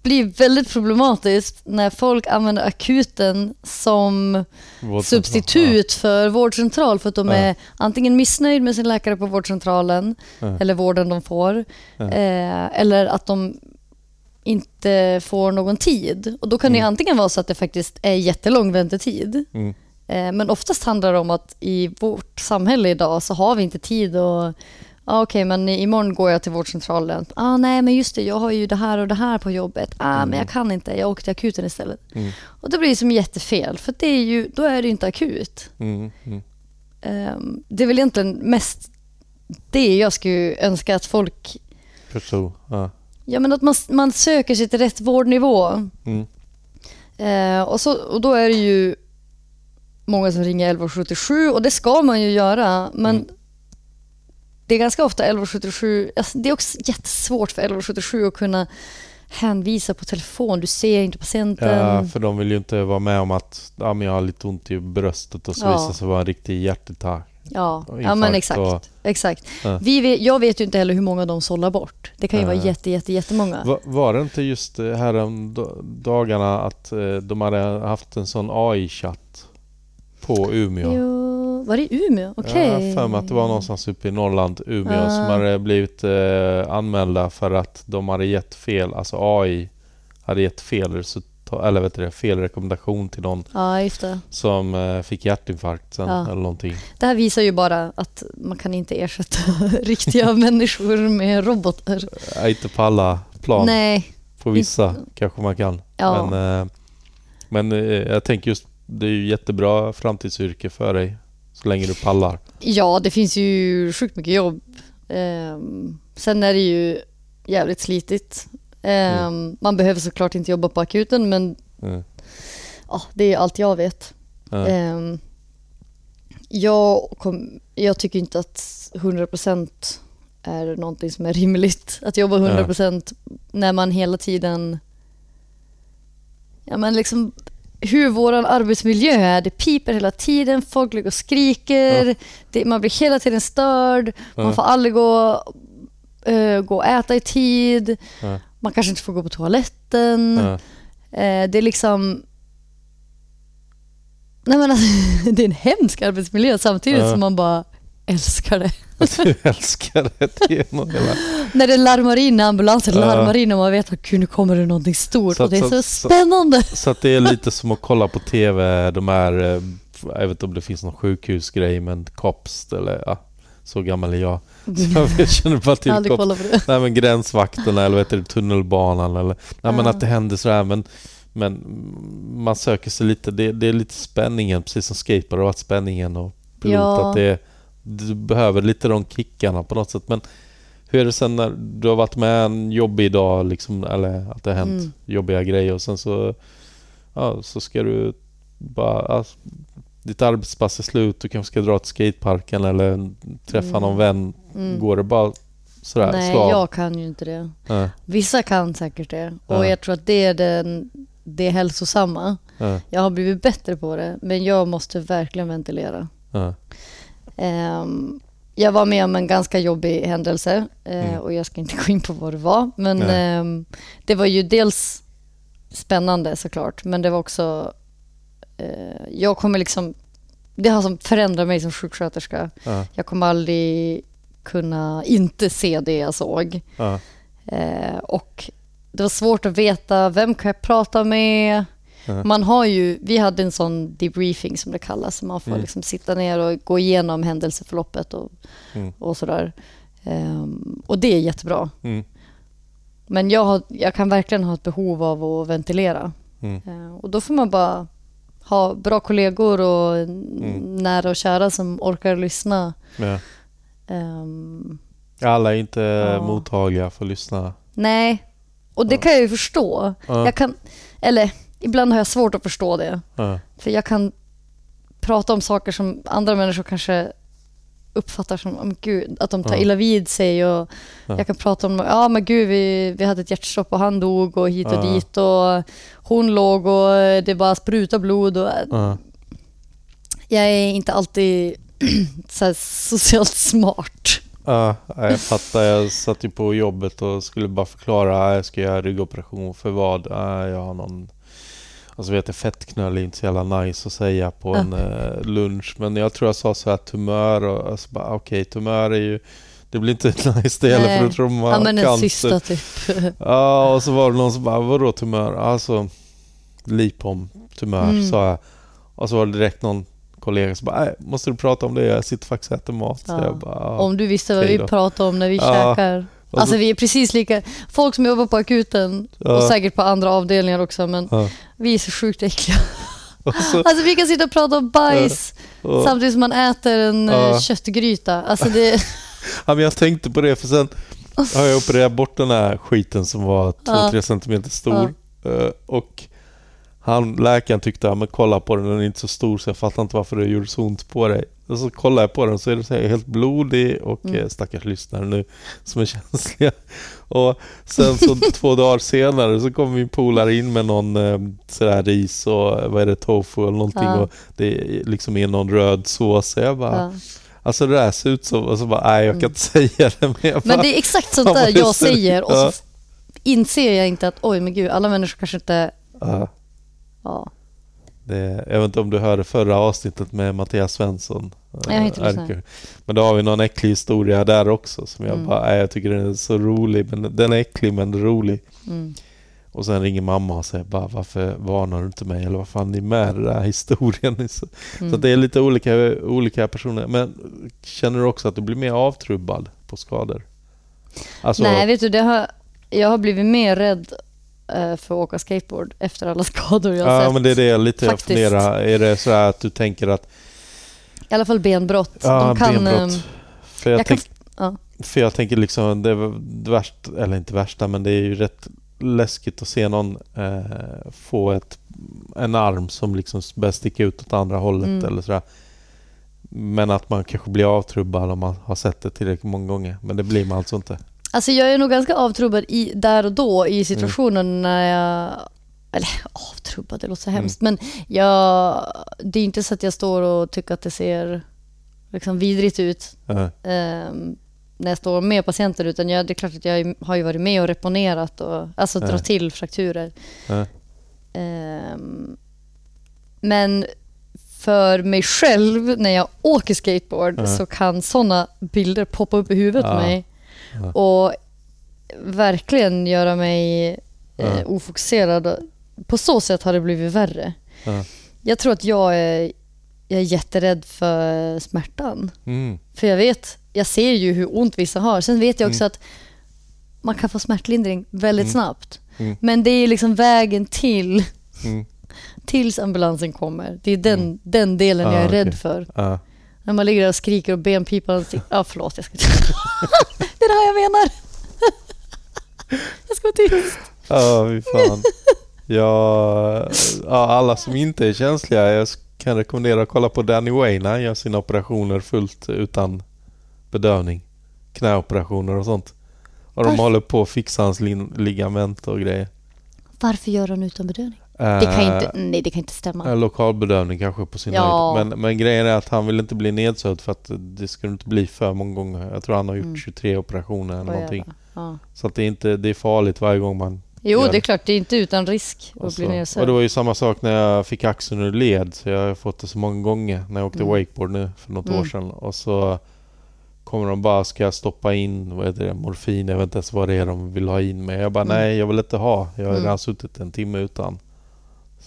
blir väldigt problematiskt när folk använder akuten som substitut för vårdcentral för att de är antingen missnöjd med sin läkare på vårdcentralen eller vården de får eh, eller att de inte får någon tid. Och då kan det ju antingen vara så att det faktiskt är jättelång väntetid Mm. Eh, Men oftast handlar det om att i vårt samhälle idag så har vi inte tid och ah, okej, men imorgon går jag till vårdcentralen. Ah, nej, men just det, jag har ju det här och det här på jobbet. Ah, men jag kan inte, jag åker till akuten istället. Mm. Och det blir som jättefel, för det är ju, då är det ju inte akut. Mm. Mm. Ehm, det är väl egentligen mest det jag skulle önska att folk, Förstod. Ja. ja men att man, man söker sig till rätt vårdnivå. Mm. Eh, och, så, och då är det ju många som ringer 1177 och det ska man ju göra. Men Mm. Det är ganska ofta 1177, alltså det är också jättesvårt för 1177 att kunna hänvisa på telefon. Du ser inte patienten. Ja, för de vill ju inte vara med om att ja, men jag har lite ont i bröstet och så Ja. visar sig vara en riktig hjärtattack. Ja, ja men exakt. och- exakt. Ja. Vi vet, jag vet ju inte heller hur många de sållar bort. Det kan ju Ja. vara jätte, jätte, jättemånga. Va, var det inte just eh, härom da- dagarna att eh, de hade haft en sån AI-chatt på Umeå? Jo, var det i Umeå? Okej. Jag har för mig att det var någonstans uppe i Norrland, Umeå, Ah. som hade blivit eh, anmälda för att de hade gett fel, alltså AI hade gett fel resultat, eller vet du fel rekommendation till någon det. som eh, fick hjärtinfarkt sen Ja. eller någonting. Det här visar ju bara att man kan inte ersätta riktiga människor med robotar. Inte på alla plan, Nej, på vissa kanske man kan. Ja. Men, eh, men eh, jag tänker just, det är ju jättebra framtidsyrke för dig. Så länge du pallar. ja det finns ju sjukt mycket jobb. Ehm, sen är det ju jävligt slitigt. Ehm, Man behöver såklart inte jobba på akuten men Mm. ja, det är allt jag vet. Ja. Ehm, jag, kom, jag tycker inte att 100% är någonting som är rimligt. Att jobba 100% när man hela tiden... Ja men liksom hur vår arbetsmiljö är. Det piper hela tiden, folk ligger och skriker, det, man blir hela tiden störd, Ja. man får aldrig gå, eh, gå och äta i tid, Ja. man kanske inte får gå på toaletten. Ja. Eh, det är liksom... Nej, men alltså, det är en hemsk arbetsmiljö samtidigt Ja. som man bara älskar det. Att du älskar det genom hela... När det larmar in, ambulansen Ja. larmar in och man vet att nu kommer det någonting stort Så och det är att- så, så- spännande. Så att det är lite som att kolla på TV, de här, eh, jag vet inte om det finns någon sjukhusgrej, men COPS eller ja, så gammal är jag. Så jag känner bara Jag till aldrig COPS. Nej men gränsvakterna eller vet du, tunnelbanan eller nej, men att det händer sådär men, men man söker sig lite, det, det är lite spänningen precis som skateboard har varit spänningen och pilot Ja. att det är, du behöver lite de kickarna på något sätt men hur är det sen när du har varit med en jobbig dag liksom, eller att det har hänt Mm. jobbiga grejer och sen så ja, så ska du bara alltså, ditt arbetspass är slut, du kanske ska dra till skateparken eller träffa Mm. någon vän. Mm. Går det bara sådär Nej, slav? jag kan ju inte det. Nej. Vissa kan säkert det och Ja. jag tror att det är den, det hälsosamma. Ja, Jag har blivit bättre på det, men jag måste verkligen ventilera. Ehm, jag var med om en ganska jobbig händelse eh, Mm. och jag ska inte gå in på vad det var. Men Nej. ehm, det var ju dels spännande såklart, men det var också... Eh, jag kommer liksom... Det har som förändrat mig som sjuksköterska. ja, Jag kommer aldrig kunna inte se det jag såg. ja, Eh, och det var svårt att veta vem kan jag prata med. Ja. Man har ju, vi hade en sån debriefing som det kallas. Man får Mm. liksom sitta ner och gå igenom händelseförloppet och, Mm. och sådär. Ehm, och det är jättebra. mm, Men jag, har, jag kan verkligen ha ett behov av att ventilera. mm, Eh, och då får man bara ha bra kollegor och Mm. nära och kära som orkar lyssna. ja. Ehm, Alla är inte Ja. mottagliga för att lyssna. Nej, och det kan jag ju förstå. Ja. Jag kan, eller ibland har jag svårt att förstå det. Ja, För jag kan prata om saker som andra människor kanske uppfattar som oh, gud, att de tar illa vid sig. Och Ja. Jag kan prata om ja men gud vi, vi hade ett hjärtstopp och han dog och hit och Ja. dit och hon låg och det bara sprutar blod. Och, ja, jag är inte alltid så socialt smart. ja, jag fattar. Jag satt ju på jobbet och skulle bara förklara. Jag ska göra ryggoperation. För vad? Ja, Jag har någon... Alltså vet jag, fettknöl är inte så jävla nice att säga på en eh, lunch. Men jag tror jag sa så här tumör och alltså bara okej, tumör är ju... Det blir inte nice det heller för då tror man Ja men en cancer. cysta typ. Ja, och så var det någon som bara, vadå tumör? Alltså, lipom, tumör, Mm. sa jag. Och så var det direkt någon kollega som bara, nej, måste du prata om det? Jag sitter faktiskt och äter mat. Så Ja. jag bara. Om du visste vad vi då. pratar om när vi Ja. käkar. Och Alltså så- vi är precis lika, folk som jobbar på akuten och Ja. säkert på andra avdelningar också men Ja. vi är så sjukt äckliga. Och så, Alltså vi kan sitta och prata om bajs och, samtidigt som man äter en Ja. ja. köttgryta. Alltså det, ja, men jag tänkte på det för sen har jag opererat bort den här skiten som var 2-3 Ja. centimeter stor. Eh, Och han, läkaren tyckte, ja, men kolla på den, den är inte så stor så jag fattar inte varför det gjorde så ont på dig. Och så kollar jag på den så är den så helt blodig och Mm. mm. stackars lyssnare nu som är känsliga. Och sen så två dagar senare så kommer min polare in med någon eh, sådär ris och eh, vad är det, tofu eller någonting Ja. och det är liksom i någon röd sås. Så jag bara, ja. alltså det där ser ut som, och så bara, nej jag kan inte säga det men bara, Men det är exakt sånt där jag säger och så inser jag inte att oj men gud alla människor kanske inte, ja. ja. Det, jag vet inte om du hörde förra avsnittet med Mattias Svensson. Jag inte eh, lyssnat. Erker. Men då har vi någon äcklig historia där också som jag Mm. bara, jag tycker den är så rolig. Men den är äcklig men rolig. Mm. Och sen ringer mamma och säger bara, varför varnar du inte mig? Eller vad fan är med den där historien? Så, Mm. så det är lite olika, olika personer. Men känner du också att du blir mer avtrubbad på skador? Alltså, Nej vet du, det har, jag har blivit mer rädd eh, för att åka skateboard efter alla skador jag ja sett. men det är det lite jag funderar. Är det så att du tänker att I alla fall benbrott. Ja, De kan, benbrott. ehm, För jag, jag kan, tänk, ja. för jag tänker liksom det, är det värsta, eller inte värsta, men det är ju rätt läskigt att se någon eh, få ett, en arm som liksom börjar sticka ut åt andra hållet Mm. eller sådär. Men att man kanske blir avtrubbad om man har sett det tillräckligt många gånger. Men det blir man alltså inte. Alltså jag är nog ganska avtrubbad i, där och då i situationen när jag... Eller avtrubbad, det låter så hemskt. Men jag, det är inte så att jag står och tycker att det ser liksom vidrigt ut Eh, ehm, när jag står med patienter. Utan jag, det är klart att jag har ju varit med och reponerat och alltså dra Ja. till frakturer. eh, Ehm, men för mig själv när jag åker skateboard så kan sådana bilder poppa upp i huvudet på Ja. och verkligen göra mig eh, ofokuserad. På så sätt har det blivit värre. Ja. Jag tror att jag är, jag är jätterädd för smärtan. Mm. För jag vet, jag ser ju hur ont vissa har. Sen vet jag också att man kan få smärtlindring väldigt snabbt. Mm. Men det är liksom vägen till, Mm. tills ambulansen kommer. Det är den, den delen Ah, jag är rädd okej. för. Ja. När man ligger där och skriker och benpipan... Ja, ah, förlåt. Jag ska... det är det här jag menar. jag ska vara tyst. Ja, fy fan. Ja, alla som inte är känsliga, jag kan rekommendera att kolla på Danny Wayne. Han gör sina operationer fullt utan bedövning. Knäoperationer och sånt. Och de Varför? håller på att fixa hans ligament och grejer. Varför gör han utan bedövning? Det kan Eh, inte, nej, det kan inte stämma. eh, Lokalbedövning kanske på sin Ja. höjd. Men, men grejen är att han vill inte bli nedsövd för att det skulle inte bli för många gånger. Jag tror han har gjort Mm. 23 operationer eller Vad någonting. Ja. Så att det, är inte, det är farligt varje gång man Jo, gör det är klart. Det är inte utan risk Och, att bli och det nedsövd. var ju samma sak när jag fick axeln ur led. Så jag har fått det så många gånger när jag åkte Mm. wakeboard nu för något Mm. år sedan. Och så kommer de bara, ska jag stoppa in vad heter det, morfin? Jag vet inte ens vad det är de vill ha in mig. Jag bara, Mm. nej jag vill inte ha. Jag har Mm. redan suttit en timme utan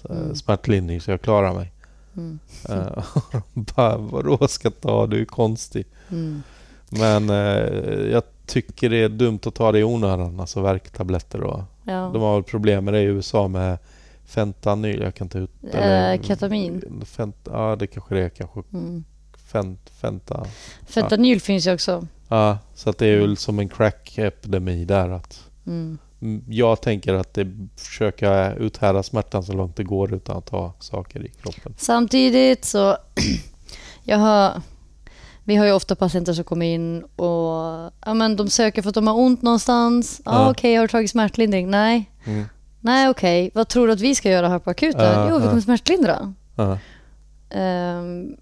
så, Mm. smärtlindring så jag klarar mig. Mm. Eh, de bara, vadå ska ta? Du är konstig. Mm. Men eh, jag tycker det är dumt att ta det i onödan, alltså värktabletter och Ja. de har väl problem med det i USA med fentanyl. Jag kan inte ut... Eh, ketamin. Fent, ja, det kanske det är. Kanske Mm. fent, fenta. Fentanyl finns ju också. Ja, så att det är väl som en crack-epidemi där. Att, Mm. Mm, jag tänker att det försöka uthärda smärtan så långt det går utan att ta saker i kroppen. Samtidigt så, jag har, vi har ju ofta patienter som kommer in och ja, men de söker för att de har ont någonstans. Ja, Ja. Okej, har du tagit smärtlindring? Nej. Mm. Nej, okej. Vad tror du att vi ska göra här på akuten? Ja, jo, vi kommer smärtlindra. Ja, Ehm,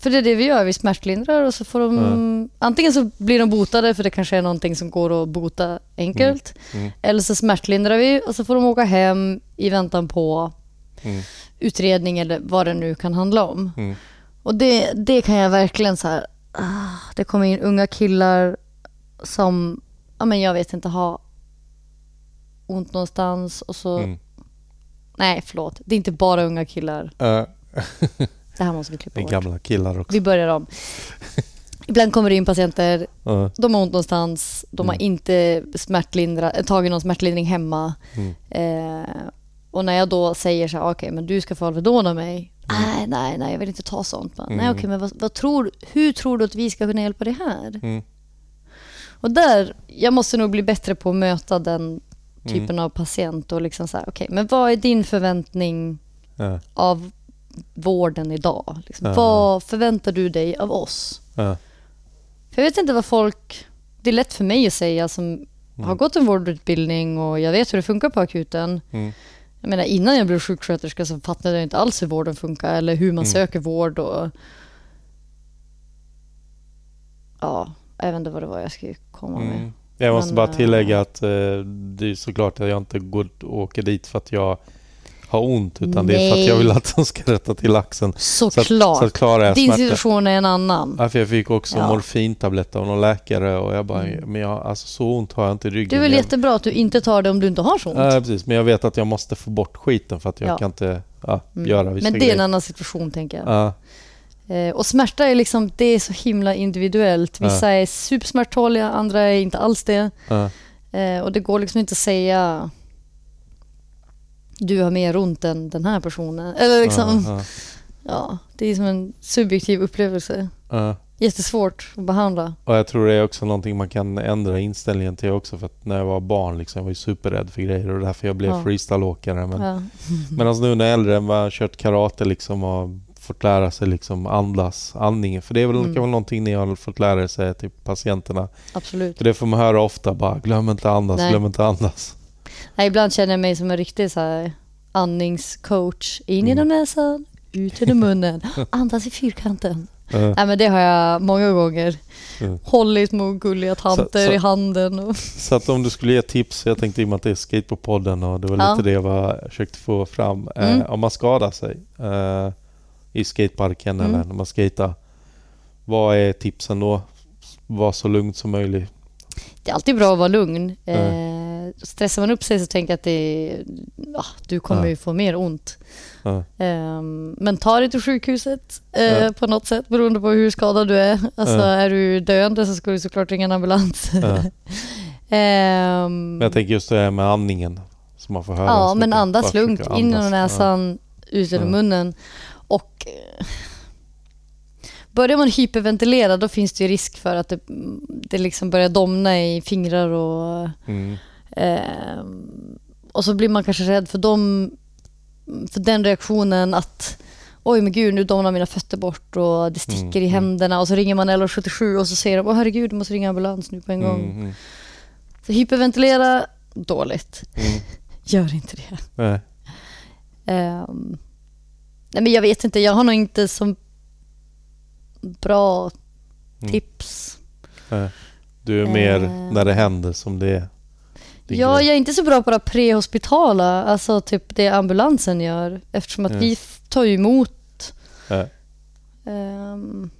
för det är det vi gör, vi smärtlindrar och så får de... Antingen så blir de botade för det kanske är någonting som går att bota enkelt. Mm. Eller så smärtlindrar vi och så får de åka hem i väntan på Mm. utredning eller vad det nu kan handla om. Mm. Och det, det kan jag verkligen så här... Ah, det kommer in unga killar som, ja men jag vet inte, har ont någonstans och så... Mm. Nej, förlåt. Det är inte bara unga killar. Eh, Det här måste vi klippa bort. gamla killar också. Vi börjar om. Ibland kommer det in patienter, Ja, de har ont någonstans, de har Mm. inte smärtlindra, tagit någon smärtlindring hemma. Mm. Eh, och när jag då säger så här, okej men du ska få Alvedon av mig. Nej, nej, nej, jag vill inte ta sånt. Bara, Nej, Mm. okej, men vad, vad tror, hur tror du att vi ska kunna hjälpa dig här? Mm. Och där, jag måste nog bli bättre på att möta den typen Mm. av patient och liksom så här, okej, men vad är din förväntning ja, av vården idag? Liksom, Ja. Vad förväntar du dig av oss? ja. För jag vet inte vad folk... Det är lätt för mig att säga som har gått en vårdutbildning och jag vet hur det funkar på akuten. Mm. Jag menar innan jag blev sjuksköterska så fattade jag inte alls hur vården funkar eller hur man Mm. söker vård och... Ja, jag vet inte vad det var jag skulle komma med. Mm. Jag måste Men, bara eh, tillägga att eh, det är såklart att jag inte går, åker dit för att jag har ont utan det är för att jag Nej. vill att de ska rätta till axeln. Så att, Såklart. så att klara Din smärta. situation är en annan. Ja, för jag fick också Ja. morfintabletter av någon läkare och jag bara, Mm. men jag, alltså så ont har jag inte i ryggen. Det är väl jag, jättebra att du inte tar det om du inte har så ont. Ja, precis. Men jag vet att jag måste få bort skiten för att jag Ja. kan inte ja, Mm. göra vissa Men det är grejer. en annan situation tänker jag. Ja, Eh, och smärta är liksom, det är så himla individuellt. Vissa är supersmärttåliga, andra är inte alls det. Eh, och det går liksom inte att säga du har mer ont än den här personen. Eller liksom, ja, ja, det är som en subjektiv upplevelse. ja. Jättesvårt att behandla. Och jag tror det är också någonting man kan ändra inställningen till också för att när jag var barn liksom, jag var ju superrädd för grejer och därför jag blev Ja. freestyleåkare. Men Ja. Medan nu när jag är äldre, man har kört karate liksom och fått lära sig liksom andas, andningen. För det är väl, Mm. väl någonting ni har fått lära er säga till patienterna. Absolut. För det får man höra ofta bara, glöm inte andas, Nej. glöm inte andas. Nej, ibland känner jag mig som en riktig så här, andningscoach. In genom Mm. näsan, ut genom munnen. Andas i fyrkanten. Eh, Nej, men det har jag många gånger. Mm. Hållit små gulliga tanter så- i handen. Och... Så att om du skulle ge tips, jag tänkte i och med att det är Skateboardpodden och det var lite det jag var, försökte få fram. Eh, Mm. Om man skadar sig, eh, i skateparken Mm. eller när man skater. Vad är tipsen då? Var så lugnt som möjligt. Det är alltid bra att vara lugn. Eh, stressar man upp sig så tänker jag att det, ja, du kommer Ja. ju få mer ont. Ja. Ehm, men ta dig till sjukhuset Ja. på något sätt beroende på hur skadad du är. Alltså är du döende så ska du såklart ringa en ambulans. Ehm, Men jag tänker just det här med andningen. Som man får höra. ja, men andas lugnt. In genom näsan, ut genom munnen. Och eh, börjar man hyperventilera då finns det ju risk för att det, det liksom börjar domna i fingrar och. Mm. Ehm, och så blir man kanske rädd för, dem, för den reaktionen att oj men gud nu domnar mina fötter bort och det sticker Mm, i mm. händerna och så ringer man 1177 och så säger de åh herregud du måste ringa ambulans nu på en gång. Mm, mm, Så hyperventilera, dåligt. mm. Gör inte det. Nej. Ehm, nej men jag vet inte, jag har nog inte så bra Mm. tips. Nej. Du är mer Eh. när det händer som det är. Ja, jag är inte så bra på det prehospitala, alltså typ det ambulansen gör. Eftersom att Ja. vi tar ju emot. Ja. ehm,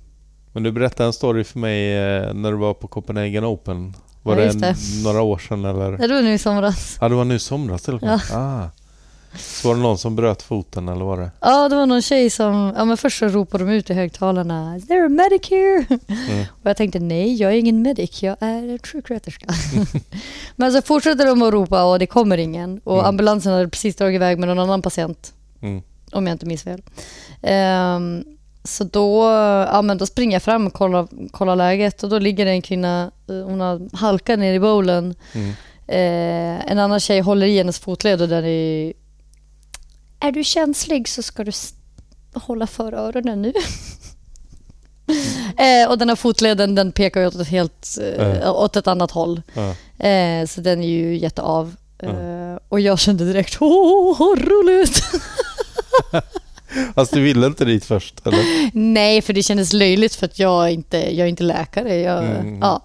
Men du berättade en story för mig eh, när du var på Copenhagen Open. Var Ja, det, det. några år sedan eller? det var nu i somras. Ja, det var nu i somras till och med. Ah. Så var det någon som bröt foten eller var det? Ja, det var någon tjej som, ja men först så ropade de ut i högtalarna Is there a medic here? Mm. Och jag tänkte nej, jag är ingen medic, jag är en sjuksköterska. men så fortsätter de att ropa och det kommer ingen. Och Mm. ambulansen hade precis dragit iväg med någon annan patient. Mm. Om jag inte minns fel. Ehm, så då, ja, men då springer jag fram och kollar, kollar läget och då ligger det en kvinna, eh, hon har halkat ner i bowlen. Mm. Eh, en annan tjej håller i hennes fotled och den är... Är du känslig så ska du hålla för öronen nu. eh, och den här fotleden den pekar ju åt ett, helt, eh, åt ett annat håll. Eh, så den är ju jätteav. Eh, och jag kände direkt, åh, vad roligt. Fast du ville inte dit först eller? Nej, för det kändes löjligt för att jag inte, jag är inte läkare. Jag, Mm. ja.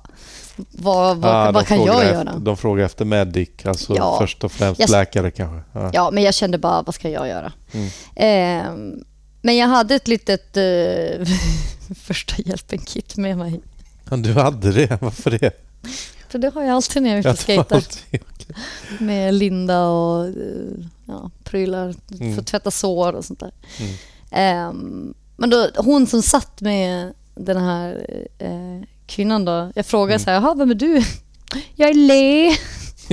Vad, vad, Ah, vad kan jag efter, göra? De frågar efter medic, alltså Ja. först och främst Jag- läkare kanske. Ja. Ja, men jag kände bara, vad ska jag göra? Mm. Eh, men jag hade ett litet eh, första hjälpen-kit med mig. Du hade det, varför det? För det har jag alltid när jag är ute och skejtar. alltid- Med linda och eh, ja, prylar Mm. för att tvätta sår och sånt där. Mm. Ehm, men då, hon som satt med den här eh, kvinnan då. Jag frågade Mm. så här, jaha, vem är du? Jag är Le.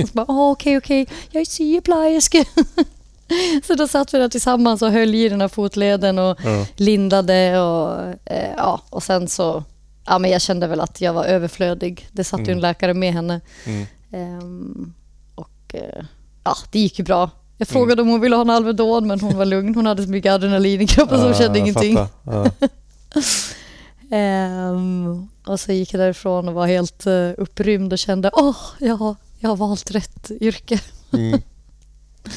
Och så bara, "Ah, okej, okej, jag är syopplejerska. Så då satt vi där tillsammans och höll i den här fotleden och Ja. lindade och eh, ja, och sen så, ja men jag kände väl att jag var överflödig. Det satt ju Mm. en läkare med henne. Mm. Ehm, och eh, ja, det gick ju bra. Jag frågade om hon ville ha en Alvedon men hon var lugn. Hon hade så mycket adrenalin i kroppen så hon Ja, kände ingenting. Ja. Ehm, och så gick jag därifrån och var helt uh, upprymd och kände åh, ja, jag har valt rätt yrke. Mm.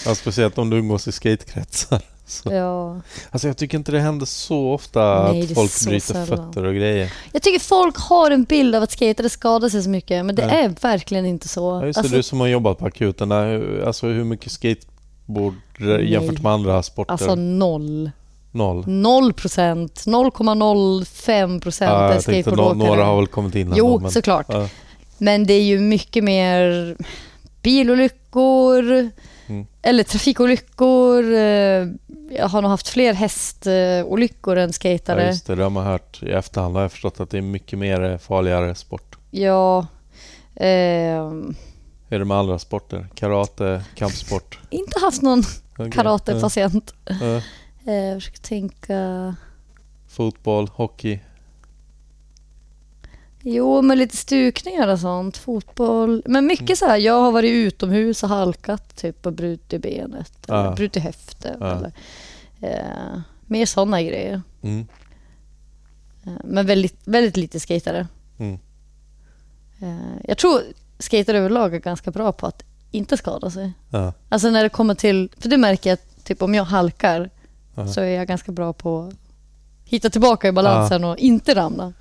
Ja, speciellt om du umgås i skatekretsar. Så. Ja. Alltså jag tycker inte det händer så ofta Nej, att folk bryter sällan. fötter och grejer. Jag tycker folk har en bild av att skatare skadar sig så mycket men det Ja. är verkligen inte så. Ja, just Alltså, du som har jobbat på akuten. Alltså hur mycket skateboard jämfört med andra sporter? alltså noll. Noll. Noll procent. 0,05 procent Ja, skateboardåkare. några har väl kommit in. Jo, men, såklart. Ja, Men det är ju mycket mer bilolyckor Mm. eller trafikolyckor. eh, Jag har nog haft fler hästolyckor än ja, skatare. just det. Det har man hört i efterhand. har jag förstått att det är mycket mer eh, farligare sport. Ja. ehm, Är det med andra sporter? Karate, kampsport? inte haft någon karatepatient. Ja, ja. Eh, Jag försöker tänka. Fotboll, hockey? Jo, med lite stukningar och sånt. Fotboll. Men mycket så här, jag har varit utomhus och halkat typ och brutit benet. Eller Ja. brutit höften. Ja. Eller, eh, mer sådana grejer. Mm. Eh, Men väldigt, väldigt lite skatare. Mm. Eh, Jag tror skatare överlag är ganska bra på att inte skada sig. Ja. Alltså när det kommer till, för det märker jag typ om jag halkar Ja. så är jag ganska bra på att hitta tillbaka i balansen och inte ramla.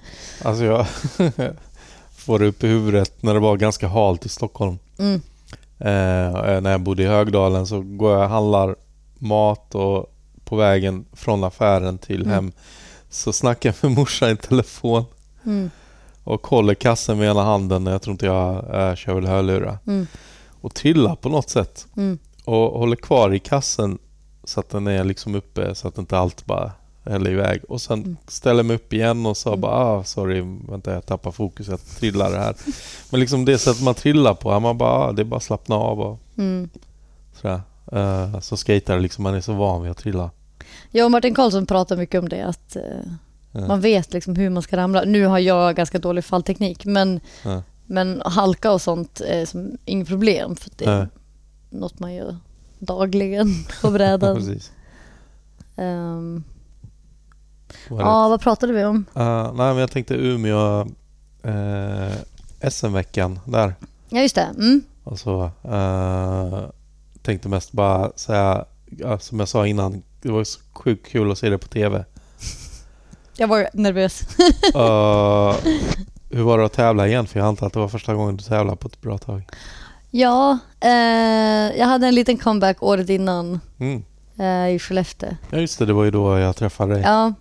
Alltså jag får det upp i huvudet när det var ganska halt i Stockholm. Mm. Eh, när jag bodde i Högdalen så går jag och handlar mat och på vägen från affären till Mm. hem så snackar jag med morsan i telefon Mm. och håller kassen med ena handen. Jag tror inte jag äh, kör väl hörlurar. Mm. Och trillar på något sätt. Mm. Och håller kvar i kassen så att den är liksom uppe så att inte allt bara häller iväg. Och sen Mm. ställer mig upp igen och sa Mm. bara ah, sorry, vänta jag tappar fokus, jag trillar här. Men liksom det sättet man trillar på, man bara ah, det är bara att slappna av och Mm. sådär. Uh, så skater liksom, man är så van vid att trilla. Jag och Martin Karlsson pratar mycket om det, att eh, Ja. man vet liksom hur man ska ramla. Nu har jag ganska dålig fallteknik, men, Ja. men halka och sånt är som inget problem. För det är Nej. något man gör dagligen på brädan. är ja, vad pratade vi om? Uh, nej, men jag tänkte Umeå uh, SM-veckan där. Ja, just det. Mm. Och så eh, tänkte mest bara säga, ja, som jag sa innan, det var så sjukt kul att se det på TV. Jag var nervös. Eh, hur var det att tävla igen? För jag antar att det var första gången du tävlade på ett bra tag. Ja, eh, jag hade en liten comeback året innan Mm. eh, i Skellefteå. Ja just det, det var ju då jag träffade dig. Ja,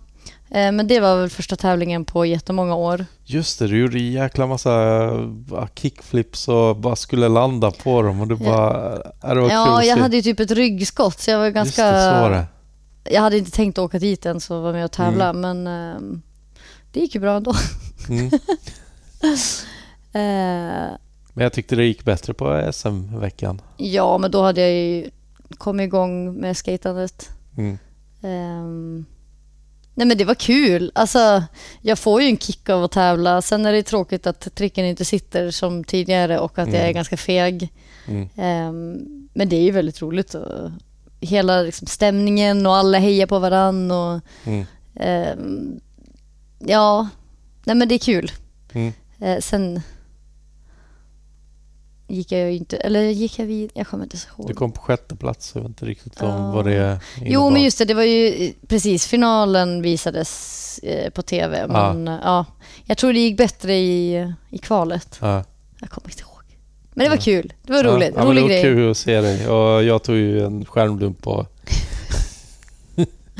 eh, men det var väl första tävlingen på jättemånga år. Just det, du gjorde en jäkla massa eh, kickflips och bara skulle landa på dem och du bara... Ja, det var Ja, jag hade ju typ ett ryggskott så jag var ganska... Just det, så var det. Jag hade inte tänkt åka dit ens och vara med och tävla men ehm, det gick ju bra ändå. Mm. Men jag tyckte det gick bättre på SM-veckan. ja, men då hade jag ju kommit igång med skatandet. Mm. Ehm, nej men det var kul. Alltså, jag får ju en kick av att tävla. Sen är det tråkigt att tricken inte sitter som tidigare och att jag är Mm. ganska feg. Mm. Ehm, men det är ju väldigt roligt. Och hela liksom, stämningen och alla hejar på varann. Och, Mm. ehm, ja, nej men det är kul. Mm. Eh, sen gick jag ju inte, eller gick jag vid, jag kommer inte så ihåg. Du kom på sjätte plats, jag vet inte riktigt om Ja. vad det Jo, innebar. men just det, det var ju precis, finalen visades eh, på tv. Ja. Men eh, ja, jag tror det gick bättre i, i kvalet. Ja. Jag kommer inte ihåg. Men det var Ja. kul, det var roligt, Ja, men rolig det var grej. kul att se dig och jag tog ju en skärmdump på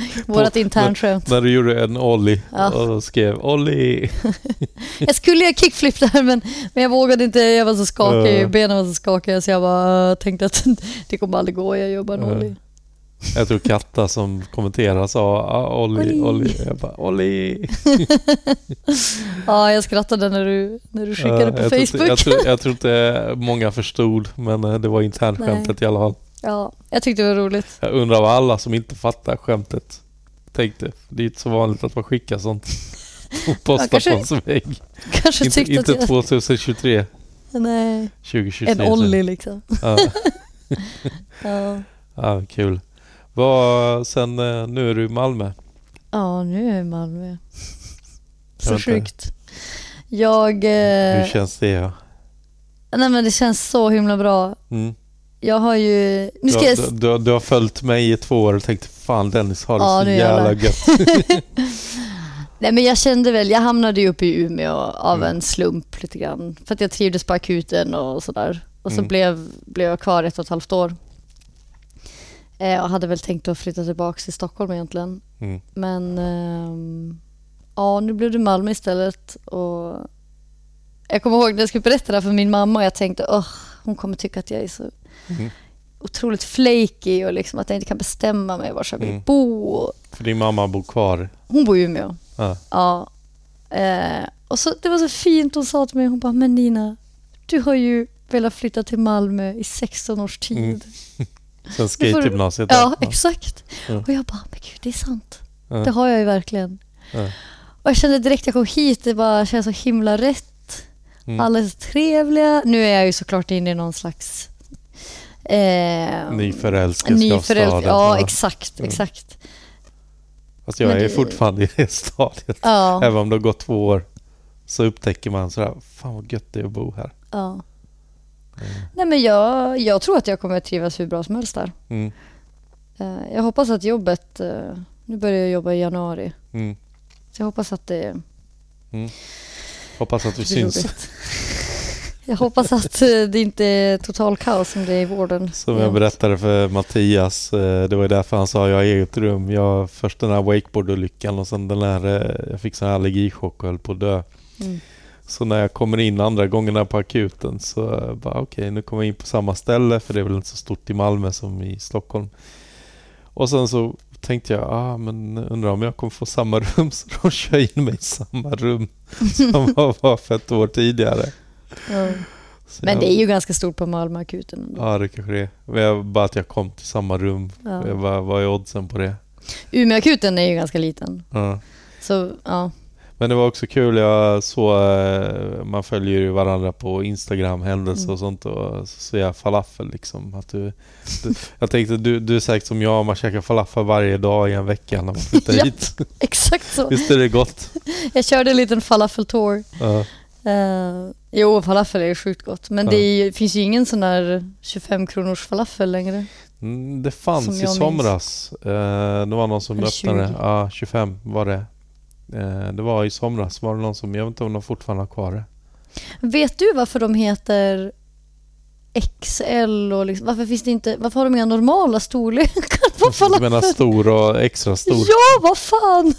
Vårat internskämt. när du gjorde en ollie Ja. och skrev ollie. Jag skulle göra kickflip där men, men jag vågade inte, jag var så skakig, Ja. benen var så skakiga så jag bara tänkte att det kommer aldrig gå, jag gör bara en Ja. ollie. Jag tror Katta som kommenterar sa ah, ollie, Ollie. ollie. Jag bara ollie. Ja, jag skrattade när du, när du skickade Ja, på jag tror Facebook. Jag tror, jag tror inte många förstod men eh, det var internskämtet i alla fall. Ja, jag tyckte det var roligt. Jag undrar vad alla som inte fattar skämtet tänkte. Det är inte så vanligt att man skickar sånt. Och postar kanske- på ens vägg. Kanske Inte, tyckte inte att jag... 2023. Nej, 2023. en ollie liksom. Ja, Ja. ja, kul. Vad, sen eh, nu är du i Malmö. Ja, nu är jag i Malmö. Jag Så inte. sjukt. Jag... Eh, Hur känns det? Ja? nej men det känns så himla bra. Mm. Jag har ju... Nu Du, ska har- jag... du, du, du har följt mig i två år och tänkt fan Dennis har det Ja, så jävla gött. Nej men jag kände väl, jag hamnade ju uppe i Umeå av Mm. en slump lite grann. För att jag trivdes på akuten och sådär. Och så Mm. blev, blev jag kvar ett och ett halvt år. Eh, och hade väl tänkt att flytta tillbaka till Stockholm egentligen. Mm. Men ehm, ja, nu blev det Malmö istället. Och jag kommer ihåg när jag skulle berätta det här för min mamma och jag tänkte åh, hon kommer tycka att jag är så Mm. otroligt flaky och liksom att jag inte kan bestämma mig var jag vill Mm. bo. För din mamma bor kvar. Hon bor i Umeå. Ja. Ja. Eh, och så, det var så fint hon sa till mig, hon bara, men Nina, du har ju velat flytta till Malmö i 16 års tid. Mm. Sen skategymnasiet. Ja, exakt. Ja. Och jag bara, men gud, det är sant. Ja. Det har jag ju verkligen. Ja. Och jag kände direkt jag kom hit, det bara känns så himla rätt. Mm. Alla är så trevliga. Nu är jag ju såklart inne i någon slags... Eh, Nyförälskelse av nyförälsk- staden. Ja, exakt, Mm. exakt. Fast jag Men är det- fortfarande i det stadiet. Ja, Även om det har gått två år. Så upptäcker man sådär, fan vad gött det är att bo här. ja. Nej men jag, jag tror att jag kommer att trivas hur bra som helst där. Mm. Eh, Jag hoppas att jobbet, eh, nu börjar jag jobba i januari, Mm. så jag hoppas att det Hoppas att du blir syns. Jag hoppas att eh, det inte är total kaos som det är i vården. Som jag berättade för Mattias, eh, det var därför han sa jag har eget rum. Jag, först den här wakeboardolyckan och sen den här, eh, jag fick sån här allergichock och höll på att dö. Mm. Så när jag kommer in andra gångerna på akuten så bara okej, nu kommer jag in på samma ställe för det är väl inte så stort i Malmö som i Stockholm. Och sen så tänkte jag, ah, men undrar om jag kommer få samma rum så de kör in mig i samma rum som jag var för ett år tidigare. Så Men jag- det är ju ganska stort på Malmöakuten. ändå. Ja, det kanske det är. Jag, bara att jag kom till samma rum. Ja. Jag bara, vad är oddsen på det? Umeåakuten är ju ganska liten. Ja. Så ja, Men det var också kul, jag såg, eh, man följer ju varandra på Instagram, händelser Mm. och sånt och så ser jag falafel liksom. Att du, du, jag tänkte, du, du är säkert som jag, man käkar falafel varje dag i en vecka när man flyttar Ja. hit. exakt så. Visst är det gott? Jag körde en liten falafel-tour. Ja. Uh, jo, falafel är ju sjukt gott. Men Ja. det är finns ju ingen sån där 25 kronors falafel längre. Mm, det fanns i somras. Eh, det var någon som Eller öppnade. 20. Ja, 25 var det. Eh, det var i somras. Var det någon som, jag vet inte om de fortfarande har kvar det. Vet du varför de heter XL och liksom, varför finns det inte, varför har de inga normala storlekar på Du menar falafel? stor och extra stor? Ja, vad fan!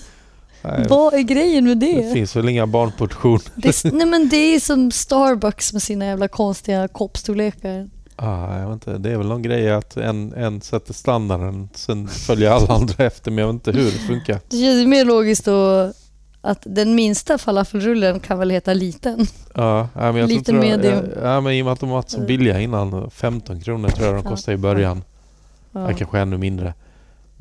Nej, Vad är grejen med det det? finns väl inga barnportioner? det nej men det är som Starbucks med sina jävla konstiga koppstorlekar. Ah, jag vet inte. Det är väl någon grej att en, en sätter standarden, sen följer alla andra efter, men jag vet inte hur det funkar. Det känns mer logiskt då att den minsta falafelrullen kan väl heta liten. Ja, men jag Lite tror, medium. Ja, men i och med att de var så billiga innan, 15 kronor tror jag de kostade i början. Ja. Ja. Kanske ännu mindre.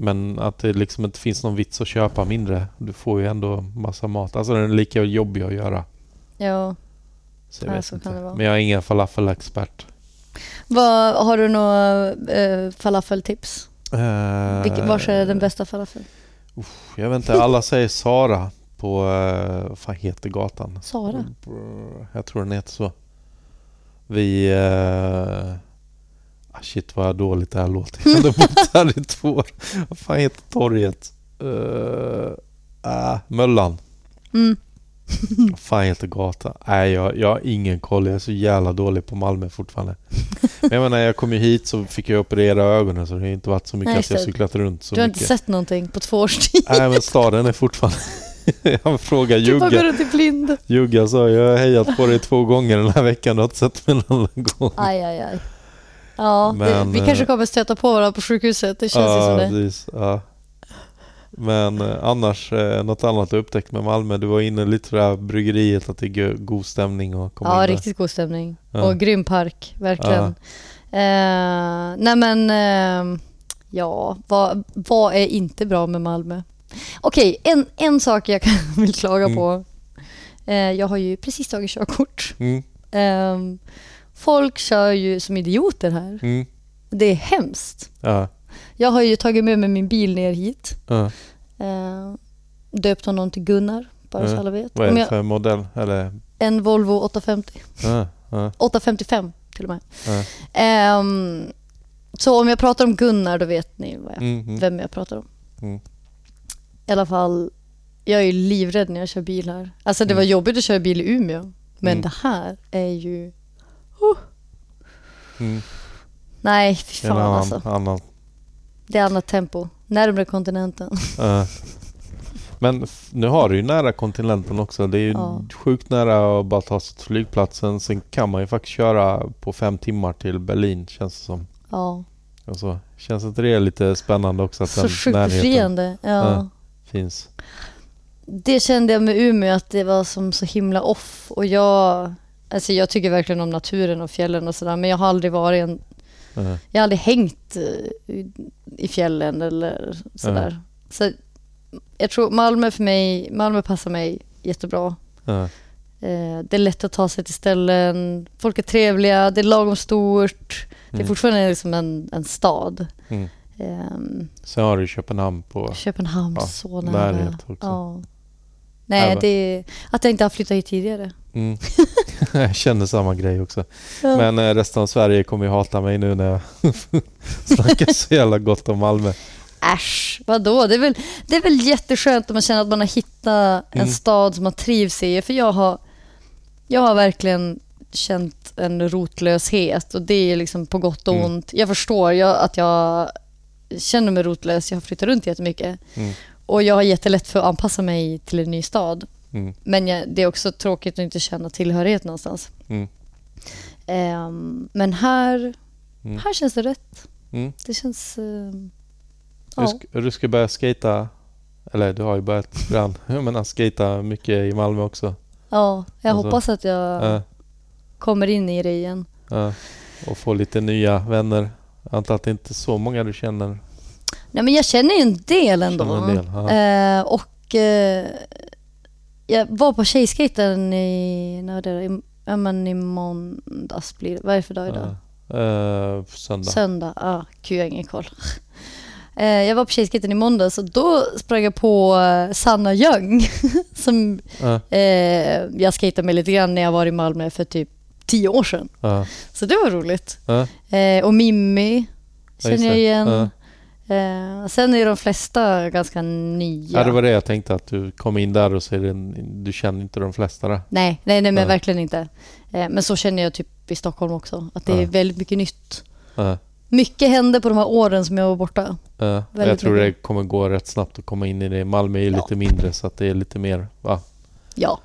Men att det liksom inte finns någon vits att köpa mindre. Du får ju ändå massa mat. Alltså den är lika jobbig att göra. ja. Så jag Ja, vet så inte. kan det vara. Men jag är ingen falafelexpert. Vad, har du några eh, falafeltips? Uh, Vilken, vars är den bästa falafel? Jag vet inte, alla säger Sara på, uh, vad fan heter gatan? Sara? Jag tror den heter så. Vi... Ah, shit vad dåligt det här låter. Jag har bott här i två år. Vad fan heter torget? Uh, ah, Möllan. Mm. Vad fan heter gatan? Nej, jag, jag har ingen koll. Jag är så jävla dålig på Malmö fortfarande. Men jag menar, jag kom ju hit så fick jag operera ögonen så det har inte varit så mycket Nej, att jag cyklat runt så Du har mycket. inte sett någonting på två års tid? Nej men staden är fortfarande... jag frågar Du bara går Jugga. blind. Jugga sa jag har hejat på dig två gånger den här veckan. Du har inte sett mig någon annan gång. Aj, aj, aj. Ja, det, Men, vi eh, kanske kommer stöta på varandra på sjukhuset. Det känns ju som det. precis, ja. Men eh, annars, eh, något annat du upptäckt med Malmö? Du var inne lite där bryggeriet att det är go- god stämning och komma Ja, in riktigt god stämning. Ja. Och grym park, verkligen. Eh, nej men, eh, ja, vad, vad är inte bra med Malmö? Okej, en, en sak jag kan, vill klaga Mm. på. Eh, jag har ju precis tagit körkort. Mm, Eh, folk kör ju som idioter här. mm, Det är hemskt. ja, Jag har ju tagit med mig min bil ner hit. ja. Eh, döpt honom till Gunnar, bara så alla vet. Vad är det för modell? Eller? en Volvo 850. Ja, ja, 855 till och med. Ehm, så om jag pratar om Gunnar då vet ni vad jag, Mm, mm. vem jag pratar om. Mm. I alla fall, jag är ju livrädd när jag kör bil här. Alltså det var Mm. jobbigt att köra bil i Umeå. Men Mm. det här är ju... Mm. Nej, fy fan annan, alltså. annan Det är annat tempo. Närmare kontinenten. Ja. Men nu har du ju nära kontinenten också. Det är ju Ja. sjukt nära att bara ta sig till flygplatsen. Sen kan man ju faktiskt köra på fem timmar till Berlin känns det som. Ja, Och så. Känns inte det lite spännande också att så den sjukt befriande. Ja. Ja. finns? Det kände jag med Umeå att det var som så himla off. Och jag, alltså jag tycker verkligen om naturen och fjällen och sådär. Men jag har aldrig varit en Ja. Jag har aldrig hängt eh, i- fjällen eller sådär. Så jag tror Malmö för mig, Malmö passar mig jättebra. Eh, Det är lätt att ta sig till ställen, folk är trevliga, det är lagom stort. Det är Mm. fortfarande liksom en, en stad. Mm. Ehm, Sen har du Köpenhamn på... Köpenhamn, Ja, så nära. närhet också. Ja. Nej, Även- det är att jag inte har flyttat hit tidigare. Mm. jag känner samma grej också. Ja. Men eh, resten av Sverige kommer ju hata mig nu när jag snackar så jävla gott om Malmö. Äsch, vadå? Det är, väl, det är väl jätteskönt om man känner att man har hittat en Mm. stad som man trivs i. För jag har, jag har verkligen känt känt en rotlöshet och det är liksom på gott och Mm. ont. Jag förstår jag, att jag känner mig rotlös. Jag har flyttat runt jättemycket. Mm. Och jag har jättelätt för att anpassa mig till en ny stad. Mm. Men jag, det är också tråkigt att inte känna tillhörighet någonstans. Mm. Ehm, men här, Mm. här känns det rätt. Mm. Det känns... Du, ja. ska, du ska börja skata eller du har ju börjat ibland. Jag menar skata mycket i Malmö också. ja, jag Alltså, hoppas att jag Ja, kommer in i det igen. ja. Och få lite nya vänner. Jag antar att det inte är så många du känner. Nej, men jag känner ju en del ändå. En del. Eh, och eh, jag var på tjejskaten i, när det, i, ja, men i måndags blir det. Vad är det för dag idag? Eh, söndag. Söndag. Ja, gud jag har ingen koll. Eh, jag var på tjejskaten i måndags och då sprang jag på eh, Sanna Ljung som eh, jag skejtade med lite grann när jag var i Malmö för typ tio år sedan. Så det var roligt. och Mimmi känner jag igen. Eh, sen är de flesta ganska nya. Ja, det var det jag tänkte att du kom in där och det en, du känner inte de flesta där. Nej, nej, nej men verkligen inte. Eh, men så känner jag typ i Stockholm också. Att det är väldigt mycket nytt. Mycket hände på de här åren som jag var borta. ja. Jag tror det mycket. kommer gå rätt snabbt att komma in i det. Malmö är ju Ja. lite mindre så att det är lite mer va? Ja,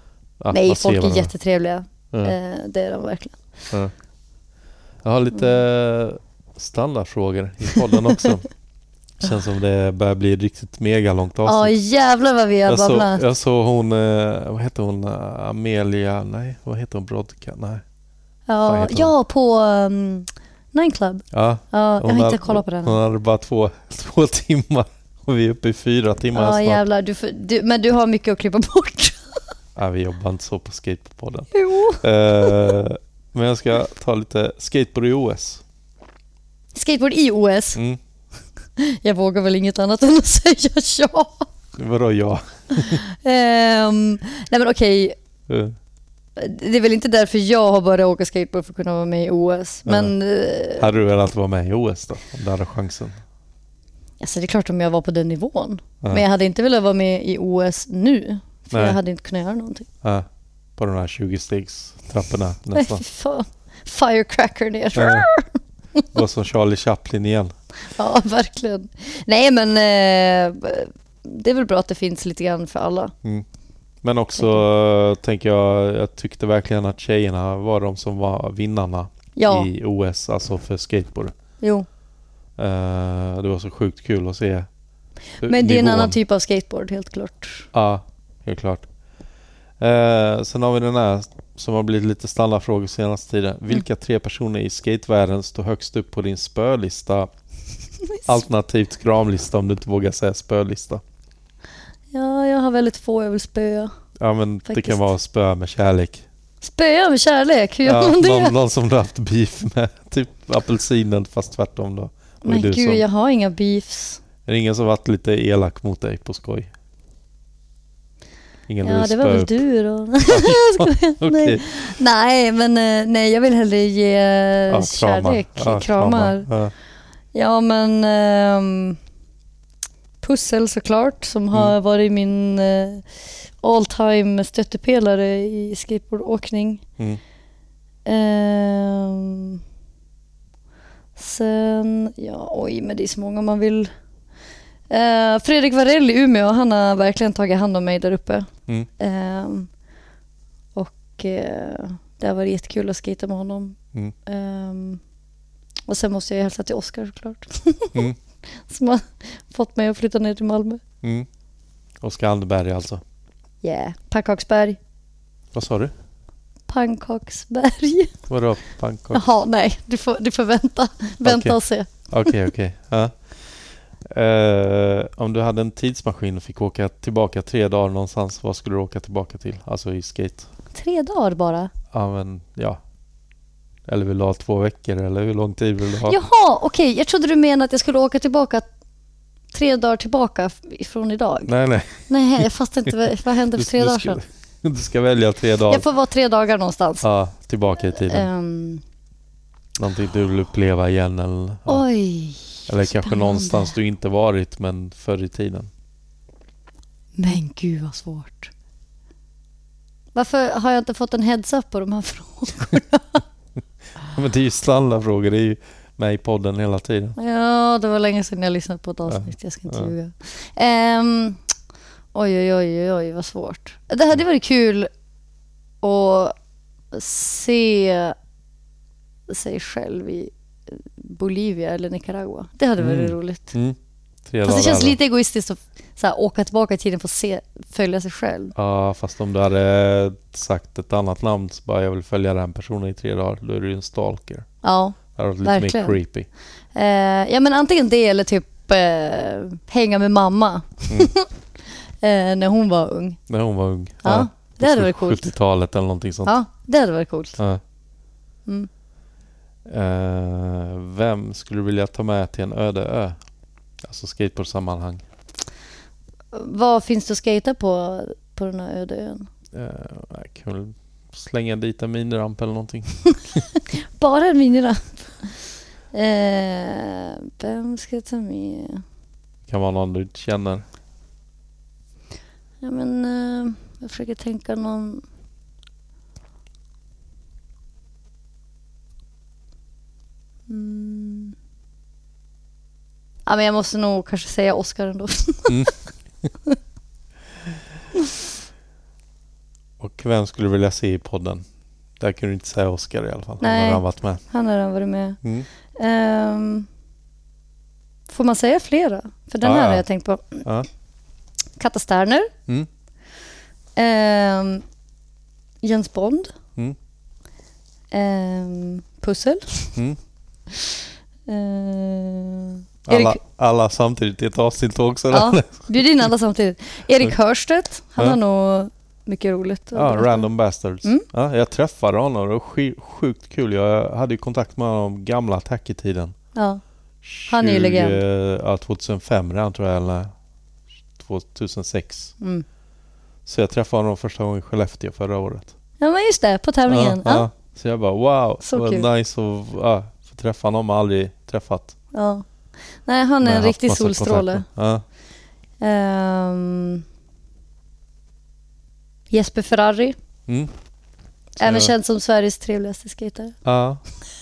Ja, nej, folk är jättetrevliga. Ja, Eh, det är de verkligen. ja. Jag har lite standardfrågor i podden också. Känns som det börjar bli riktigt megalångt Ja, avsnitt. jävlar vad vi har jag, babblat. jag såg hon, eh, vad heter hon, eh, Amelia, nej vad heter hon, Brodka, nej. Ja, ja, på um, Nine Club. Ja, Ja, jag har inte kollat på den. Hon hade bara två, två timmar och vi är uppe i fyra timmar Ja, snart. jävlar. Du, du, men du har mycket att klippa bort. Ja, vi jobbar inte så på skateboardpodden. Jo. Eh, men jag ska ta lite skateboard i OS. Skateboard i OS. Mm. Jag vågar väl inget annat än att säga ja. Vadå ja? Ehm, nej men okej, Eh, det är väl inte därför jag har börjat åka skateboard för att kunna vara med i OS. Ja. Men eh, hade du velat vara med i OS då? Om du hade chansen? alltså, det är klart om jag var på den nivån. Ja. Men jag hade inte velat vara med i OS nu. För Nej. jag hade inte kunnat göra någonting. Ja, på de här 20-stegstrapporna Nej, nästan. fy fan. Firecracker ner. Ja. Och som Charlie Chaplin igen. Ja, verkligen. Nej, men eh, det är väl bra att det finns lite grann för alla. Mm. Men också eh, tänker jag, jag tyckte verkligen att tjejerna var de som var vinnarna Ja, i OS, alltså för skateboard. jo. Eh, det var så sjukt kul att se Men det är en annan typ av skateboard, helt klart. Ja, helt klart. Eh, sen har vi den här som har blivit lite standardfrågor senaste tiden. Mm. Vilka tre personer i skatevärlden står högst upp på din spölista? Alternativt kramlista om du inte vågar säga spölista. Ja, jag har väldigt få jag vill spöa. Ja men det Faktiskt. kan vara spö med kärlek. Spöa med kärlek, hur gör Ja, man det? någon, någon som du har haft beef med. Typ apelsinen fast tvärtom då. Och Men gud, som, jag har inga beefs. Är det ingen som varit lite elak mot dig på skoj? Ingen Ja, det var spöa väl upp? du då. Nej. nej, men eh, nej, jag vill hellre ge Ja, kärlek, Ja, kramar. Ja. Ja, men ehm, Pussel såklart, som Mm. har varit min eh, all time stöttepelare i skateboardåkning. Mm. Ehm, sen, ja oj, men det är så många man vill. Eh, Fredrik Varell i Umeå, han har verkligen tagit hand om mig där uppe. Mm. Ehm, och eh, det har varit jättekul att skata med honom. Mm. Och sen måste jag hälsa till Oskar såklart. Mm. Som har fått mig att flytta ner till Malmö. Mm. Oskar Anderberg alltså. Yeah, Pannkaksberg. Vad sa du? Pannkaksberg. Vadå pannkaka? Jaha, nej, du får, du får vänta. Vänta Okej. och se. Okej, okej. Ja. Eh, om du hade en tidsmaskin och fick åka tillbaka tre dagar någonstans, vad skulle du åka tillbaka till? Alltså i skate? Tre dagar bara. Ja, men ja. Eller vill du ha två veckor eller hur lång tid vill du ha? Jaha, okej. Jag trodde du menade att jag skulle åka tillbaka tre dagar tillbaka från idag. Nej, nej. Nej, jag fattar inte. vad- hände för tre du dagar sedan? du ska välja tre dagar. Jag får vara tre dagar någonstans. Ja, tillbaka i tiden. Ehm, Någonting du vill uppleva igen eller, ja. oj. eller kanske spännande. någonstans du inte varit men förr i tiden. Men gud vad svårt. Varför har jag inte fått en heads up på de här frågorna? Men det är ju standardfrågor. Det är ju med i podden hela tiden. Ja, det var länge sedan jag lyssnade på ett avsnitt. Jag ska inte Ja. ljuga. Ehm, oj, oj, oj, oj, oj, vad svårt. Det hade varit kul att se sig själv i Bolivia eller Nicaragua. Det hade varit Mm. roligt. Mm. Fast det känns lite egoistiskt att så här, åka tillbaka i tiden för att se, följa sig själv. Ja, fast om du hade sagt ett annat namn så bara jag vill följa den personen i tre dagar. Då är du ju en stalker. Ja, Det hade varit lite Verkligen. mer creepy. eh, ja men antingen det eller typ eh, hänga med mamma. eh, när hon var ung. När hon var ung. Ja, det hade varit coolt. 70-talet eller någonting sånt. Ja, det hade varit coolt. Ja. Mm. Eh, vem skulle du vilja ta med till en öde ö? Alltså skateboardsammanhang. Vad finns det att skata på på den här öde ön? Uh, jag kan väl slänga dit en miniramp eller någonting. Bara en miniramp. Eh, vem ska jag ta med? kan vara någon du känner. Ja, men, eh, jag försöker tänka någon... Mm. Ja, men jag måste nog kanske säga Oscar ändå. Och vem skulle du vilja se i podden? Där kan du inte säga Oscar i alla fall. Nej. Han har varit med. Han har varit med. Mm. Ehm, får man säga flera? För den Ja, här ja. har jag tänkt på. Ja. Katta Sterner. Mm. Ehm, Jens Bond. Mm. Ehm, Pussel. Mm. Ehm, Alla, Erik, alla samtidigt i ett avsnitt också. ja, bjud in alla samtidigt. Erik Hörstedt. Han Ja. har nog mycket roligt Ja. Random Bastards. Mm. Ja, jag träffade honom och det var sjukt kul. Jag hade ju kontakt med honom gamla attack-tiden. Ja, Han är ju 20, legend. Ja, 2005 redan tror jag, eller 2006. mm. Så jag träffade honom första gången i Skellefteå förra året. ja men just det, på tävlingen. Ja, ja. Så jag bara wow, Så vad kul. nice att ja, få träffa honom. Aldrig träffat. Nej, han är en riktig solstråle. Ja. Ehm, Jesper Ferrari. Mm. Även känd som Sveriges trevligaste skatare. Ja,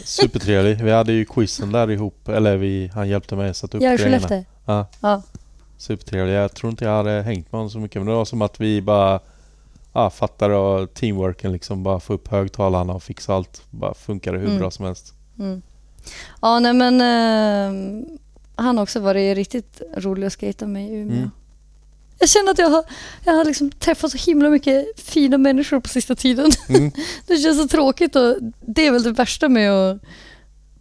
supertrevlig. Vi hade ju quizen där ihop. Eller vi, han hjälpte mig att sätta upp Jag grejerna. Skellefteå. Ja. Ja. Supertrevlig. Jag tror inte jag hade hängt med honom så mycket. Men det var som att vi bara ja, fattade och teamworken liksom. Bara få upp högtalarna och fixa allt. Bara funkade hur Mm. bra som helst. Mm. Ja, nej men ehm, han har också varit riktigt rolig att skata med i Umeå. Mm. Jag känner att jag har, jag har liksom träffat så himla mycket fina människor på sista tiden. Mm. Det känns så tråkigt och det är väl det värsta med att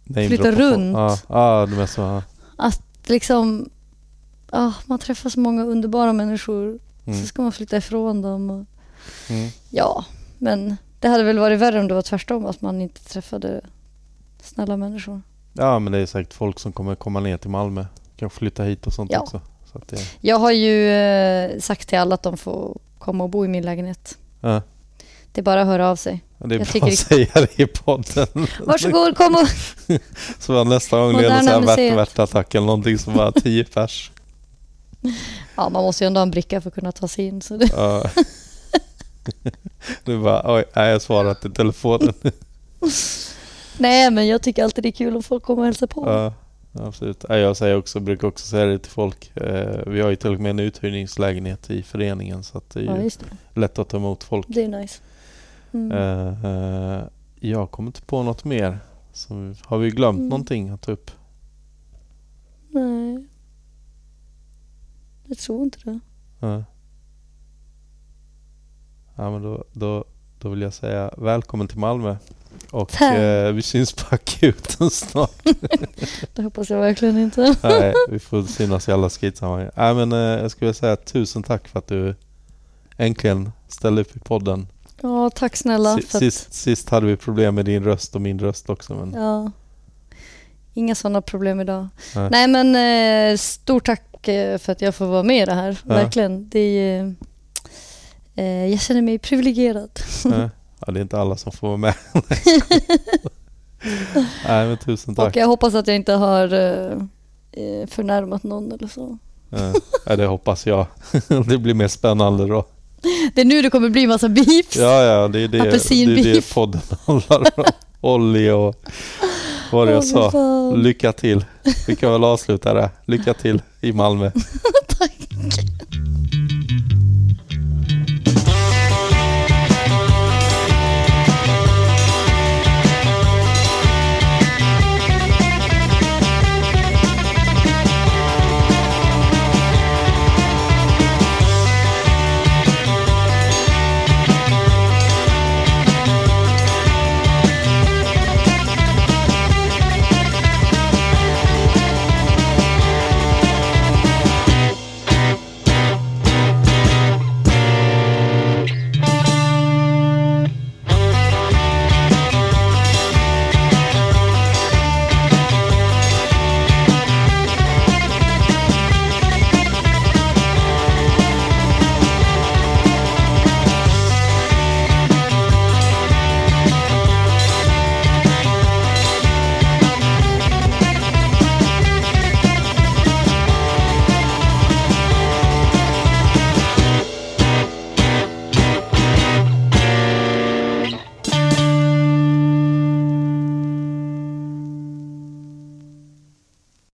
Name Flytta runt. Ja, ja mesta. Ja. att liksom, ja, man träffar så många underbara människor Mm. så ska man flytta ifrån dem. Och, Mm. ja, men det hade väl varit värre om det var tvärtom, att man inte träffade snälla människor. Ja, men det är säkert folk som kommer komma ner till Malmö. Kan flytta hit och sånt Ja. också. Så det, Jag har ju eh, sagt till alla att de får komma och bo i min lägenhet. ja. Det är bara att höra av sig. det är Jag bra tycker att det- säga det i podden. Varsågod, kom och... Så nästa gång Moderna leder så här museet. värtattack eller någonting som bara 10 pers. Ja, man måste ju ändå ha en bricka för att kunna ta sig in. Så det... Ja. Du bara, oj, nej jag svarar inte i telefonen. Nej, men jag tycker alltid det är kul om folk kommer och hälsar på. Ja, absolut. Jag säger också, brukar också säga det till folk. Eh, Vi har ju till och med en uthyrningslägenhet i föreningen så det är Ja, ju det. lätt att ta emot folk. Det är nice. Mm. Eh, eh, Jag kommer inte på något mer. Så har vi glömt Mm. någonting att ta upp? Nej. Jag tror inte det. Ja. Ja men då, då, då vill jag säga välkommen till Malmö. Och eh, vi syns på akuten snart. Det hoppas jag verkligen inte. Nej, vi får synas i alla skitsammanhang. Nej men eh, jag skulle säga tusen tack för att du äntligen ställde upp i podden. Ja, tack snälla. Si- För att, Sist, sist hade vi problem med din röst och min röst också. Men, ja. Inga sådana problem idag. Nej. Nej, men eh, stort tack eh, för att jag får vara med i det här. Ja. Verkligen. Det är, eh, jag känner mig privilegierad. eh, ja, det är inte alla som får vara med. Nej men tusen tack. Och jag hoppas att jag inte har eh, eh, förnärmat någon eller så. Ja, det hoppas jag. det blir mer spännande då. Det är nu det kommer bli massa beefs. Ja, ja, det är det, det, är det podden handlar om. Olli och vad det jag Åh, sa? fan. Lycka till. Vi kan väl avsluta där. Lycka till i Malmö. Tack.